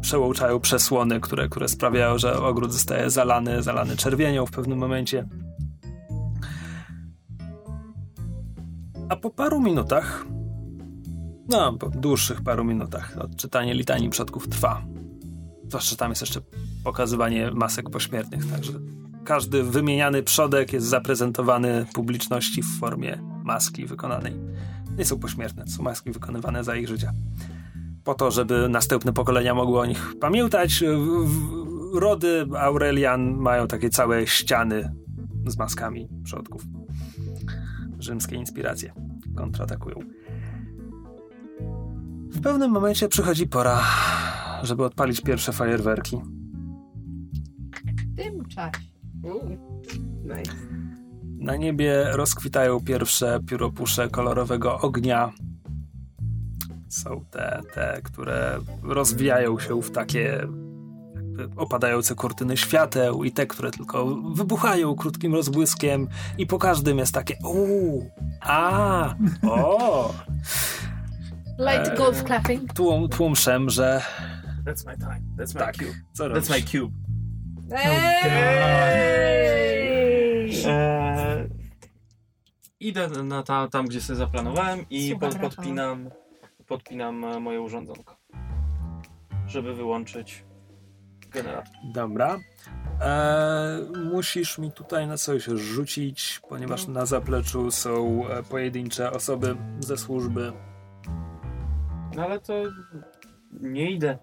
przełączają przesłony, które, które sprawiają, że ogród zostaje zalany, zalany czerwienią w pewnym momencie. A po paru minutach, no, po dłuższych paru minutach, odczytanie litanii przodków trwa. Zwłaszcza tam jest jeszcze pokazywanie masek pośmiertnych, także każdy wymieniany przodek jest zaprezentowany publiczności w formie maski wykonanej. Nie są pośmiertne, są maski wykonywane za ich życia. Po to, żeby następne pokolenia mogły o nich pamiętać, rody Aurelian mają takie całe ściany z maskami przodków. Rzymskie inspiracje kontratakują. W pewnym momencie przychodzi pora, żeby odpalić pierwsze fajerwerki. W tym czasie. Nice. Na niebie rozkwitają pierwsze pióropusze kolorowego ognia. Są te, te, które rozwijają się w takie opadające kurtyny świateł i te, które tylko wybuchają krótkim rozbłyskiem i po każdym jest takie uuu, a, o, *laughs* Light Eee. golf clapping. tłum, tłum szemrze. That's my time. That's my Tak, cube. co That's my cube. Eee, idę na ta, tam, gdzie sobie zaplanowałem i pod, podpinam, podpinam e, moje urządzonko, żeby wyłączyć generator. Dobra. E, musisz mi tutaj na coś rzucić, ponieważ na zapleczu są e, pojedyncze osoby ze służby. No ale to nie idę.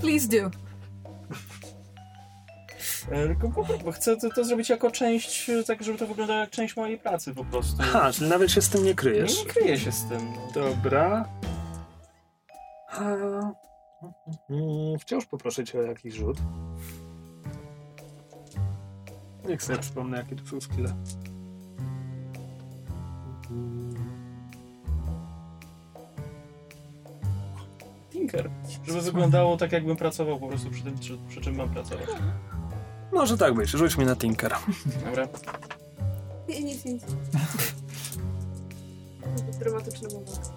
Please do. E, Tylko po, bo chcę to, to zrobić jako część, e, tak żeby to wyglądało jak część mojej pracy po prostu. Aha, czyli nawet się z tym nie nie, kryjesz. nie kryję się z tym. No. Dobra. A, mm, Wciąż poproszę cię o jakiś rzut. Niech sobie przypomnę, jakie tu są skille. Mm, Tinker. Żeby wyglądało tak, jakbym pracował po prostu przy tym, przy, przy czym mam pracować. Może tak być, rzuć mi na Tinker. Dobra. Nie, nic, nic. *laughs* Dramatyczny moment.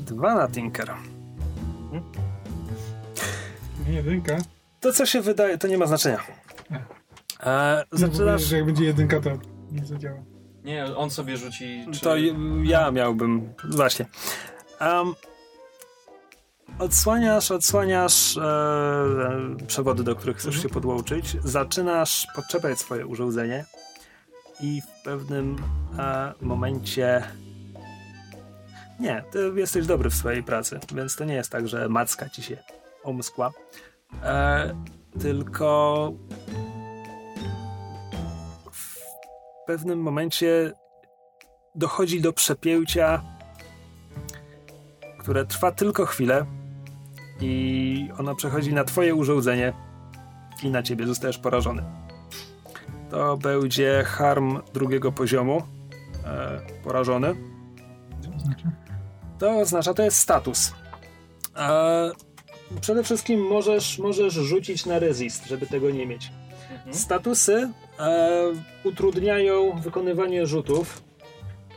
Dwa. Na Tinker. Nie jedynka. To, co się wydaje, to nie ma znaczenia. E, zaczynasz... że jak będzie jedynka, to nie zadziała. Nie, on sobie rzuci. Czy... To ja miałbym. Właśnie. Um, odsłaniasz, odsłaniasz e, e, przewody, do których chcesz się podłączyć. Zaczynasz podczepiać swoje urządzenie i w pewnym e, momencie. Nie, ty jesteś dobry w swojej pracy, więc to nie jest tak, że macka ci się omskła. E, tylko w pewnym momencie dochodzi do przepięcia, które trwa tylko chwilę i ono przechodzi na twoje urządzenie i na ciebie zostajesz porażony. To będzie harm drugiego poziomu. E, porażony. Co to znaczy? To oznacza, to jest status. E, przede wszystkim możesz, możesz rzucić na resist, żeby tego nie mieć. Mhm. Statusy e, utrudniają wykonywanie rzutów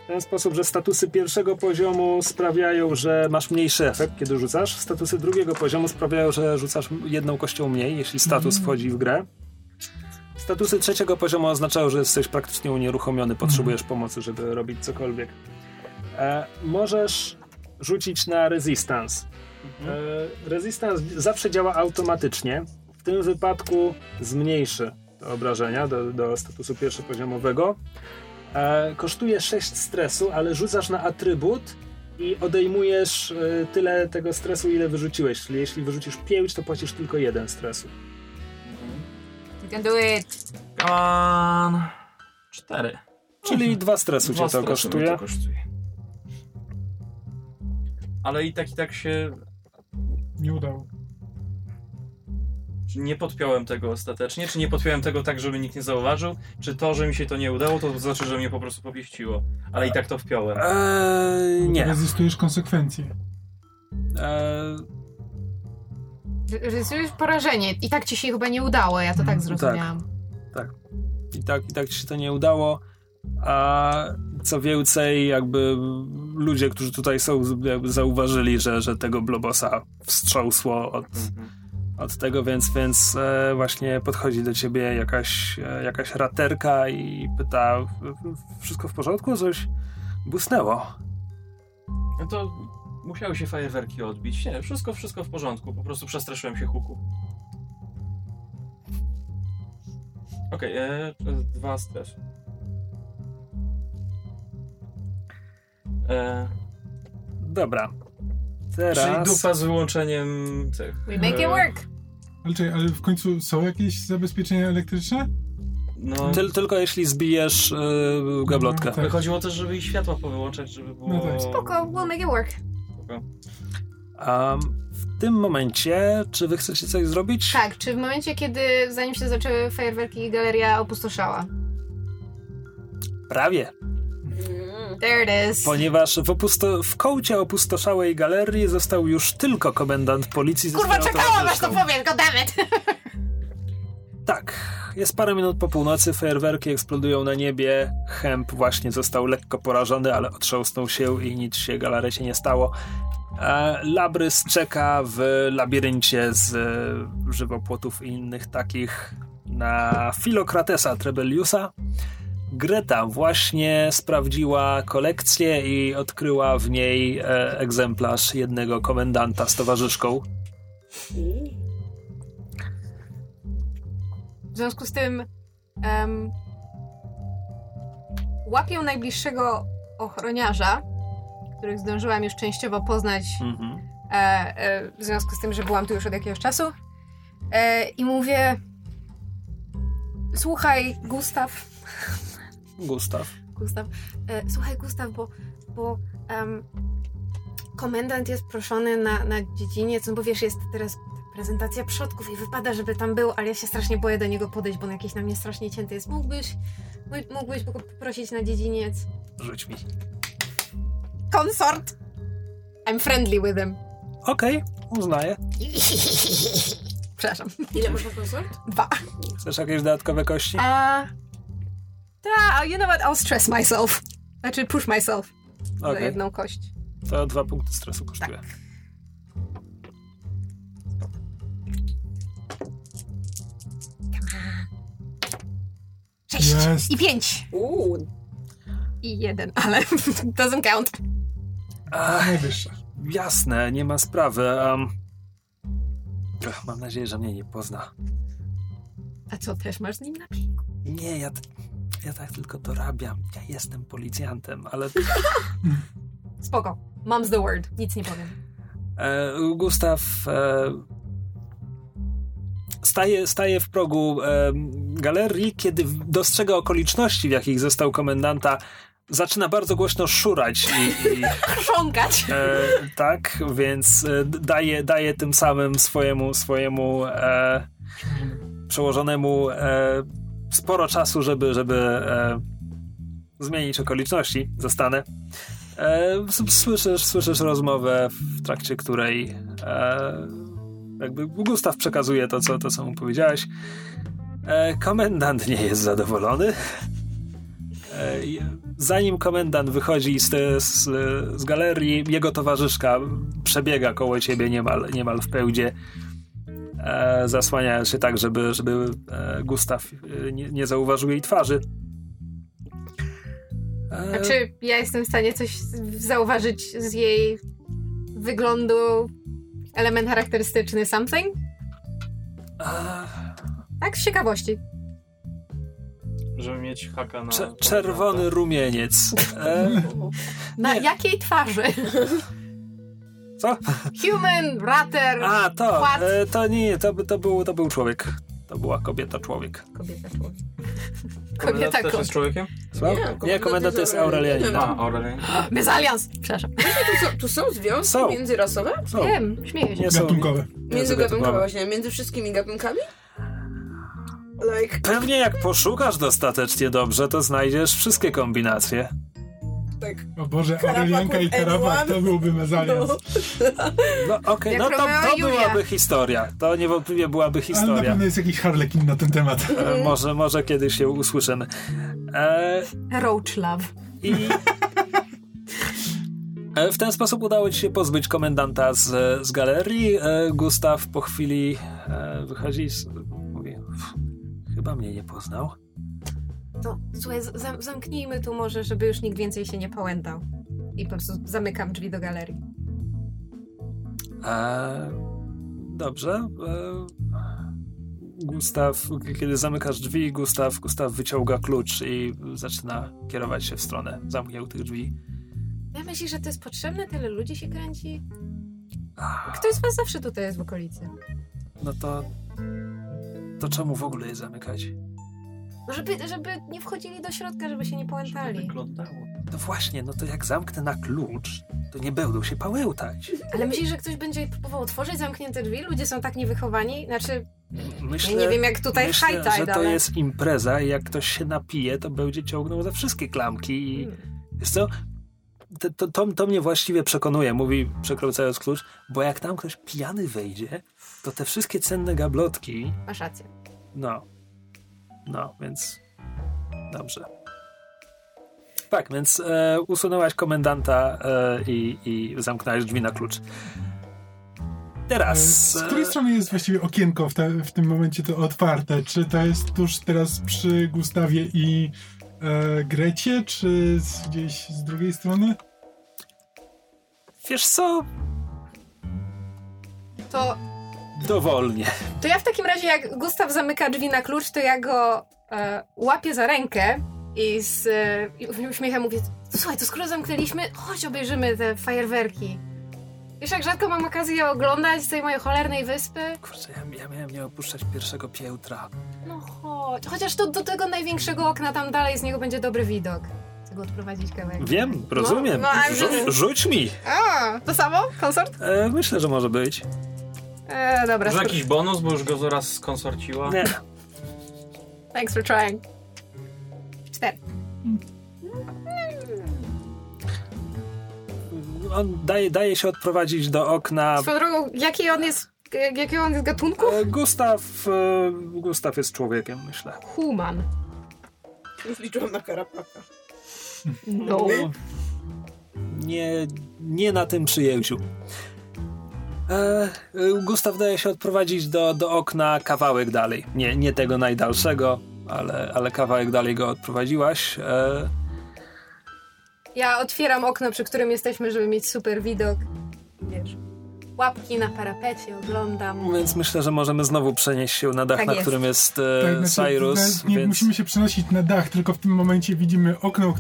w ten sposób, że statusy pierwszego poziomu sprawiają, że masz mniejszy efekt, kiedy rzucasz. Statusy drugiego poziomu sprawiają, że rzucasz jedną kością mniej, jeśli status wchodzi w grę. Statusy trzeciego poziomu oznaczają, że jesteś praktycznie unieruchomiony, potrzebujesz pomocy, żeby robić cokolwiek. E, możesz rzucić na resistance. Mhm. E, Resistance zawsze działa automatycznie. W tym wypadku zmniejszy te obrażenia do, do statusu pierwszopoziomowego. E, kosztuje 6 stresu, ale rzucasz na atrybut i odejmujesz e, tyle tego stresu, ile wyrzuciłeś. Czyli jeśli wyrzucisz 5, to płacisz tylko jeden stresu. You can do it. Come on. Cztery. Czyli dwa stresu Dwa cię to mnie kosztuje. To kosztuje. Ale i tak, i tak się... Nie udało. nie podpiąłem tego ostatecznie, czy nie podpiąłem tego tak, żeby nikt nie zauważył, czy to, że mi się to nie udało, to znaczy, że mnie po prostu popieściło. Ale i tak to wpiąłem. Eee, nie. Rezystujesz konsekwencje. Eee, Rysujesz porażenie. I tak ci się chyba nie udało, ja to tak zrozumiałam. I tak, i tak ci się to nie udało. A co więcej, jakby ludzie, którzy tutaj są, jakby zauważyli, że, że tego blobosa wstrząsło od, Mhm. od tego, więc, więc e, właśnie podchodzi do ciebie jakaś, e, jakaś raterka i pyta, "W- w- wszystko w porządku? Coś błysnęło. No to musiały się fajerwerki odbić. Nie, wszystko, wszystko w porządku. Po prostu przestraszyłem się huku. Okej, e, dwa stres. E, Dobra. czyli Teraz... dupa z wyłączeniem tych... We make it e, work. Ale, czekaj, ale w końcu są jakieś zabezpieczenia elektryczne? No, Tyl, tylko jeśli zbijesz y, gablotkę. No, tak. chodziło też, żeby i światła powyłączać, żeby było... No tak. Spoko, we'll make it work. Spoko. A w tym momencie, czy wy chcecie coś zrobić? Tak, czy w momencie, kiedy zanim się zaczęły fajerwerki, galeria opustoszała? Prawie. There it is. Ponieważ w, opusto- w kołcie opustoszałej galerii został już tylko komendant policji Kurwa, czekałam aż to powiesz, goddammit! *laughs* Tak. Jest parę minut po północy, fajerwerki eksplodują na niebie. Hemp właśnie został lekko porażony, ale otrząsnął się i nic się galarecie nie stało. E, Labrys czeka w labiryncie z e, żywopłotów i innych takich na Filokratesa Trebelliusa. Greta właśnie sprawdziła kolekcję i odkryła w niej e, egzemplarz jednego komendanta z towarzyszką. W związku z tym em, łapię najbliższego ochroniarza, których zdążyłam już częściowo poznać Mhm. e, e, w związku z tym, że byłam tu już od jakiegoś czasu. E, I mówię: Słuchaj, Gustaw. Gustaw. Gustaw. E, słuchaj, Gustaw, bo, bo em, komendant jest proszony na, na dziedziniec, no bo wiesz, jest teraz prezentacja przodków i wypada, żeby tam był, ale ja się strasznie boję do niego podejść, bo on jakiś na mnie strasznie cięty jest. Mógłbyś, mógł- mógłbyś go poprosić na dziedziniec? Rzuć mi. Konsort! I'm friendly with him. Okej, uznaję. *laughs* Przepraszam. Ile można konsort? Dwa. Chcesz jakieś dodatkowe kości? A... Ta, you know what, I'll stress myself. Znaczy push myself za Okej, jedną kość. to dwa punkty stresu kosztuje. Sześć. Jest. I pięć. Uuu, I jeden, ale *laughs* doesn't count. Ach, Najwyższa. jasne, nie ma sprawy. Um, ach, mam nadzieję, że mnie nie pozna. A co, też masz z nim na piku? Nie, ja, t- ja tak tylko dorabiam. Ja jestem policjantem, ale *laughs* *laughs* Spoko. Mom's the word. Nic nie powiem. e, Gustaw e, staje, staje w progu e, galerii, kiedy dostrzega okoliczności, w jakich został komendanta. Zaczyna bardzo głośno szurać i, i *laughs* Chrząkać. E, tak, więc e, daje, daje tym samym swojemu, swojemu e, przełożonemu e, sporo czasu, żeby, żeby e, zmienić okoliczności. Zostanę. E, słyszysz, słyszysz rozmowę, w trakcie której e, jakby Gustaw przekazuje to, co, to, co mu powiedziałeś. E, komendant nie jest zadowolony. E, Zanim komendant wychodzi z, te, z, z galerii, jego towarzyszka przebiega koło ciebie niemal, niemal w pełdzie, e, zasłaniając się tak, żeby, żeby e, Gustaw e, nie, nie zauważył jej twarzy. E, Znaczy, ja jestem w stanie coś zauważyć z jej wyglądu, element charakterystyczny, something? Tak, z ciekawości. Żeby mieć haka na... cze- czerwony rumieniec. *laughs* E, Na Nie. jakiej twarzy? co? Human, rater. A, to, Płat. e, to nie, to, to, był, to był człowiek. To była kobieta człowiek. Kobieta człowiek. Komendant Kobieta też jest człowiekiem? Słucham? Nie, Nie, komendant komendant jest. Aurelianinem. A, Aurelian. Mezalians! Przepraszam. Tu są, tu są związki Są. międzyrasowe? Są. Wiem, śmieję się. Nie są. Gatunkowe. Międzygatunkowe właśnie, między wszystkimi gatunkami? Like, Pewnie jak poszukasz dostatecznie dobrze, to znajdziesz wszystkie kombinacje. Tak. O Boże, Aurelianka i anyone? to byłby mezalians. No okej, Jak no to, to byłaby historia. To niewątpliwie byłaby Ale na historia. pewno jest jakiś harlekin na ten temat. E, może, może kiedyś się usłyszymy. E, Roach love. I e, w ten sposób udało ci się pozbyć komendanta z, z galerii. E, Gustaw po chwili e, wychodzi z, mówi, "Pff, chyba mnie nie poznał. To słuchaj, z- zam- zamknijmy tu może, żeby już nikt więcej się nie pałętał. I po prostu zamykam drzwi do galerii. Dobrze. E, Gustaw, kiedy zamykasz drzwi, Gustaw, Gustaw wyciąga klucz i zaczyna kierować się w stronę zamkniętych drzwi. Ja myślę, że to jest potrzebne? Tyle ludzi się kręci? Ktoś z was zawsze tutaj jest w okolicy. no to. To czemu w ogóle je zamykać? No żeby, żeby nie wchodzili do środka, żeby się nie pałętali. Wyglądało. No właśnie, no to jak zamknę na klucz, to nie będą się pałełtać. Ale myślisz, że ktoś będzie próbował otworzyć zamknięte drzwi? Ludzie są tak niewychowani? Znaczy, Myślę, ja nie wiem jak tutaj myślę, high tide, że to ale... jest impreza i jak ktoś się napije, to będzie ciągnął za wszystkie klamki i Hmm. wiesz co? To, to, to, to mnie właściwie przekonuje, mówi przekręcając klucz, bo jak tam ktoś pijany wejdzie, to te wszystkie cenne gablotki, Masz rację. no, no, więc dobrze. Tak, więc e, usunęłaś komendanta e, i, i zamknąłeś drzwi na klucz. Teraz... Z której e, strony jest właściwie okienko w, te, w tym momencie to otwarte? Czy to jest tuż teraz przy Gustawie i e, Grecie, czy z, gdzieś z drugiej strony? Wiesz co? To, Dowolnie. to ja w takim razie, jak Gustaw zamyka drzwi na klucz, to ja go e, łapię za rękę i z e, uśmiechem mówię, to słuchaj, to skoro zamknęliśmy, chodź obejrzymy te fajerwerki. Wiesz, jak rzadko mam okazję je oglądać z tej mojej cholernej wyspy? Kurczę, ja, ja miałem nie opuszczać pierwszego piętra. No chodź. Chociaż do, do tego największego okna tam dalej z niego będzie dobry widok. Chcę go odprowadzić kawałek. Wiem, rozumiem. no, ale- Rzu- rzuć mi. A, to samo? Konsort? E, myślę, że może być. E, dobra. Może jakiś bonus, bo już go zaraz skonsorciła? Nie. Thanks for trying. Cztery. On daje, daje się odprowadzić do okna. Swoją drogą, jaki on jest, jakiego on jest gatunku? E, Gustaw, e, Gustaw jest człowiekiem, myślę. Human. Już liczyłam na karapaka. No. Nie, nie na tym przyjęciu. E, e, Gustaw daje się odprowadzić do, do okna kawałek dalej. Nie, nie tego najdalszego, ale, ale kawałek dalej go odprowadziłaś. E, Ja otwieram okno, przy którym jesteśmy, żeby mieć super widok. Wiesz, łapki na parapecie, oglądam. Więc myślę, że możemy znowu przenieść się na dach, Tak na jest. którym jest Tak, e, znaczy, Cyrus. nie więc... musimy się przenosić na dach, tylko w tym momencie widzimy okno,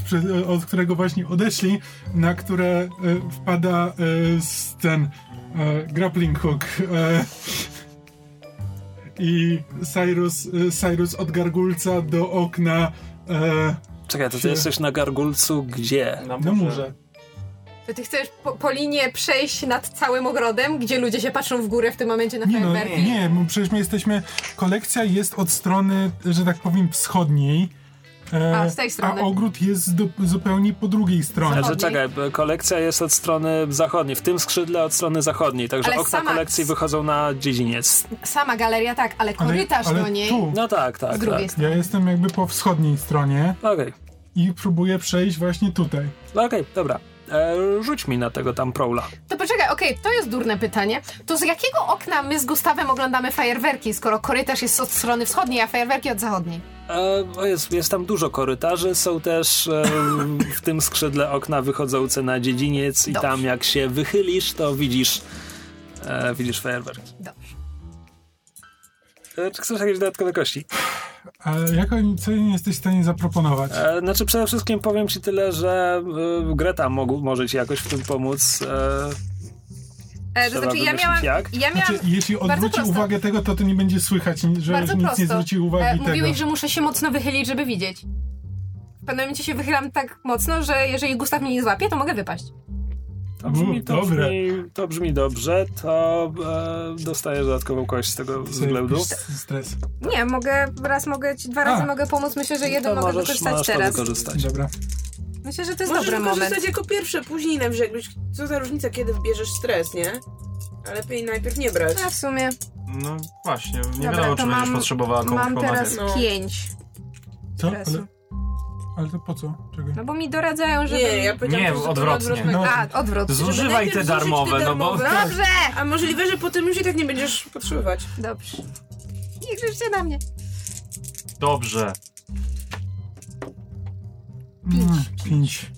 od którego właśnie odeszli, na które e, wpada e, z ten e, grappling hook. E, I Cyrus, e, Cyrus od gargulca do okna e, Czekaj, to ty się- jesteś na gargulcu gdzie? Na na murze. To ty chcesz po, po linie przejść nad całym ogrodem, gdzie ludzie się patrzą w górę w tym momencie na Nie no, fajerwerki? nie, bo przecież my jesteśmy, kolekcja jest od strony, że tak powiem, wschodniej. e, A, z tej strony. A ogród jest do, zupełnie po drugiej stronie. Znaczy, czekaj, kolekcja jest od strony zachodniej, w tym skrzydle od strony zachodniej, także Ale okna sama- kolekcji wychodzą na dziedziniec. Sama galeria tak, ale Ale, korytarz ale do niej tu, No tak, tak, z drugiej tak. strony. ja jestem jakby po wschodniej stronie Okej, i próbuję przejść właśnie tutaj. okej, dobra. E, rzuć mi na tego tam proula. To poczekaj, okej, to jest durne pytanie. To z jakiego okna my z Gustawem oglądamy fajerwerki, skoro korytarz jest od strony wschodniej, a fajerwerki od zachodniej? E, jest, jest tam dużo korytarzy, są też e, w tym skrzydle okna wychodzące na dziedziniec i Dobrze. tam jak się wychylisz, to widzisz e, widzisz fajerwerki. Dobrze. E, czy chcesz jakieś dodatkowe kości? A jak oni, co nie jesteś w stanie zaproponować? E, znaczy przede wszystkim powiem ci tyle, że e, Greta mógł, może ci jakoś w tym pomóc. E, E, to znaczy, ja miałam, jak. ja miałam Znaczy, jeśli odwróci uwagę tego, to to nie będzie słychać, że bardzo nikt prosto. nie zwróci E, uwagi tego. mówiłeś, że muszę się mocno wychylić, żeby widzieć. W pewnym momencie się wychylam tak mocno, że jeżeli Gustaw mnie nie złapie, to mogę wypaść. To brzmi, U, to dobre. brzmi, to brzmi dobrze, to e, dostajesz dodatkową kość z tego względu. Stres. Nie, mogę, raz mogę ci, dwa razy A. mogę pomóc. Myślę, że jeden to mogę możesz, wykorzystać możesz to teraz. wykorzystać. Dobra. Myślę, że to jest Możesz dobry wykorzystać moment. jako pierwsze, później najwyżej jakbyś... Co za różnica, kiedy bierzesz stres, nie? Ale lepiej najpierw nie brać. A w sumie No właśnie, nie Dobra, wiadomo, to czy będziesz mam- potrzebowała komuś mam pomagać. teraz No. pięć Co? stresu. Ale, ale to po co? Czego? No bo mi doradzają, żeby... Nie, ja powiedziałam Nie, zupełnie odwrotnie. No. A, odwrót. Zużywaj te zużyć te darmowe, no bo... darmowe. Dobrze! A możliwe, że potem już i tak nie będziesz potrzebować. Dobrze. Nie krzyczcie na mnie. Dobrze. Mm, pięć.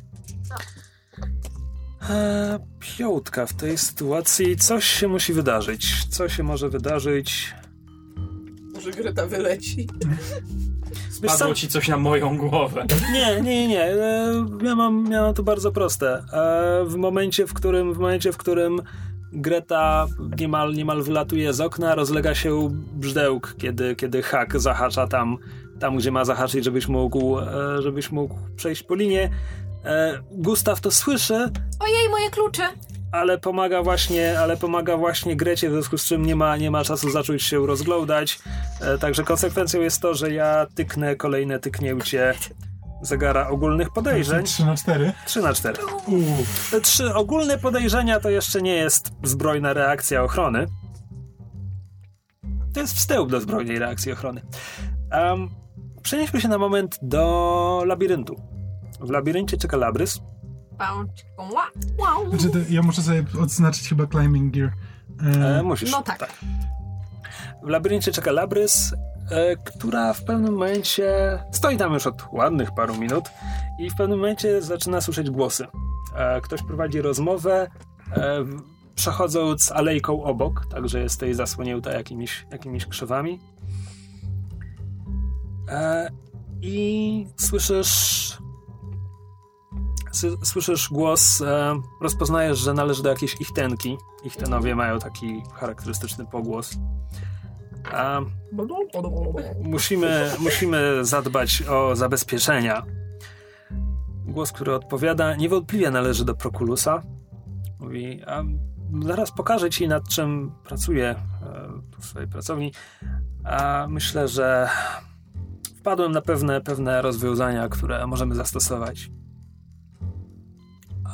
E, piątka w tej sytuacji, coś się musi wydarzyć. Co się może wydarzyć? Może Greta wyleci. *laughs* Wiesz co? Padło ci coś na moją głowę. Nie, nie, nie. E, ja, mam, ja mam to bardzo proste. E, w momencie, w którym, w momencie, w którym Greta niemal, niemal wylatuje z okna, rozlega się brzdełk, kiedy, kiedy hak zahacza tam, tam, gdzie ma zahaczyć, żebyś mógł, e, żebyś mógł przejść po linie. Gustaw to słyszy, Ojej, moje klucze! Ale pomaga właśnie, ale pomaga właśnie Grecie, w związku z czym nie ma, nie ma czasu zacząć się rozglądać. E, także konsekwencją jest to, że ja tyknę kolejne tyknięcie zegara ogólnych podejrzeń. 3 na 4. 3 na 4. Uff. Te trzy ogólne podejrzenia to jeszcze nie jest zbrojna reakcja ochrony. To jest wstęp do zbrojnej reakcji ochrony. Um, przenieśmy się na moment do labiryntu. W labiryncie czeka labrys. Wow. Znaczy, to ja muszę sobie odznaczyć chyba climbing gear. E, E, musisz. No tak. W labiryncie czeka Labrys, e, która w pewnym momencie stoi tam już od ładnych paru minut i w pewnym momencie zaczyna słyszeć głosy. E, ktoś prowadzi rozmowę, e, przechodząc alejką obok, także jest tutaj zasłonięta jakimiś, jakimiś krzewami. E, I słyszysz. Słyszysz głos, e, rozpoznajesz, że należy do jakiejś ichtenki. Ichtenowie mają taki charakterystyczny pogłos. Musimy, musimy zadbać o zabezpieczenia. Głos, który odpowiada, niewątpliwie należy do Prokulusa. Mówi, a zaraz pokażę ci, nad czym pracuję e, w swojej pracowni. A myślę, że wpadłem na pewne, pewne rozwiązania, które możemy zastosować.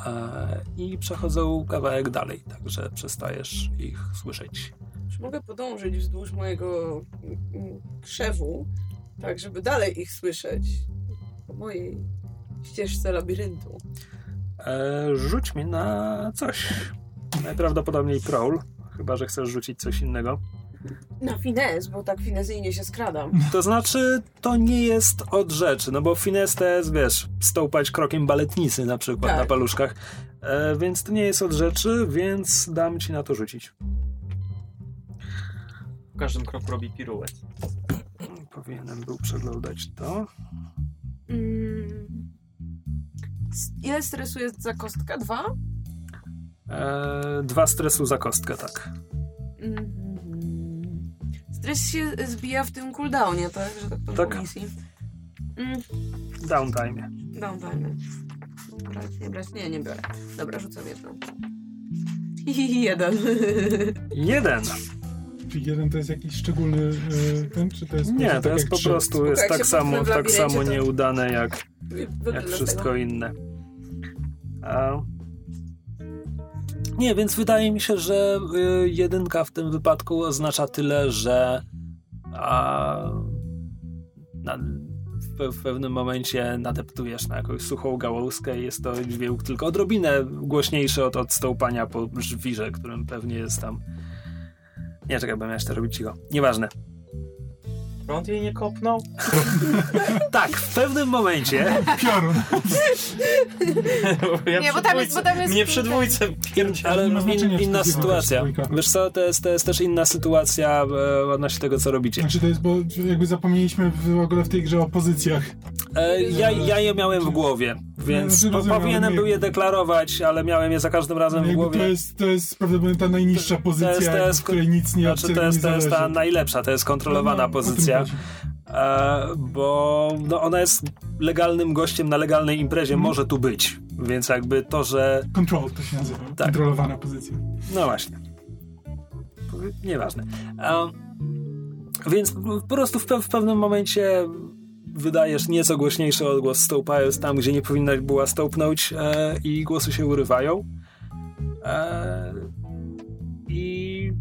E, I przechodzą kawałek dalej, także przestajesz ich słyszeć. Czy mogę podążyć wzdłuż mojego mm, krzewu, tak żeby dalej ich słyszeć po mojej ścieżce labiryntu? E, rzuć mi na coś. Najprawdopodobniej prowl, chyba że chcesz rzucić coś innego. Na finez, bo tak finezyjnie się skradam. To znaczy, to nie jest od rzeczy, no bo fines to jest, wiesz, stąpać krokiem baletnicy na przykład Tak. na paluszkach. E, więc to nie jest od rzeczy, więc dam ci na to rzucić. W każdym kroku robi piruet. Powinienem był przeglądać to. Mm. Ile stresu jest za kostka? Dwa? E, dwa stresu za kostkę, tak. Mhm. Stres się zbija w tym cooldownie, tak? Że tak powiem Tak. misji. Mm. Downtime. Downtime. Brać, nie brać? Nie, nie biorę. Dobra, rzucam jedną. *laughs* Jeden. *laughs* Jeden. Czy jeden to jest jakiś szczególny e, ten, czy to jest Nie, tak to jest po trzy? prostu jest jak tak samo, tak samo to- nieudane jak, jak wszystko tego. inne. A... Nie, więc wydaje mi się, że y, jedynka w tym wypadku oznacza tyle, że a, na, w, w pewnym momencie nadeptujesz na jakąś suchą gałązkę i jest to dźwięk tylko odrobinę głośniejszy od odstąpania po żwirze, którym pewnie jest tam... Nie, czekaj, bo miałeś to robić cicho. Nieważne. Prąd jej nie kopnął? *laughs* Tak, w pewnym momencie Piorun. ja Nie, bo tam jest- bo tam jest- Mnie przy dwójce. Ale nie in, inna sytuacja. Wiesz co, to jest, to jest też inna sytuacja e, odnośnie tego, co robicie. Znaczy to jest, bo jakby zapomnieliśmy w ogóle w tej grze o pozycjach. E, ja, ja je miałem w głowie, więc Znaczy, rozumiem, powinienem był je deklarować, ale miałem je za każdym razem w głowie. to, jest, to jest prawdopodobnie ta najniższa pozycja, to jest- to jest- w której nic nie, Znaczy, to jest, to jest ta najlepsza, to jest kontrolowana No, o tym pozycja, chodzi. e, bo no, ona jest legalnym gościem na legalnej imprezie, Mhm. może tu być, więc jakby to, że... Control to się nazywa. Tak. Kontrolowana pozycja. No właśnie. Nieważne. E, więc po prostu w, pe- w pewnym momencie wydajesz nieco głośniejszy odgłos, stołpając tam, gdzie nie powinnaś była stołpnąć e, i głosy się urywają. E, I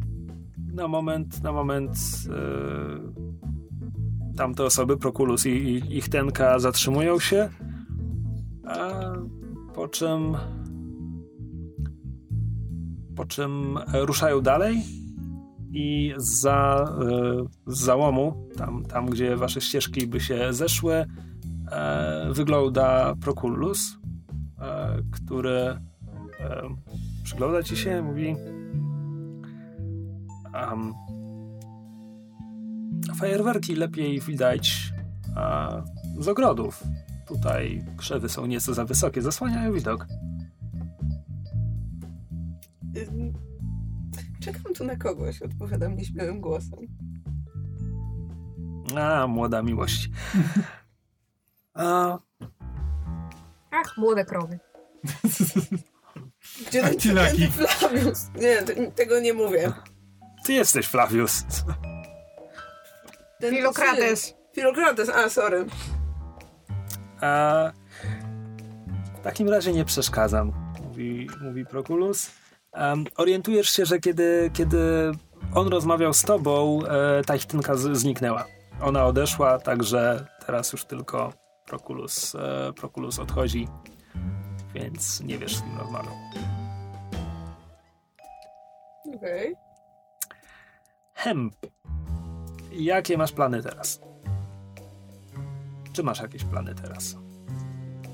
na moment, na moment e, tamte osoby, Prokulus i, i ich tenka zatrzymują się, e, po czym po czym ruszają dalej i za e, z załomu, tam, tam gdzie wasze ścieżki by się zeszły, e, wygląda Proculus, e, który przygląda ci się, mówi fajerwerki lepiej widać e, z ogrodów. Tutaj krzewy są nieco za wysokie, zasłaniają widok. Czekam tu na kogoś, odpowiadam nieśmiałym głosem. A, młoda miłość. *laughs* A, Ach, młode krowy. Gdzie ten Flavius? Nie, te- tego nie mówię. ty jesteś Flavius. Ten Filokrates. syn. Filokrates, a sorry. A, w takim razie nie przeszkadzam, mówi, mówi Proculus. Em, orientujesz się, że kiedy, kiedy on rozmawiał z tobą, e, ta ich tynka z, zniknęła. Ona odeszła, także teraz już tylko Proculus, e, Proculus odchodzi, więc nie wiesz, z kim rozmawiał. Okej. Hemp. Jakie masz plany teraz? Czy masz jakieś plany teraz?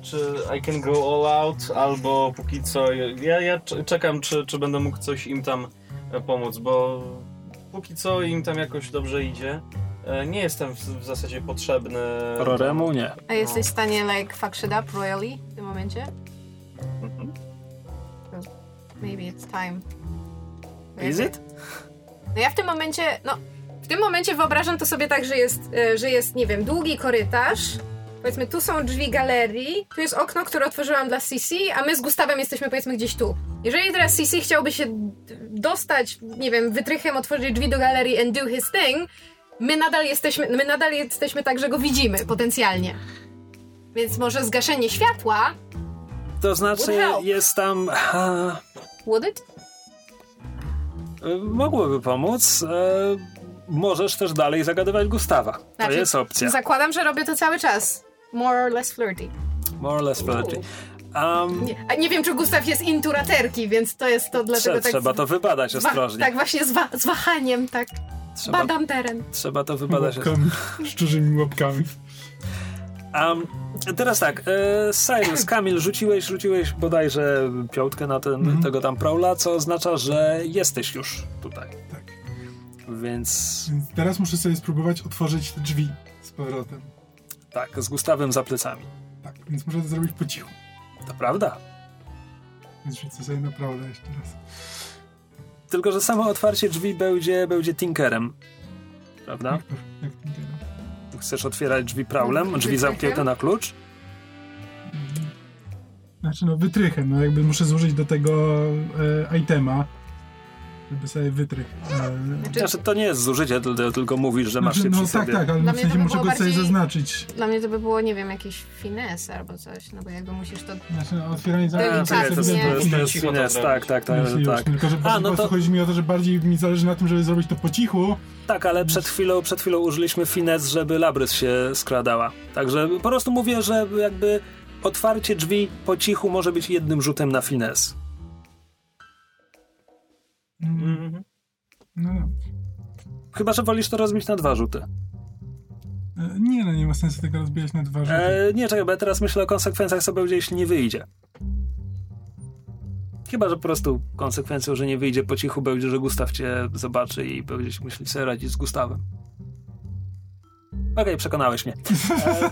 Czy I can go all out, albo póki co. Ja, ja cz- czekam, czy, czy będę mógł coś im tam e, pomóc, bo póki co im tam jakoś dobrze idzie. E, Nie jestem w, w zasadzie potrzebny. Roremu? Nie. A jesteś w stanie, like, fuck shit up royally w tym momencie? Mhm. Maybe it's time. Is it? No ja w tym momencie, no, tym momencie wyobrażam to sobie tak, że jest, e, że jest, nie wiem, długi korytarz. Powiedzmy, tu są drzwi galerii, tu jest okno, które otworzyłam dla CC, a my z Gustawem jesteśmy, powiedzmy, gdzieś tu. Jeżeli teraz CC chciałby się dostać, nie wiem, wytrychem, otworzyć drzwi do galerii and do his thing, my nadal jesteśmy, my nadal jesteśmy tak, że go widzimy potencjalnie. Więc może zgaszenie światła, To znaczy, jest tam. A, would it? e, mogłoby pomóc. E, możesz też dalej zagadywać Gustawa. To Znaczy, jest opcja. Zakładam, że robię to cały czas. More or less flirty. More or less flirty. Um, Nie, a nie wiem, czy Gustaw jest into raterki, więc to jest to dlatego trze- tak... trzeba to wybadać ostrożnie. Tak, właśnie z, wa- z wahaniem, tak. Trzeba, Badam teren. trzeba to wybadać ostrożnie. Łapkami, szczerzymi łapkami. Um, teraz tak, e, Cyrus, Kamil, rzuciłeś, rzuciłeś bodajże piątkę na ten, Mhm. tego tam Prowla, co oznacza, że jesteś już tutaj. Więc Więc teraz muszę sobie spróbować otworzyć te drzwi z powrotem. tak, z Gustawem za plecami. Tak, więc muszę to zrobić po cichu. To prawda. Więc rzucę sobie naprawdę jeszcze raz. Tylko, że samo otwarcie drzwi będzie, będzie tinkerem. Prawda? Jak to? Jak działa? Chcesz otwierać drzwi Prowlem, drzwi Wytrychem? zamknięte na klucz? Znaczy no wytrychem, no jakby muszę zużyć do tego e, itema, żeby sobie wytrych. E, Znaczy, to nie jest zużycie, tylko, tylko mówisz, że masz znaczy, się no przy tak, sobie. tak, ale Dla w sensie by muszę go sobie bardziej- zaznaczyć. Dla mnie to by było, nie wiem, jakiś finesse albo coś, no bo jakby musisz to... Znaczy otwieranie zamknięcia to, sobie to, to, jest- to jest finesse, tak, tak, tak, tak. już, Tylko, że A, no to, chodzi mi o to, że bardziej mi zależy na tym, żeby zrobić to po cichu. tak, ale przed chwilą, przed chwilą użyliśmy finesse, żeby Labrys się skradała. Także po prostu mówię, że jakby otwarcie drzwi po cichu może być jednym rzutem na finesse. Mm, Mhm. No, no. Chyba, że wolisz to rozbić na dwa rzuty. E, Nie, no nie ma sensu tego rozbijać na dwa rzuty. E, nie, czekaj, bo ja teraz myślę o konsekwencjach, co będzie, jeśli nie wyjdzie. Chyba, że po prostu konsekwencją, że nie wyjdzie po cichu, będzie, że Gustaw cię zobaczy i będzie się myśli sobie radzić z Gustawem. Okej, przekonałeś mnie.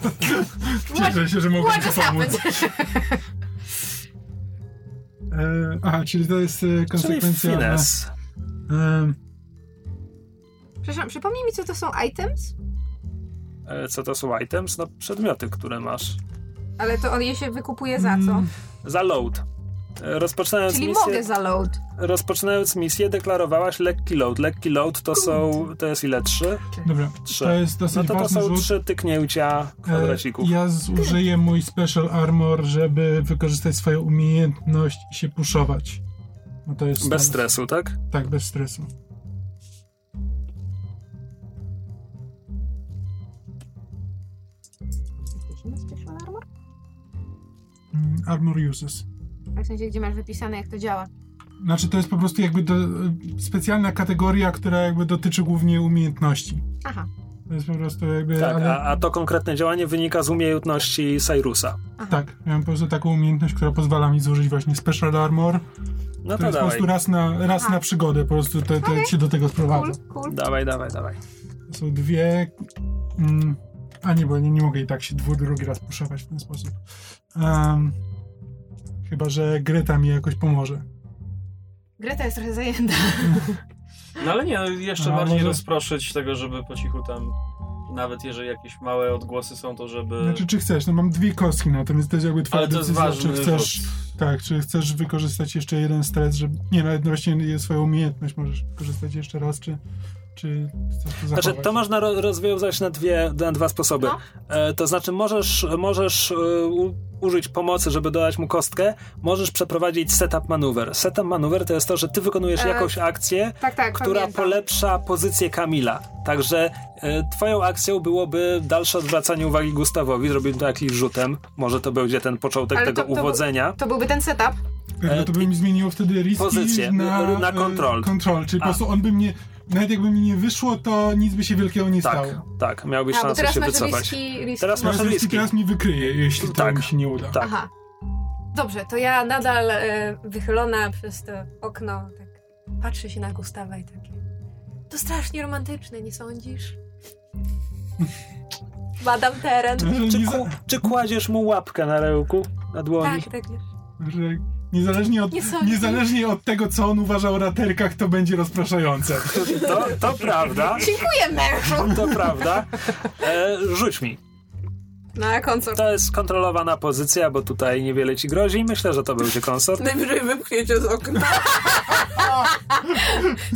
*laughs* Cieszę się, że mogłem ci pomóc. *laughs* E, aha, czyli to jest e, Czyli konsekwencja... finesse. E, Przepraszam, przypomnij mi, co to są items? E, Co to są items? No, przedmioty, które masz. Ale to on je się wykupuje za co? Mm, Za load. E, Rozpoczynając Czyli misję, mogę za load. rozpoczynając misję deklarowałaś lekki load. Lekki load to są, to jest ile? Trzy? Dobra, Trzy. to jest dosyć No to to ważny są rzut. trzy tyknięcia E, kwadracików. Ja zużyję mój special armor, żeby wykorzystać swoją umiejętność i się puszować. No to jest Bez stresu, tak? Tak, bez stresu. Mm, Armor uses. W sensie, gdzie masz wypisane, jak to działa. Znaczy to jest po prostu jakby do, specjalna kategoria, która jakby dotyczy głównie umiejętności. Aha, To jest po prostu jakby... Tak, ale, a, a to konkretne działanie wynika z umiejętności Cyrusa. aha. tak, miałem po prostu taką umiejętność, która pozwala mi zużyć właśnie special armor. No To to jest po dawaj. prostu raz na, raz Aha. na przygodę, po prostu to, to Okej. się do tego Cool, sprowadza. cool. Dawaj, dawaj, dawaj. To są dwie... Mm, a nie, bo nie, nie mogę i tak się dwu, drugi raz puszować w ten sposób. Um, chyba, że Greta mi jakoś pomoże. Greta jest trochę zajęta. *laughs* No ale nie, no, jeszcze A, bardziej może- rozproszyć tego, żeby po cichu tam, nawet jeżeli jakieś małe odgłosy są, to żeby... Znaczy, czy chcesz? No mam dwie kostki na to, więc to jest jakby twoja ale to jest decyzja, ważny czy chcesz... rzut. Tak, czy chcesz wykorzystać jeszcze jeden stres, żeby... Nie, nawet właśnie swoją umiejętność możesz wykorzystać jeszcze raz, czy... Czy chcesz to zachować? Znaczy, to można ro- rozwiązać na, dwie, na dwa sposoby. No. E, to znaczy, możesz, możesz e, u, użyć pomocy, żeby dodać mu kostkę, możesz przeprowadzić setup maneuver. Setup maneuver to jest to, że ty wykonujesz E, jakąś akcję, Tak, tak, która pamiętam. polepsza pozycję Kamila. Także e, twoją akcją byłoby dalsze odwracanie uwagi Gustawowi, zrobił to jakimś rzutem. Może to będzie ten początek Ale tego to- to- uwodzenia. To byłby ten setup. To by mi zmieniło wtedy riski Pozycję, na, na e, control. control, czyli A. po prostu on by mnie, nawet jakby mi nie wyszło, to nic by się wielkiego nie Tak, stało. tak, miałbyś A, szansę teraz się masz wycofać. riski, riski. Teraz masz Teraz, riski. teraz mi wykryje, jeśli to Tak. mi się nie uda. Tak. Aha. Dobrze, to ja nadal e, wychylona przez to okno, tak patrzę się na Gustawa i takie. To strasznie romantyczne, nie sądzisz? *laughs* Badam teren. Czy, za, czy kładziesz mu łapkę na rełku, na dłoni? Tak, tak. że niezależnie, od, niezależnie od tego, co on uważa o raterkach, to będzie rozpraszające. To, to prawda, Dziękuję, mężu! to prawda. E, rzuć mi. Na konsol. To jest kontrolowana pozycja, bo tutaj niewiele ci grozi. Myślę, że to będzie konsort. Najwyżej wypchnięcie z okna.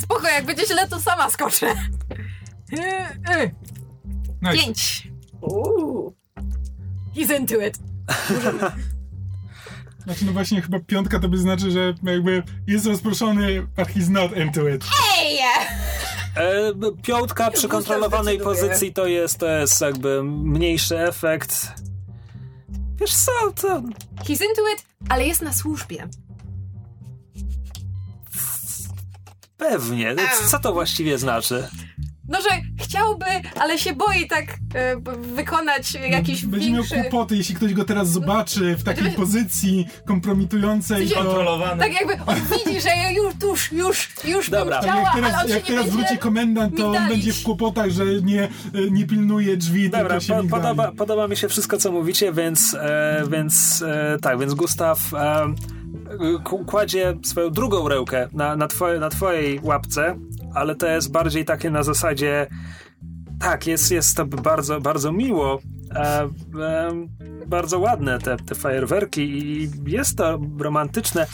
Spoko, jak będzie źle, to sama skoczę. Nice. Pięć. Uuu. He's into it. *laughs* Znaczy, no właśnie, chyba piątka to by znaczy, że jakby jest rozproszony, but he's not into it. Ej! E, piątka przy kontrolowanej pozycji to jest, to jest jakby mniejszy efekt. Wiesz co, to He's into it, ale jest na służbie. pewnie. Co to właściwie znaczy? No, że chciałby, ale się boi tak e, wykonać jakiś Będzie większy... miał kłopoty, jeśli ktoś go teraz zobaczy w takiej Znaczy- pozycji kompromitującej, to... Kontrolowany. Tak jakby on widzi, że ja już, już, już, już Dobra. bym chciała, jak ale teraz, on się jak teraz wróci komendant, to on będzie w kłopotach, że nie, nie pilnuje drzwi, Dobra, tylko się po, podoba, podoba mi się wszystko, co mówicie, więc, e, więc e, tak, więc Gustaw e, kładzie swoją drugą rękę na, na, twoje, na twojej łapce, ale to jest bardziej takie na zasadzie tak, jest, jest to bardzo, bardzo miło, e, e, bardzo ładne te, te fajerwerki i jest to romantyczne.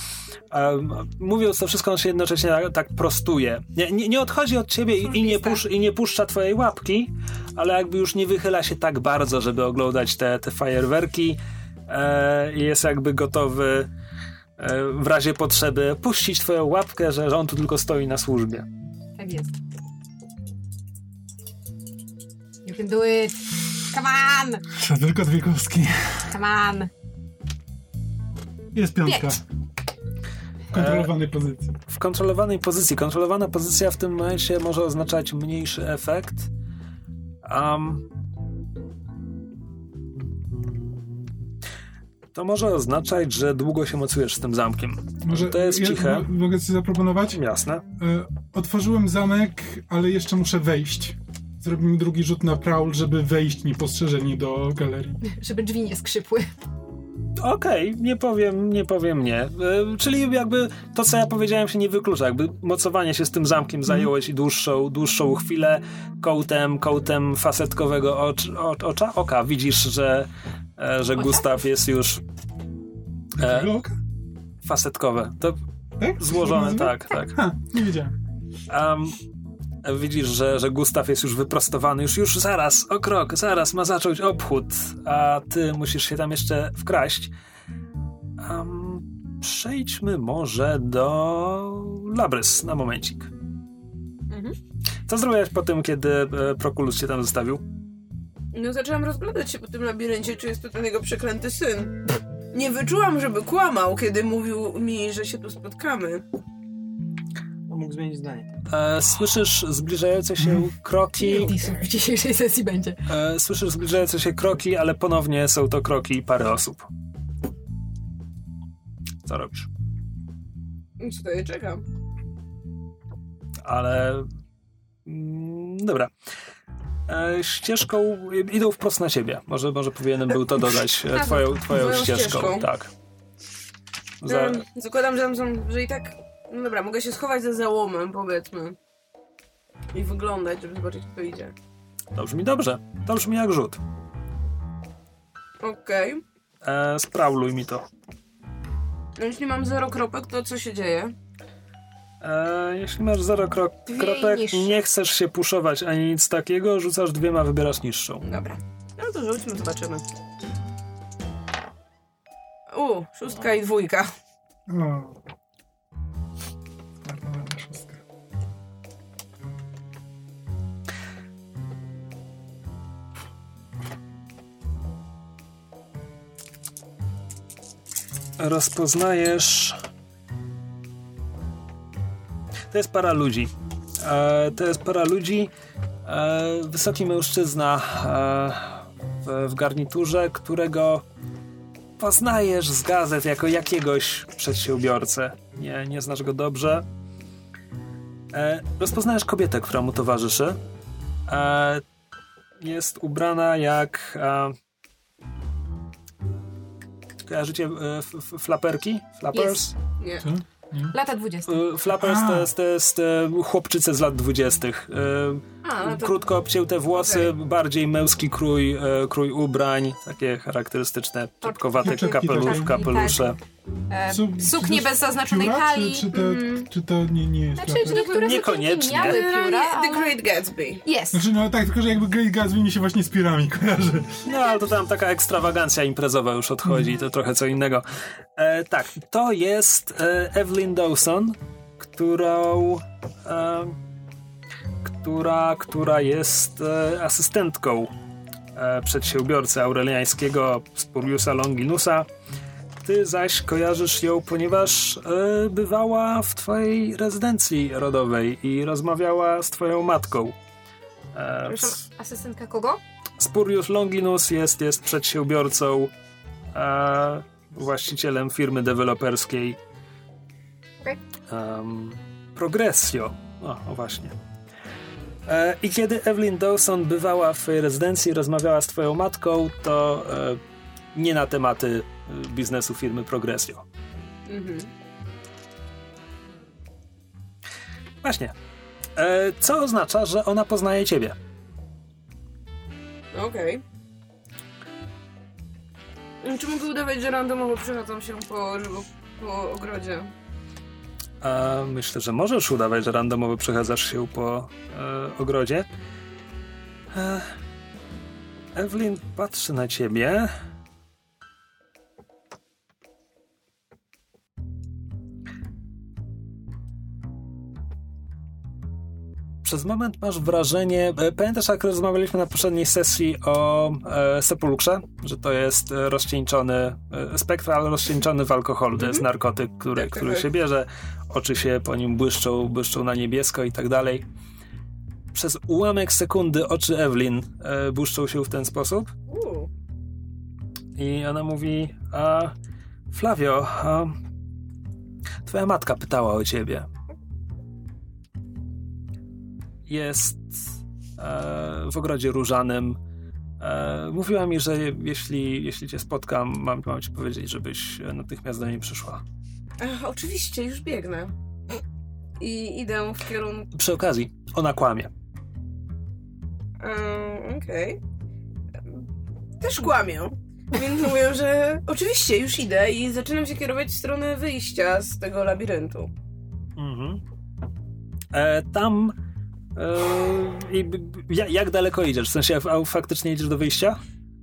E, mówiąc to wszystko, on się jednocześnie tak, tak prostuje. Nie, nie, nie odchodzi od ciebie i, i, nie pusz, i nie puszcza twojej łapki, ale jakby już nie wychyla się tak bardzo, żeby oglądać te, te fajerwerki e, jest jakby gotowy e, w razie potrzeby puścić twoją łapkę, że, że on tu tylko stoi na służbie. Tak jest. You can do it. Come on! To tylko dwie kostki. Come on! Jest piątka. Pięć. W kontrolowanej pozycji. w kontrolowanej pozycji. Kontrolowana pozycja w tym momencie może oznaczać mniejszy efekt. Um, to może oznaczać, że długo się mocujesz z tym zamkiem. Może to jest ja, ciche. mo- Mogę coś zaproponować? Jasne. E, otworzyłem zamek, ale jeszcze muszę wejść. zrobimy drugi rzut na prowl, żeby wejść niepostrzeżeni do galerii. Żeby drzwi nie skrzypły. Okej, nie powiem, nie powiem nie. E, czyli jakby to, co ja powiedziałem, się nie wyklucza. Jakby mocowanie się z tym zamkiem zajęło ci dłuższą, dłuższą chwilę. Kołtem, kołtem fasetkowego ocz, o, ocza, oka widzisz, że, e, że? Gustaw jest już e, fasetkowe. To Tak? złożone, tak, tak. Ha, nie wiedziałem. Um, widzisz, że, że Gustaw jest już wyprostowany, już, już zaraz, o krok, zaraz ma zacząć obchód, a ty musisz się tam jeszcze wkraść. Um, przejdźmy może do Labrys na momencik. Mhm. Co zrobiłeś po tym, kiedy e, Prokulus cię tam zostawił? No zaczęłam rozglądać się po tym labiryncie, czy jest to ten jego przeklęty syn. Nie wyczułam, żeby kłamał, kiedy mówił mi, że się tu spotkamy. Mógł zmienić zdanie. E, słyszysz zbliżające się kroki, *laughs* w dzisiejszej sesji będzie. e, słyszysz zbliżające się kroki, ale ponownie są to kroki pary osób. Co robisz? Stoję, czekam. ale. Mm, dobra. E, ścieżką idą wprost na ciebie. Może, może powinienem był to dodać. E, twoją, twoją Moją ścieżką. ścieżką. Tak. Za, Zakładam, że, tam są, że i tak... No dobra, mogę się schować za załomem, powiedzmy. I wyglądać, żeby zobaczyć, kto idzie. to brzmi dobrze. To brzmi jak rzut. Okej. E, sprauluj mi to. No jeśli mam zero kropek, to co się dzieje? E, jeśli masz zero Dwie kropek, niższe. nie chcesz się puszować ani nic takiego, rzucasz dwiema, wybierasz niższą. Dobra. No to rzućmy, zobaczymy. U, szóstka i dwójka. O. rozpoznajesz. To jest para ludzi. E, to jest para ludzi. E, wysoki mężczyzna e, w, w garniturze, którego poznajesz z gazet jako jakiegoś przedsiębiorcę. Nie, nie znasz go dobrze. E, rozpoznajesz kobietę, która mu towarzyszy. E, jest ubrana jak. E, Kojarzycie e, f- f- flaperki? Flappers? Nie. Co? Lata 20. E, Flappers to jest, to jest e, chłopczyce z lat dwudziestych. E, A, no to... Krótko obcięte włosy, Okej. bardziej męski krój, krój ubrań, takie charakterystyczne czepkowate Czapki kapelusz, kapelusze. E, Su- suknie czy- bez zaznaczonej pióra, talii. Czy, czy, to, Mhm. czy to nie, nie jest Znaczy, Znaczy, niektóre Niekoniecznie. miały pióra, The. Great Gatsby. Jest. Znaczy, no tak, tylko że jakby Great Gatsby mi się właśnie z piórami *laughs* kojarzy. No, ale to tam taka ekstrawagancja imprezowa już odchodzi, to trochę co innego. E, tak, to jest e, Evelyn Dawson, którą... E, która, która jest e, asystentką e, przedsiębiorcy aureliańskiego Spuriusa Longinusa. Ty zaś kojarzysz ją, ponieważ e, bywała w twojej rezydencji rodowej i rozmawiała z twoją matką. E, kogo? Spurius Longinus jest, jest przedsiębiorcą, e, właścicielem firmy deweloperskiej em, Progressio. O, o właśnie. E, I kiedy Evelyn Dawson bywała w rezydencji, rozmawiała z twoją matką, to e, nie na tematy biznesu firmy Progressio. Mhm. Właśnie. E, co oznacza, że ona poznaje ciebie. Okej. Czy mogę udawać, że randomowo przechadzam się po, po ogrodzie? A myślę, że możesz udawać, że randomowo przechadzasz się po e, ogrodzie. E, Evelyn patrzy na ciebie. Przez moment masz wrażenie. e, Pamiętasz, jak rozmawialiśmy na poprzedniej sesji o e, sepulkrze? Że to jest rozcieńczony e, spektral, rozcieńczony w alkoholu. To jest narkotyk, który, Tak, tak, który tak. się bierze. Oczy się po nim błyszczą, błyszczą na niebiesko i tak dalej. Przez ułamek sekundy oczy Evelyn e, błyszczą się w ten sposób. I ona mówi: a, Flavio, a, twoja matka pytała o ciebie. Jest. w ogrodzie różanym. E, mówiła mi, że jeśli, jeśli cię spotkam, mam, mam ci powiedzieć, żebyś natychmiast do niej przyszła. Ach, oczywiście, już biegnę. I idę w kierunku. Przy okazji, ona kłamie. Um, Okej. Też kłamię. Więc mówię, że oczywiście już idę i zaczynam się kierować w stronę wyjścia z tego labiryntu. Mhm. E, tam. E, i, jak, daleko idziesz? W sensie, a faktycznie idziesz do wyjścia?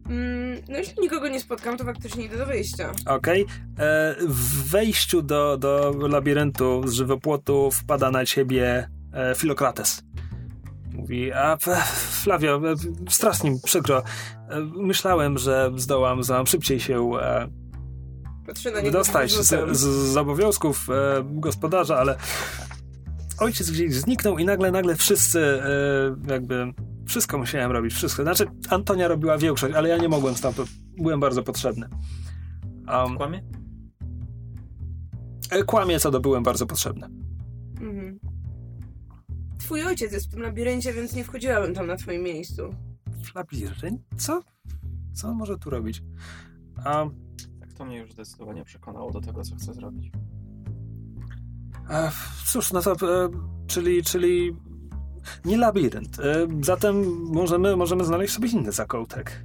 Mm, no jeśli nikogo nie spotkam, to faktycznie idę do wyjścia. Okej. E, W wejściu do, do labiryntu z żywopłotu wpada na ciebie e, Filokrates. Mówi, a Flavio, e, strasznie przykro. Myślałem, że zdołam, zdołam szybciej się e, Patrzę na niego wydostać z z, z, z obowiązków e, gospodarza, ale ojciec gdzieś zniknął i nagle, nagle wszyscy e, jakby wszystko musiałem robić, wszystko. Znaczy Antonia robiła większość, ale ja nie mogłem stamtąd, byłem bardzo potrzebny. Um, Kłamie? e, kłamie co do byłem bardzo potrzebny. Mhm. Twój ojciec jest w tym labiryncie, więc nie wchodziłabym tam na twoim miejscu. W labirynt? Co? Co on może tu robić? Um, Tak, to mnie już zdecydowanie przekonało do tego, co chcę zrobić. E, Cóż, no to, e, czyli, czyli nie labirynt. E, Zatem możemy, możemy znaleźć sobie inny zakątek.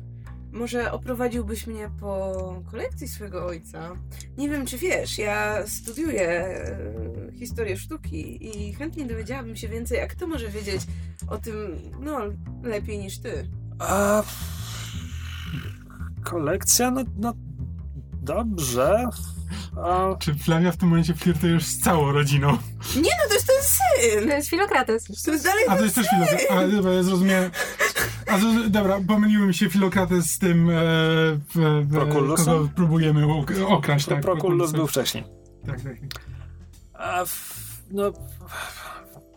Może oprowadziłbyś mnie po kolekcji swojego ojca? Nie wiem, czy wiesz, ja studiuję e, historię sztuki i chętnie dowiedziałabym się więcej, a kto może wiedzieć o tym, no, lepiej niż ty. A... Kolekcja? No, no dobrze. A, Czy Flavia w tym momencie flirtujesz z całą rodziną? Nie no, to jest ten syn! To jest Filokrates. To jest dalej A to jest też Filokrates. A dobra, ja zrozumiałem. A to, dobra, pomyliły mi się Filokrates z tym, e, w, w, Prokullusem? kogo próbujemy ok- okraść. Tak, Prokullus Prokullusem. był wcześniej. Tak, tak. A w, no,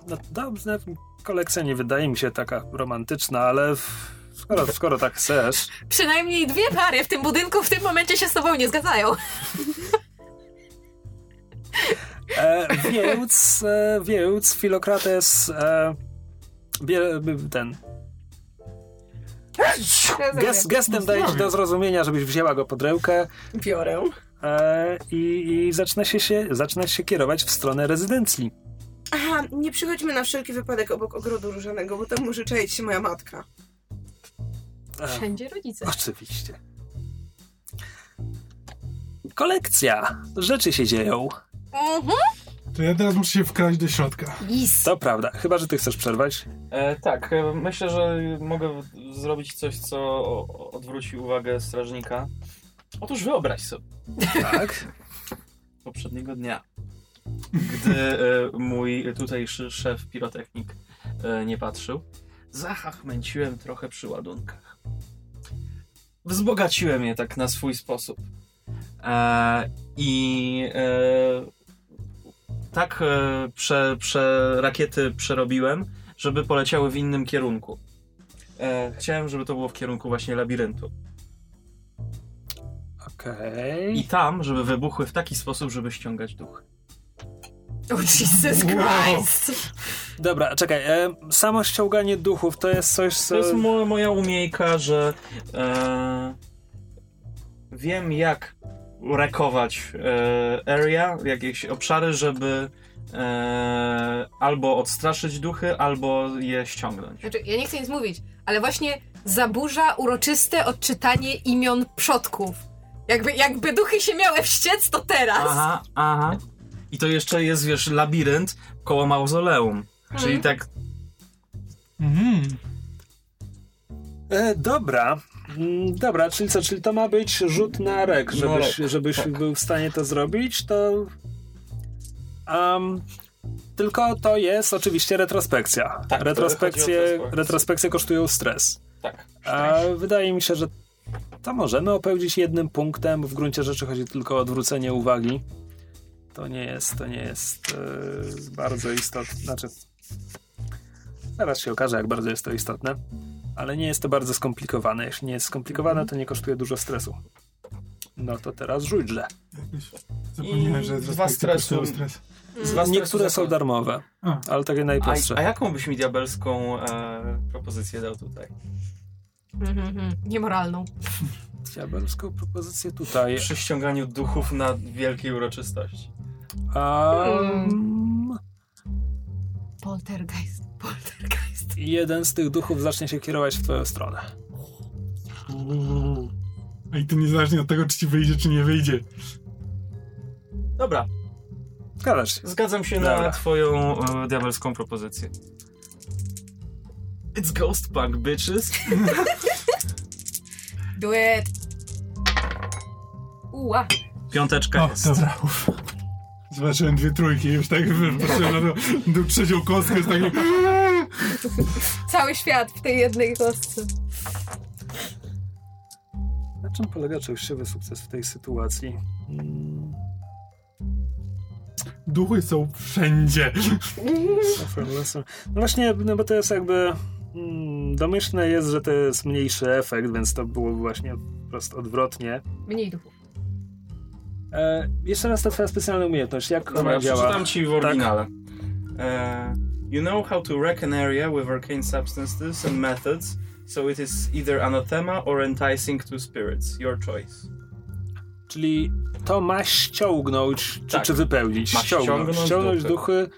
no dobrze, kolekcja nie wydaje mi się taka romantyczna, ale w, skoro, skoro tak chcesz. Przynajmniej dwie pary w tym budynku w tym momencie się z tobą nie zgadzają. E, więc, e, więc Filokrates e, bie, ten gest, gestem daje ci do zrozumienia, żebyś wzięła go pod rękę Biorę. e, i, i zaczyna, się, się, zaczyna się kierować w stronę rezydencji. Aha, nie przychodźmy na wszelki wypadek obok ogrodu różanego, bo tam może czaić się moja matka. E, Wszędzie rodzice. oczywiście. Kolekcja. Rzeczy się dzieją. Mhm. To ja teraz muszę się wkraść do środka. Is. To prawda. Chyba, że ty chcesz przerwać. E, tak, e, myślę, że mogę w- zrobić coś, co o- odwróci uwagę strażnika. Otóż wyobraź sobie, Tak. *laughs* poprzedniego dnia, gdy e, mój tutejszy szef pirotechnik e, nie patrzył, zachachmęciłem trochę przy ładunkach. Wzbogaciłem je tak na swój sposób. E, I e, tak e, prze, prze, rakiety przerobiłem, żeby poleciały w innym kierunku. E, chciałem, żeby to było w kierunku właśnie labiryntu. Okej. I tam, żeby wybuchły w taki sposób, żeby ściągać duch. Oh, Jesus Christ. Dobra, czekaj. E, samo ściąganie duchów to jest coś, co... To jest mo moja umiejka, że e, wiem jak rekować e, area, jakieś obszary, żeby e, albo odstraszyć duchy, albo je ściągnąć. Znaczy, ja nie chcę nic mówić, ale właśnie zaburza uroczyste odczytanie imion przodków. Jakby, jakby duchy się miały wściec, to teraz. Aha, aha. I to jeszcze jest, wiesz, labirynt koło mauzoleum. Czyli tak Mhm. E, dobra. Mm, Dobra, czyli co, czyli to ma być rzut na rek, Na żebyś, żebyś tak. był w stanie to zrobić, to... Um, tylko to jest oczywiście retrospekcja. Tak, Retrospekcje, retrospekcje kosztują stres. tak. A wydaje mi się, że to możemy opełdzić jednym punktem, bo w gruncie rzeczy chodzi tylko o odwrócenie uwagi. To nie jest, to nie jest e, bardzo istotne. Znaczy, zaraz się okaże, jak bardzo jest to istotne, ale nie jest to bardzo skomplikowane. Jeśli nie jest skomplikowane, to nie kosztuje dużo stresu. No to teraz rzuć źle. Jakoś Zapomniałem, I że dwa stresu. stres. Was Niektóre są darmowe, A. ale takie a, najprostsze. a jaką byś mi diabelską e, propozycję dał tutaj? Mhm, mhm. Niemoralną. Diabelską propozycję tutaj. Przy ściąganiu duchów na wielkiej uroczystości. Um, Poltergeist. Poltergeist. jeden z tych duchów zacznie się kierować w twoją stronę. A i to niezależnie od tego, czy ci wyjdzie, czy nie wyjdzie. Dobra, Zgadzasz się. zgadzam się Dobra. na twoją e, diabelską propozycję. It's ghost punk, bitches. *laughs* Do it. Uła. Piąteczka O, jest. dobra. Uf. Zobaczyłem dwie trójki, już tak patrzyłem na do trzecią kostkę, jest takie... *laughs* Cały świat w tej jednej kostce. Na czym polega częściowy sukces w tej sytuacji? Mm, Duchy są wszędzie. *laughs* No właśnie, no bo to jest jakby... Mm, domyślne jest, że to jest mniejszy efekt, więc to było właśnie wprost odwrotnie. Mniej duchów. E, jeszcze raz ta twoja specjalna umiejętność. Jak Dobra, ona działa? przeczytam ci w oryginale. E, you know how to wreck an area with arcane substances and methods, so it is either anathema or enticing to spirits. Your choice. Czyli to ma ściągnąć, czy, Tak. czy wypełnić? Ma ściągnąć. ściągnąć Ściągnąć duchy.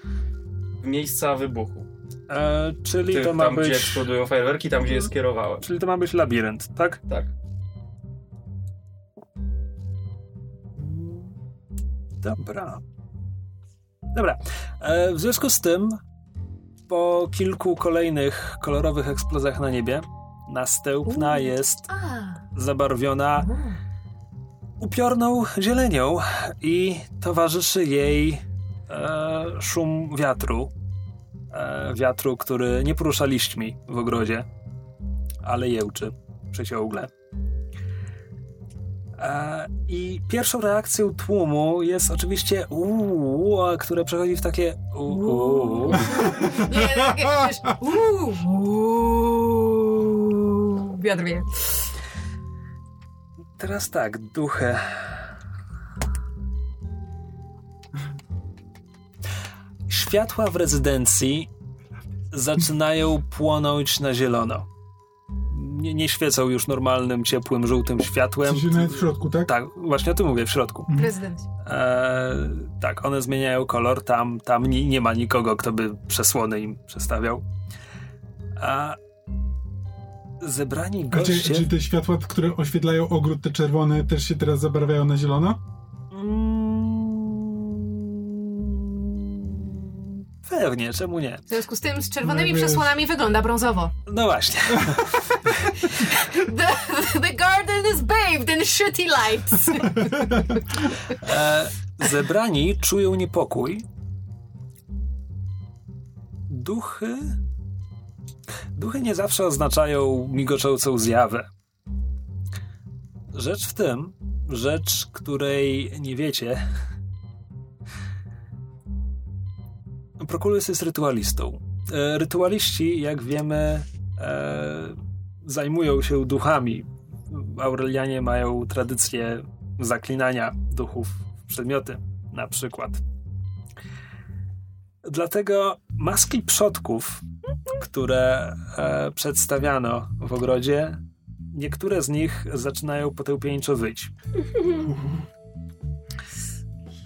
W miejsca wybuchu. e, czyli Ty, to ma tam, gdzie być... eksplodują fajerwerki, tam, gdzie je skierowałem. Czyli to ma być labirynt, tak? Tak. Dobra. Dobra. E, w związku z tym, po kilku kolejnych kolorowych eksplozjach na niebie, następna jest zabarwiona upiorną zielenią i towarzyszy jej e, szum wiatru. E, wiatru, który nie porusza liśćmi w ogrodzie, ale jełczy przeciągle. E, I pierwszą reakcją tłumu jest oczywiście uuu, które przechodzi w takie uuu. Nie, takie, wiesz, uuu. Wiatr wie. Teraz tak, duchy. Światła w rezydencji zaczynają płonąć na zielono. Nie, nie świecą już normalnym, ciepłym, żółtym światłem. Coś nawet w środku, tak? Tak, właśnie o tym mówię, w środku. Prezydent. E, tak, one zmieniają kolor, tam, tam nie, nie ma nikogo, kto by przesłony im przestawiał. A zebrani A czy, goście... czy te światła, które oświetlają ogród, te czerwone, też się teraz zabarwiają na zielono? Pewnie, czemu nie? W związku z tym z czerwonymi No wiesz. przesłonami wygląda brązowo. No właśnie. *laughs* The, the garden is bathed in shitty lights. *laughs* E, zebrani czują niepokój. Duchy. Duchy nie zawsze oznaczają migoczącą zjawę. Rzecz w tym, rzecz, której nie wiecie. Prokulus jest rytualistą. E, rytualiści, jak wiemy, e, zajmują się duchami. Aurelianie mają tradycję zaklinania duchów w przedmioty, na przykład. Dlatego maski przodków, które e, przedstawiano w ogrodzie, niektóre z nich zaczynają potępieńczo wyć. *laughs*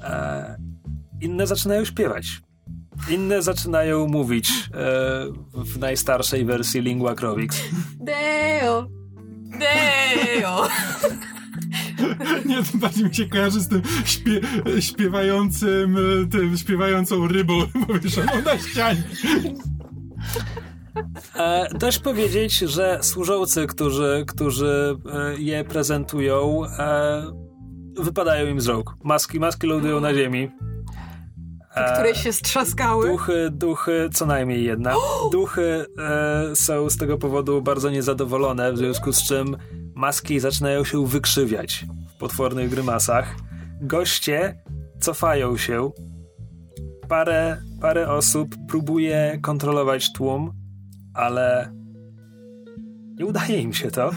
E, inne zaczynają śpiewać. Inne zaczynają mówić e, w najstarszej wersji Lingua Crovix. Deo. Deo. *laughs* Nie, to bardziej mi się kojarzy z tym śpie, śpiewającym, e, tym śpiewającą rybą *laughs* powieszoną na ścianie. E, dość powiedzieć, że służący, którzy, którzy e, je prezentują, e, wypadają im z rąk. Maski, maski lądują na ziemi. E, Które się strzaskały. Duchy, duchy, co najmniej jedna. *gasps* Duchy e, są z tego powodu bardzo niezadowolone, w związku z czym maski zaczynają się wykrzywiać w potwornych grymasach. Goście cofają się. Parę, parę osób próbuje kontrolować tłum, ale nie udaje im się to.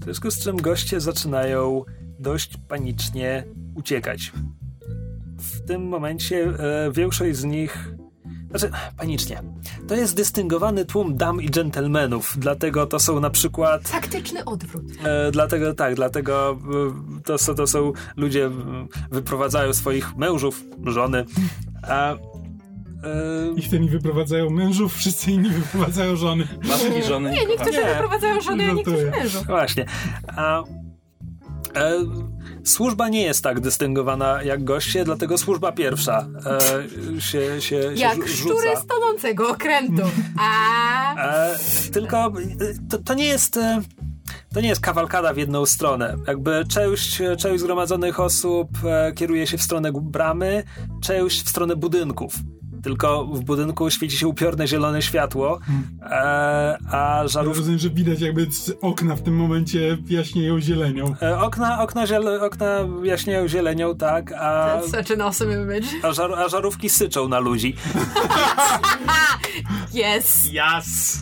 W związku z czym goście zaczynają dość panicznie uciekać. W tym momencie e, większość z nich. Znaczy, panicznie. To jest dystyngowany tłum dam i dżentelmenów, dlatego to są na przykład. Taktyczny odwrót. E, dlatego tak, dlatego e, to, są- to są ludzie, wyprowadzają swoich mężów, żony. A, e, I wtedy wyprowadzają mężów, wszyscy inni wyprowadzają żony. Matki, żony, Nie, niektórzy Nie. wyprowadzają żony, a niektórzy mężów. Właśnie. A, e, służba nie jest tak dystyngowana jak goście, dlatego służba pierwsza e, się, się, się Jak rzu- szczury z tonącego okrętu. *laughs* A E, tylko e, to, to nie jest. e, To nie jest kawalkada w jedną stronę. Jakby część, część zgromadzonych osób e, kieruje się w stronę bramy, część w stronę budynków. Tylko w budynku świeci się upiorne zielone światło, e, a Ja żarówki. rozumiem, że widać jakby okna w tym momencie jaśnieją zielenią. E, Okna, okna, ziele, okna jaśnieją zielenią, tak, a, such an awesome image. a, żar, a żarówki syczą na ludzi. *laughs* Yes. Jas!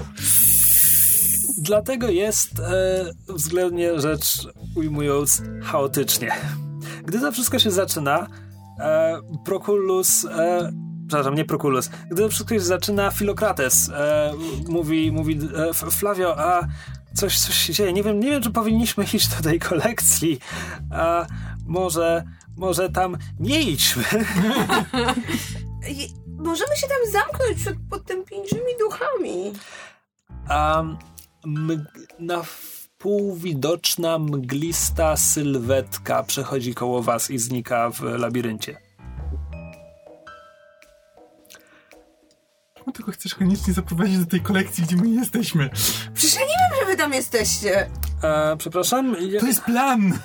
Dlatego jest e, względnie rzecz ujmując chaotycznie. Gdy to wszystko się zaczyna, e, Proculus, e, przepraszam, nie Proculus, gdy się zaczyna, Filokrates e, mówi, mówi e, Flavio, a coś, coś się dzieje, nie wiem, nie wiem, czy powinniśmy *laughs* iść do tej kolekcji, a może, może tam nie idźmy. *laughs* Możemy się tam zamknąć przed potępieńczymi duchami. A mg- na wpół widoczna mglista sylwetka przechodzi koło was i znika w labiryncie. Czemu tylko chcesz koniecznie zaprowadzić do tej kolekcji, gdzie my nie jesteśmy? Przecież ja nie wiem, że wy tam jesteście. E, przepraszam? Ja, To jest plan!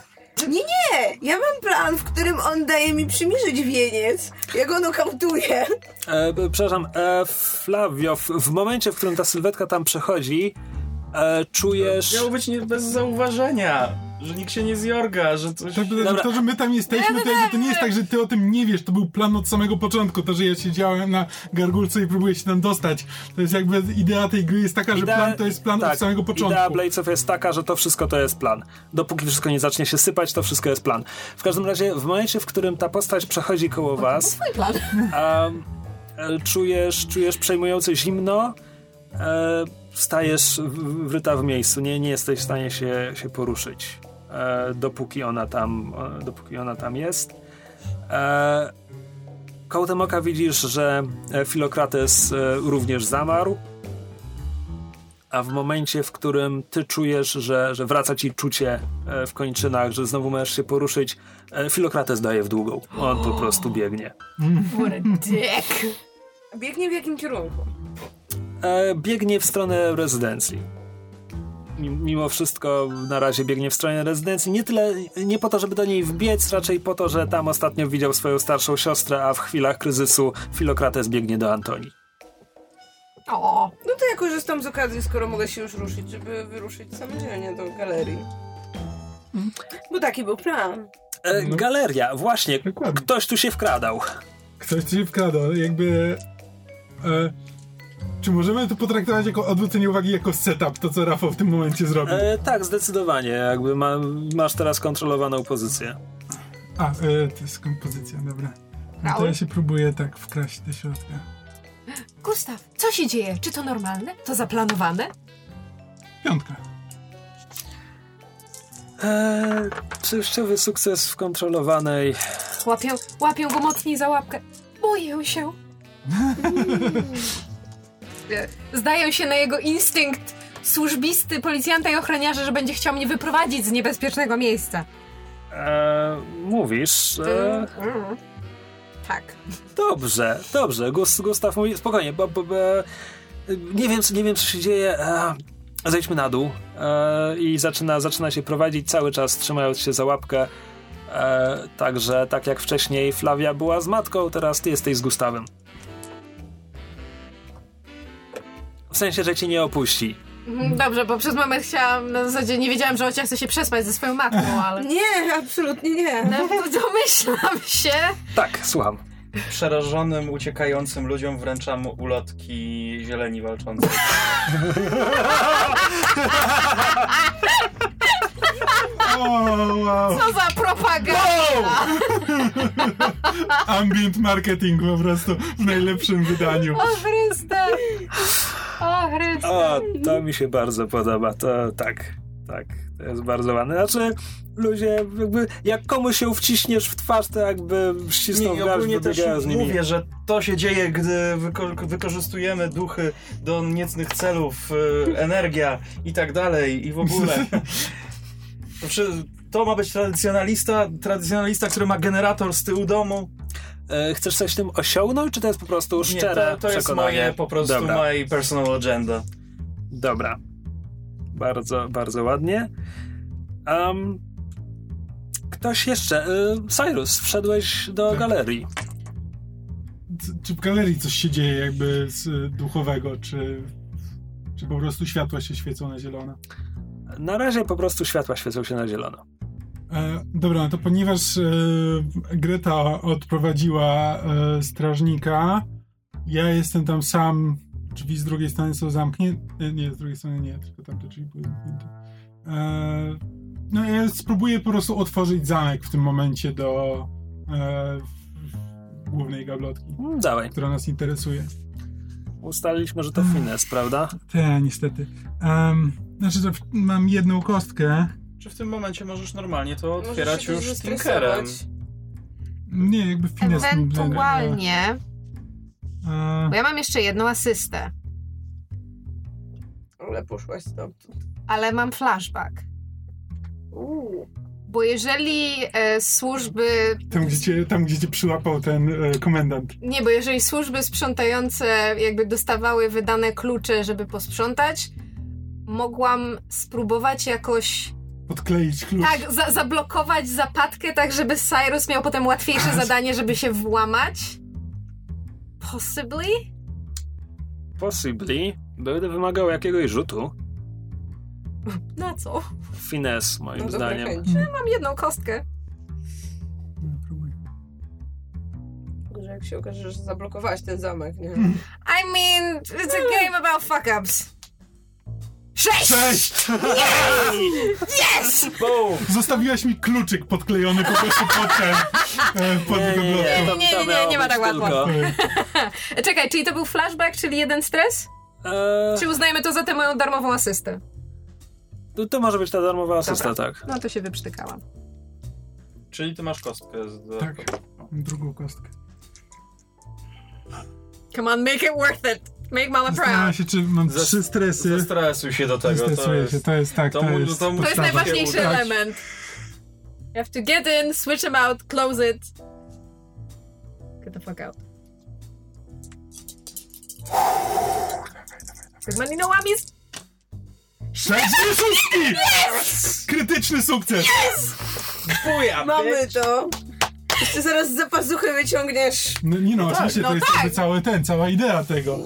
Nie, nie! Ja mam plan, w którym on daje mi przymierzyć wieniec. Ja go nokautuję. e, przepraszam, e, Flavio, w, w momencie, w którym ta sylwetka tam przechodzi, e, czujesz... Miało być nie bez zauważenia, że nikt się nie zjorga, że coś... To, to, Dobra. to, że my tam jesteśmy, to, jakby to nie jest tak, że ty o tym nie wiesz. To był plan od samego początku. To, że ja siedziałem na gargulce i próbuję się tam dostać. To jest jakby idea tej gry jest taka, że Idea- plan to jest plan tak, od samego początku. Idea Bladesów jest taka, że to wszystko to jest plan. Dopóki wszystko nie zacznie się sypać, to wszystko jest plan. W każdym razie, w momencie, w którym ta postać przechodzi koło was, Swój plan. e, czujesz, czujesz przejmujące zimno, e, stajesz w- wryta w miejscu, nie, nie jesteś w stanie się, się poruszyć, e, dopóki ona tam, e, dopóki ona tam jest. E, kołtem oka widzisz, że Filokrates e, również zamarł, a w momencie, w którym ty czujesz, że, że wraca ci czucie e, w kończynach, że znowu możesz się poruszyć, e, Filokrates daje w długą. On po prostu biegnie. What a dick. Biegnie w jakim kierunku? Biegnie w stronę rezydencji. Mim- Mimo wszystko na razie biegnie w stronę rezydencji. Nie tyle, nie po to, żeby do niej wbiec, raczej po to, że tam ostatnio widział swoją starszą siostrę, a w chwilach kryzysu Filokrates biegnie do Antonii. O, No to ja korzystam z okazji, skoro mogę się już ruszyć, żeby wyruszyć samodzielnie do galerii. Bo taki był plan. E, No. Galeria, właśnie. Dokładnie. Ktoś tu się wkradał. Ktoś tu się wkrada, jakby... E, czy możemy to potraktować jako odwrócenie uwagi jako setup, to co Rafał w tym momencie zrobił? E, tak, zdecydowanie. Jakby ma, masz teraz kontrolowaną pozycję. A, e, to jest kompozycja, dobra. No to ja się próbuję tak wkraść do środka. Gustaw, co się dzieje? Czy to normalne? To zaplanowane? Piątka. E, częściowy sukces w kontrolowanej. Łapią, łapią go mocniej za łapkę. Boję się. *laughs* Zdają się na jego instynkt służbisty, policjanta i ochroniarza, że będzie chciał mnie wyprowadzić z niebezpiecznego miejsca. E, mówisz. E, Mm. Tak. Dobrze, dobrze. Gus, Gustaw mówi, spokojnie, bo, bo, bo nie, wiem, co- nie wiem, co się dzieje. E, zejdźmy na dół. E, I zaczyna, zaczyna się prowadzić cały czas, trzymając się za łapkę. E, także, tak jak wcześniej Flavia była z matką, teraz ty jesteś z Gustawem. W sensie, że cię nie opuści. Mhm, Dobrze, bo przez moment chciałam, na zasadzie nie wiedziałam, że ociach chce się przespać ze swoją matką, *laughs* ale... Nie, absolutnie nie. No, domyślam się. Tak, słucham. Przerażonym, uciekającym ludziom wręczam ulotki zieleni walczącej. *laughs* Co za propaganda! Ambient marketing po prostu w najlepszym wydaniu. O Chryste! O Chryste! O, to mi się bardzo podoba. To tak, tak. To jest bardzo ładne. Znaczy, ludzie, jakby, jak komuś się wciśniesz w twarz, to jakby ścisną Nie, garść, ogólnie też z nimi. mówię, że to się dzieje, gdy wyko- wykorzystujemy duchy do niecnych celów, y, *laughs* energia i tak dalej i w ogóle. To, przy- to ma być tradycjonalista, tradycjonalista, który ma generator z tyłu domu. E, Chcesz coś tym osiągnąć, czy to jest po prostu szczere Nie, to, to jest przekonanie? moje po prostu Dobra. my personal agenda. Dobra. Bardzo, bardzo ładnie. Um, ktoś jeszcze? Y, Cyrus, wszedłeś do Tak. galerii. Czy w galerii coś się dzieje jakby z duchowego, czy, czy po prostu światła się świecą na zielono? Na razie po prostu światła świecą się na zielono. E, dobra, to ponieważ e, Greta odprowadziła e, strażnika, ja jestem tam sam, drzwi z drugiej strony są zamknięte, nie, z drugiej strony nie, tylko tamte drzwi były zamknięte. E, no ja spróbuję po prostu otworzyć zamek w tym momencie do e, głównej gablotki, Mm, Dawaj. która nas interesuje. Ustaliliśmy, że to fines, prawda? Te, niestety. Um, znaczy, w- mam jedną kostkę. Czy w tym momencie możesz normalnie to Możesz otwierać już Tinkerem? Nie, jakby fines. Ewentualnie, E, bo ja mam jeszcze jedną asystę, Ale poszłaś stamtąd. ale mam flashback. Uuu. Bo jeżeli e, służby. tam, gdzie cię, tam, gdzie cię przyłapał ten e, komendant. Nie, bo jeżeli służby sprzątające jakby dostawały wydane klucze, żeby posprzątać, mogłam spróbować jakoś Podkleić klucz. tak za zablokować zapadkę, tak żeby Cyrus miał potem łatwiejsze *laughs* zadanie, żeby się włamać. Possibly? Possibly. Będę wymagał jakiegoś rzutu. Na co? Fines, moim No dobra zdaniem. chęć. Mam jedną kostkę. Próbuj. Że jak się okaże, że zablokowałaś ten zamek, nie? I mean, it's a game about fuck-ups. Sześć! Cześć! Yes! Boom! Zostawiłaś mi kluczyk podklejony po prostu pod ten, e, pod Nie, nie, nie, Nie, nie, nie, nie ma tak łatwo. tylko. *laughs* Czekaj, czyli to był flashback, czyli jeden stres? Eee, Czy uznajemy to za tę moją darmową asystę? to, to może być ta darmowa asysta, tak. No to się wyprztykałam. Czyli ty masz kostkę z Tak. Drugą kostkę. Come on, make it worth it. Make mama Zastanawiam proud. się, czy mam trzy stresy. Zestresuj się do tego. To Stresuję się, jest... to jest tak, to to, mu- jest to mu- To jest najważniejszy element. You have to get in, switch them out, close it. Get the fuck out. Good money, no whammies. Sześć dwie szóstki! Krytyczny sukces! Buja, Mamy to! Jeszcze zaraz za pazuchy wyciągniesz. No nie no, oczywiście no to jest tak. jakby cały ten, cała idea tego.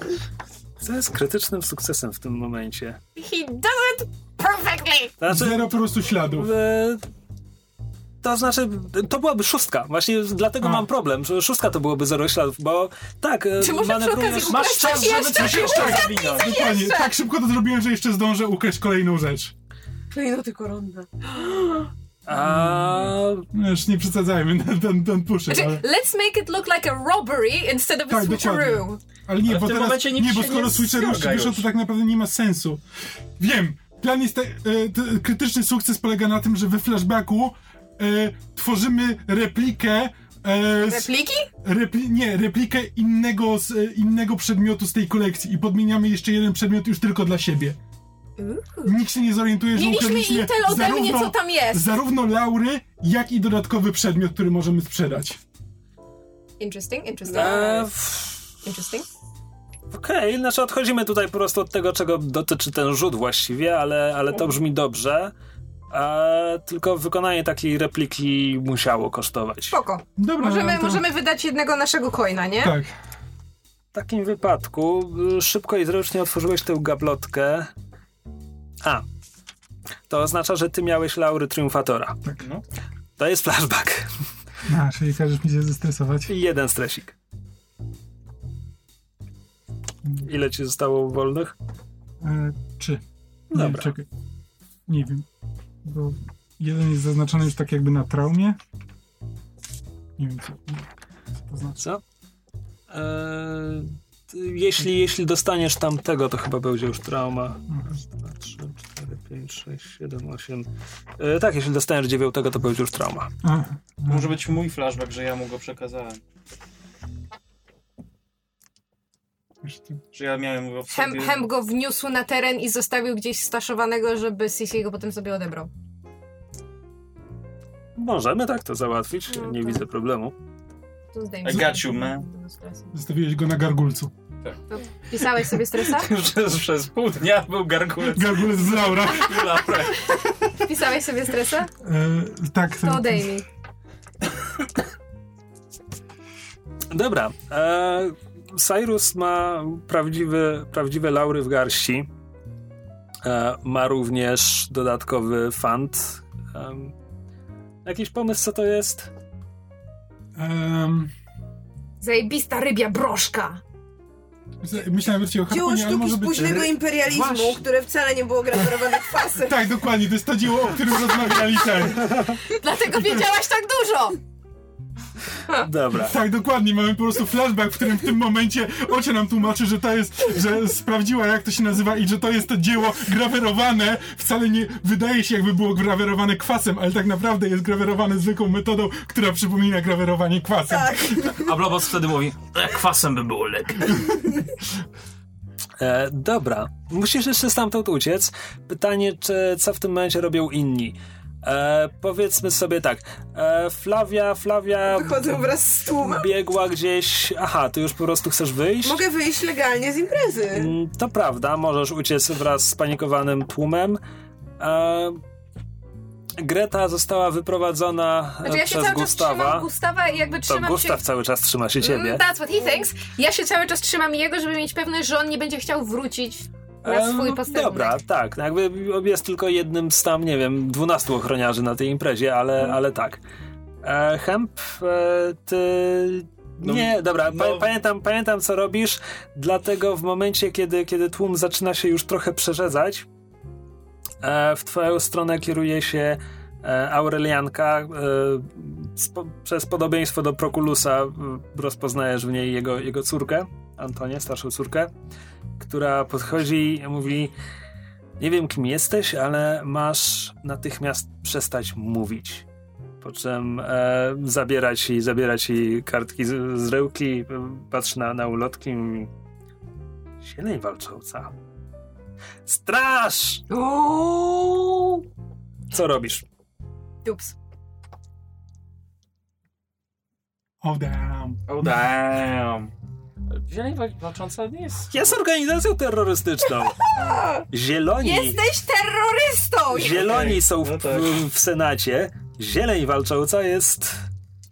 Co jest krytycznym sukcesem w tym momencie? He does it perfectly. Znaczy, Zero po prostu śladów. e, to znaczy, to byłaby szóstka. Właśnie dlatego A. mam problem, że szóstka to byłoby zero śladów, bo tak, e, Czy może manewrujesz- Masz czas, żeby coś jeszcze zwinąć. Dokładnie, tak szybko to zrobiłem, że jeszcze zdążę ukraść kolejną rzecz. Klejnoty koronna. A, No już nie przesadzajmy, ten, ten, ten puszy, Znaczy, ale... let's make it look like a robbery instead of a Tak, dokładnie. switcheroo. Ale nie, Ale bo teraz, nikt nie, bo skoro nie przywyższą, już. to tak naprawdę nie ma sensu. Wiem, plan jest, te, e, te, krytyczny sukces polega na tym, że we flashbacku e, tworzymy replikę e, z, Repliki? repli, nie, replikę innego, z, e, innego przedmiotu z tej kolekcji i podmieniamy jeszcze jeden przedmiot już tylko dla siebie. Nikt się nie zorientuje, że Mieliśmy ukradliśmy intel ode mnie, co tam jest. zarówno laury, jak i dodatkowy przedmiot, który możemy sprzedać. Interesting, interesting. e, Interesting. Okej, znaczy odchodzimy tutaj po prostu od tego, czego dotyczy ten rzut właściwie, ale, ale to brzmi dobrze. E, tylko wykonanie takiej repliki musiało kosztować. Spoko. Dobra, Możemy, to- możemy wydać jednego naszego coina, nie? Tak. W takim wypadku y, szybko i zręcznie otworzyłeś tę gablotkę. A. To oznacza, że ty miałeś laury triumfatora. Tak. No. To jest flashback. A, czyli każesz mi się zestresować. I jeden stresik. Ile ci zostało wolnych? E? Nie, Dobra. czekaj. Nie wiem. Bo jeden jest zaznaczony już tak jakby na traumie. Nie wiem, co, co to znaczy. Co? Eee, jeśli, jeśli dostaniesz tamtego, to chyba będzie już trauma. Mhm. Raz, dwa, trzy, cztery, pięć, sześć, siedem, osiem. E, tak, jeśli dostaniesz dziewiątego, to będzie już trauma. Aha. Może być mój flashback, że ja mu go przekazałem. Że ja miałem go w sobie. Hem go wniósł na teren i zostawił gdzieś staszowanego, żeby Sisi go potem sobie odebrał. Możemy tak to załatwić, No, nie tak. widzę problemu. To zdejmij. I got you, man. Zostawiłeś go na gargulcu. Pisałeś sobie stresa? *laughs* przez, przez pół dnia był gargulec. Gargulec z Laura. Pisałeś sobie stresa? E, tak. To odejmij. Dobra. E, Cyrus ma prawdziwy, prawdziwe laury w garści. E, ma również dodatkowy fant. Em, jakiś pomysł, co to jest? Um, Zajebista rybia broszka. Myślałem, że ci o Dzieło harpunie, ale sztuki może być... późnego imperializmu, Właśnie. które wcale nie było grawerowane kwasem. Tak, dokładnie, to jest to dzieło, o którym rozmawiali ten. Dlatego wiedziałaś tak dużo! Dobra. Tak, dokładnie, mamy po prostu flashback, w którym w tym momencie Ocie nam tłumaczy, że to jest, że sprawdziła jak to się nazywa i że to jest to dzieło grawerowane, wcale nie wydaje się jakby było grawerowane kwasem, ale tak naprawdę jest grawerowane zwykłą metodą, która przypomina grawerowanie kwasem. Tak. A Blobos wtedy mówi, e, kwasem by było lepiej. E, dobra. Musisz jeszcze stamtąd uciec. Pytanie, czy co w tym momencie robią inni? E, powiedzmy sobie tak. E, Flavia, Flavia Wychodzę wraz z tłumem. biegła gdzieś... Aha, ty już po prostu chcesz wyjść? Mogę wyjść legalnie z imprezy. Mm, To prawda, możesz uciec wraz z panikowanym tłumem. E, Greta została wyprowadzona Znaczy ja się przez cały czas Gustawa. trzymam Gustawa i jakby To trzymam Gustaw się... cały czas trzyma się ciebie. Mm, That's what he thinks. Ja się cały czas trzymam jego, żeby mieć pewność, że on nie będzie chciał wrócić na swój posterunek. Dobra, tak. no Jakby jest tylko jednym z tam, nie wiem, 12 ochroniarzy na tej imprezie, ale, Mhm. ale tak. E, Hemp, e, ty... No, nie, dobra, pa, no. pamiętam, pamiętam co robisz, dlatego w momencie, kiedy, kiedy tłum zaczyna się już trochę przerzedzać, e, w twoją stronę kieruje się Aurelianka. E, spo, przez podobieństwo do Prokulusa e, rozpoznajesz w niej jego, jego córkę, Antonię, starszą córkę, która podchodzi i mówi nie wiem kim jesteś, ale masz natychmiast przestać mówić. Po czym e, zabiera ci, zabiera ci kartki z, z rełki, e, patrzy na, na ulotki i mówi Zieleń walcząca. Straż! Co robisz? Ups. Oh damn. Oh damn. Zieleń wal- walcząca nie jest... Jest organizacją terrorystyczną. *laughs* Zieloni. Jesteś terrorystą! Zieloni są w, No tak. w, w Senacie. Zieleń walcząca jest.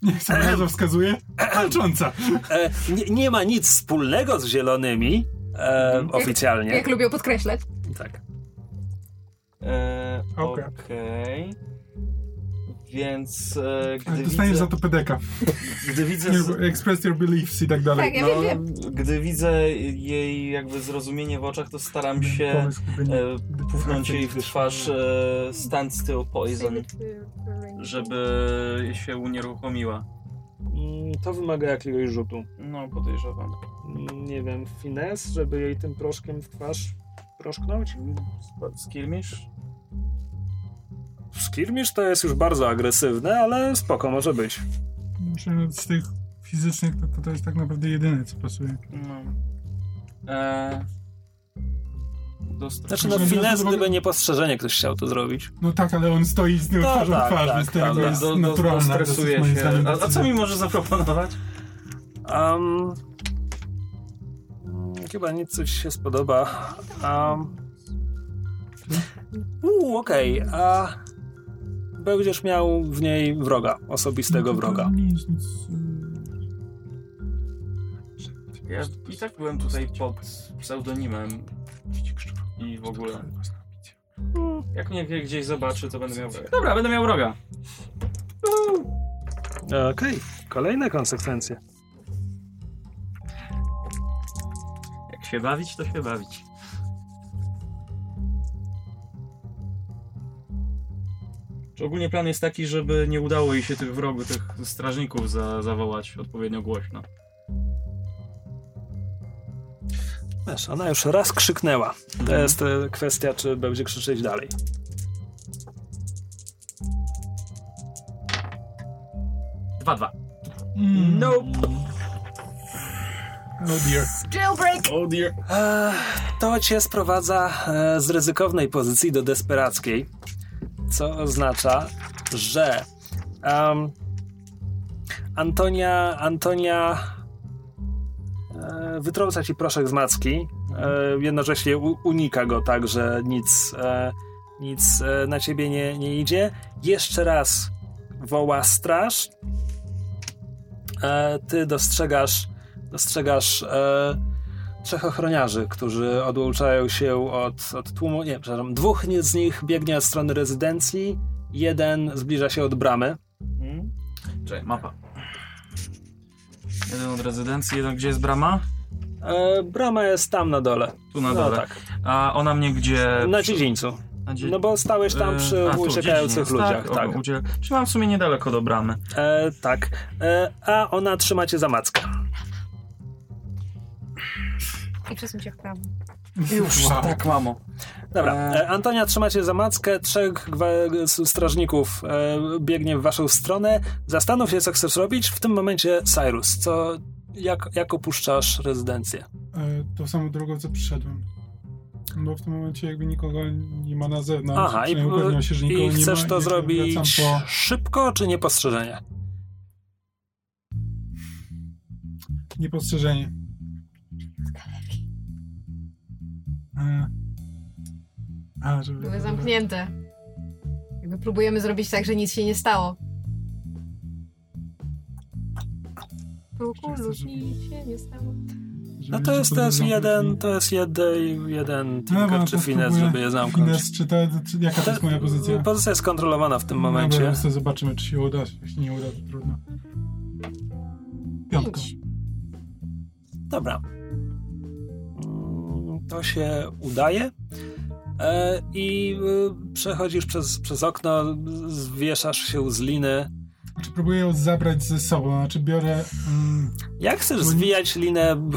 Niech sam nazwa wskazuje. Walcząca. E, nie, nie ma nic wspólnego z zielonymi. E, oficjalnie. Jak lubią podkreślać. Tak. E, Okej. Okej. Więc e, Ale gdy dostaniesz widzę, za to pedeka. gdy widzę, Express your beliefs i tak dalej. Tak, ja no, wiem, wiem. gdy widzę jej jakby zrozumienie w oczach, to staram się e, pufnąć jej w twarz e, stand still poison, żeby się unieruchomiła. Mm, To wymaga jakiegoś rzutu. No, podejrzewam. Mm, Nie wiem, fines, żeby jej tym proszkiem w twarz proszknąć? Skirmisz? Skirmisz to jest już bardzo agresywne, ale spoko może być. Myślę, że z tych fizycznych to, to, to jest tak naprawdę jedyne, co pasuje. No. E, dostro- Znaczy no że fines, to- gdyby niepostrzeżenie ktoś chciał to zrobić. No tak, ale on stoi z nią No twarzą tak, twarz, tak, więc to tak, jakby tak. jest do, do, naturalne. się. zdaniem, A, a co mi może zaproponować? Um, chyba nic coś się spodoba. Um, Uuu, okej. a Będziesz miał w niej wroga, osobistego No wroga. nie jest nic, Ja i tak byłem tutaj pod pseudonimem i w ogóle. Jak mnie gdzieś zobaczy, to będę miał wroga. Dobra, będę miał wroga. Okej, kolejne konsekwencje. Jak się bawić, to się bawić. Ogólnie plan jest taki, żeby nie udało jej się tych wrogów, tych strażników za, zawołać odpowiednio głośno. Wiesz, ona już raz krzyknęła. To jest e, kwestia, czy będzie krzyczeć dalej. Dwa, dwa. Mm. Nope. Oh dear. Jailbreak! Oh dear. E, to cię sprowadza e, z ryzykownej pozycji do desperackiej, co oznacza, że em, Antonia, Antonia e, wytrąca ci proszek z macki, e, jednocześnie u, unika go tak, że nic, e, nic e, na ciebie nie, nie idzie. Jeszcze raz woła straż. E, ty dostrzegasz, dostrzegasz e, trzech ochroniarzy, którzy odłączają się od, od tłumu. Nie, przepraszam. Dwóch z nich biegnie od strony rezydencji, jeden zbliża się od bramy. Hmm? Czekaj, mapa. Jeden od rezydencji, jeden gdzie jest brama? E, brama jest tam na dole. Tu na No dole. tak. A ona mnie gdzie... Na dziedzińcu. No bo stałeś tam E, przy a, tu, uciekających ludziach. Tak, Tak, ucie... Czyli mam w sumie niedaleko do bramy. E, tak. E, a ona trzyma cię za mackę. I przesuń się w prawo. Już, Wow. tak mamo. Dobra, E. e, Antonia trzyma cię za mackę, trzech strażników e, biegnie w waszą stronę. Zastanów się, co chcesz robić. W tym momencie Cyrus, co, jak, jak opuszczasz rezydencję? E, tą samą drogą, co przyszedłem. Bo w tym momencie jakby nikogo nie ma na zewnątrz. Aha, i, upewniam się, że nikogo i nie chcesz ma, to zrobić po... szybko, czy niepostrzeżenie? Niepostrzeżenie. A, żeby... Były zamknięte. Jakby próbujemy zrobić tak, że nic się nie stało. Kuku, żeby- nic się nie stało. żeby No to jest, to ci jest podać jeden, to jest jeden, jeden No tinker dobra, czy finesse, żeby je zamknąć. Finesse, czy to, czy jaka to jest moja pozycja? Pozycja jest kontrolowana w tym Dobra, momencie. to zobaczymy, czy się uda. Jeśli nie uda, to trudno. Piątka. Dobra. To się udaje. E, I y, przechodzisz przez, przez okno, zwieszasz się z liny. Znaczy próbuję ją zabrać ze sobą, znaczy biorę... Mm, Jak chcesz nie- zwijać linę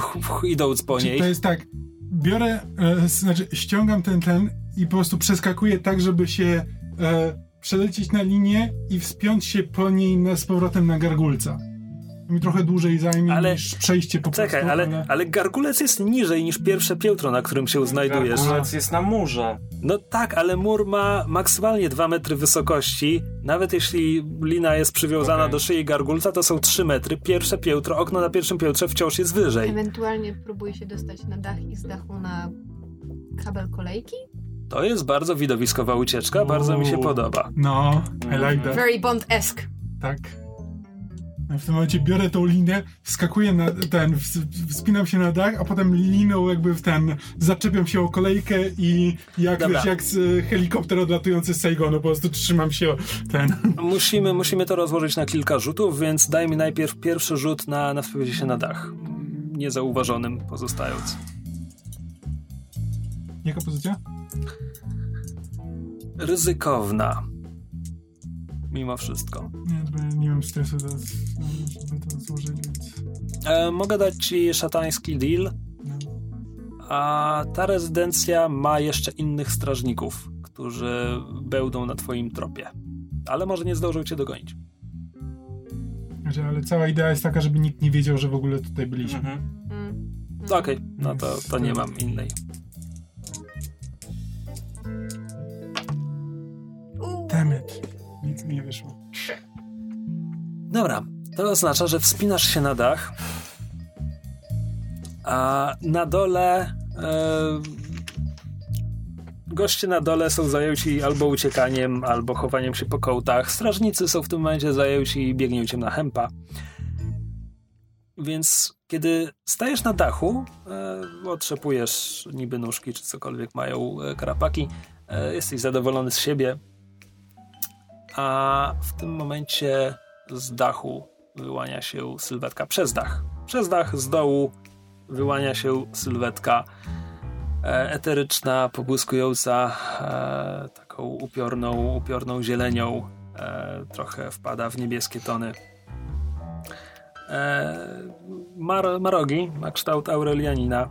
idąc po Czy niej? to jest tak, biorę, e, znaczy ściągam ten ten i po prostu przeskakuję tak, żeby się e, przelecieć na linię i wspiąć się po niej na, z powrotem na gargulca. Mi trochę dłużej zajmie Ale- niż przejście po Czekaj, prostu. ale, ale gargulec jest niżej niż pierwsze piętro, na którym się znajdujesz. Gargulec jest na murze. No tak, ale mur ma maksymalnie 2 metry wysokości. Nawet jeśli lina jest przywiązana Okej. do szyi gargulca, to są 3 metry. Pierwsze piętro, okno na pierwszym piętrze wciąż jest wyżej. Ewentualnie próbuję się dostać na dach i z dachu na kabel kolejki. To jest bardzo widowiskowa ucieczka, bardzo mi się podoba. No, I like that. Very Bond-esque. Tak. W tym momencie biorę tą linę, wskakuję na ten, ws- wspinam się na dach, a potem liną jakby w ten, zaczepiam się o kolejkę i jak, Dobra. wiesz, jak z, e, helikopter odlatujący z Saigonu, po prostu trzymam się ten. Musimy, musimy to rozłożyć na kilka rzutów, więc daj mi najpierw pierwszy rzut na, na wpływie się na dach. Niezauważonym pozostając. Jaka pozycja? Ryzykowna. Mimo wszystko. Nie, bo ja nie mam stresu, do, żeby to złożyć, więc... E, mogę dać ci szatański deal, No. a ta rezydencja ma jeszcze innych strażników, którzy będą na twoim tropie. Ale może nie zdążą cię dogonić. Znaczy, ale cała idea jest taka, żeby nikt nie wiedział, że w ogóle tutaj byliśmy. Mhm. Mm. Okej, no to, to nie mam innej. Uuu. Dammit. Nic mi nie wyszło. Dobra, to oznacza, że wspinasz się na dach, a na dole. E, goście na dole są zajęci albo uciekaniem, albo chowaniem się po kołtach. Strażnicy są w tym momencie zajęci biegnięciem na hempa. Więc kiedy stajesz na dachu, e, otrzepujesz niby nóżki czy cokolwiek mają e, karapaki, e, jesteś zadowolony z siebie, a w tym momencie z dachu wyłania się sylwetka. Przez dach. Przez dach z dołu wyłania się sylwetka. e, eteryczna, pobłyskująca e, taką upiorną, upiorną zielenią. E, trochę wpada w niebieskie tony. Mar, marogi ma kształt Aurelianina.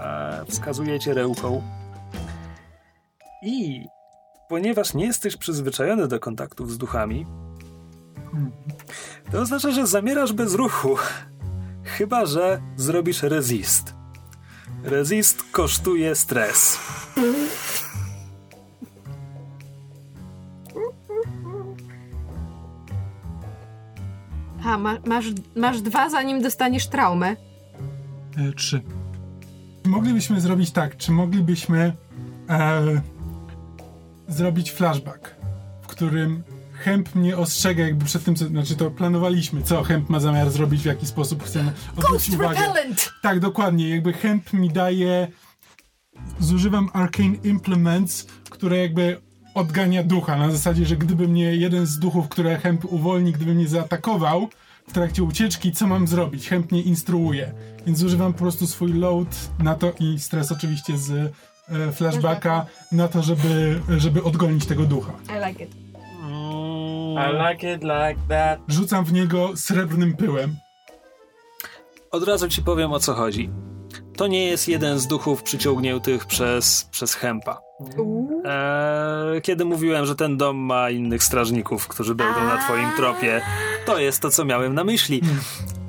E, wskazuje cię rełką. I ponieważ nie jesteś przyzwyczajony do kontaktów z duchami, to oznacza, że zamierasz bez ruchu. Chyba, że zrobisz resist. Resist kosztuje stres. A, ma, masz, masz dwa, zanim dostaniesz traumę. E, trzy. Moglibyśmy zrobić tak, czy moglibyśmy e, zrobić flashback, w którym Hemp mnie ostrzega jakby przed tym, co, znaczy to planowaliśmy, co Hemp ma zamiar zrobić, w jaki sposób chcemy *gasps* odwrócić uwagę. repellent! Tak, dokładnie, jakby Hemp mi daje, zużywam Arcane Implements, które jakby odgania ducha, na zasadzie, że gdyby mnie jeden z duchów, które Hemp uwolni, gdyby mnie zaatakował w trakcie ucieczki, co mam zrobić? Hemp mnie instruuje, więc zużywam po prostu swój load na to i stres oczywiście z flashbacka na to, żeby, żeby odgonić tego ducha. I like it. I like it like that. Rzucam w niego srebrnym pyłem. Od razu ci powiem o co chodzi. To nie jest jeden z duchów przyciągniętych przez, przez Hempa. Eee, kiedy mówiłem, że ten dom ma innych strażników, którzy będą na twoim tropie, to jest to, co miałem na myśli.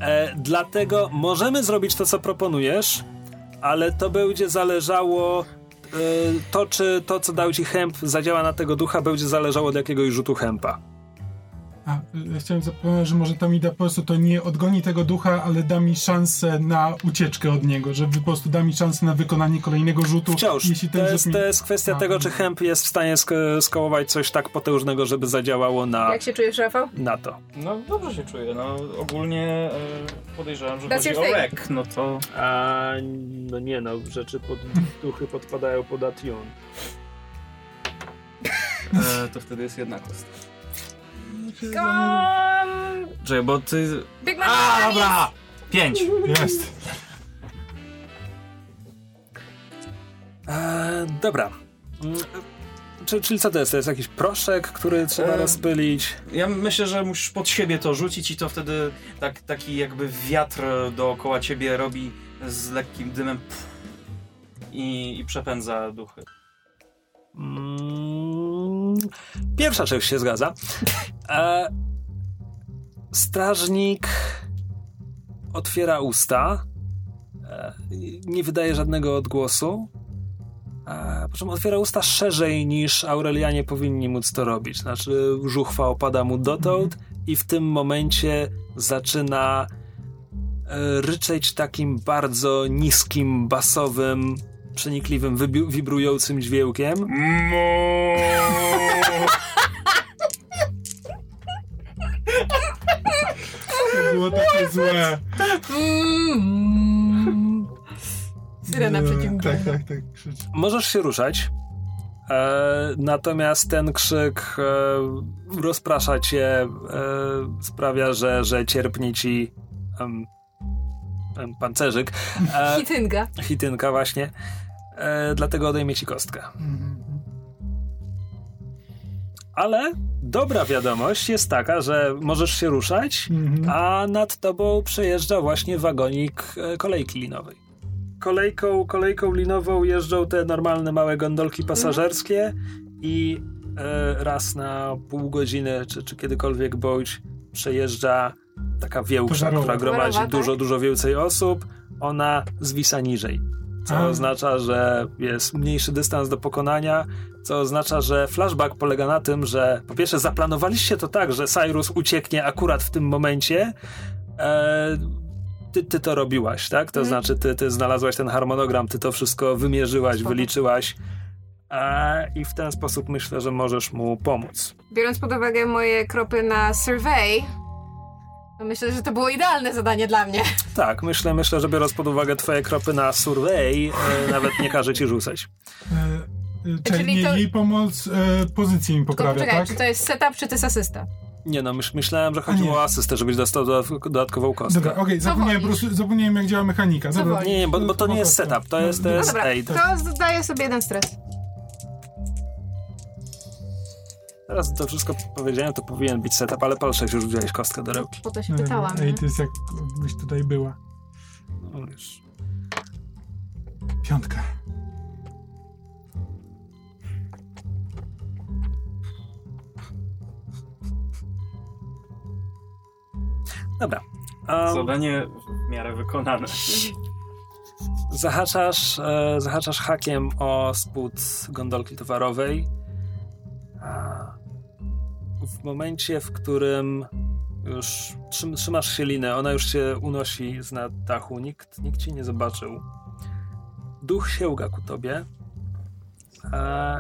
Eee, dlatego możemy zrobić to, co proponujesz, ale to będzie zależało. Eee, to, czy to, co dał ci Hemp, zadziała na tego ducha, będzie zależało od jakiegoś rzutu Hempa. A, y, chciałem zapomnieć, że może to mi da po prostu, to nie odgoni tego ducha, ale da mi szansę na ucieczkę od niego, że po prostu da mi szansę na wykonanie kolejnego rzutu. Wciąż. Jeśli ten To jest, mi... to jest kwestia A, tego, czy Hemp jest w stanie sk- skołować coś tak potężnego, żeby zadziałało na, Jak się czujesz, Rafał? na to. No dobrze się czuję, no ogólnie e, podejrzewam, że That's chodzi o rek, no to... A no nie no, rzeczy pod *laughs* duchy podpadają pod Ation. E, to wtedy jest jedna kostka. On! Czekaj, bo ty... Big A, Man! dobra! Pięć! Jest. E, dobra. Mm, Czy, czyli co to jest? To jest jakiś proszek, który trzeba E, rozpylić? Ja myślę, że musisz pod siebie to rzucić i to wtedy tak, taki jakby wiatr dookoła ciebie robi z lekkim dymem pff, i, i przepędza duchy. Mm, Pierwsza część się zgadza. E, strażnik otwiera usta. E, nie wydaje żadnego odgłosu. E, po czym otwiera usta szerzej niż Aurelianie powinni móc to robić. Znaczy, żuchwa opada mu dotąd i w tym momencie zaczyna e, ryczeć takim bardzo niskim, basowym, przenikliwym, wibrującym dźwiękiem. To było takie złe. Syrena przeciwnika. Tak, tak, tak. Krzycz. Możesz się ruszać. E, natomiast ten krzyk e, rozprasza cię, e, sprawia, że, że cierpnie ci em, em, pancerzyk. E, Hitynga. hitynka właśnie. E, dlatego odejmie ci kostkę. Mhm. Ale dobra wiadomość jest taka, że możesz się ruszać, Mhm. a nad tobą przejeżdża właśnie wagonik e, kolejki linowej. Kolejką, kolejką linową jeżdżą te normalne małe gondolki pasażerskie i e, raz na pół godziny, czy, czy kiedykolwiek bądź przejeżdża taka Towarowa. która gromadzi Towarowa, tak? dużo, dużo więcej osób. Ona zwisa niżej. Co A. oznacza, że jest mniejszy dystans do pokonania, co oznacza, że flashback polega na tym, że po pierwsze zaplanowaliście to tak, że Cyrus ucieknie akurat w tym momencie. E, ty, ty to robiłaś, tak? To Mhm. znaczy, ty, ty znalazłaś ten harmonogram, ty to wszystko wymierzyłaś, Spoko. wyliczyłaś. E, I w ten sposób myślę, że możesz mu pomóc. Biorąc pod uwagę moje kropy na survey, myślę, że to było idealne zadanie dla mnie. Tak, myślę, myślę, że biorąc pod uwagę twoje kropy na survey, e, nawet nie każe ci rzucać. E, e, Czyli Czyli nie, to- jej pomoc e, pozycji mi Tylko poprawia, poczekaj, tak? czy to jest setup, czy to jest asysta? Nie no, myśl, myślałem, że chodziło o asystę, żebyś dostał dodatk- dodatkową kostkę. Dobra, okej, Co zapomniałem po prostu, zapomniałem jak działa mechanika. Dobra? Nie, nie, bo, bo to nie jest setup, to jest, to No, jest dobra, aid. To zdaję sobie jeden stres. Teraz to wszystko powiedziałem, to powinien być setup, ale 6 już wziąłeś kostkę do rełki. Po to się pytałam. Ej, to jest jak byś tutaj była. No, wiesz. Piątka. Dobra. Um, Zadanie w miarę wykonane. zahaczasz, e, zahaczasz hakiem o spód gondolki towarowej. A w momencie, w którym już trzym, trzymasz się linę, ona już się unosi z nad dachu, nikt, nikt ci nie zobaczył. Duch sięga ku tobie. A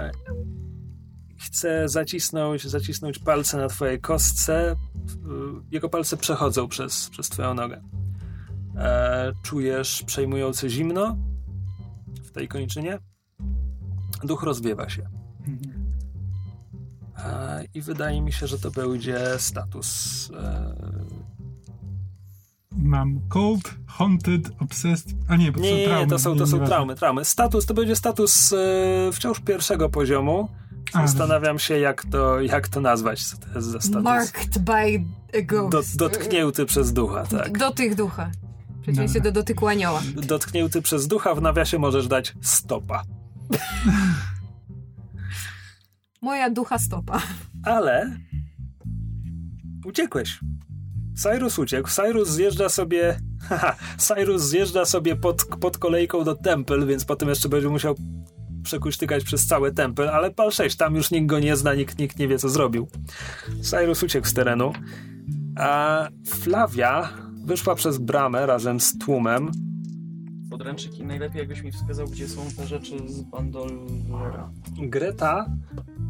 chce zacisnąć, zacisnąć palce na twojej kostce. Jego palce przechodzą przez, przez twoją nogę. E, czujesz przejmujące zimno w tej kończynie. Duch rozwiewa się. E, I wydaje mi się, że to będzie status. E, Mam cold, haunted, obsessed... A nie, bo to nie, są nie, traumy. nie, to są, to są nieważne. traumy, traumy. Status to będzie status e, wciąż pierwszego poziomu. Zastanawiam się, jak to, jak to nazwać. Co to jest za status? Marked by a Do, ghost. dotknięty przez ducha, tak. Do tych ducha. Dobra. do dotyku anioła. Dotknięty przez ducha, w nawiasie możesz dać stopa. *laughs* Moja ducha stopa. Ale uciekłeś. Cyrus uciekł. Cyrus zjeżdża sobie. Haha, Cyrus zjeżdża sobie pod, pod kolejką do Temple, więc potem jeszcze będzie musiał przekuśtykać przez cały Temple, ale pal 6, tam już nikt go nie zna, nikt, nikt nie wie, co zrobił. Cyrus uciekł z terenu, a Flavia wyszła przez bramę razem z tłumem. Podręcznik i najlepiej jakbyś mi wskazał, gdzie są te rzeczy z bandolera. Greta,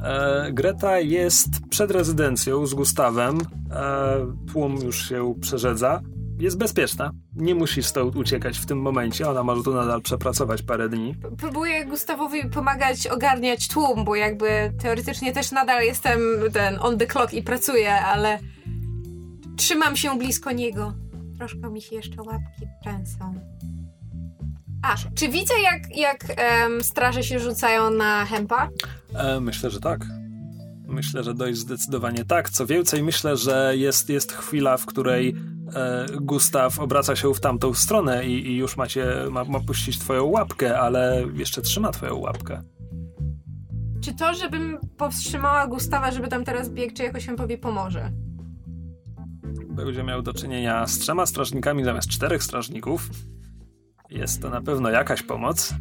e, Greta jest przed rezydencją z Gustawem. E, tłum już się przerzedza. Jest bezpieczna. Nie musi stąd uciekać w tym momencie. Ona może tu nadal przepracować parę dni. Próbuję Gustawowi pomagać ogarniać tłum, bo jakby teoretycznie też nadal jestem ten on the clock i pracuję, ale trzymam się blisko niego. Troszkę mi się jeszcze łapki trzęsą. A, czy widzę jak, jak em, straże się rzucają na Hempa? E, myślę, że tak. Myślę, że dość zdecydowanie tak. Co więcej, myślę, że jest, jest chwila, w której e, Gustaw obraca się w tamtą stronę i, i już macie, ma, ma puścić twoją łapkę, ale jeszcze trzyma twoją łapkę. Czy to, żebym powstrzymała Gustawa, żeby tam teraz biegł, czy jakoś Hempowi pomoże? będzie miał do czynienia z trzema strażnikami zamiast czterech strażników. Jest to na pewno jakaś pomoc.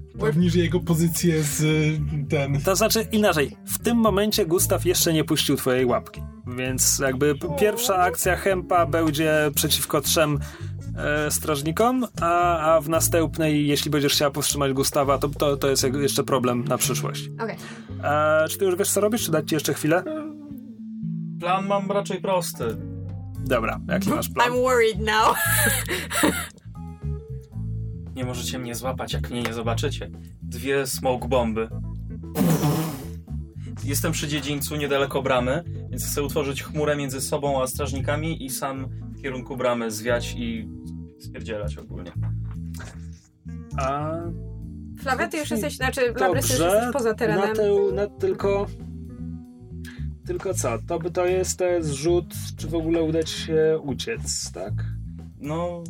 Że jego pozycję z y, ten... To znaczy inaczej, w tym momencie Gustaw jeszcze nie puścił twojej łapki, więc jakby pierwsza akcja Hempa będzie przeciwko trzem e, strażnikom, a, a w następnej, jeśli będziesz chciała powstrzymać Gustawa, to, to, to jest jeszcze problem na przyszłość. Okej. E, czy ty już wiesz co robisz, czy dać ci jeszcze chwilę? Plan mam raczej prosty. Dobra, jaki masz plan? I'm worried now. *laughs* Nie możecie mnie złapać, jak mnie nie zobaczycie. Dwie smoke bomby. Jestem przy dziedzińcu, niedaleko bramy, więc chcę utworzyć chmurę między sobą a strażnikami i sam w kierunku bramy zwiać i spierdzielać ogólnie. A Flawia, ty już jesteś, znaczy Labrys już jesteś poza terenem. Na tę, na tylko... Tylko co? To, by to jest, to jest rzut, czy w ogóle uda ci się uciec, tak? No,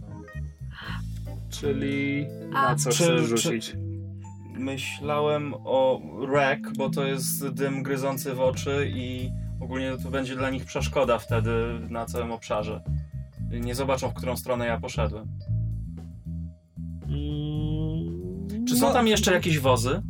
Czyli A. na co Czy- chcesz czy- rzucić? myślałem o wreck, bo to jest dym gryzący w oczy i ogólnie to będzie dla nich przeszkoda wtedy na całym obszarze. Nie zobaczą, w którą stronę ja poszedłem. Mm, Czy są no, tam jeszcze jakieś wozy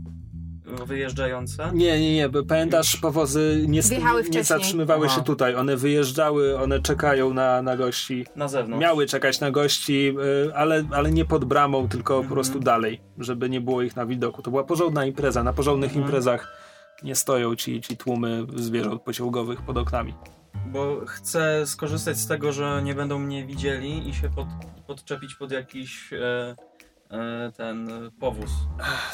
wyjeżdżające? Nie, nie, nie, bo pamiętasz, powozy nie, Wjechały nie wcześniej. zatrzymywały Aha. się tutaj. One wyjeżdżały, one czekają na, na gości. Na zewnątrz. Miały czekać na gości, y, ale, ale nie pod bramą, tylko po Mhm. prostu dalej, żeby nie było ich na widoku. To była porządna impreza. Na porządnych Mhm. imprezach nie stoją ci, ci tłumy zwierząt pociągowych pod oknami. Bo chcę skorzystać z tego, że nie będą mnie widzieli i się pod, podczepić pod jakiś e, ten e, powóz.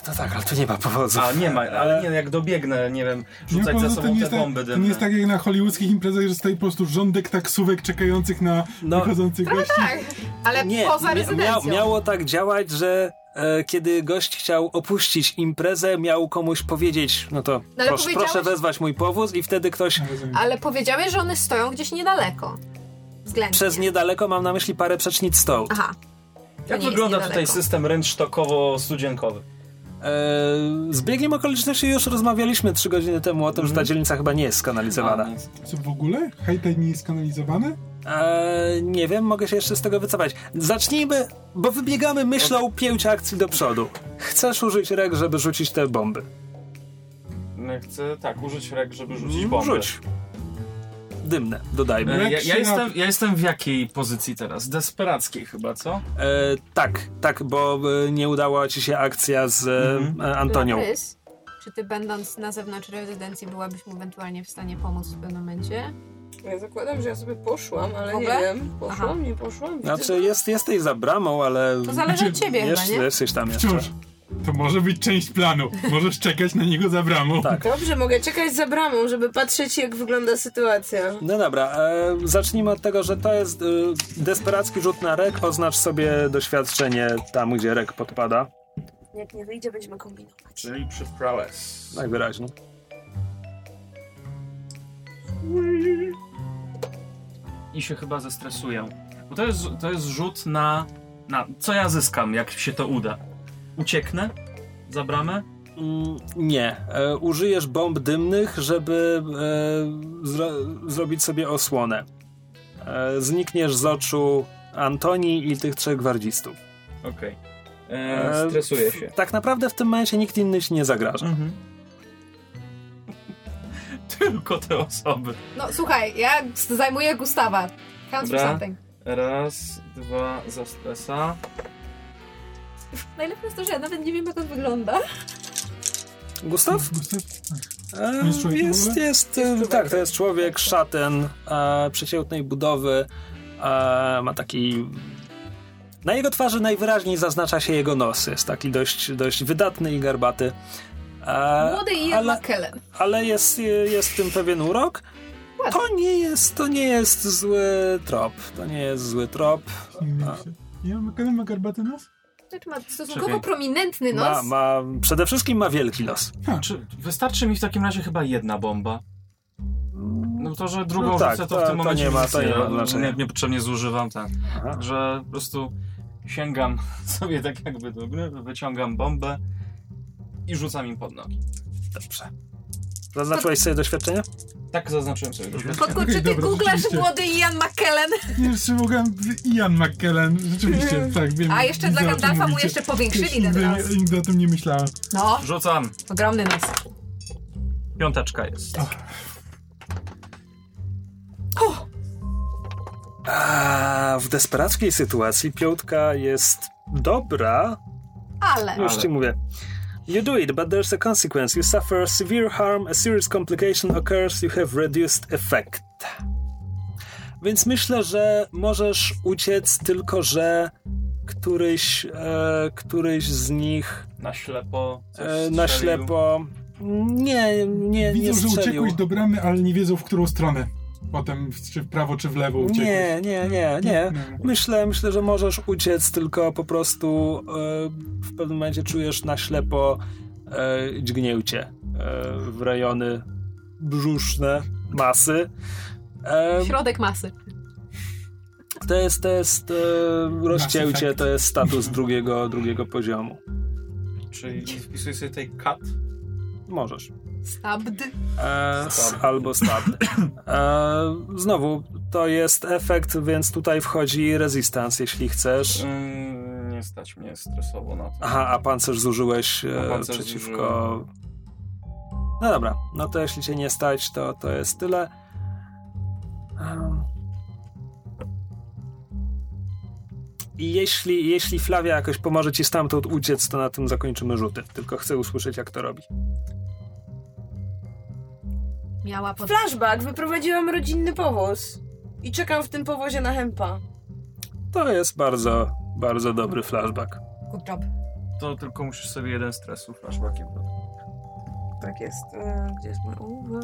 No tak, ale tu nie ma powodów. A, nie ma, ale nie, jak dobiegnę, nie wiem, rzucać Nie, za to sobą nie te tak- bomby To nie jest tak jak na hollywoodzkich imprezach, że stoi po prostu rządek taksówek czekających na No. wychodzących gości. Tak, ale Nie, poza rezydencją. mia- miało tak działać, że e, kiedy gość chciał opuścić imprezę, miał komuś powiedzieć, no to No ale proszę, proszę wezwać mój powóz i wtedy ktoś. Ale powiedziałeś, że one stoją gdzieś niedaleko. Względnie. przez niedaleko, mam na myśli parę przecznic stołu. Aha. Jak wygląda tutaj system rynsztokowo-studzienkowy? E, z biegiem okoliczności już rozmawialiśmy trzy godziny temu o tym, że ta dzielnica chyba nie jest skanalizowana. A. Co w ogóle? Hejtaj nie jest kanalizowany? E, nie wiem, mogę się jeszcze z tego wycofać. Zacznijmy, bo wybiegamy myślą pięć akcji do przodu. Chcesz użyć rek, żeby rzucić te bomby? No, Chcę, tak, użyć rek, żeby rzucić Mm, bomby. Rzuć. Dymne, dodajmy. E, Ja, ja, jestem, ja jestem w jakiej pozycji teraz? Desperackiej chyba, co? E, tak, tak, bo e, nie udała ci się akcja z Mhm. e, Antonią. Labrys, czy ty będąc na zewnątrz rezydencji byłabyś mu ewentualnie w stanie pomóc w pewnym momencie? Ja zakładam, że ja sobie poszłam, ale nie wiem. Poszłam, Aha. nie poszłam. Widzę, Znaczy, jest, jesteś za bramą, ale To zależy od ciebie jeszcze, chyba, nie? jesteś tam jeszcze. Wciąż. To może być część planu. Możesz czekać na niego za bramą. Tak. Dobrze, mogę czekać za bramą, żeby patrzeć, jak wygląda sytuacja. No dobra, e, zacznijmy od tego, że to jest e, desperacki rzut na rek. Oznacz sobie doświadczenie tam, gdzie rek podpada. Jak nie wyjdzie, będziemy kombinować. Czyli przy prowess. Najwyraźniej. I się chyba zestresuję. Bo to jest, to jest rzut na, na... Co ja zyskam, jak się to uda? Ucieknę za bramę? Mm, Nie. E, użyjesz bomb dymnych, żeby e, zro- zrobić sobie osłonę. E, znikniesz z oczu Antoni i tych trzech gwardzistów. Okej. Okay. Stresuję się. Tak naprawdę w tym momencie nikt inny ci nie zagraża. Mhm. *laughs* Tylko te osoby. No słuchaj, ja zajmuję Gustawa. Count for Dobra. something. Raz, dwa, za stresa. *laughs* Najlepsze jest to, że ja nawet nie wiem, jak on wygląda. Gustaw? Gustaw? E, Jest człowiek w jest, jest, e, tak, to jest człowiek, szaten, e, przeciętnej budowy, e, ma taki... Na jego twarzy najwyraźniej zaznacza się jego nos, jest taki dość, dość wydatny i garbaty. E, Młody Ian ale, ale jest, jest w tym pewien urok. To nie jest, to nie jest zły trop. To nie jest zły trop. A, Ja McKellen ma garbaty nos? Znaczy ma stosunkowo Czekaj. prominentny ma, nos. ma, przede wszystkim ma wielki los. Czy wystarczy mi w takim razie chyba jedna bomba? No to, że drugą No tak, rzucę, to, to- w to tym momencie nie ma- to nie ma nie, znaczenia. nie, niepotrzebnie zużywam, tak. Aha. Że po prostu sięgam *laughs* sobie tak jakby do gry, wyciągam bombę i rzucam im pod nogi. Dobrze. Zaznaczyłeś sobie doświadczenie? Tak zaznaczyłem sobie doświadczenie. Okej, czy ty dobra, googlasz rzeczywiście. młody Ian McKellen? Nie, jeszcze mogłem... Ian McKellen. Rzeczywiście, *laughs* tak, wiem. A jeszcze widzę, dla o czym Gandalfa mu mówicie. jeszcze powiększyli ten Nigdy, nos. nigdy o tym nie myślałem. No, Rzucam. ogromny nos. Piąteczka jest. A w desperackiej sytuacji piątka jest dobra. Ale... Już Ale- ci mówię. You do it, but there's a consequence. You suffer severe harm, a serious complication occurs, you have reduced effect. Więc myślę, że możesz uciec, tylko że któryś, e, któryś z nich Na ślepo. e, na ślepo. Nie, nie, Widzą, nie że strzelił. uciekłeś do bramy, ale nie wiedzą, w którą stronę. Potem, czy w prawo, czy w lewo uciekłeś. Nie, nie, nie, nie. Myślę, myślę, że możesz uciec, tylko po prostu e, w pewnym momencie czujesz na ślepo e, dźgnięcie e, w rejony brzuszne masy. Środek masy. to jest, to jest rozcięcie, to jest status drugiego, drugiego poziomu. Czyli wpisuję sobie tutaj cut. Możesz. Stabbed. E, Stab. albo stab. *coughs* E, znowu, to jest efekt, więc tutaj wchodzi resistance, jeśli chcesz. Mm, nie stać mnie stresowo na to. Aha, a pancerz zużyłeś e, A pancerz przeciwko. No dobra, no to jeśli cię nie stać, to, to jest tyle. Um. I jeśli, jeśli Flavia jakoś pomoże ci stamtąd uciec, to na tym zakończymy rzuty. Tylko chcę usłyszeć, jak to robi. Miała pod... Flashback, wyprowadziłam rodzinny powóz. I czekam w tym powozie na Hempa. To jest bardzo, bardzo dobry flashback. Good job. To tylko musisz sobie jeden stresu flashbackiem. Tak jest. E, gdzie jest moja ołówek?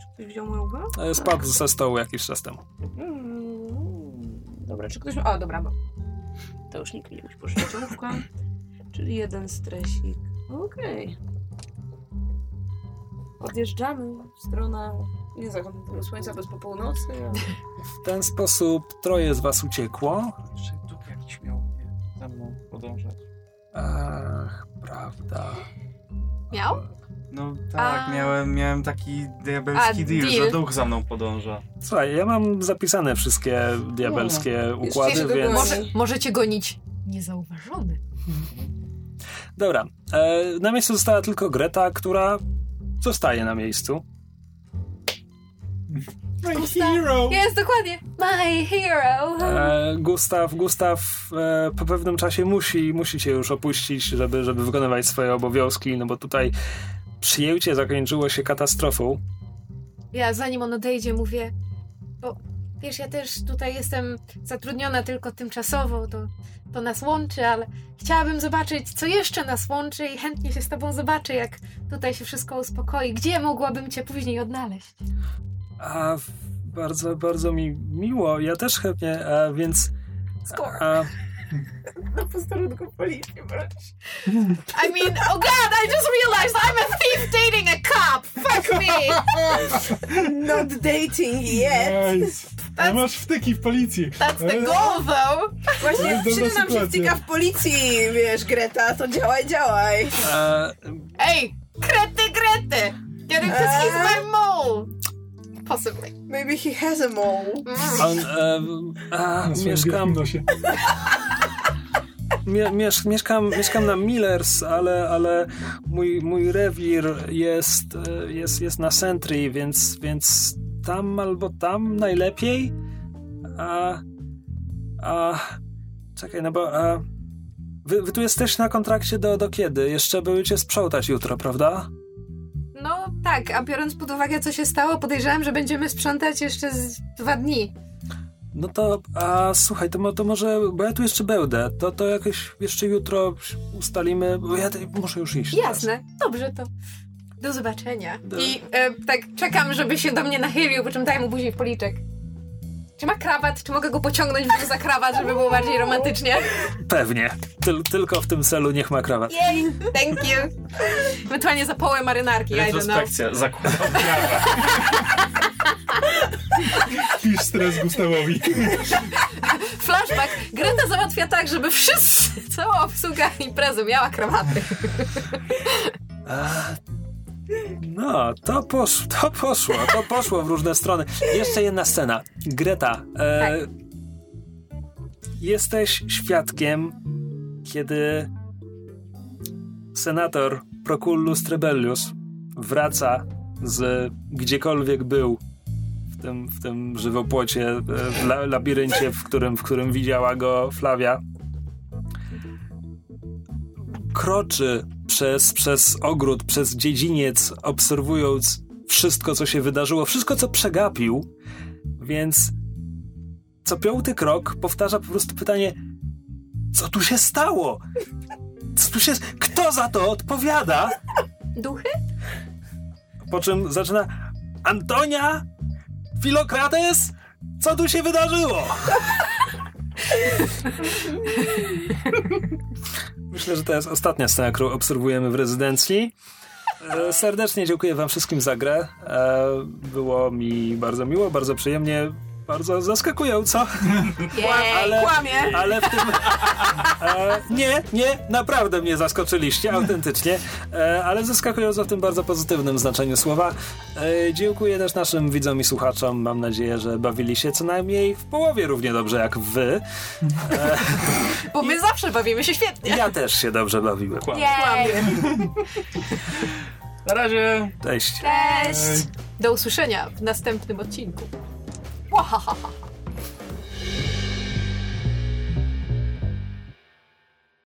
Czy ktoś wziął moją ołówek? E, Spadł ze stołu jakiś czas temu. Mm, Dobra, czy ktoś... O, dobra, bo to już nikt nie musi pożyczyć ołówka. Czyli jeden stresik. Okej. Odjeżdżamy w stronę nie słońca, bez po północy. ale- W ten sposób troje z was uciekło. Czy duch jakiś miał za mną podążać? Ach, prawda. Miał? No tak, A. miałem, miałem taki diabelski A, deal, deal. że duch za mną podąża. Słuchaj, ja mam zapisane wszystkie diabelskie układy, się więc... Może, możecie gonić niezauważony. Dobra, e, na miejscu została tylko Greta, która zostaje na miejscu. My hero! Jest, dokładnie. My hero. E, Gustaw, Gustaw e, po pewnym czasie musi, musi cię już opuścić, żeby, żeby wykonywać swoje obowiązki, no bo tutaj przyjęcie zakończyło się katastrofą. Ja zanim on odejdzie mówię, bo wiesz, ja też tutaj jestem zatrudniona tylko tymczasowo, to, to nas łączy, ale chciałabym zobaczyć, co jeszcze nas łączy i chętnie się z tobą zobaczę, jak tutaj się wszystko uspokoi. Gdzie mogłabym cię później odnaleźć? A bardzo, bardzo mi miło, ja też chętnie, a więc... Score. A, Na posterunku policji, brać. I mean, oh god, I just realized I'm a thief dating a cop! Fuck me! Not dating yet. Nice. A masz wtyki w policji. That's the E, goal, though! To Właśnie jest dobra przyda nam się wtyka w policji, wiesz, Greta, to działaj, działaj. e, Hey, krety, krety! Get him, because he's my mole! Possibly. Maybe he has a mole. on, e, a, mieszkam, nosie. *laughs* mie, miesz, mieszkam, mieszkam na Millers, ale, ale mój, mój rewir jest, e, jest, jest na Sentry, więc, więc tam albo tam najlepiej. A, a czekaj, no bo a, wy, wy tu jesteście na kontrakcie do, do kiedy? Jeszcze będziecie sprzątać jutro, prawda? Tak, a biorąc pod uwagę, co się stało, podejrzewam, że będziemy sprzątać jeszcze z dwa dni. No to, a słuchaj, to, to może, bo ja tu jeszcze będę, to, to jakoś jeszcze jutro ustalimy, bo ja muszę już iść. teraz. Jasne, dobrze to. Do zobaczenia. Do- I e, tak czekam, żeby się do mnie nachylił, po czym daj mu buzi w policzek. Czy ma krawat? Czy mogę go pociągnąć w za krawat, żeby było bardziej romantycznie? Pewnie. Tyl, tylko w tym celu niech ma krawat. Yay! Thank you! Ewentualnie za połę marynarki. Retrospekcja, zakładam prawa. Pisz stres Gustawowi. Flashback. Greta załatwia tak, żeby wszyscy, cała obsługa imprezy miała krawaty. A, no, to poszło, to poszło, to poszło w różne strony. Jeszcze jedna scena. Greta, e, jesteś świadkiem, kiedy senator Procullus Trebellius wraca z gdziekolwiek był w tym, w tym żywopłocie, e, w la, labiryncie, w którym, w którym widziała go Flavia. Kroczy przez, przez ogród, przez dziedziniec, obserwując wszystko, co się wydarzyło, wszystko, co przegapił, więc co piąty krok powtarza po prostu pytanie: Co tu się stało? Co tu się. Kto za to odpowiada? Duchy? Po czym zaczyna Antonia? Filokrates? Co tu się wydarzyło? *laughs* Myślę, że to jest ostatnia scena, którą obserwujemy w rezydencji. E, Serdecznie dziękuję wam wszystkim za grę. E, Było mi bardzo miło, bardzo przyjemnie, bardzo zaskakująco. Ale, Kłamie. ale w tym... E, *laughs* nie, nie, naprawdę mnie zaskoczyliście, autentycznie. E, ale zaskakująco w tym bardzo pozytywnym znaczeniu słowa. E, dziękuję też naszym widzom i słuchaczom. Mam nadzieję, że bawili się co najmniej w połowie równie dobrze jak wy. Bo my zawsze bawimy się świetnie. Ja też się dobrze bawiłem. Yay. Na razie. Cześć. Cześć! Do usłyszenia w następnym odcinku. 好好好好好。